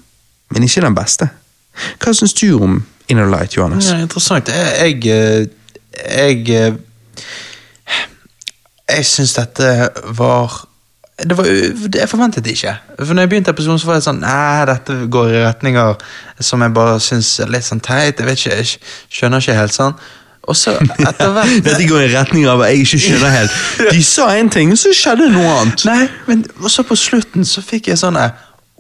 [SPEAKER 1] Men ikke den beste. Hva syns du om Inner Light, Johannes?
[SPEAKER 2] Ja, interessant. Jeg Jeg, jeg, jeg, syns dette var det var, Jeg forventet det ikke. For når jeg begynte episoden, så var jeg sånn Nei, dette går i retninger som jeg bare syns er litt sånn teit. Jeg vet ikke, jeg skjønner ikke helt sånn. Og så etter hvert
[SPEAKER 1] Dette går i retning av at jeg ikke skjønner helt. De sa en ting, så skjedde noe annet.
[SPEAKER 2] Nei, men så på slutten så fikk jeg sånn eh,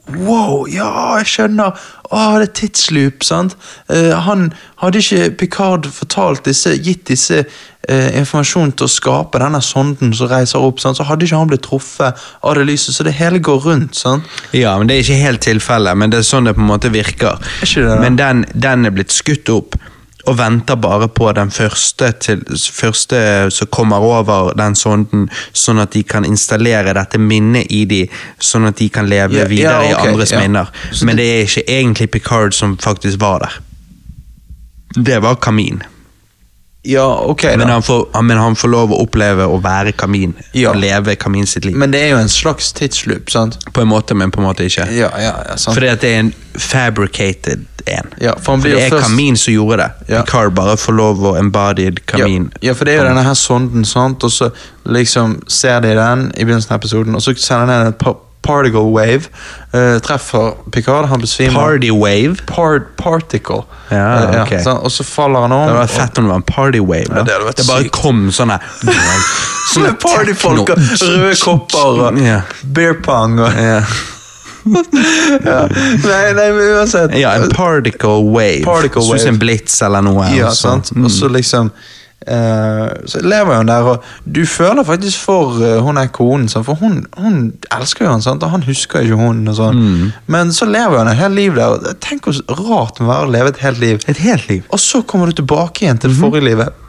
[SPEAKER 2] Wow, ja, jeg skjønner. Å, det er tidsloop, sant. Uh, han hadde ikke Picard fortalt disse, gitt disse uh, informasjonen til å skape denne sonden som reiser opp, sant? så hadde ikke han blitt truffet av det lyset, så det hele går rundt. sant?
[SPEAKER 1] Ja, men Det er ikke helt tilfellet, men det er sånn det på en måte virker.
[SPEAKER 2] Er det?
[SPEAKER 1] Men den, den er blitt skutt opp, og venter bare på den første, til, første som kommer over den sonden, sånn at de kan installere dette minnet i de, sånn at de kan leve
[SPEAKER 2] ja,
[SPEAKER 1] videre i andres
[SPEAKER 2] ja.
[SPEAKER 1] minner. Men det er ikke egentlig Picard som faktisk var der. Det var Kamin.
[SPEAKER 2] Ja, ok,
[SPEAKER 1] Men han, får, men han får lov å oppleve å være Kamin,
[SPEAKER 2] Ja.
[SPEAKER 1] og leve Kamin sitt liv.
[SPEAKER 2] Men det er jo en slags tidsloop, sant?
[SPEAKER 1] På en måte, men på en måte ikke.
[SPEAKER 2] Ja, ja, ja, sant.
[SPEAKER 1] Fordi at det er en fabricated en.
[SPEAKER 2] Ja, for han
[SPEAKER 1] for det er
[SPEAKER 2] først-
[SPEAKER 1] Kamin som gjorde det.
[SPEAKER 2] Ja.
[SPEAKER 1] Picard bare får lov å embodied Kamin.
[SPEAKER 2] Ja, ja, for det er jo denne her sonden, sant? og så liksom ser de den i begynnelsen av episoden, og så sender den en pa particle wave, uh, treffer Picard, han besvimer.
[SPEAKER 1] Party wave.
[SPEAKER 2] Part particle.
[SPEAKER 1] Ja,
[SPEAKER 2] ja.
[SPEAKER 1] ok.
[SPEAKER 2] sant? og så faller han om.
[SPEAKER 1] Det hadde vært fett om det var en party wave.
[SPEAKER 2] Ja, det
[SPEAKER 1] det bare
[SPEAKER 2] sykt.
[SPEAKER 1] kom sånne
[SPEAKER 2] Sånne partyfolk og røde kopper og
[SPEAKER 1] Ja.
[SPEAKER 2] beer pong og
[SPEAKER 1] Ja.
[SPEAKER 2] ja. Nei, nei, men uansett.
[SPEAKER 1] ja, en particle wave.
[SPEAKER 2] Particle
[SPEAKER 1] Sånn som en blitz eller noe.
[SPEAKER 2] Ja, sant? Mm. Og så liksom eh, Så lever hun der, og du føler faktisk for eh, hun er konen, for hun, hun elsker jo han, sant? og han husker ikke hun. og sånn.
[SPEAKER 1] Mm.
[SPEAKER 2] Men så lever han et helt liv der. og Tenk hvor rart det må være å leve et helt liv.
[SPEAKER 1] Et helt liv.
[SPEAKER 2] Og så kommer du tilbake igjen til det forrige livet.
[SPEAKER 1] Mhm.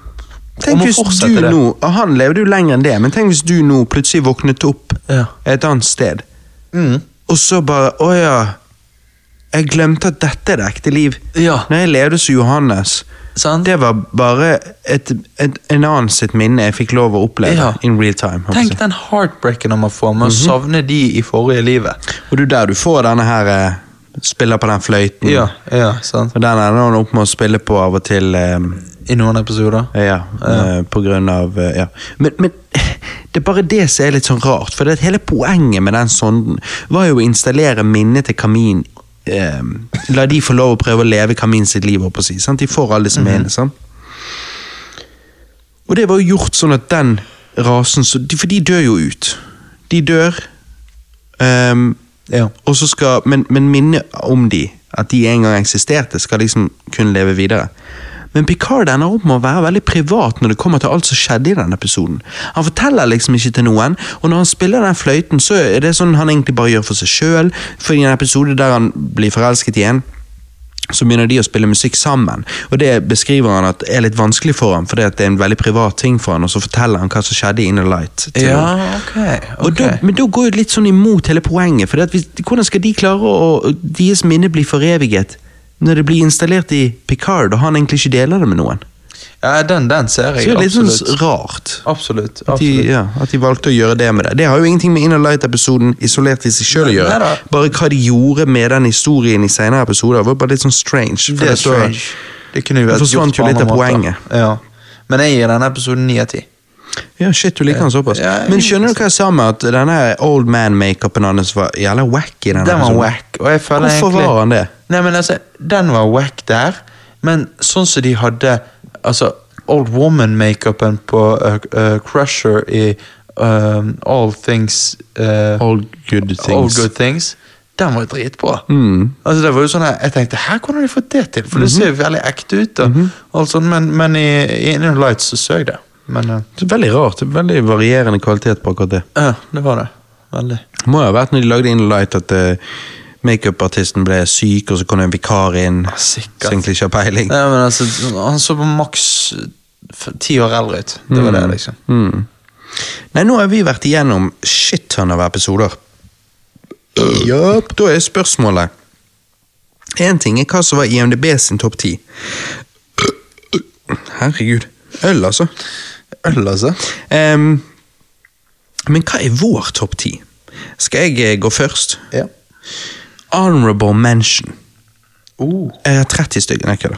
[SPEAKER 1] Tenk hvis du
[SPEAKER 2] det.
[SPEAKER 1] nå, Han levde jo lenger enn det, men tenk hvis du nå plutselig våknet opp
[SPEAKER 2] Ja.
[SPEAKER 1] et annet sted,
[SPEAKER 2] Mm.
[SPEAKER 1] og så bare Å ja. Jeg glemte at dette er det ekte liv.
[SPEAKER 2] Ja.
[SPEAKER 1] Når jeg levde som Johannes,
[SPEAKER 2] Sant?
[SPEAKER 1] det var bare et, et, en annen sitt minne jeg fikk lov å oppleve
[SPEAKER 2] Ja.
[SPEAKER 1] in real time.
[SPEAKER 2] Tenk den heartbreaken man får med å savne de i forrige livet.
[SPEAKER 1] Og det er der du får denne her eh, Spiller på den fløyten.
[SPEAKER 2] Ja, ja, sant.
[SPEAKER 1] Og den ender han opp med å spille på av og til. eh,
[SPEAKER 2] I noen episoder.
[SPEAKER 1] ja, eh, på grunn av ja. men, men det er bare det som er litt sånn rart. For hele poenget med den sonden var jo å installere minnet til Kamin. Eh, la de få lov å prøve å leve Kamin sitt liv. Håper jeg, å si, sant? De får alle disse minnene. sant? Og det var jo gjort sånn at den rasen så, For de dør jo ut. De dør. um,
[SPEAKER 2] Ja.
[SPEAKER 1] og så skal, men, men minnet om de, at de en gang eksisterte, skal liksom kunne leve videre. Men Picard ender opp med å være veldig privat når det kommer til alt som skjedde i den episoden. Han forteller liksom ikke til noen, og når han spiller den fløyten, så er det sånn han egentlig bare gjør for seg sjøl. For i en episode der han blir forelsket igjen, så begynner de å spille musikk sammen. Og det beskriver han at er litt vanskelig for ham, at det er en veldig privat ting for han, og så forteller han hva som skjedde i Inner Light. til
[SPEAKER 2] Ja,
[SPEAKER 1] okay,
[SPEAKER 2] ok.
[SPEAKER 1] Og da, men da går jo litt sånn imot hele poenget. For hvordan skal de klare å- deres minne bli foreviget når det blir installert i Picard, og han egentlig ikke deler det med noen?
[SPEAKER 2] Ja, den, den ser
[SPEAKER 1] Så
[SPEAKER 2] jeg.
[SPEAKER 1] det er litt sånn rart.
[SPEAKER 2] Absolutt.
[SPEAKER 1] At de, ja, at de valgte å gjøre det med det. Det har jo ingenting med Inner Light-episoden isolert i seg sjøl å gjøre. Bare hva de gjorde med den historien i senere episoder, var bare litt sånn strange. for
[SPEAKER 2] Det er strange. Det kunne jo vært
[SPEAKER 1] forsvant
[SPEAKER 2] gjort
[SPEAKER 1] jo
[SPEAKER 2] på
[SPEAKER 1] litt
[SPEAKER 2] andre
[SPEAKER 1] av
[SPEAKER 2] måter.
[SPEAKER 1] poenget.
[SPEAKER 2] Ja. Men jeg gir denne episoden ni av ti.
[SPEAKER 1] Ja, shit, du liker den såpass.
[SPEAKER 2] Ja, jeg
[SPEAKER 1] Men skjønner du hva jeg sa med at denne old man-makeupen hans var jævla wack denne
[SPEAKER 2] Den var. Og jeg føler
[SPEAKER 1] Hvorfor
[SPEAKER 2] egentlig,
[SPEAKER 1] var han det?
[SPEAKER 2] Nei, men altså, Den var wack der, men sånn som de hadde altså, Old Woman-makeupen på uh, uh, Crusher i um, All Things uh,
[SPEAKER 1] All good things.
[SPEAKER 2] All Good Things, den var dritbra.
[SPEAKER 1] Mm.
[SPEAKER 2] Altså, det var jo sånn her, Jeg tenkte her hvordan har de fått det til? For det
[SPEAKER 1] Mhm.
[SPEAKER 2] ser jo veldig ekte ut. da. og alt sånt, men, men i, i Inner Lights så så jeg det. Men uh,
[SPEAKER 1] Det er veldig rart. Veldig varierende kvalitet på akkurat det.
[SPEAKER 2] ja, det var det. Veldig.
[SPEAKER 1] Må jo ha vært når de lagde In Light at uh, makeupartisten ble syk, og så kom det en vikar inn.
[SPEAKER 2] sikkert.
[SPEAKER 1] Som egentlig ikke har peiling.
[SPEAKER 2] Ja, men altså, Han så på maks ti år eldre ut. Det var det, liksom.
[SPEAKER 1] Mm. Nei, nå har vi vært igjennom shit ton av episoder. Ja, Da er spørsmålet Én ting er hva som var IMDb sin topp ti. Herregud. Øl, altså.
[SPEAKER 2] Øl, altså?
[SPEAKER 1] Um, men hva er vår topp ti? Skal jeg eh, gå først?
[SPEAKER 2] Ja.
[SPEAKER 1] Honorable mention.
[SPEAKER 2] Uh.
[SPEAKER 1] Jeg har 30 stykker. Nei, kødda.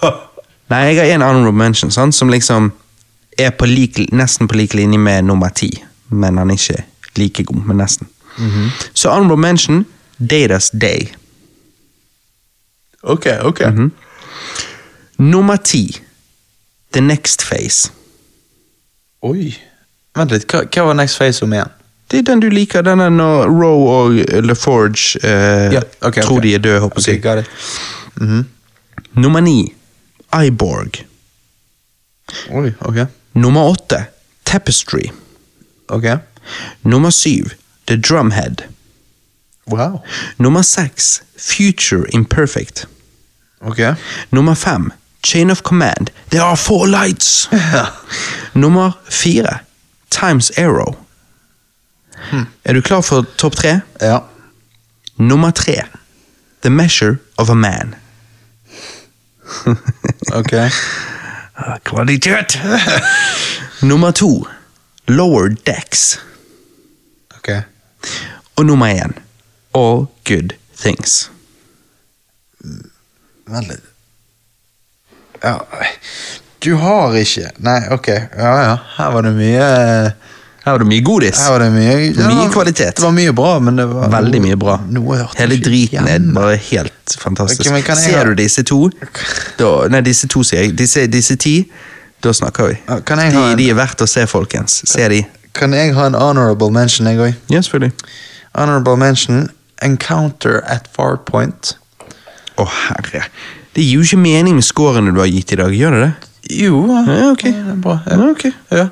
[SPEAKER 1] Nei, jeg har en honorable mention sant, som liksom er på lik, nesten på lik linje med nummer ti. Men han er ikke like god, men nesten. Så honorable mention Datas Day.
[SPEAKER 2] Ok, ok.
[SPEAKER 1] Nummer ti The Next Phase.
[SPEAKER 2] Oi. Vent litt, hva, hva var Next Face om igjen?
[SPEAKER 1] Det er den du liker, den er når Roe og LaForge eh,
[SPEAKER 2] Ja, ok,
[SPEAKER 1] tror
[SPEAKER 2] ok.
[SPEAKER 1] de er døde, håper jeg.
[SPEAKER 2] got it. Mhm.
[SPEAKER 1] Nummer ni Iborg.
[SPEAKER 2] Oi, ok.
[SPEAKER 1] Nummer åtte Tapestry.
[SPEAKER 2] Ok.
[SPEAKER 1] Nummer syv The Drumhead.
[SPEAKER 2] Wow.
[SPEAKER 1] Nummer seks Future Imperfect.
[SPEAKER 2] Ok.
[SPEAKER 1] Nummer fem Chain of Command. There are four lights. Nummer fire Times Arrow. Er du klar for topp tre?
[SPEAKER 2] Ja.
[SPEAKER 1] Nummer tre The Measure of a Man.
[SPEAKER 2] Ok.
[SPEAKER 1] Kvalitet! nummer to Lower Decks.
[SPEAKER 2] Ok.
[SPEAKER 1] Og nummer én All Good Things.
[SPEAKER 2] Litt. Ja Du har ikke Nei, ok. Ja, ja. Her var det mye
[SPEAKER 1] Her var det mye godis.
[SPEAKER 2] Her var det mye ja,
[SPEAKER 1] Mye kvalitet.
[SPEAKER 2] Det var mye bra, men det var
[SPEAKER 1] Veldig mye bra.
[SPEAKER 2] Noe hørte
[SPEAKER 1] Hele driten er bare helt fantastisk.
[SPEAKER 2] Okay, kan jeg
[SPEAKER 1] Ser du disse to? Da, nei, disse to, sier jeg. Disse, disse ti, da snakker vi. De,
[SPEAKER 2] ha en-
[SPEAKER 1] de er verdt å se, folkens. Se de.
[SPEAKER 2] Kan jeg ha en honorable mention, jeg òg?
[SPEAKER 1] Ja, selvfølgelig.
[SPEAKER 2] Honorable mention Encounter at Farpoint.
[SPEAKER 1] Å, herre. Det gir jo ikke mening med scorene du har gitt i dag, gjør det det?
[SPEAKER 2] Jo,
[SPEAKER 1] Ja, ok.
[SPEAKER 2] det er bra.
[SPEAKER 1] Ja, Okay.
[SPEAKER 2] Ja.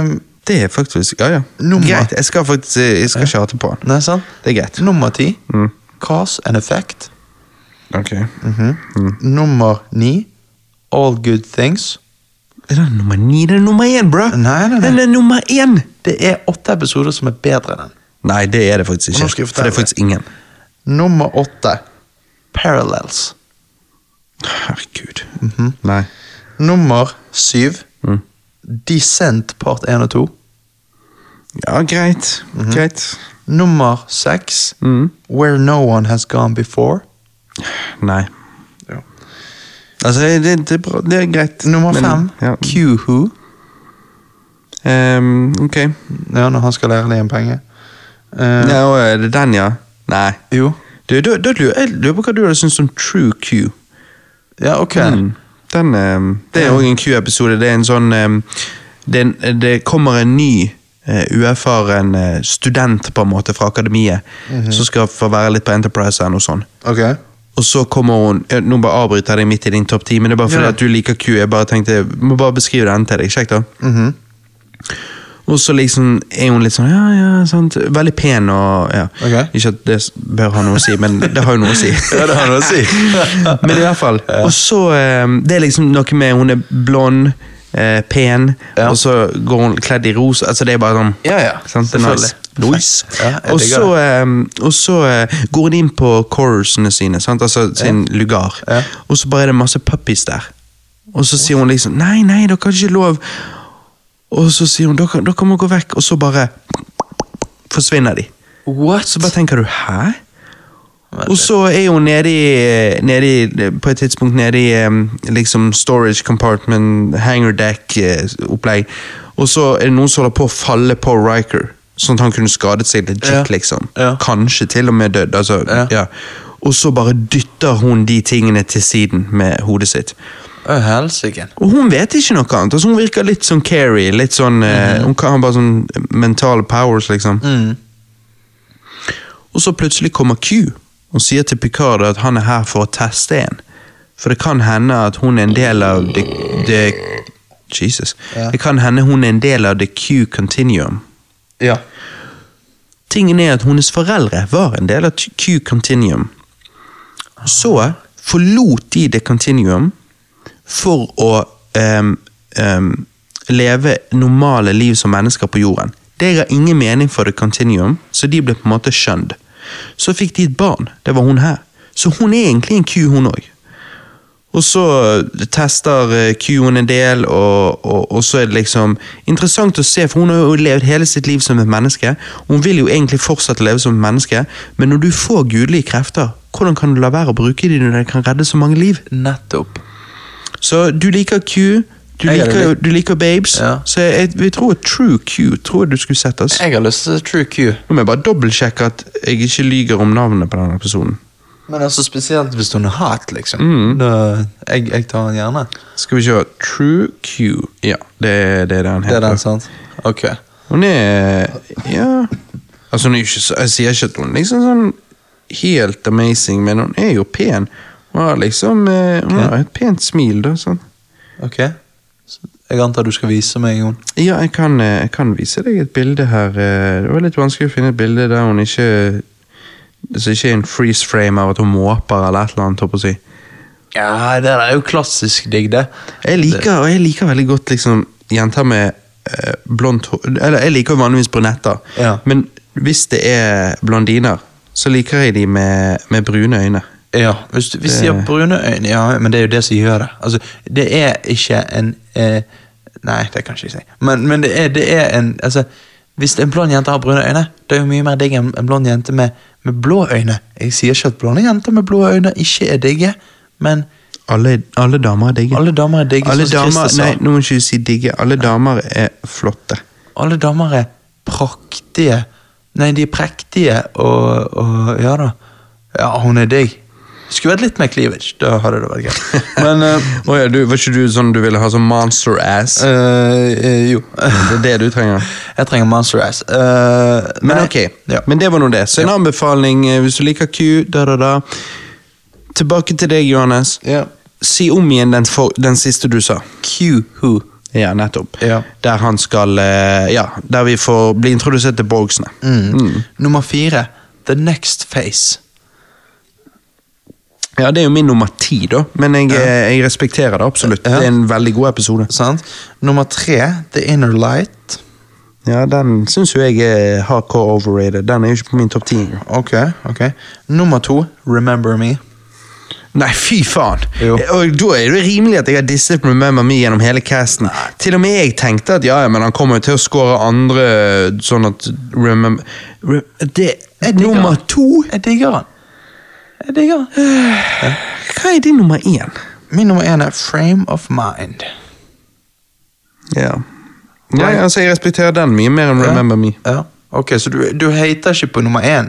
[SPEAKER 2] Um,
[SPEAKER 1] Det er faktisk Ja, ja.
[SPEAKER 2] Nummer.
[SPEAKER 1] Greit. Jeg skal faktisk Jeg skal ikke hate på den.
[SPEAKER 2] nei, sant?
[SPEAKER 1] Det er greit.
[SPEAKER 2] Nummer ti.
[SPEAKER 1] Mm.
[SPEAKER 2] Cause and Effect.
[SPEAKER 1] Ok.
[SPEAKER 2] Nummer ni. All Good Things.
[SPEAKER 1] Er det nummer ni? Det er nummer én, bro!
[SPEAKER 2] Nei, nei, nei.
[SPEAKER 1] Den er nummer én!
[SPEAKER 2] Det er åtte episoder som er bedre enn den.
[SPEAKER 1] Nei, det er det faktisk ikke. For det er faktisk ingen.
[SPEAKER 2] Nummer åtte. Parallels.
[SPEAKER 1] Herregud. Nei.
[SPEAKER 2] Nummer syv.
[SPEAKER 1] Mm.
[SPEAKER 2] Descent part 1 og 2.
[SPEAKER 1] Ja, greit. Greit.
[SPEAKER 2] Nummer seks.
[SPEAKER 1] Mm.
[SPEAKER 2] Where No One Has Gone Before.
[SPEAKER 1] Nei.
[SPEAKER 2] Ja.
[SPEAKER 1] Altså, det, det, er bra. det er greit.
[SPEAKER 2] Nummer
[SPEAKER 1] Men-
[SPEAKER 2] fem.
[SPEAKER 1] Ja.
[SPEAKER 2] Q-Who.
[SPEAKER 1] Um, ok.
[SPEAKER 2] Ja, når han skal lære deg en penge. Eh,
[SPEAKER 1] Ja, er det den, ja? Nei.
[SPEAKER 2] Jo.
[SPEAKER 1] Du, da, lurer jeg på hva du hadde syntes om True Q.
[SPEAKER 2] Ja, ok.
[SPEAKER 1] Mm. Den, ehm, det er òg en Q-episode. Det er en sånn ehm, det, er det kommer en ny eh, uerfaren uh, student på en måte fra akademiet som skal få være litt på Enterprise og sånn.
[SPEAKER 2] Okay.
[SPEAKER 1] Og så kommer hun ja, Nå bare avbryter jeg deg midt i din topp ti, men det er bare fordi
[SPEAKER 2] Ja.
[SPEAKER 1] at du liker Q. Jeg bare tenkte, må bare beskrive den til deg. Kjekt, da.
[SPEAKER 2] Mhm.
[SPEAKER 1] Og så liksom er hun litt sånn ja, ja, sant. Veldig pen og ja.
[SPEAKER 2] Okay.
[SPEAKER 1] Ikke at det bør ha noe å si, men det har jo noe å si.
[SPEAKER 2] Ja, det har noe å si.
[SPEAKER 1] men i hvert fall. Og så eh, Det er liksom noe med Hun er blond, eh, pen,
[SPEAKER 2] Ja.
[SPEAKER 1] og så går hun kledd i rosa. Altså, det er bare sånn
[SPEAKER 2] Ja, ja.
[SPEAKER 1] Sant? Nice. Nice.
[SPEAKER 2] Ja,
[SPEAKER 1] og, så, og så eh, går hun inn på chorusene sine, sant? altså sin lugar,
[SPEAKER 2] Ja.
[SPEAKER 1] og så bare er det masse puppies der. Og så sier hun liksom Nei, nei, dere har ikke lov. Og så sier hun dere, kan må gå vekk, og så bare forsvinner de.
[SPEAKER 2] What?
[SPEAKER 1] Så bare tenker du hæ? Og så er hun nedi, nedi på et tidspunkt nede i liksom storage compartment, hangar deck-opplegg. Og så er det noen som holder på å falle på Riker, sånn at han kunne skadet seg legit,
[SPEAKER 2] Ja.
[SPEAKER 1] liksom.
[SPEAKER 2] Ja.
[SPEAKER 1] Kanskje til og med dødd. Altså,
[SPEAKER 2] Ja.
[SPEAKER 1] ja. Og så bare dytter hun de tingene til siden med hodet sitt. Og hun vet ikke noe annet. Altså, hun virker litt sånn. Litt sånn, uh, Hun kan ha bare sånn mentale powers, liksom.
[SPEAKER 2] Mm.
[SPEAKER 1] Og så plutselig kommer Q og sier til Picard at han er her for å teste en. For det kan hende at hun er en del av the, the Jesus.
[SPEAKER 2] Ja.
[SPEAKER 1] Det kan hende hun er en del av the Q continuum.
[SPEAKER 2] Ja.
[SPEAKER 1] Tingen er at hennes foreldre var en del av Q continuum. Så forlot de the continuum for å um, um, leve normale liv som mennesker på jorden. Det ga ingen mening for the continuum, så de ble på en måte skjønt. Så fikk de et barn, det var hun her. Så hun er egentlig en ku, hun òg. Og så tester kuen Q-en en del, og, og, og så er det liksom interessant å se, for hun har jo levd hele sitt liv som et menneske. Hun vil jo egentlig fortsatt leve som et menneske, men når du får gudelige krefter, hvordan kan du la være å bruke dem når de kan redde så mange liv?
[SPEAKER 2] Nettopp.
[SPEAKER 1] Så du liker Q, du
[SPEAKER 2] er
[SPEAKER 1] liker, du liker Babes,
[SPEAKER 2] Ja.
[SPEAKER 1] så jeg, vi tror True Q tror jeg du skulle sett oss.
[SPEAKER 2] Jeg har lyst til True Q.
[SPEAKER 1] Nå må jeg bare dobbeltsjekke at jeg ikke lyger om navnet på denne episoden.
[SPEAKER 2] Men altså spesielt hvis hun er hot, liksom.
[SPEAKER 1] Mm.
[SPEAKER 2] Da, jeg, jeg tar den gjerne.
[SPEAKER 1] Skal vi se, True Q, ja, det, det er det han
[SPEAKER 2] Det er den, sant? Ok.
[SPEAKER 1] Hun er Ja Altså, hun er ikke så Jeg sier ikke at hun er liksom sånn helt amazing, men hun er jo pen. Hun har liksom eh, Hun har et pent smil, da. sånn.
[SPEAKER 2] Ok. Så jeg antar du skal vise meg henne.
[SPEAKER 1] Ja, jeg kan, eh, jeg kan vise deg et bilde her. eh, Det var litt vanskelig å finne et bilde der hun ikke Så ikke en freeze frame av at hun måper eller et eller annet. jeg å si.
[SPEAKER 2] Ja, det er jo klassisk digg, det.
[SPEAKER 1] Jeg liker, og jeg liker veldig godt liksom jenter med eh, blondt hår Eller jeg liker jo vanligvis brunetter,
[SPEAKER 2] Ja.
[SPEAKER 1] men hvis det er blondiner, så liker jeg de med, med brune øyne.
[SPEAKER 2] Ja, hvis, de har brune øyne, ja, men det er jo det som gjør det. Altså, det er ikke en eh, Nei, det kan jeg ikke si. Men, men det, er, det er en altså, Hvis en blond jente har brune øyne, det er jo mye mer digg enn en blond jente med, med blå øyne. Jeg sier ikke at blonde jenter med blå øyne ikke er digge, men
[SPEAKER 1] Alle, alle damer er digge.
[SPEAKER 2] alle damer er digge.
[SPEAKER 1] Alle damer, nei, nå må ikke si digge. Alle damer er flotte.
[SPEAKER 2] Alle damer er praktige. Nei, de er prektige og, og Ja da. Ja, hun er digg. Skulle vært litt mer cleavage, da hadde det vært greit. Men uh,
[SPEAKER 1] oh, ja, du, var ikke du sånn du ville ha sånn monster ass?
[SPEAKER 2] Uh, eh, Jo.
[SPEAKER 1] det er det du trenger.
[SPEAKER 2] Jeg trenger monster ass. Uh,
[SPEAKER 1] Men
[SPEAKER 2] nei.
[SPEAKER 1] ok,
[SPEAKER 2] Ja.
[SPEAKER 1] men det var nå det. Så en anbefaling eh, hvis du liker Q, da da da. Tilbake til deg, Johannes.
[SPEAKER 2] Ja.
[SPEAKER 1] Si om igjen den, for, den siste du sa.
[SPEAKER 2] Q who.
[SPEAKER 1] Ja, nettopp.
[SPEAKER 2] Ja.
[SPEAKER 1] Der han skal Ja, der vi får bli introdusert til Borgsene.
[SPEAKER 2] Mm. Nummer fire. The next face.
[SPEAKER 1] Ja, det er jo min nummer ti, da, men jeg, eh, jeg respekterer det absolutt. Det er en veldig god episode.
[SPEAKER 2] Sant? Nummer tre. The inner light.
[SPEAKER 1] Ja, Den syns jo jeg er hardcore overrated. Den er jo ikke på min topp ti.
[SPEAKER 2] Ok, ok. Nummer to. Remember me.
[SPEAKER 1] Nei, fy faen!
[SPEAKER 2] Jo.
[SPEAKER 1] Og Da er det rimelig at jeg har disset Remember Me gjennom hele casten. Til og med jeg tenkte at ja, ja, men han kommer jo til å score andre sånn at Remember Re Det er
[SPEAKER 2] digger
[SPEAKER 1] nummer
[SPEAKER 2] han.
[SPEAKER 1] to!
[SPEAKER 2] Jeg digger den. Digger ja.
[SPEAKER 1] Hva er din nummer én?
[SPEAKER 2] Min nummer én er Frame of Mind.
[SPEAKER 1] Ja. Nei, altså, jeg respekterer den mye mer enn Remember Me.
[SPEAKER 2] Ja. Ok, Så du, du hater ikke på nummer én?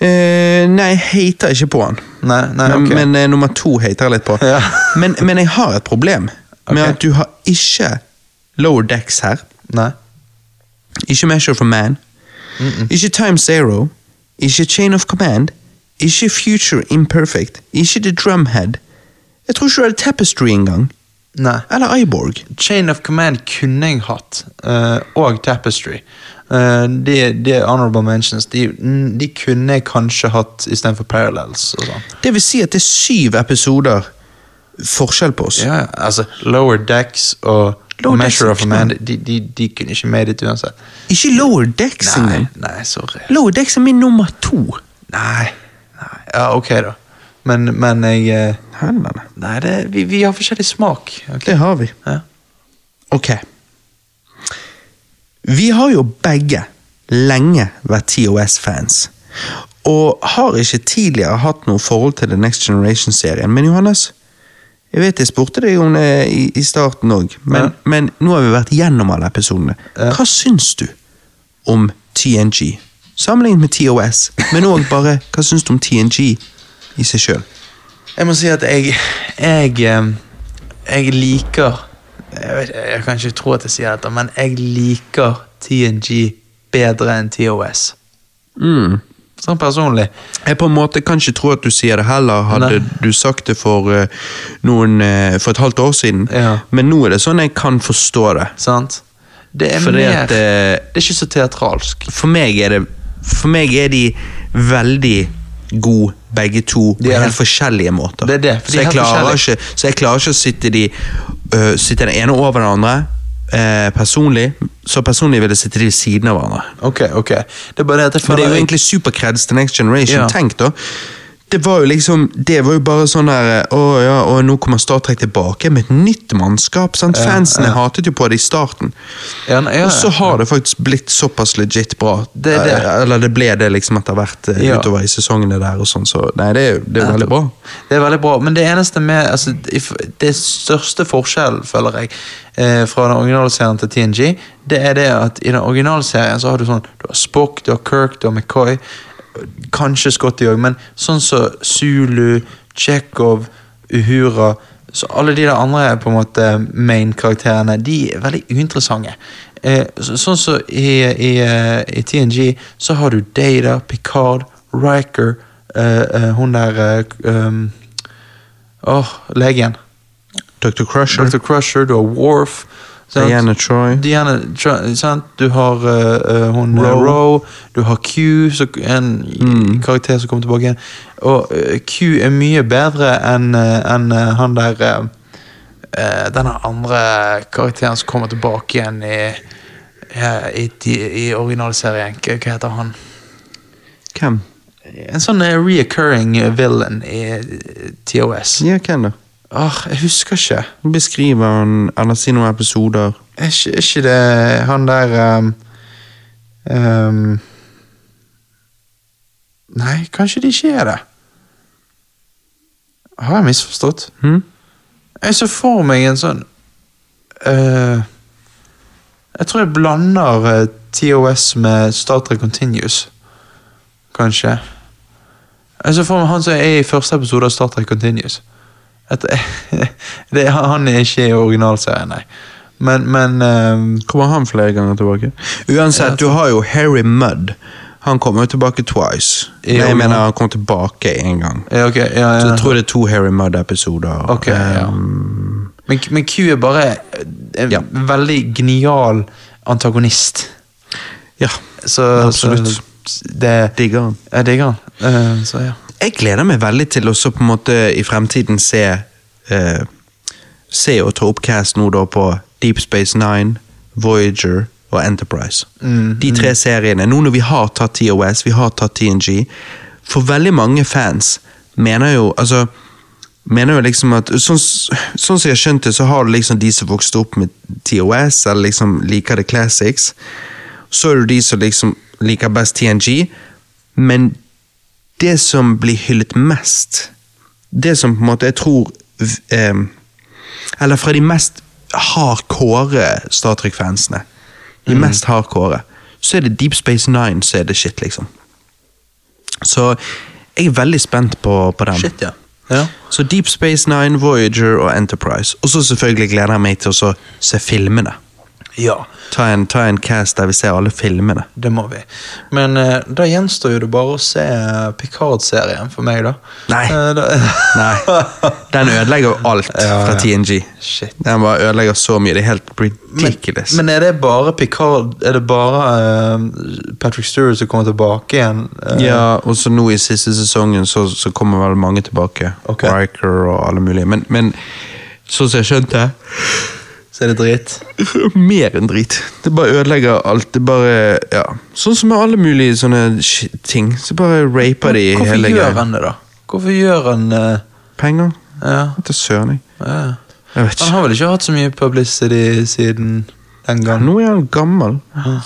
[SPEAKER 1] Eh, nei, jeg hater ikke på han.
[SPEAKER 2] Nei, nei,
[SPEAKER 1] Men, men eh, nummer to hater jeg litt på.
[SPEAKER 2] Ja.
[SPEAKER 1] men, men jeg har et problem med at du har ikke Lower Decks her.
[SPEAKER 2] Nei.
[SPEAKER 1] Ikke Measure for Man. Ikke Time Zero. Ikke Chain of Command. ikke Future Imperfect, ikke The Drumhead. Jeg tror ikke du hadde Tapestry engang.
[SPEAKER 2] Nei.
[SPEAKER 1] Eller Iborg.
[SPEAKER 2] Chain of Command kunne jeg hatt, uh, og Tapestry. Uh, de, de honorable mentions. De, de kunne jeg kanskje hatt istedenfor Parallels. og sånn.
[SPEAKER 1] Det vil si at det er syv episoder forskjell på oss.
[SPEAKER 2] Ja, ja, altså Lower Decks og
[SPEAKER 1] Lower
[SPEAKER 2] Measure of a Man, de, de, de kunne ikke med dit uansett.
[SPEAKER 1] Ikke Lower Decks engang.
[SPEAKER 2] nei, sorry.
[SPEAKER 1] Lower Decks er min nummer to.
[SPEAKER 2] Nei, nei. Ja, ok, da. Men, men jeg eh,
[SPEAKER 1] nei,
[SPEAKER 2] Nei, det, vi, vi har forskjellig smak. Okay.
[SPEAKER 1] Det har vi.
[SPEAKER 2] Ja.
[SPEAKER 1] Ok. Vi har jo begge lenge vært TOS-fans. Og har ikke tidligere hatt noe forhold til The Next Generation-serien. Men Johannes, jeg vet jeg spurte deg om det i, i starten òg, men,
[SPEAKER 2] Ja.
[SPEAKER 1] men nå har vi vært gjennom alle episodene.
[SPEAKER 2] Ja.
[SPEAKER 1] Hva syns du om TNG? Sammenlignet med TOS, men òg bare hva syns du om TNG i seg sjøl?
[SPEAKER 2] Jeg må si at jeg Jeg, jeg liker jeg, vet, jeg kan ikke tro at jeg sier dette, men jeg liker TNG bedre enn TOS.
[SPEAKER 1] Mm.
[SPEAKER 2] Sånn personlig.
[SPEAKER 1] Jeg på en måte kan ikke tro at du sier det heller. Hadde
[SPEAKER 2] Nei.
[SPEAKER 1] du sagt det for eh, noen eh, For et halvt år siden.
[SPEAKER 2] Ja.
[SPEAKER 1] Men nå er det sånn jeg kan forstå det.
[SPEAKER 2] Sant? Det er mer
[SPEAKER 1] at eh,
[SPEAKER 2] Det er ikke så teatralsk.
[SPEAKER 1] For meg er det For meg er de veldig gode, begge to, på helt forskjellige måter.
[SPEAKER 2] Det er det,
[SPEAKER 1] så, jeg klarer ikke, så jeg klarer ikke å sitte de uh, Sitte den ene over den andre eh, personlig. Så personlig vil jeg sitte de ved siden av hverandre.
[SPEAKER 2] Ok, ok. Det er bare det at jeg
[SPEAKER 1] Men
[SPEAKER 2] føler
[SPEAKER 1] det er jo egentlig superkreds til Next Generation.
[SPEAKER 2] Ja.
[SPEAKER 1] Tenk da. Det var jo liksom Det var jo bare sånn der Å ja, og nå kommer Star Trek tilbake med et nytt mannskap. sant?
[SPEAKER 2] Ja,
[SPEAKER 1] Fansene
[SPEAKER 2] ja.
[SPEAKER 1] hatet jo på det i starten.
[SPEAKER 2] Ja,
[SPEAKER 1] Og så har det faktisk blitt såpass legit bra.
[SPEAKER 2] Det det.
[SPEAKER 1] Eh, Eller det ble det liksom etter hvert eh, utover i sesongene der. og sånn, Så nei, det er jo det er veldig bra.
[SPEAKER 2] Det er veldig bra, men det eneste med altså, Det største forskjellen, føler jeg, eh, fra den originale serien til TNG, det er det at i den originale serien så har du sånn Du har Spock, du har Kirk, du har McCoy, kanskje Scotty òg, men sånn som Zulu, Tsjekhov, Uhura så Alle de der andre på en måte main-karakterene De er veldig uinteressante. Eh, så, sånn som i, i, eh, i TNG så har du Data, Picard, Riker, eh, eh, hun der eh, um, Åh, legen.
[SPEAKER 1] Dr. Crusher,
[SPEAKER 2] Dr. Crusher, du har Worf.
[SPEAKER 1] Diana Troy
[SPEAKER 2] Diana, Troy? Du har eh, eh, hun
[SPEAKER 1] Ro.
[SPEAKER 2] Ro. Ro. Du har Q, så, en
[SPEAKER 1] Mm.
[SPEAKER 2] karakter som kommer tilbake igjen. Og uh, Q er mye bedre enn eh, enn, eh, han der eh, eh, Denne andre karakteren som kommer tilbake igjen i i, i, i originalserien. Hva heter han?
[SPEAKER 1] Hvem?
[SPEAKER 2] En sånn eh, reoccurring villain i eh, TOS.
[SPEAKER 1] Ja, hvem da?
[SPEAKER 2] Åh, jeg husker ikke.
[SPEAKER 1] Beskriver han eller si noen episoder.
[SPEAKER 2] Er ikke, er ikke det han der um, um, Nei, kanskje det ikke er det. Har jeg misforstått?
[SPEAKER 1] Hmm?
[SPEAKER 2] Jeg ser for meg en sånn uh, Jeg tror jeg blander uh, TOS med Star Trek Continuous. Kanskje. Jeg ser for meg han som er i første episode av Star Trek Continuous. At, det, han er ikke i originalserien, nei. Men, men um,
[SPEAKER 1] Kommer han flere ganger tilbake? Uansett, du har jo Harry Mudd. Han kommer jo tilbake twice.
[SPEAKER 2] I
[SPEAKER 1] Nei, jeg mener han kom tilbake én gang.
[SPEAKER 2] ja, okay, ja, ja.
[SPEAKER 1] Så jeg tror det er to Harry Mudd-episoder.
[SPEAKER 2] Ok, ja.
[SPEAKER 1] Um,
[SPEAKER 2] men, men Q er bare en veldig genial antagonist.
[SPEAKER 1] ja,
[SPEAKER 2] Så,
[SPEAKER 1] Absolutt.
[SPEAKER 2] Så det,
[SPEAKER 1] digger han.
[SPEAKER 2] jeg digger han. Uh, så ja.
[SPEAKER 1] Jeg gleder meg veldig til å så på en måte i fremtiden se eh, Se og ta opp cast nå da på Deep Space Nine, Voyager og Enterprise.
[SPEAKER 2] Mm,
[SPEAKER 1] De tre seriene. Nå når vi har tatt TOS, vi har tatt TNG For veldig mange fans mener jo altså mener jo liksom at Sånn sånn som jeg har skjønt det, så har du liksom de som vokste opp med TOS, eller liksom liker the classics. Så er det de som liksom liker best TNG, men det som blir hyllet mest, det som på en måte jeg tror eh, Eller fra de mest hardcore Star Trek-fansene, de mest hardcore, så er det Deep Space Nine som er det shit, liksom. Så jeg er veldig spent på, på den.
[SPEAKER 2] Shit, ja. ja.
[SPEAKER 1] Så Deep Space Nine, Voyager og Enterprise. Og så selvfølgelig gleder jeg meg til å se filmene.
[SPEAKER 2] Ja,
[SPEAKER 1] Ta en, ta en cast der vi ser alle filmene.
[SPEAKER 2] det må vi. Men eh, da gjenstår jo det bare å se Picard-serien for meg, da.
[SPEAKER 1] Nei.
[SPEAKER 2] Eh, da,
[SPEAKER 1] Nei. Den ødelegger jo alt
[SPEAKER 2] Ja,
[SPEAKER 1] fra. TNG.
[SPEAKER 2] Shit.
[SPEAKER 1] Den bare ødelegger så mye. Det er helt ridiculous.
[SPEAKER 2] men er det bare Picard Er det bare eh, Patrick Stewart som kommer tilbake igjen? Eh,
[SPEAKER 1] ja, og så nå i siste sesongen så, så kommer vel mange tilbake.
[SPEAKER 2] Okay.
[SPEAKER 1] Riker og alle mulige. Men, men sånn som jeg skjønte
[SPEAKER 2] Så er det drit?
[SPEAKER 1] Mer enn drit. Det bare ødelegger alt. Det bare, ja Sånn som med alle mulige sånne ting. Så bare raper de
[SPEAKER 2] Hvorfor
[SPEAKER 1] hele
[SPEAKER 2] gjør han det, da? Hvorfor gjør han uh...
[SPEAKER 1] Penger?
[SPEAKER 2] Ja,
[SPEAKER 1] Til søren, jeg.
[SPEAKER 2] ja.
[SPEAKER 1] Jeg vet ikke.
[SPEAKER 2] Han har vel ikke hatt så mye publicity siden den gang?
[SPEAKER 1] Nå er han gammel.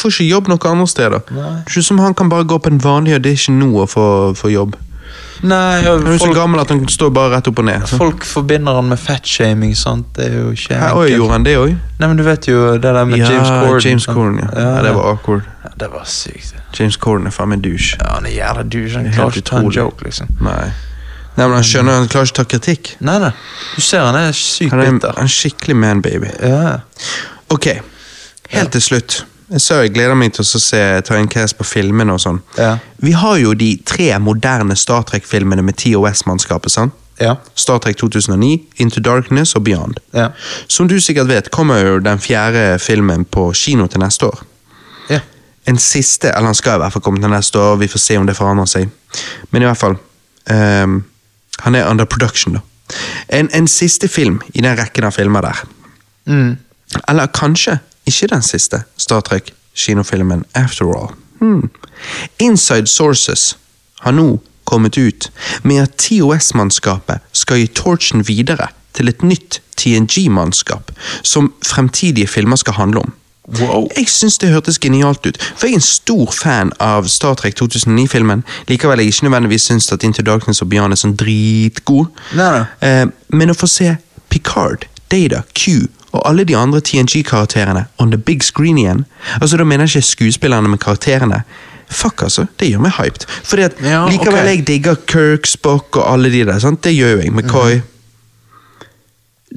[SPEAKER 1] Får ikke jobb noe andre steder.
[SPEAKER 2] Nei.
[SPEAKER 1] Det er ikke som han kan bare gå på en vanlig audition nå og få, få jobb.
[SPEAKER 2] Nei, ja,
[SPEAKER 1] Han er så
[SPEAKER 2] folk,
[SPEAKER 1] gammel at han står bare rett opp og ned. Så.
[SPEAKER 2] folk forbinder han med fatshaming. Det er jo
[SPEAKER 1] oi, gjorde han det òg?
[SPEAKER 2] Nei, men du vet jo det der med
[SPEAKER 1] Ja,
[SPEAKER 2] James Corden.
[SPEAKER 1] James Corden, ja. ja. Det var awkward.
[SPEAKER 2] det var sykt.
[SPEAKER 1] James Corden er faen meg douche.
[SPEAKER 2] Ja, han er jævla douche. Han
[SPEAKER 1] er
[SPEAKER 2] klarer ikke å ta en joke, liksom.
[SPEAKER 1] Nei. Nei, men Han skjønner han klarer ikke å ta kritikk.
[SPEAKER 2] Nei, nei. Du ser han er sykt bitter.
[SPEAKER 1] Han er en, en skikkelig man-baby.
[SPEAKER 2] Ja.
[SPEAKER 1] Ok, helt til slutt. Sa jeg gleder meg til å se, ta en cast på filmene og sånn.
[SPEAKER 2] Ja.
[SPEAKER 1] Vi har jo de tre moderne Star Trek-filmene med TOS-mannskapet. sant?
[SPEAKER 2] Ja.
[SPEAKER 1] Star Trek 2009, Into Darkness og Beyond.
[SPEAKER 2] Ja.
[SPEAKER 1] Som du sikkert vet, kommer jo den fjerde filmen på kino til neste år.
[SPEAKER 2] ja.
[SPEAKER 1] En siste, eller han skal i hvert fall komme til neste år, vi får se om det forandrer seg. Men i hvert fall, um, han er under production da. En, en siste film i den rekken av filmer der.
[SPEAKER 2] Mm.
[SPEAKER 1] Eller kanskje ikke den siste Star Trek kinofilmen After All. Hmm. Inside Sources har nå kommet ut med at TOS-mannskapet skal gi torchen videre til et nytt TNG-mannskap, som fremtidige filmer skal handle om.
[SPEAKER 2] Wow.
[SPEAKER 1] Jeg syns det hørtes genialt ut, for jeg er en stor fan av Star Trek 2009-filmen. Likevel jeg ikke nødvendigvis syns at Into Darkness og Beyond er sånn dritgod.
[SPEAKER 2] Nei, nei.
[SPEAKER 1] Eh, men å få se Picard, Data, Q og alle de andre TNG-karakterene on the big screen igjen Altså Da mener jeg ikke skuespillerne, med karakterene. Fuck, altså. Det gjør meg hyped. Fordi at
[SPEAKER 2] Ja,
[SPEAKER 1] Likevel
[SPEAKER 2] okay.
[SPEAKER 1] jeg digger Kirk, Spock og alle de der. sant? Det gjør jo jeg. McCoy.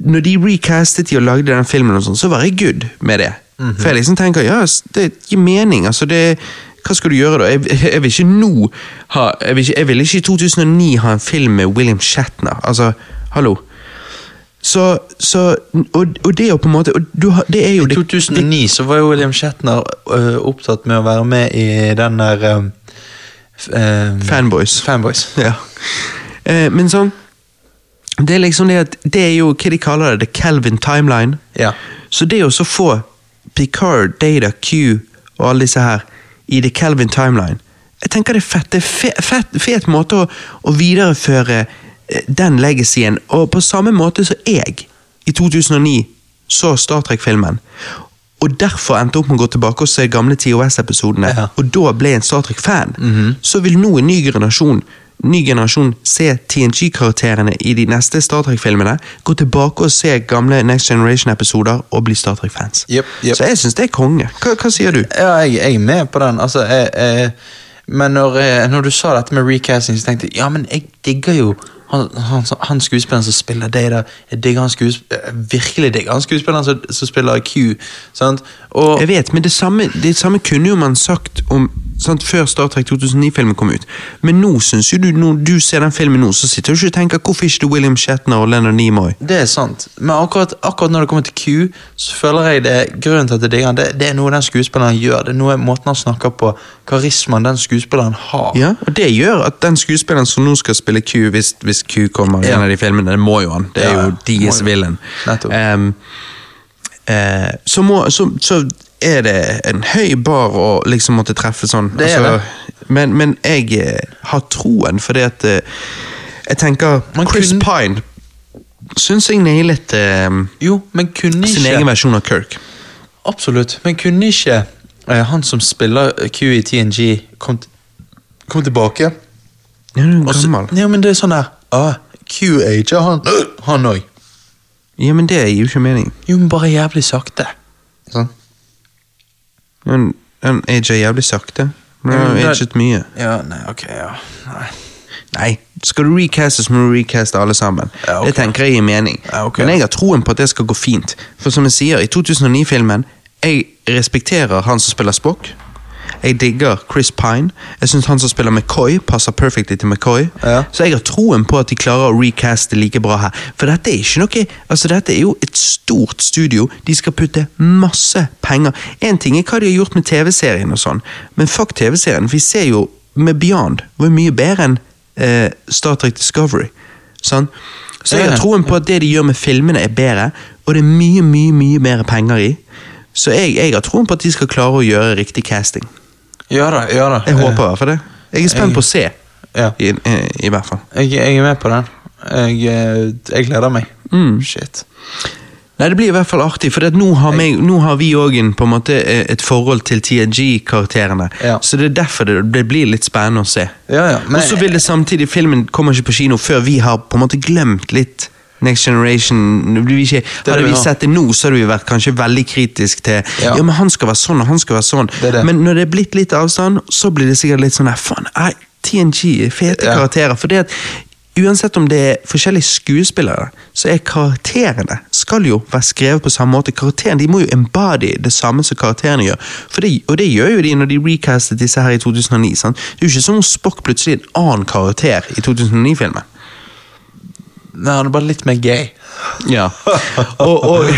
[SPEAKER 1] Når de recastet de og lagde den filmen, og sånn, så var jeg good med det. For jeg liksom tenker ja, det gir mening. altså det hva skal du gjøre da? Jeg, jeg vil ikke nå ha jeg vil, ikke, jeg vil ikke i 2009 ha en film med William Shatner. Altså, hallo. Så, så og, og det jo på en måte og du Det er jo
[SPEAKER 2] I 2009 så var jo William Shatner uh, opptatt med å være med i den der um, øh,
[SPEAKER 1] Fanboys.
[SPEAKER 2] Fanboys.
[SPEAKER 1] Ja. Uh, men sånn Det er liksom det at Det er jo hva de kaller det, the Calvin timeline.
[SPEAKER 2] Ja.
[SPEAKER 1] Så det å så få Picard, Data, Q og alle disse her i the Calvin timeline Jeg tenker det er fett. Det er fe, fet, fet måte å, å videreføre den legacyen. Og på samme måte som jeg i 2009 så Star Trek-filmen. Og derfor endte opp med å gå tilbake og se gamle TOS-episodene.
[SPEAKER 2] Ja.
[SPEAKER 1] Og da ble jeg en Star Trek-fan. Så vil nå en ny generasjon Ny generasjon se TNG-karakterene i de neste Star Trek-filmene, gå tilbake og se gamle Next Generation-episoder og bli Star Trek-fans.
[SPEAKER 2] Yep, yep.
[SPEAKER 1] Så jeg syns det er konge. Hva, hva sier du?
[SPEAKER 2] Ja, jeg, jeg er med på den. Altså, jeg, jeg, men når, når du sa dette med recasting, så tenkte jeg ja, men jeg digger jo han, han, han skuespilleren som spiller Data. Jeg digger han virkelig digger han skuespilleren som, som spiller Q. Sant? Og,
[SPEAKER 1] Jeg vet, men det samme, det samme kunne jo man sagt om sant, før Star Trek 2009-filmen kom ut. Men nå syns jo du, når du ser den filmen nå, så sitter du ikke og tenker hvorfor ikke det William Shatner og Leonard Nimoy?
[SPEAKER 2] Det er sant, men akkurat, akkurat når det kommer til Q, så føler jeg det grunnen til at jeg digger det, det er noe den skuespilleren gjør. Det er noe måten han snakker på, karismaen den skuespilleren har.
[SPEAKER 1] Ja, og det gjør at den skuespilleren som nå skal spille Q, hvis, hvis Q kommer i
[SPEAKER 2] Ja.
[SPEAKER 1] en av de filmene, det må jo han. Det er
[SPEAKER 2] Ja,
[SPEAKER 1] jo
[SPEAKER 2] de
[SPEAKER 1] deres villain.
[SPEAKER 2] Nettopp.
[SPEAKER 1] Em, eh, så, må, så, så er det en høy bar å liksom måtte treffe sånn.
[SPEAKER 2] Det er
[SPEAKER 1] Men, men jeg eh, har troen, fordi at eh, Jeg tenker
[SPEAKER 2] Man
[SPEAKER 1] Chris
[SPEAKER 2] kunne-
[SPEAKER 1] Pine syns jeg nailet eh,
[SPEAKER 2] Jo, men kunne
[SPEAKER 1] sin
[SPEAKER 2] ikke
[SPEAKER 1] egen versjon av Kirk.
[SPEAKER 2] Absolutt, men kunne ikke eh, han som spiller Q i TNG, kom, kom tilbake?
[SPEAKER 1] Ja, du er
[SPEAKER 2] gammel. så-
[SPEAKER 1] gammel.
[SPEAKER 2] Ja, men det er sånn der ah, Q-ager han Han òg.
[SPEAKER 1] Ja, men det gir jo ikke mening.
[SPEAKER 2] Jo, men bare jævlig sakte. Sånn.
[SPEAKER 1] Han, ager jævlig sakte. Men han har aget mye.
[SPEAKER 2] Ja, nei, ok, ja. Nei.
[SPEAKER 1] Nei, skal du recaste, så må du recaste alle sammen.
[SPEAKER 2] Ja, okay.
[SPEAKER 1] Det tenker jeg gir mening.
[SPEAKER 2] Ja, okay.
[SPEAKER 1] Men jeg har troen på at det skal gå fint. For som jeg sier, i 2009-filmen Jeg respekterer han som spiller Spock. Jeg digger Chris Pine. Jeg syns han som spiller McCoy, passer perfectly til McCoy.
[SPEAKER 2] Ja.
[SPEAKER 1] Så jeg har troen på at de klarer å recaste like bra her. For dette er ikke noe Altså dette er jo et stort studio. De skal putte masse penger. Én ting er hva de har gjort med TV-serien og sånn, men fuck TV-serien. Vi ser jo med Beyond hvor mye bedre enn eh, Star Trek Discovery. Sånn? Så jeg har troen på at det de gjør med filmene, er bedre, og det er mye, mye, mye mer penger i. Så jeg, jeg har troen på at de skal klare å gjøre riktig casting.
[SPEAKER 2] Ja da, ja da.
[SPEAKER 1] Jeg håper i hvert fall det. Jeg er spent på å se,
[SPEAKER 2] Ja.
[SPEAKER 1] i, i, i hvert fall.
[SPEAKER 2] Jeg, jeg er med på den. Jeg, eh, jeg gleder meg.
[SPEAKER 1] Mm.
[SPEAKER 2] Shit.
[SPEAKER 1] Nei, Det blir i hvert fall artig, for nå, har meg, nå har vi òg et forhold til TNG-karakterene.
[SPEAKER 2] Ja.
[SPEAKER 1] Så det er derfor det, det blir litt spennende å se.
[SPEAKER 2] Ja, ja. Men,
[SPEAKER 1] Og så vil det samtidig, filmen kommer ikke på kino før vi har på en måte glemt litt Next Generation. Ikke, hadde
[SPEAKER 2] vi
[SPEAKER 1] sett det nå, så hadde vi vært kanskje veldig kritisk til ja.
[SPEAKER 2] Ja.
[SPEAKER 1] men han skal være sånn og han skal være sånn.
[SPEAKER 2] Det det.
[SPEAKER 1] Men når det er blitt litt avstand, så blir det sikkert litt sånn faen, TNG fete
[SPEAKER 2] Ja.
[SPEAKER 1] karakterer. For det at Uansett om det er forskjellige skuespillere, så er karakterene skal jo være skrevet på samme måte. Karakterene de må jo embody det samme som karakterene gjør. Det, og det gjør jo de når de recastet disse her i 2009. Sant? Det er jo ikke som om Spock plutselig er en annen karakter i 2009-filmen.
[SPEAKER 2] Nei, han er bare litt mer gay.
[SPEAKER 1] Ja. og, og,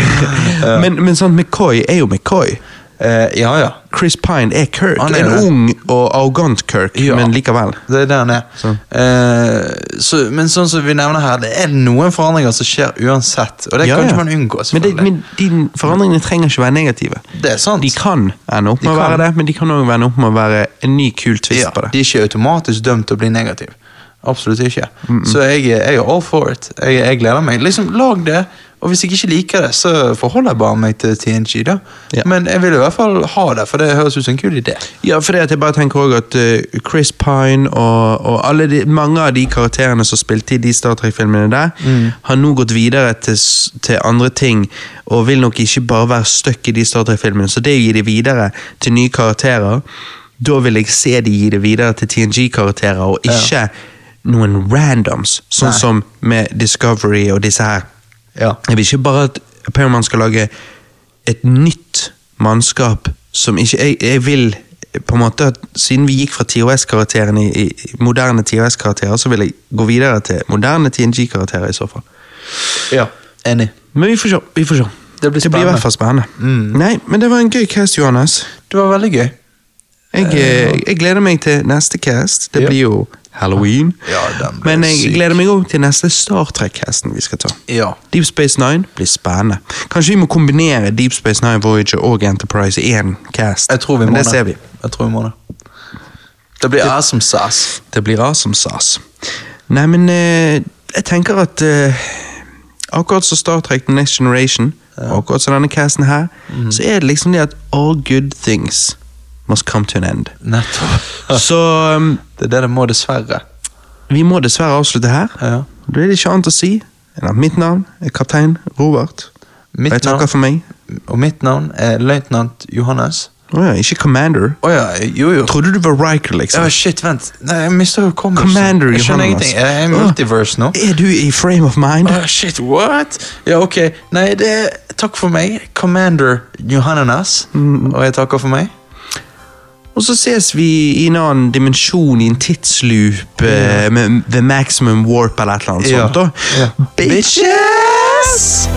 [SPEAKER 1] men, men sant, McCoy er jo McCoy.
[SPEAKER 2] Eh, ja, ja.
[SPEAKER 1] Chris Pine er Kirk.
[SPEAKER 2] Han er
[SPEAKER 1] en
[SPEAKER 2] det.
[SPEAKER 1] ung og arrogant Kirk,
[SPEAKER 2] Ja.
[SPEAKER 1] men likevel.
[SPEAKER 2] Det er det han er.
[SPEAKER 1] Så.
[SPEAKER 2] Eh, så, men sånn som vi nevner her, det er noen forandringer som skjer uansett. Og det
[SPEAKER 1] Ja,
[SPEAKER 2] kan ikke man unngå.
[SPEAKER 1] Men, det, men de forandringene trenger ikke være negative.
[SPEAKER 2] det er sant.
[SPEAKER 1] De kan ende opp med å være det, men de kan også ende opp med å være en ny, kul twist på det.
[SPEAKER 2] De er ikke automatisk dømt til å bli negativ. Absolutt ikke. Så jeg, jeg er all for it. Jeg, jeg gleder meg. Liksom, Lag det, og hvis jeg ikke liker det, så forholder jeg bare meg til TNG. da.
[SPEAKER 1] Ja.
[SPEAKER 2] Men jeg vil i hvert fall ha det, for det høres ut som en kul idé.
[SPEAKER 1] Ja, for det at jeg bare tenker også at uh, Chris Pine og, og de, mange av de karakterene som spilte i de Star Trek-filmene der, har nå gått videre til, til andre ting, og vil nok ikke bare være stuck i de Star Trek-filmene. Så det å gi de videre til nye karakterer, da vil jeg se de gi det videre til TNG-karakterer, og ikke noen randoms, sånn
[SPEAKER 2] Nei.
[SPEAKER 1] som med Discovery og disse her.
[SPEAKER 2] Ja.
[SPEAKER 1] Jeg vil ikke bare at Paramount skal lage et nytt mannskap som ikke Jeg, jeg vil på en måte at Siden vi gikk fra TOS-karakteren i, i moderne TOS-karakterer, så vil jeg gå videre til moderne TNG-karakterer i så fall.
[SPEAKER 2] ja. Enig.
[SPEAKER 1] Men vi får se. Vi får se.
[SPEAKER 2] Det blir
[SPEAKER 1] i
[SPEAKER 2] spennende.
[SPEAKER 1] hvert fall spennende.
[SPEAKER 2] Mm.
[SPEAKER 1] Nei, men det var en gøy cast, Johannes.
[SPEAKER 2] Det var veldig gøy.
[SPEAKER 1] Jeg, eh, jeg gleder meg til neste cast. Det
[SPEAKER 2] Ja.
[SPEAKER 1] blir jo Halloween.
[SPEAKER 2] Ja,
[SPEAKER 1] Men jeg
[SPEAKER 2] syk.
[SPEAKER 1] gleder meg òg til neste Star Trek-hesten vi skal ta.
[SPEAKER 2] Ja.
[SPEAKER 1] Deep Space Nine blir spennende. Kanskje vi må kombinere Deep Space Nine, Voyager og Enterprise i én cast.
[SPEAKER 2] Jeg tror vi må
[SPEAKER 1] Men det ser vi.
[SPEAKER 2] Jeg tror vi må det. Det blir awesome sass.
[SPEAKER 1] Det blir awesome sas. Nei, men eh, jeg tenker at eh, akkurat som Star Trek The Next Generation, ja. akkurat som denne casten her,
[SPEAKER 2] mm.
[SPEAKER 1] så er det liksom det at all good things must come to an end.
[SPEAKER 2] Nettopp.
[SPEAKER 1] Så um,
[SPEAKER 2] Det er det det må, dessverre.
[SPEAKER 1] vi må dessverre avslutte her.
[SPEAKER 2] Ja.
[SPEAKER 1] Da det ikke annet å si enn at mitt navn er kaptein Robert.
[SPEAKER 2] Mitt
[SPEAKER 1] og jeg takker
[SPEAKER 2] navn,
[SPEAKER 1] for meg.
[SPEAKER 2] og mitt navn er løytnant Johannes.
[SPEAKER 1] Å ja, ikke Commander.
[SPEAKER 2] Oh ja, jo jo.
[SPEAKER 1] Trodde du var Riker, liksom.
[SPEAKER 2] Ja, shit, vent. Nei, jeg mister hukommelsen.
[SPEAKER 1] Commander
[SPEAKER 2] Jeg skjønner
[SPEAKER 1] Johannes.
[SPEAKER 2] ingenting. Jeg er multiverse nå.
[SPEAKER 1] Er du i frame of mind?
[SPEAKER 2] Oh, shit, what? Ja, ok. Nei, det er Takk for meg. Commander Johannes.
[SPEAKER 1] Mm.
[SPEAKER 2] Og jeg takker for meg.
[SPEAKER 1] Og så ses vi i en annen dimensjon, i en tidsloop, eh, med The Maximum Warp eller et eller annet
[SPEAKER 2] Ja.
[SPEAKER 1] sånt. da.
[SPEAKER 2] Ja.
[SPEAKER 1] Bitches!